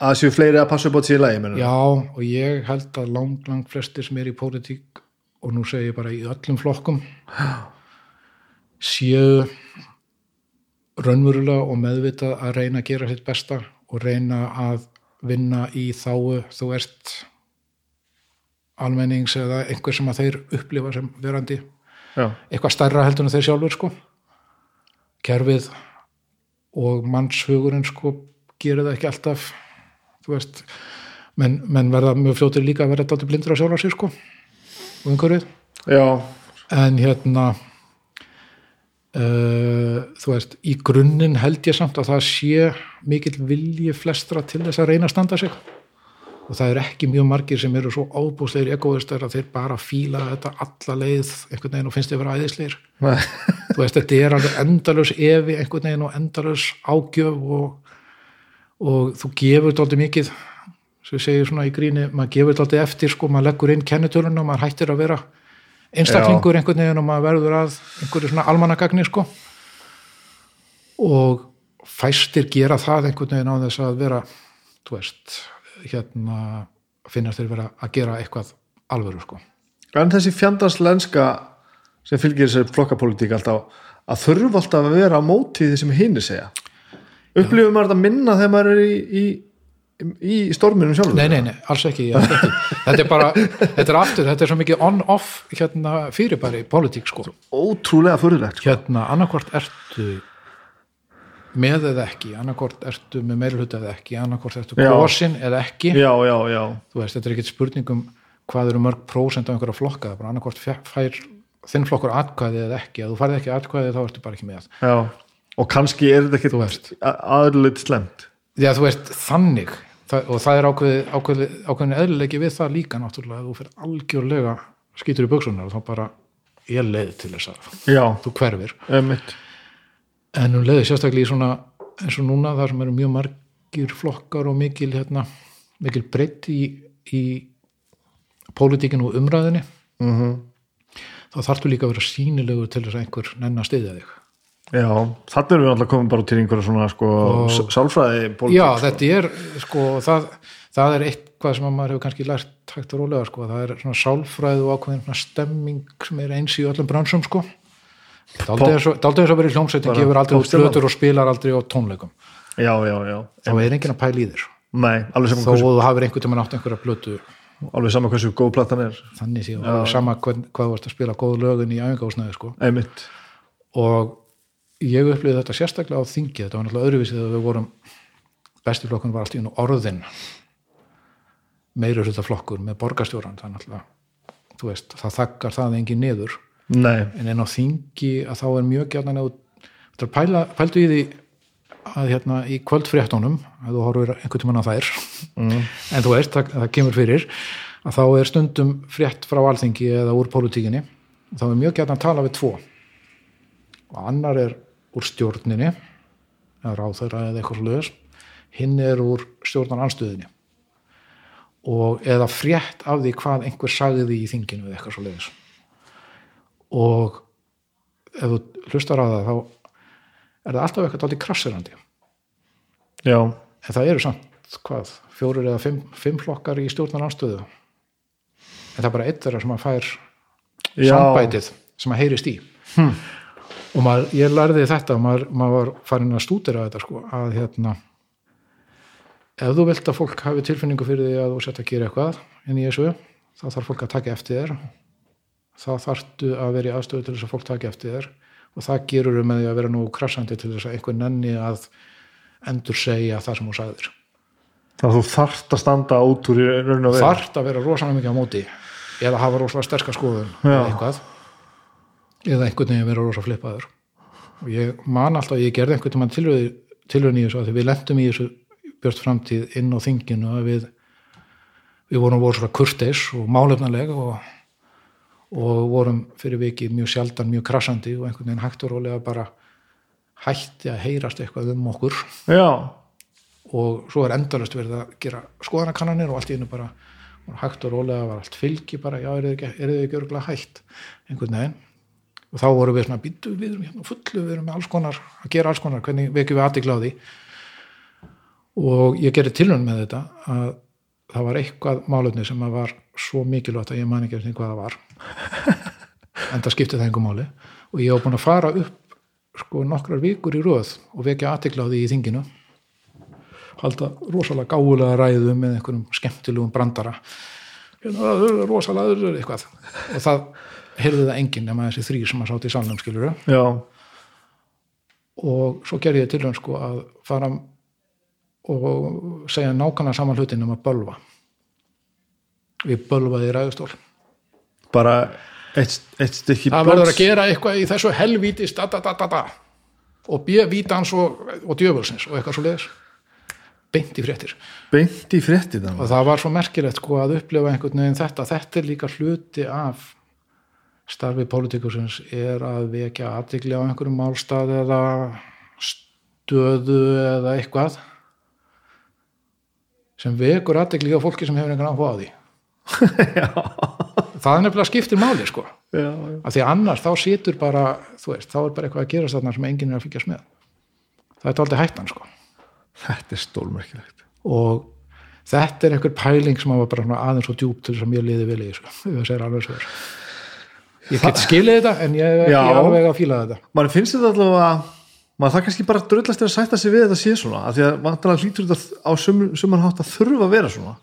Að séu fleiri að passa upp á lagi menur. já og ég held að lang, lang flestir sem er í pólitík og nú segi ég bara í öllum flokkum séu raunverulega og meðvitað að reyna að gera sitt besta og reyna að vinna í þáu þú ert almennings eða einhver sem að þeir upplifa sem verandi. Já, eitthvað stærra heldur en þeir sjálfur sko. Kerfið og mannshugurinn sko gerir það ekki alltaf þú veist. Menn, menn verða mjög fljótir líka að verða dálítið blindur á sjálf sér sko og einhverju já, en hérna þú veist í grunninn held ég samt að það sé mikill vilji flestra til þess að reyna að standa sig. Og það er ekki mjög margir sem eru svo ábúslegir egoistar að þeir bara fíla þetta alla leið einhvern veginn og finnst þið vera æðislegir. Nei. þú veist, þetta er alveg endalus evi einhvern veginn og endalus ágjöf og, og þú gefur þetta mikið. Sem segir svona í gríni, maður gefur þetta eftir sko, maður leggur inn kennitölun og maður hættir að vera einstaklingur einhvern veginn og maður verður að einhverju svona almannagagni sko. Og fæstir gera það einhvern veginn á þess að vera þú veist, hérna finnast þeir vera að gera eitthvað alvöru sko. En þessi fjandarslenska sem fylgir þessari flokkapolítík alltaf að þurfa alltaf að vera á móti því sem hinn segja? Upplifum maður þetta minna þegar maður er í, í, í storminum sjálfur Nei, nei, nei, alls ekki, alls ekki. Þetta er bara, þetta er aftur, þetta er svo mikið on-off hérna fyrirbæri í politík sko. ótrúlega fyrirlegt sko. Hérna, annarkvort ertu með eða ekki, annarkvort ertu með meiri hluta eða ekki, annarkvort ertu kosin eða ekki. já, já, já, Þú veist, þetta er ekkit spurningum hvað eru mörg prósent af einhverja flokka, það er bara annarkvort fær þinn flokkur atkvæði eða ekki, ef þú færði ekki atkvæði þá ertu bara ekki með. og kannski er þetta ekki aðurleitt slemt Já, þú veist, þannig það, og það er ákveð, ákveð, ákveðin eðlilegi við það líka náttúrulega að þú fyrir algjörlega skýtur í buksunar og þá bara ég leið til þess að já, þú hverfir. Einmitt. En hún leiði sérstaklega í svona eins og núna þar sem eru mjög margir flokkar og mikil hérna, mikil breytt í, í pólitíkinu og umræðinni mm þá þarftu líka að vera sínilegur til þess að einhver nenn að styðja þig já, þannig erum við alltaf komin bara til einhverja svona sko, sálfræði Já, þetta er sko, það, það er eitthvað sem að maður hefur kannski lært hægt og rólega sko, það er svona sálfræð og ákveðin svona stemming sem er eins í öllum bransum sko. Daldið og dálítið eins og verið hljómsveitin gefur aldrei út flötur og spilar aldrei á tónleikum. Já, já, já, þá er enginn að pæla í þér. Nei, alveg þó saman hversu, þú hafir einhvern tímann átt einhverja plötu. Alveg saman hversu góð platan er. Þannig séu, alveg sama hvað þú varst að spila góð lögun í æfingásnæði sko. Einmitt, og ég upplýði þetta sérstaklega á þingi. Þetta var náttúrulega öðruvísið þegar við vorum bestiflokkun var allt í orðin meiri hluta flokkur með borgarstjóran það er náttúrulega, þú veist, það þakkar það engin niður, nei. En en á þingi að þá er mjög gjarnan að þú pæla, pældu í því að hérna í kvöldfréttunum að þú horfir einhvern tímann á þær mm. en þú veist, það, það kemur fyrir að þá er stundum frétt frá alþingi eða úr pólitíkinni. Og þá er mjög gætna að tala við tvo. Og annar er úr stjórninni eða ráðherra eða eitthvað sluðis hinn er úr stjórnar anstöðinni og eða frétt af því hvað einhver sagði því í þinginu eða eitthvað sluðis og ef þú hlustar á það þá er það alltaf eitthvað dálítið krassirandi já, en það eru samt hvað, fjórir eða fimm, fimm flokkar í stjórnar anstöðu en það er bara eitt þeirra sem að fær já, sambætið sem að heyrist í. Hm. Og maður, ég lærði þetta maður, maður var farin að stúdera þetta sko, að hérna ef þú vilt að fólk hafi tilfinningu fyrir því að þú sett að gera eitthvað inn í þessu, þá þarf fólk að taka eftir þér. Þá þarftu að vera í aðstöðu til þess að fólk taka eftir þér. Og það gerur með því að vera nú krassandi til þess að einhver nenni að endur segja það sem þú sagðir. Þá þú þarft að standa út úr í raun og veru. Þarft að vera rosalega mikið á móti eða hafa rosalega sterska skoðun. Eða einhvern veginn vera rosalega flippaður. Og ég man alltaf, ég gerði einhvern veginn tilraun, tilraun í þessu að við lendum í þessu björt framtíð inn á þinginu að við við vorum voru svona kurteis og málefnaleg og, og vorum fyrir vikið mjög sjaldan mjög krassandi og einhvern veginn hægt og rólega bara hætti að heyrast eitthvað um okkur. Já, og svo er endalust verið að gera skoðanakannanir og allt í einu bara hægt og rólega var allt fylgi bara, já, er þið ekki, ekki örgulega hægt einhvern veginn og þá vorum við svona, býttu við erum hérna fullu við erum alls konar, að gera alls konar hvernig vekjum við því? Og ég gerði tilhörn með þetta að það var eitthvað málefni sem að var svo mikilvægt að ég man ekki eftir hvað það var. En það skipti það einhver máli. Og ég var búin að fara upp sko nokkrar vikur í röð og vekja því í þinginu. Halda rosalega gáulega ræðu með einhverjum skemmtilegum brandara. Hérna, rosalega eitthvað. Og það heyrði það enginn nema þessi þrý sem að sátt í salnum skilur og svo gerði ég til hann sko að fara og segja nákvæmlega saman hlutin um að bölva. Ég bölvaði ræðustól. Bara eitt, eitt stykki það verður að gera eitthvað í þessu helvítis da, da, da, og bjöð vítans og, og djöfulsins og eitthvað svo leiðis beint í fréttir. Beint í frétti og það var svo merkilegt sko að upplifa einhvern veginn þetta, þetta er líka hluti af starfi pólitíkusins er að vekja aðtikli á einhverjum málstað eða stöðu eða eitthvað sem vekur aðtikli á fólki sem hefur einhvern áhuga á því. Það er nefnilega skiptir máli sko. Já, já. af því annars þá situr bara þú veist, þá er bara eitthvað að gerast þarna sem enginn er að fylgjast með. Það er aldrei hættan sko. Þetta er stólmerkilegt og þetta er einhver pæling sem var bara aðeins og djúp til þess að mér liði í þessu ef það segir alveg svo ég get skilið þetta en ég er ekki alveg að fíla þetta. Mann finnst þetta allavega maður það kannski bara drullast er að sætta sig við þetta sé svona af því að vantanlega hlýtur þetta á sum, suman hátt að þurfa að vera svona.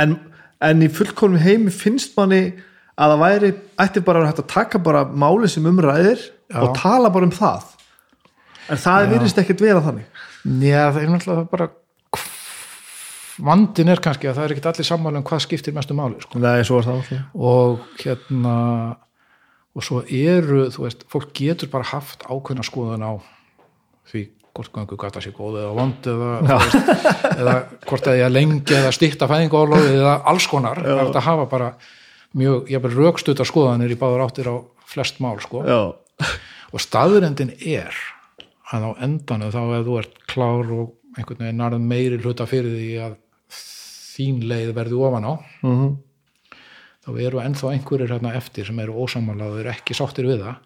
En, en í fullkomum heimi finnst manni að það væri ætti bara að hægt að taka bara máli sem umræðir Já. og tala bara um það. En það virðist ekkert vera þannig. Já, það er náttúrulega bara vandin er kannski að það er ekkit allir sammála um hvað skiptir mestu máli sko. Nei, og hérna og svo eru, þú veist, fólk getur bara haft ákveðna skoðun á því hvort gangu gata sér góð eða vond eða, eða hvort ég lengi eða stýtta fæðingálofi eða alls konar, það er að hafa bara mjög, ég bara raukstuta skoðanir í báður áttir á flest mál sko. Já, og staðurendin er að á endanu þá ef þú ert klár og einhvern veginn narð meiri hluta fyrir því að þín leið verði ofan á Mhm. Þá eru ennþá einhverjir hérna eftir sem eru ósamálaður ekki sáttir við það.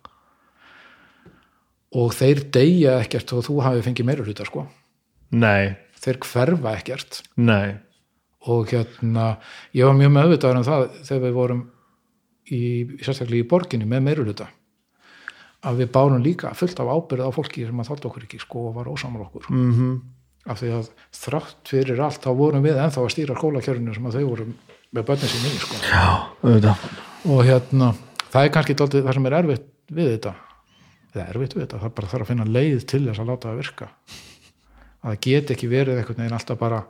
Og þeir deyja ekkert og þú hafi fengið meiri hluta sko. Nei, þeir hverfa ekkert. Nei. Og hérna ég var mjög meðvitaður um það þegar við vorum í, sérstaklega í borginni með meiri hluta að við bárum líka fullt af ábyrð á fólki sem að þátt okkur ekki sko og var ósamar okkur. Mm -hmm. af því að þrátt fyrir allt þá vorum við ennþá að stýra skólakjörinu sem að þau voru með börnin sín í sko. Já, og hérna það er kannski dálítið það sem er erfitt við þetta. Eða erfitt við þetta, það er bara þarf að finna leið til þess að láta það virka. Að það get ekki verið einhvern veginn alltaf bara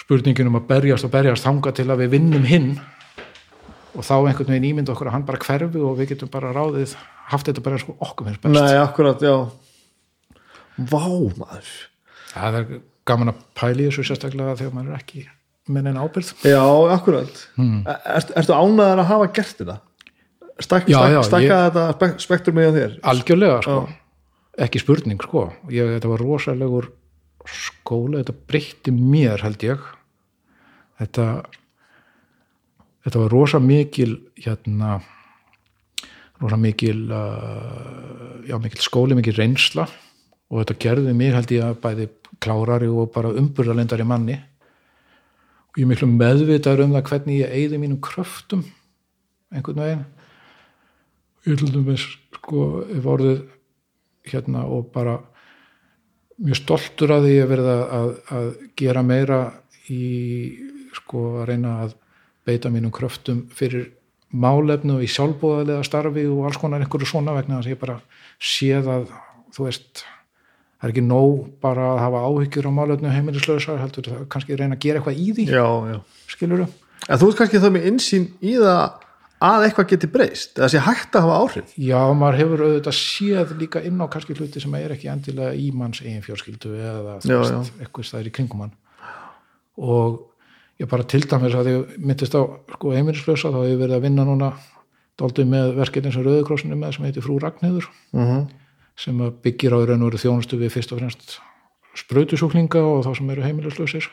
spurningin um að berjast og berjast þanga til að við vinnum hinn. Og þá einhvern veginn ímynda okkur að hann bara hverfi og við getum bara ráðið haft þetta bara sko okkur finnst best. Nei, akkurat, já. Vá, maður. Það er gaman að pæli þessu sérstaklega þegar maður er ekki með neina ábyrð Já, akkurat. Hmm. Ertu, ertu ánæðar að hafa gert þetta? Stak, Já, stak, já, stakka ég- þetta spek, spektrum með þér? algjörlega sko. Ekki spurning sko. Ég, þetta var rosalegur skóla þetta breytti mér held ég. Þetta þetta var rosa mikil hérna rosa mikil uh, já mikil skóli, mikil reynsla. Og þetta gerði mig held ég að bæði klárari og bara umburðalendari manni ég er miklu meðvitaður um það hvernig ég eyði mínum kröftum einhvern veginn. Ég til dæmis sko ef orðið hérna og bara mjög stoltur að því að verða að, að gera meira í sko að reyna að beita mínum kröftum fyrir málefnu í sjálfbúðalega starfi og alls konar einhverju svona vegna þess að ég bara séð að þú veist það er ekki nóg bara að hafa áhyggjur á málefnu heimilislösa heldur það kannski reyna að gera eitthvað í því Já, já. skilur En þú ert kannski þá með insýn í það að eitthvað geti breyst eða sé hægt að hafa áhrif. Já, maður hefur auðvitað séð líka inn á kannski hluti sem er ekki endilega í manns eigin fjölskyldu eða þú veist, eitthvað staðir í kringum hann. Og ég bara til dæmis að ég myndist á sko, heimilislösa þá hefur verið að vinna núna daldið með verkefni sem Rauðikrossinu með sem byggir á raun og veru þjónustu við fyrst og fremst sprautusúklinga og þá sem eru heimilislausir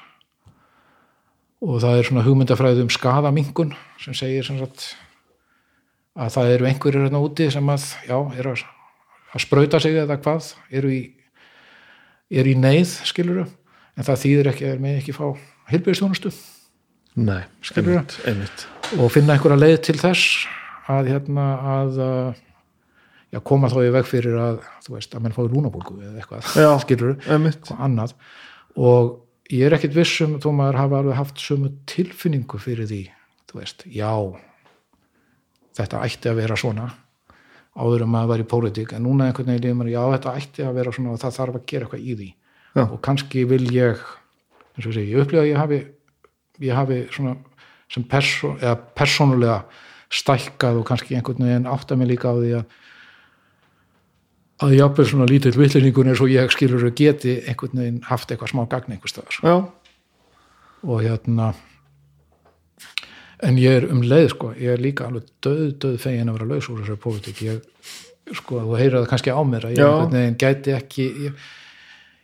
og það er svona hugmyndafræði um skadamingun sem segir sem sagt að það eru einhverjir hérna úti sem að, já, eru að, að sprauta sig eða hvað, eru í eru í neyð, skiluru en það þýðir ekki að þeir með ekki fá heilbjörnstjónustu Nei, Skilurðu? einmitt, einmitt. og finna einhverja leið til þess að hérna að já, koma þá í veg fyrir að þú veist, að menn fái lúnabólgu eða eitthvað, Já. skilur eitthvað annað og ég er ekkit vissum þó maður hafa alveg haft sömu tilfinningu fyrir því, þú veist, já þetta ætti að vera svona áður en maður var í pólitík en núna einhvern veginn líður maður, já þetta ætti að vera svona og það þarf að gera eitthvað í því Já. og kannski vil ég eins og segi, ég upplifa að ég hafi ég hafi svona sem perso, eða persónulega stækkað og kannski einhvern veginn átta mig líka á því að að jafnvel svona lítill vitlendingur eins og ég skilur að geti einhvern veginn haft eitthvað smá gagn einhvers staðar. Já, og hérna en ég er um leið sko, ég er líka alveg döð, döð fegin að vera laus úr þessari pólitík. Ég, sko, þú heyrir það kannski á mér að ég einhvern veginn gæti ekki ég,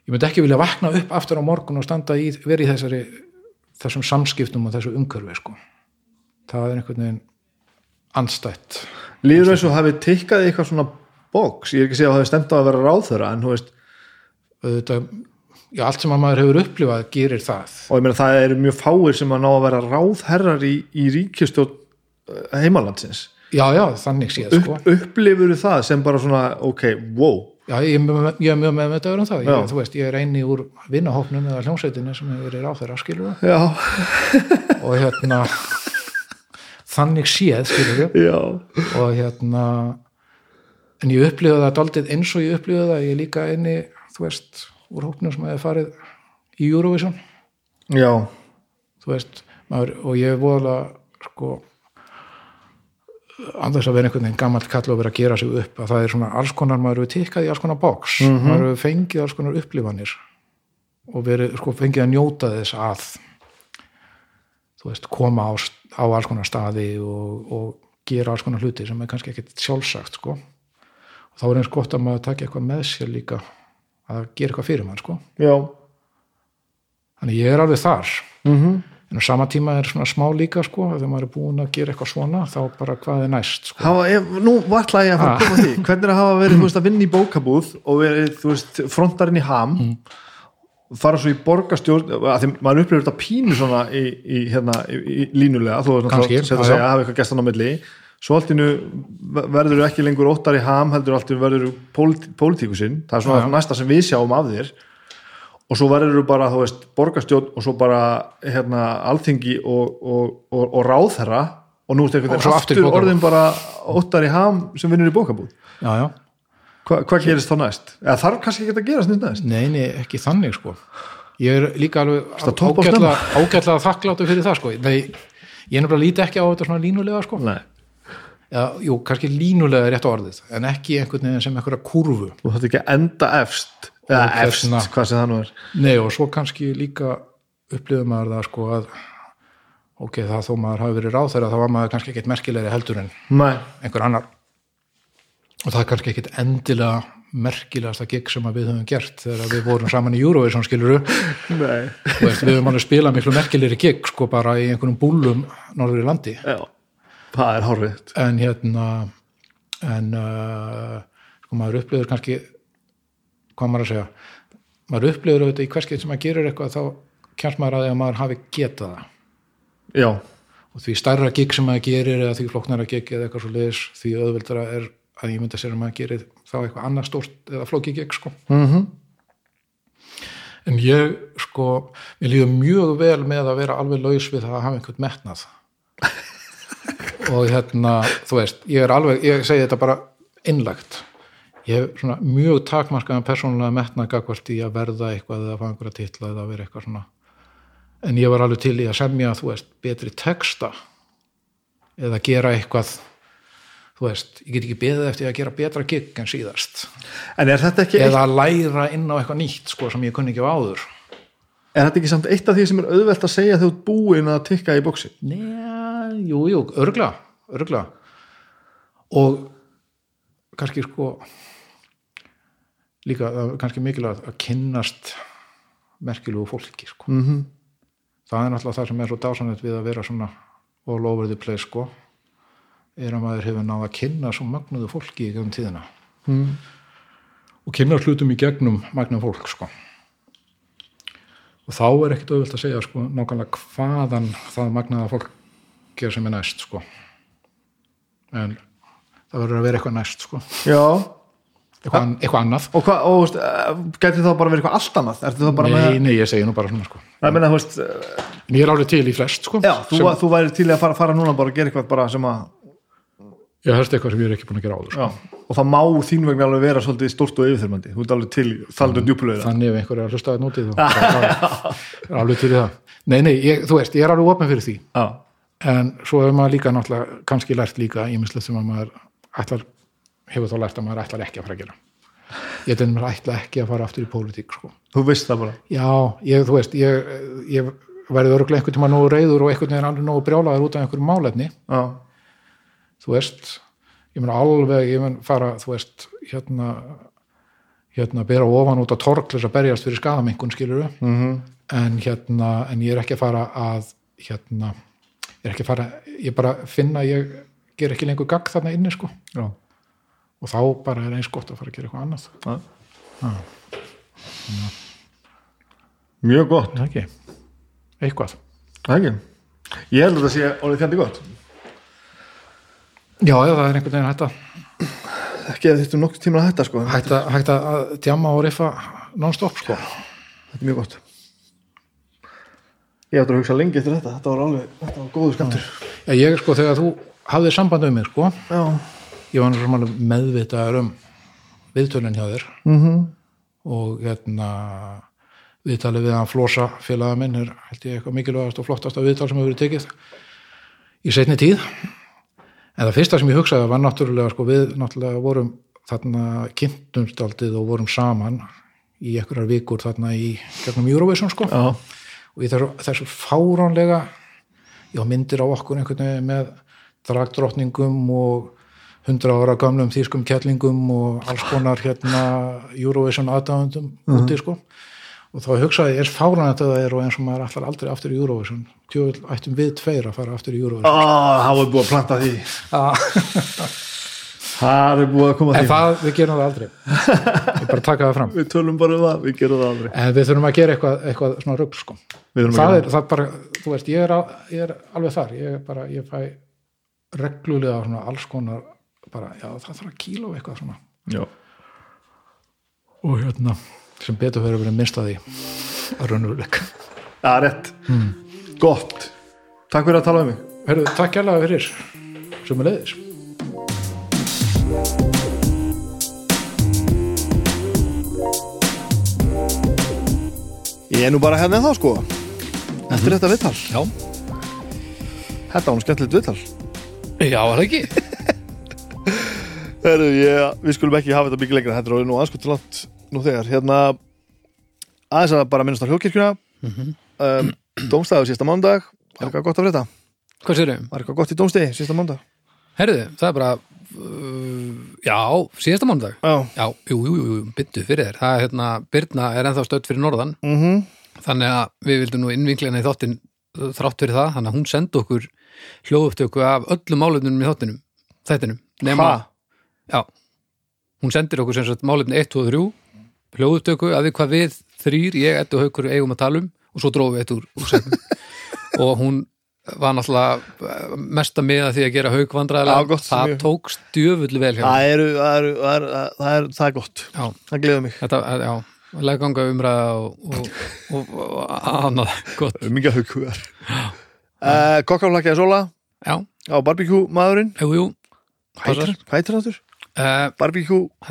ég myndi ekki vilja vakna upp aftur á morgun og standa í, vera í þessari þessum samskiptum og þessu umhverfi sko. Það er einhvern veginn andstætt. Líður eins og hafi tikkað í eitthvað svona box, ég er ekki að segja að það hafi stemt á að vera ráðþöra en þú veist, auðvitað, já, allt sem að maður hefur upplifað gerir það. Og ég meina það eru mjög fáir sem að ná að vera ráðherrar í, í ríkjustjórn heimalandsins. Já, já, þannig séð sko. Upp, upplifur það sem bara svona ok, wow, Já, ég, er mjög- með þetta um það. Ég, þú veist, ég er eini úr vinnahópnum eða hljómsveitinu sem hefur verið þeirra skilur og hérna þannig séð skilur og hérna en ég upplifa það daldið eins og ég upplifa það ég líka eini, þú veist úr hópnum sem hefur farið í Eurovision. Já, þú veist, maður, og ég er voðalega sko andast að vera einhvern veginn gammalt kall og vera að gera sig upp að það er svona alls konar, maður hefur tikkað í alls konar box, maður hefur fengið alls konar upplifanir og verið, sko, fengið að njóta þess að þú veist, koma á, á alls konar staði og, og gera alls konar hluti sem er kannski ekkit sjálfsagt, sko þá er eins gott að maður taki eitthvað með sér líka að gera eitthvað fyrir mann, sko já þannig ég er alveg þar mm en á sama tíma er svona smá líka sko, þegar maður er búin að gera eitthvað svona þá bara hvað er næst sko. hafa, ef, nú vartla ég að fara að Ah. koma því hvernig er að hafa verið, veist, að vinna í bókabúð og verið, veist, frontarinn í ham Mm. fara svo í borgarstjórn að því maður upplifir þetta pínu svona í, í, hérna, í, línulega þú veist, að já, segja já. að hafa eitthvað gestan á milli svo allt innu verður ekki lengur óttar í ham, heldur allt innu verður pólitíkusinn, það er svona já. næsta sem við sjáum af þér. Og svo verður bara, þú veist, borgarstjórn og svo bara, hérna, alþingi og, og, og, og ráðherra. Og nú er þetta svo aftur orðin bara óttar í ham sem vinnur í bókabúð. Já, já. Hva, hvað gerist þá næst? Eða þarf kannski ekki að gerast nýtt næst? Nei, nei, ekki þannig sko. Ég er líka alveg það topp á ágætlega, ágætlega þakkláttu fyrir það sko. Nei, ég er nefnilega líti ekki á þetta svona línulega sko. Nei, já, jú, kannski línulega er rétt orðið en ekki einhvern veginn sem einhverja kurvu þú þátt ekki að enda efst eða Og efst, hérna- hvað sem það nú er. Nei, og svo kannski líka upplifum maður það sko að ok, það þó maður hafi verið ráð þeirra þá var maður kannski ekkit merkilegri heldur en Nei, einhver annar. Og það er kannski ekkit endilega merkilegasta gig sem að við höfum gert þegar við vorum saman í Eurovision skiluru veist, við höfum alveg spilað miklu merkilegri gig sko bara í einhverjum búlum norður í landi. Já, það er hárið en hérna en uh, sko maður upplifur kannski hvað maður að segja? Maður upplifur auðvitað í hverskið sem maður gerir eitthvað þá kemst maður að því að maður hafi getað það. Já, og því stærra gig sem maður gerir eða því flóknara gig eða eitthvað svo liðis því auðveldara er að ég myndi að sér að maður gerir þá eitthvað annað stórt eða flóki gig sko. Mm en ég sko ég líður mjög vel með að vera alveg laus við það að hafa einhvern metnað og hérna þú veist, ég er alveg, ég segi þetta bara innlagt ég hef svona mjög takmarkaðan persónulega metnað gagvart í að verða eitthvað eða að fá einhverja titla eða að vera eitthvað svona. En ég var alveg til í að semja þú veist, betri texta eða gera eitthvað þú veist, ég get ekki beðið eftir að gera betra gig en síðast. En er þetta ekki, eða að læra inn á eitthvað nýtt sko, sem ég kunni ekki á áður. Er þetta ekki samt eitt af því sem er auðvelt að segja þegar þú búin að tikka í bóksi? Njá, jú, jú, örgla, örgla og kannski sko líka kannski mikilvægt að kynnast merkilegu fólki sko. Mm -hmm. það er náttúrulega það sem er svo dásanett við að vera svona all over the place sko er að maður hefur náða að kynna svo magnuðu fólki í gegnum tíðina Mm. og kynna hlutum í gegnum magnuðu fólk sko og þá er ekkert auðvöld að segja sko nákvæmlega hvaðan það magnaða fólk ger sem er næst sko. En það verður að vera eitthvað næst sko. Já, eitthvað, eitthvað annað. Og hvað, og veist, gæti það bara verið eitthvað allt annað? Það nei, nei, ég segi nú bara svona sko. Það meina, veist, eh, en ég er alveg til í flest sko já, þú, sem, þú væri til að fara, fara núna bara að gera eitthvað bara sem að, ég helst eitthvað sem ég er ekki búin að gera áður sko. já, og það má þín vegna alveg vera svolítið stórt og yfirþyrmandi, þú ert alveg til þaldur djúpulega. þannig ef einhver er hlusta þetta nútið þá er alveg til það. Nei, nei, ég, þú veist, ég er alveg opin fyrir því. Já, en svo hefur maður líka náttúrulega kannski lært líka ímislegt sem að maður ætlar, hefur þá lært að maður ætlar ekki að fara að gera. Ég til mér ætla ekki að fara aftur í pólitík sko. þú veist það bara. já, ég, þú veist ég, ég værið örgulega einhvern tíma nógu reyður og einhvern veginn alveg nógu brjálaður út af einhverjum málefni. Já, þú veist, ég mun alveg ég mun fara, þú veist hérna, hérna bera ofan út á tork til þess að berjast fyrir skadamingun skilur mm en hérna, en ég er ekki að fara að hérna, er ekki að fara ég bara finna að ég ger ekki lengur gagg þarna inni sko já, og þá bara er eins gott að fara að gera eitthvað annað já. Mjög gott, ekki, eitthvað ekki. Ég held að það sé orðið fjandi gott. já, já, það er einhvern veginn hægt að Ekki að þetta er nokkuð tíma að þetta, sko. hægt að, djama og riffa non-stop sko Þetta er mjög gott. Ég ætti að hugsa lengi eftir þetta, þetta var alveg, þetta var góðu skamtur. já, ég sko, þegar þú hafðir samband um mig sko, Já. ég var náttúrulega alveg meðvitaður um viðtölinn hjá þér Mm og hérna viðtalið við hann Flosa félaga minn er held ég eitthvað mikilvægast og flottasta viðtal sem hefur verið tekið í setni tíð en það fyrsta sem ég hugsaði var náttúrulega sko við náttúrulega vorum þarna kynntumstaldið og vorum saman í einhverjar vikur þarna í gegnum Eurovision sko Já. Og í þessu, fáránlega já myndir á okkur einhvern veginn með dragdrottningum og hundra ára gamlum þýskum kettlingum og alls konar hérna Eurovision aðdáðundum úti sko og þá hugsaði ég er fáran þetta það er og eins og maður allar aldrei aftur í Eurovision tjóðul ættum við tveir að fara aftur í Eurovision Ah, það var búið að planta því. ah. Það er búið að koma því. það, við gerum það aldrei ég bara taka það fram Við tölum bara um það, við gerum það aldrei. en við þurfum að gera eitthvað, eitthvað svona rugl sko Við það er, það bara, þú veist, ég er, al, ég er alveg þar, ég er bara, ég fæ reglulega svona alls konar bara, já, það þarf að kíla og eitthvað svona Já. og hérna, sem betur fyrir að vera minnst að raunveruleik Það er rétt. Gott. Takk fyrir að tala um mig. Herðu, takk hérlega fyrir sem er leiðis Ég er nú bara hérna þá sko. Eftir þetta viðtal. Já, Þetta var nú skemmtilegt viðtal. Já, var það ekki? Heru, ég, Við skulum ekki hafa þetta mikið lengra Þetta er orðið nú aðskot til langt nú þegar. Hérna aðeins að bara minnast á hljókirkjuna um, Dómstæðu sísta mánudag. Er eitthvað gott að frétta? Hvað sér þau? Var eitthvað gott í dómstegi, sísta mándag? Herðu, það er bara Já, síðasta mánudag. Já, Já, jú, jú, jú, byndu fyrir þér. Það er hérna, Birna er ennþá stödd fyrir norðan. Mhm. Þannig að við vildum nú innvinklina í þáttin uh, þrátt fyrir það, þannig að hún sendi okkur hljóðupptöku af öllum málefnunum í þáttinum, þættinum. Nema, Ha? já, hún sendir okkur sem sagt málefni 1, 2 og 3 hljóðupptöku að við hvað við þrýr, ég, Eddu og Haukur eigum að tala um og svo drófum við eitt úr, úr setnum og hún var náttúrulega uh, mesta með að því að gera hauk Já, vandræðilega, gott, það mjög. tókst djöfull vel hjá Það eru, það eru, það er, það er, það er gott. Já, Það gleður mig. Þetta, já, legganga umræða og, og, og, og annað. Gott, Mikið haukuðar uh, Kokkaflakkaði Sola. Já, á barbecue maðurinn. Hvað heitir heitir hann þurr? Uh,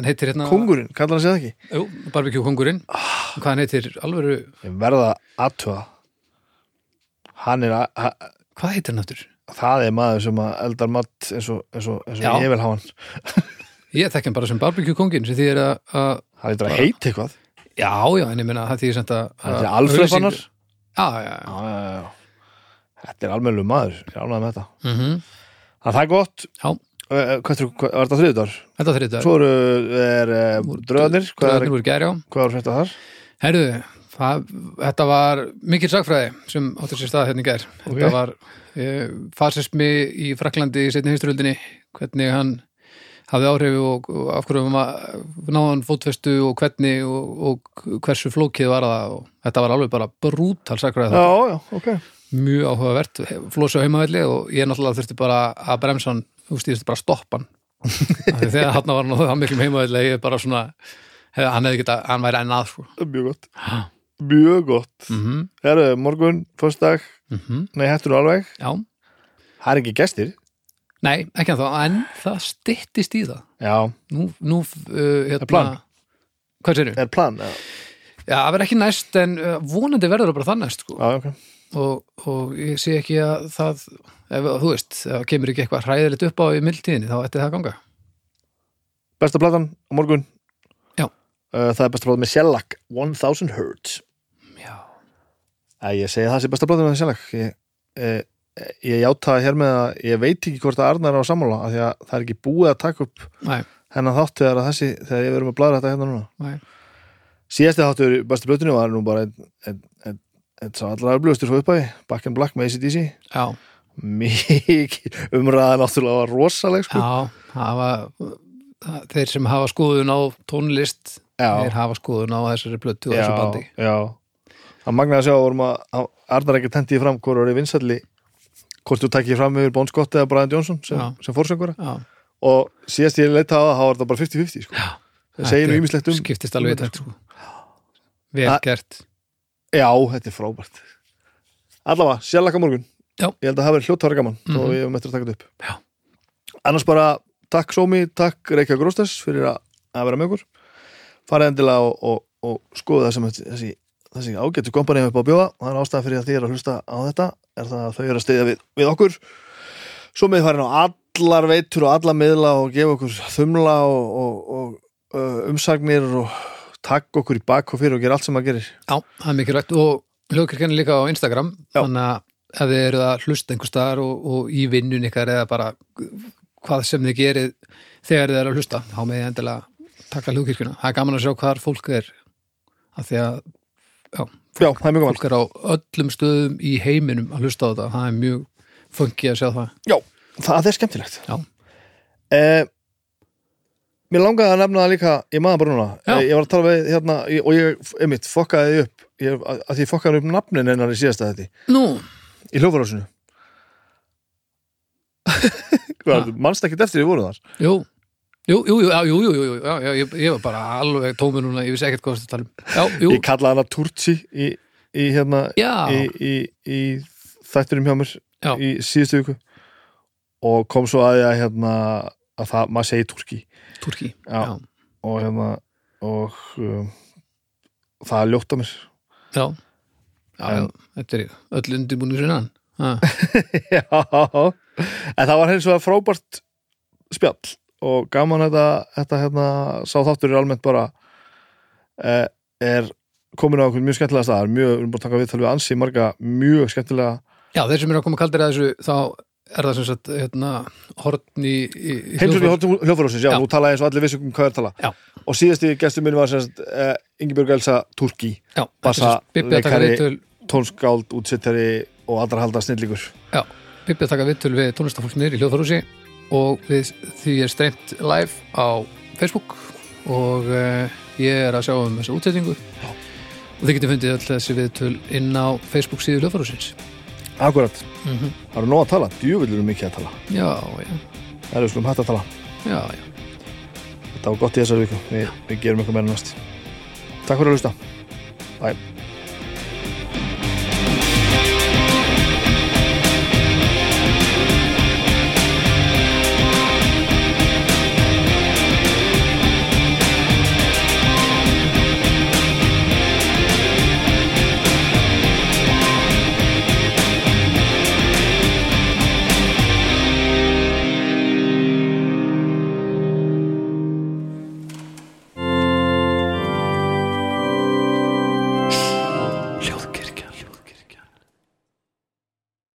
heitir hérna kongurinn, kallar það ekki? jú, barbecue kongurinn hvað hann heitir? Alvöru Ég verða aðtöða Hann er að hvað heitir hann aftur? það er maður sem að eldar mat eins og, eins og, eins og ég vil hafa hann. Ég þekki hann bara sem barbecue kongin sem því er að, að Það heitir að heita eitthvað. Já, já, en ég meina það því er að Það heitir að- Alfred auglýsing- Fannar. Já, já, já, Já, já, já, já. Þetta er almennlu maður, ég ánægði með þetta. Mm Það er gott. Já. Hvað er þetta þriðutar? þetta var þriðdag Svo eru er, er, dröðnir voru gæri á hvað er þetta þar? herðu, það, þetta var mikil sagfræði sem áttur sér stað hérna í gær. Þetta var eh, fasismi í Fraklandi í setni heimsturöldinni hvernig hann hafði áhrif og, og af hverju náðan fótfestu og hvernig og, og hversu flókið var það og þetta var alveg bara brútal sagfræði Já, já, ok. Mjög áhugavert, flósi á heimavelli og ég náttúrulega þurfti bara að bremsa hann þú veist, ég þurfti bara að stoppa hann. Þegar hann var hann á miklum heimavelli ég bara svona, hef, hann hefði geta hann væri enn að sko. Mjög gott Mjög gott. Mm -hmm. Herru, morgun, fyrstdag, nei, hættur alveg. Já, Það er ekki gestir. Nei, ekki en þá en það styttist í það. Já, nú, nú uh, hérna, plan. hvað séru? er plan Já, Já, það verður ekki næst en uh, vonandi verður það bara það næst sko. já ok. Og, og ég sé ekki að það ef, þú veist, ef það kemur ekki eitthvað hræðilegt upp á í mildtíðinni, þá ætti það að ganga. Besta platan á morgun. Já. Uh, Það er besta platan með Shellac 1000 Hertz Æ, ég segi það sé besta platan með Shellac Ég, ég, ég játa hér með að ég veit ekki hvort að Arnar er á sammála af því að það er ekki búið að taka upp næ, hennan þátt þegar að þessi þegar ég verðum að bladra þetta hérna núna. Síðasti þáttur í bestu blötunni var nú bara einn ein, ein, ein, sá allra öflugastur svo uppæði Back in Black með ACDC mikið umræða náttúrulega var rosaleg sko. Já, hafa, það- þeir sem hafa skoðun á tónlist Já. þeir hafa skoðun á þessari plötu og þessu bandi. já það magnaði að sjá vorum að að Arnar ekki tendið fram hvort er vinsalli hvort þú tækið fram yfir Bon Scott eða Brian Johnson sem, sem fórsöngura og síðast ég leita á það, þá var þetta bara 50-50 sko. það segir nú ímislegt um skiptist alveg um þetta sko. Vel Það- gert já, þetta er frábært allavega, sjálfaka morgun Já. ég held að það verið hljótt gaman mm Mhm. og ég hef eftir að taka þetta upp Já. annars bara, takk Sómi, takk Reykja Gróstes fyrir að, að vera með okkur farið endilega og, og, og skoðu það sem þessi, þessi, ágættu kompanið upp á að bjóða. Það er ástæða fyrir að þið er að hlusta á þetta er það að þau eru að steyða við, við okkur. Svo með farin á allar veitur og alla miðla og gefa okkur þumla og, og, og uh, umsagnir og takk okkur í bak og fyrir og gera allt sem maður gerir. Já, það er mikilvægt. Og hljóðkirkjan er líka á Instagram Já. þannig að ef þið eruð að hlusta einhver staðar og, og í vinnun ykkar eða bara hvað sem þið gerið þegar þið eru að hlusta þá með ég endilega taka hljóðkirkjuna. Það er gaman að sjá hvar fólk er af því að já, Já, það er mjög gaman. fólk er á öllum stöðum í heiminum að hlusta á þetta. Það er mjög funky að sjá það. Já, það er skemmtilegt. Já. eh, Mér langaði að nefna það líka ég maður bara núna, eh, ég var að tala við hérna, ég- og ég, einmitt, fokkaði upp. Ég, að, að því fokkaði upp nafnin hennar í síðasta þetta Nú, í hljófarásinu mannst ekkert eftir því voru þar? Jú Jú, jú, jú, jú, jú, jú, já, já, ég, ég var bara alveg tómur núna, ég vissi ekkert hvað það um. Jú, Ég kallaði hana Turtsi í, í hérna í, í, í þætturum hjá mér Já. í síðustu viku. Og kom svo að ég að hérna að það, maður segi Turki. Turki Já. já, og hérna og um, það er ljótt á mér. Já, já, já, þetta er öll undirbúinu sinna Já, en það var hins vegar frábært spjall og gaman þetta, þetta hérna, sá þáttur er almennt bara eh, er komin á okkur mjög skemmtilega staðar mjög, við erum bara að taka viðtal við ansi marga mjög skemmtilega Já, þeir sem eru að koma kaldir að þessu þá er það sem sagt hérna, heimsókn í hljóðfærum. hljóðfórósins, já, Já. nú talaði eins og allir vissum hvað er tala Já. og síðasti gestur minn var semst uh, Ingibjörg Elsa Turki Bassa, leikari. viðtöl tónskáld, útsettari og allra halda snillíkur Já, Bibbi að taka viðtöl við tónlistafólk niður í hljóðfórúsi og við, því er streymt live á Facebook og uh, ég er að sjá um þessa útsettingu og þið getur fundið öll þessi viðtöl inn á Facebook síðu hljóðfórúsins Akkurat, mm -hmm. það eru nóg að tala, djúvillur er mikið að tala. Já, já, Það eru skulum hægt að tala. Já, já. Þetta var gott í þessari viku, við, við gerum eitthvað meira næst. Takk fyrir að hlusta. Bye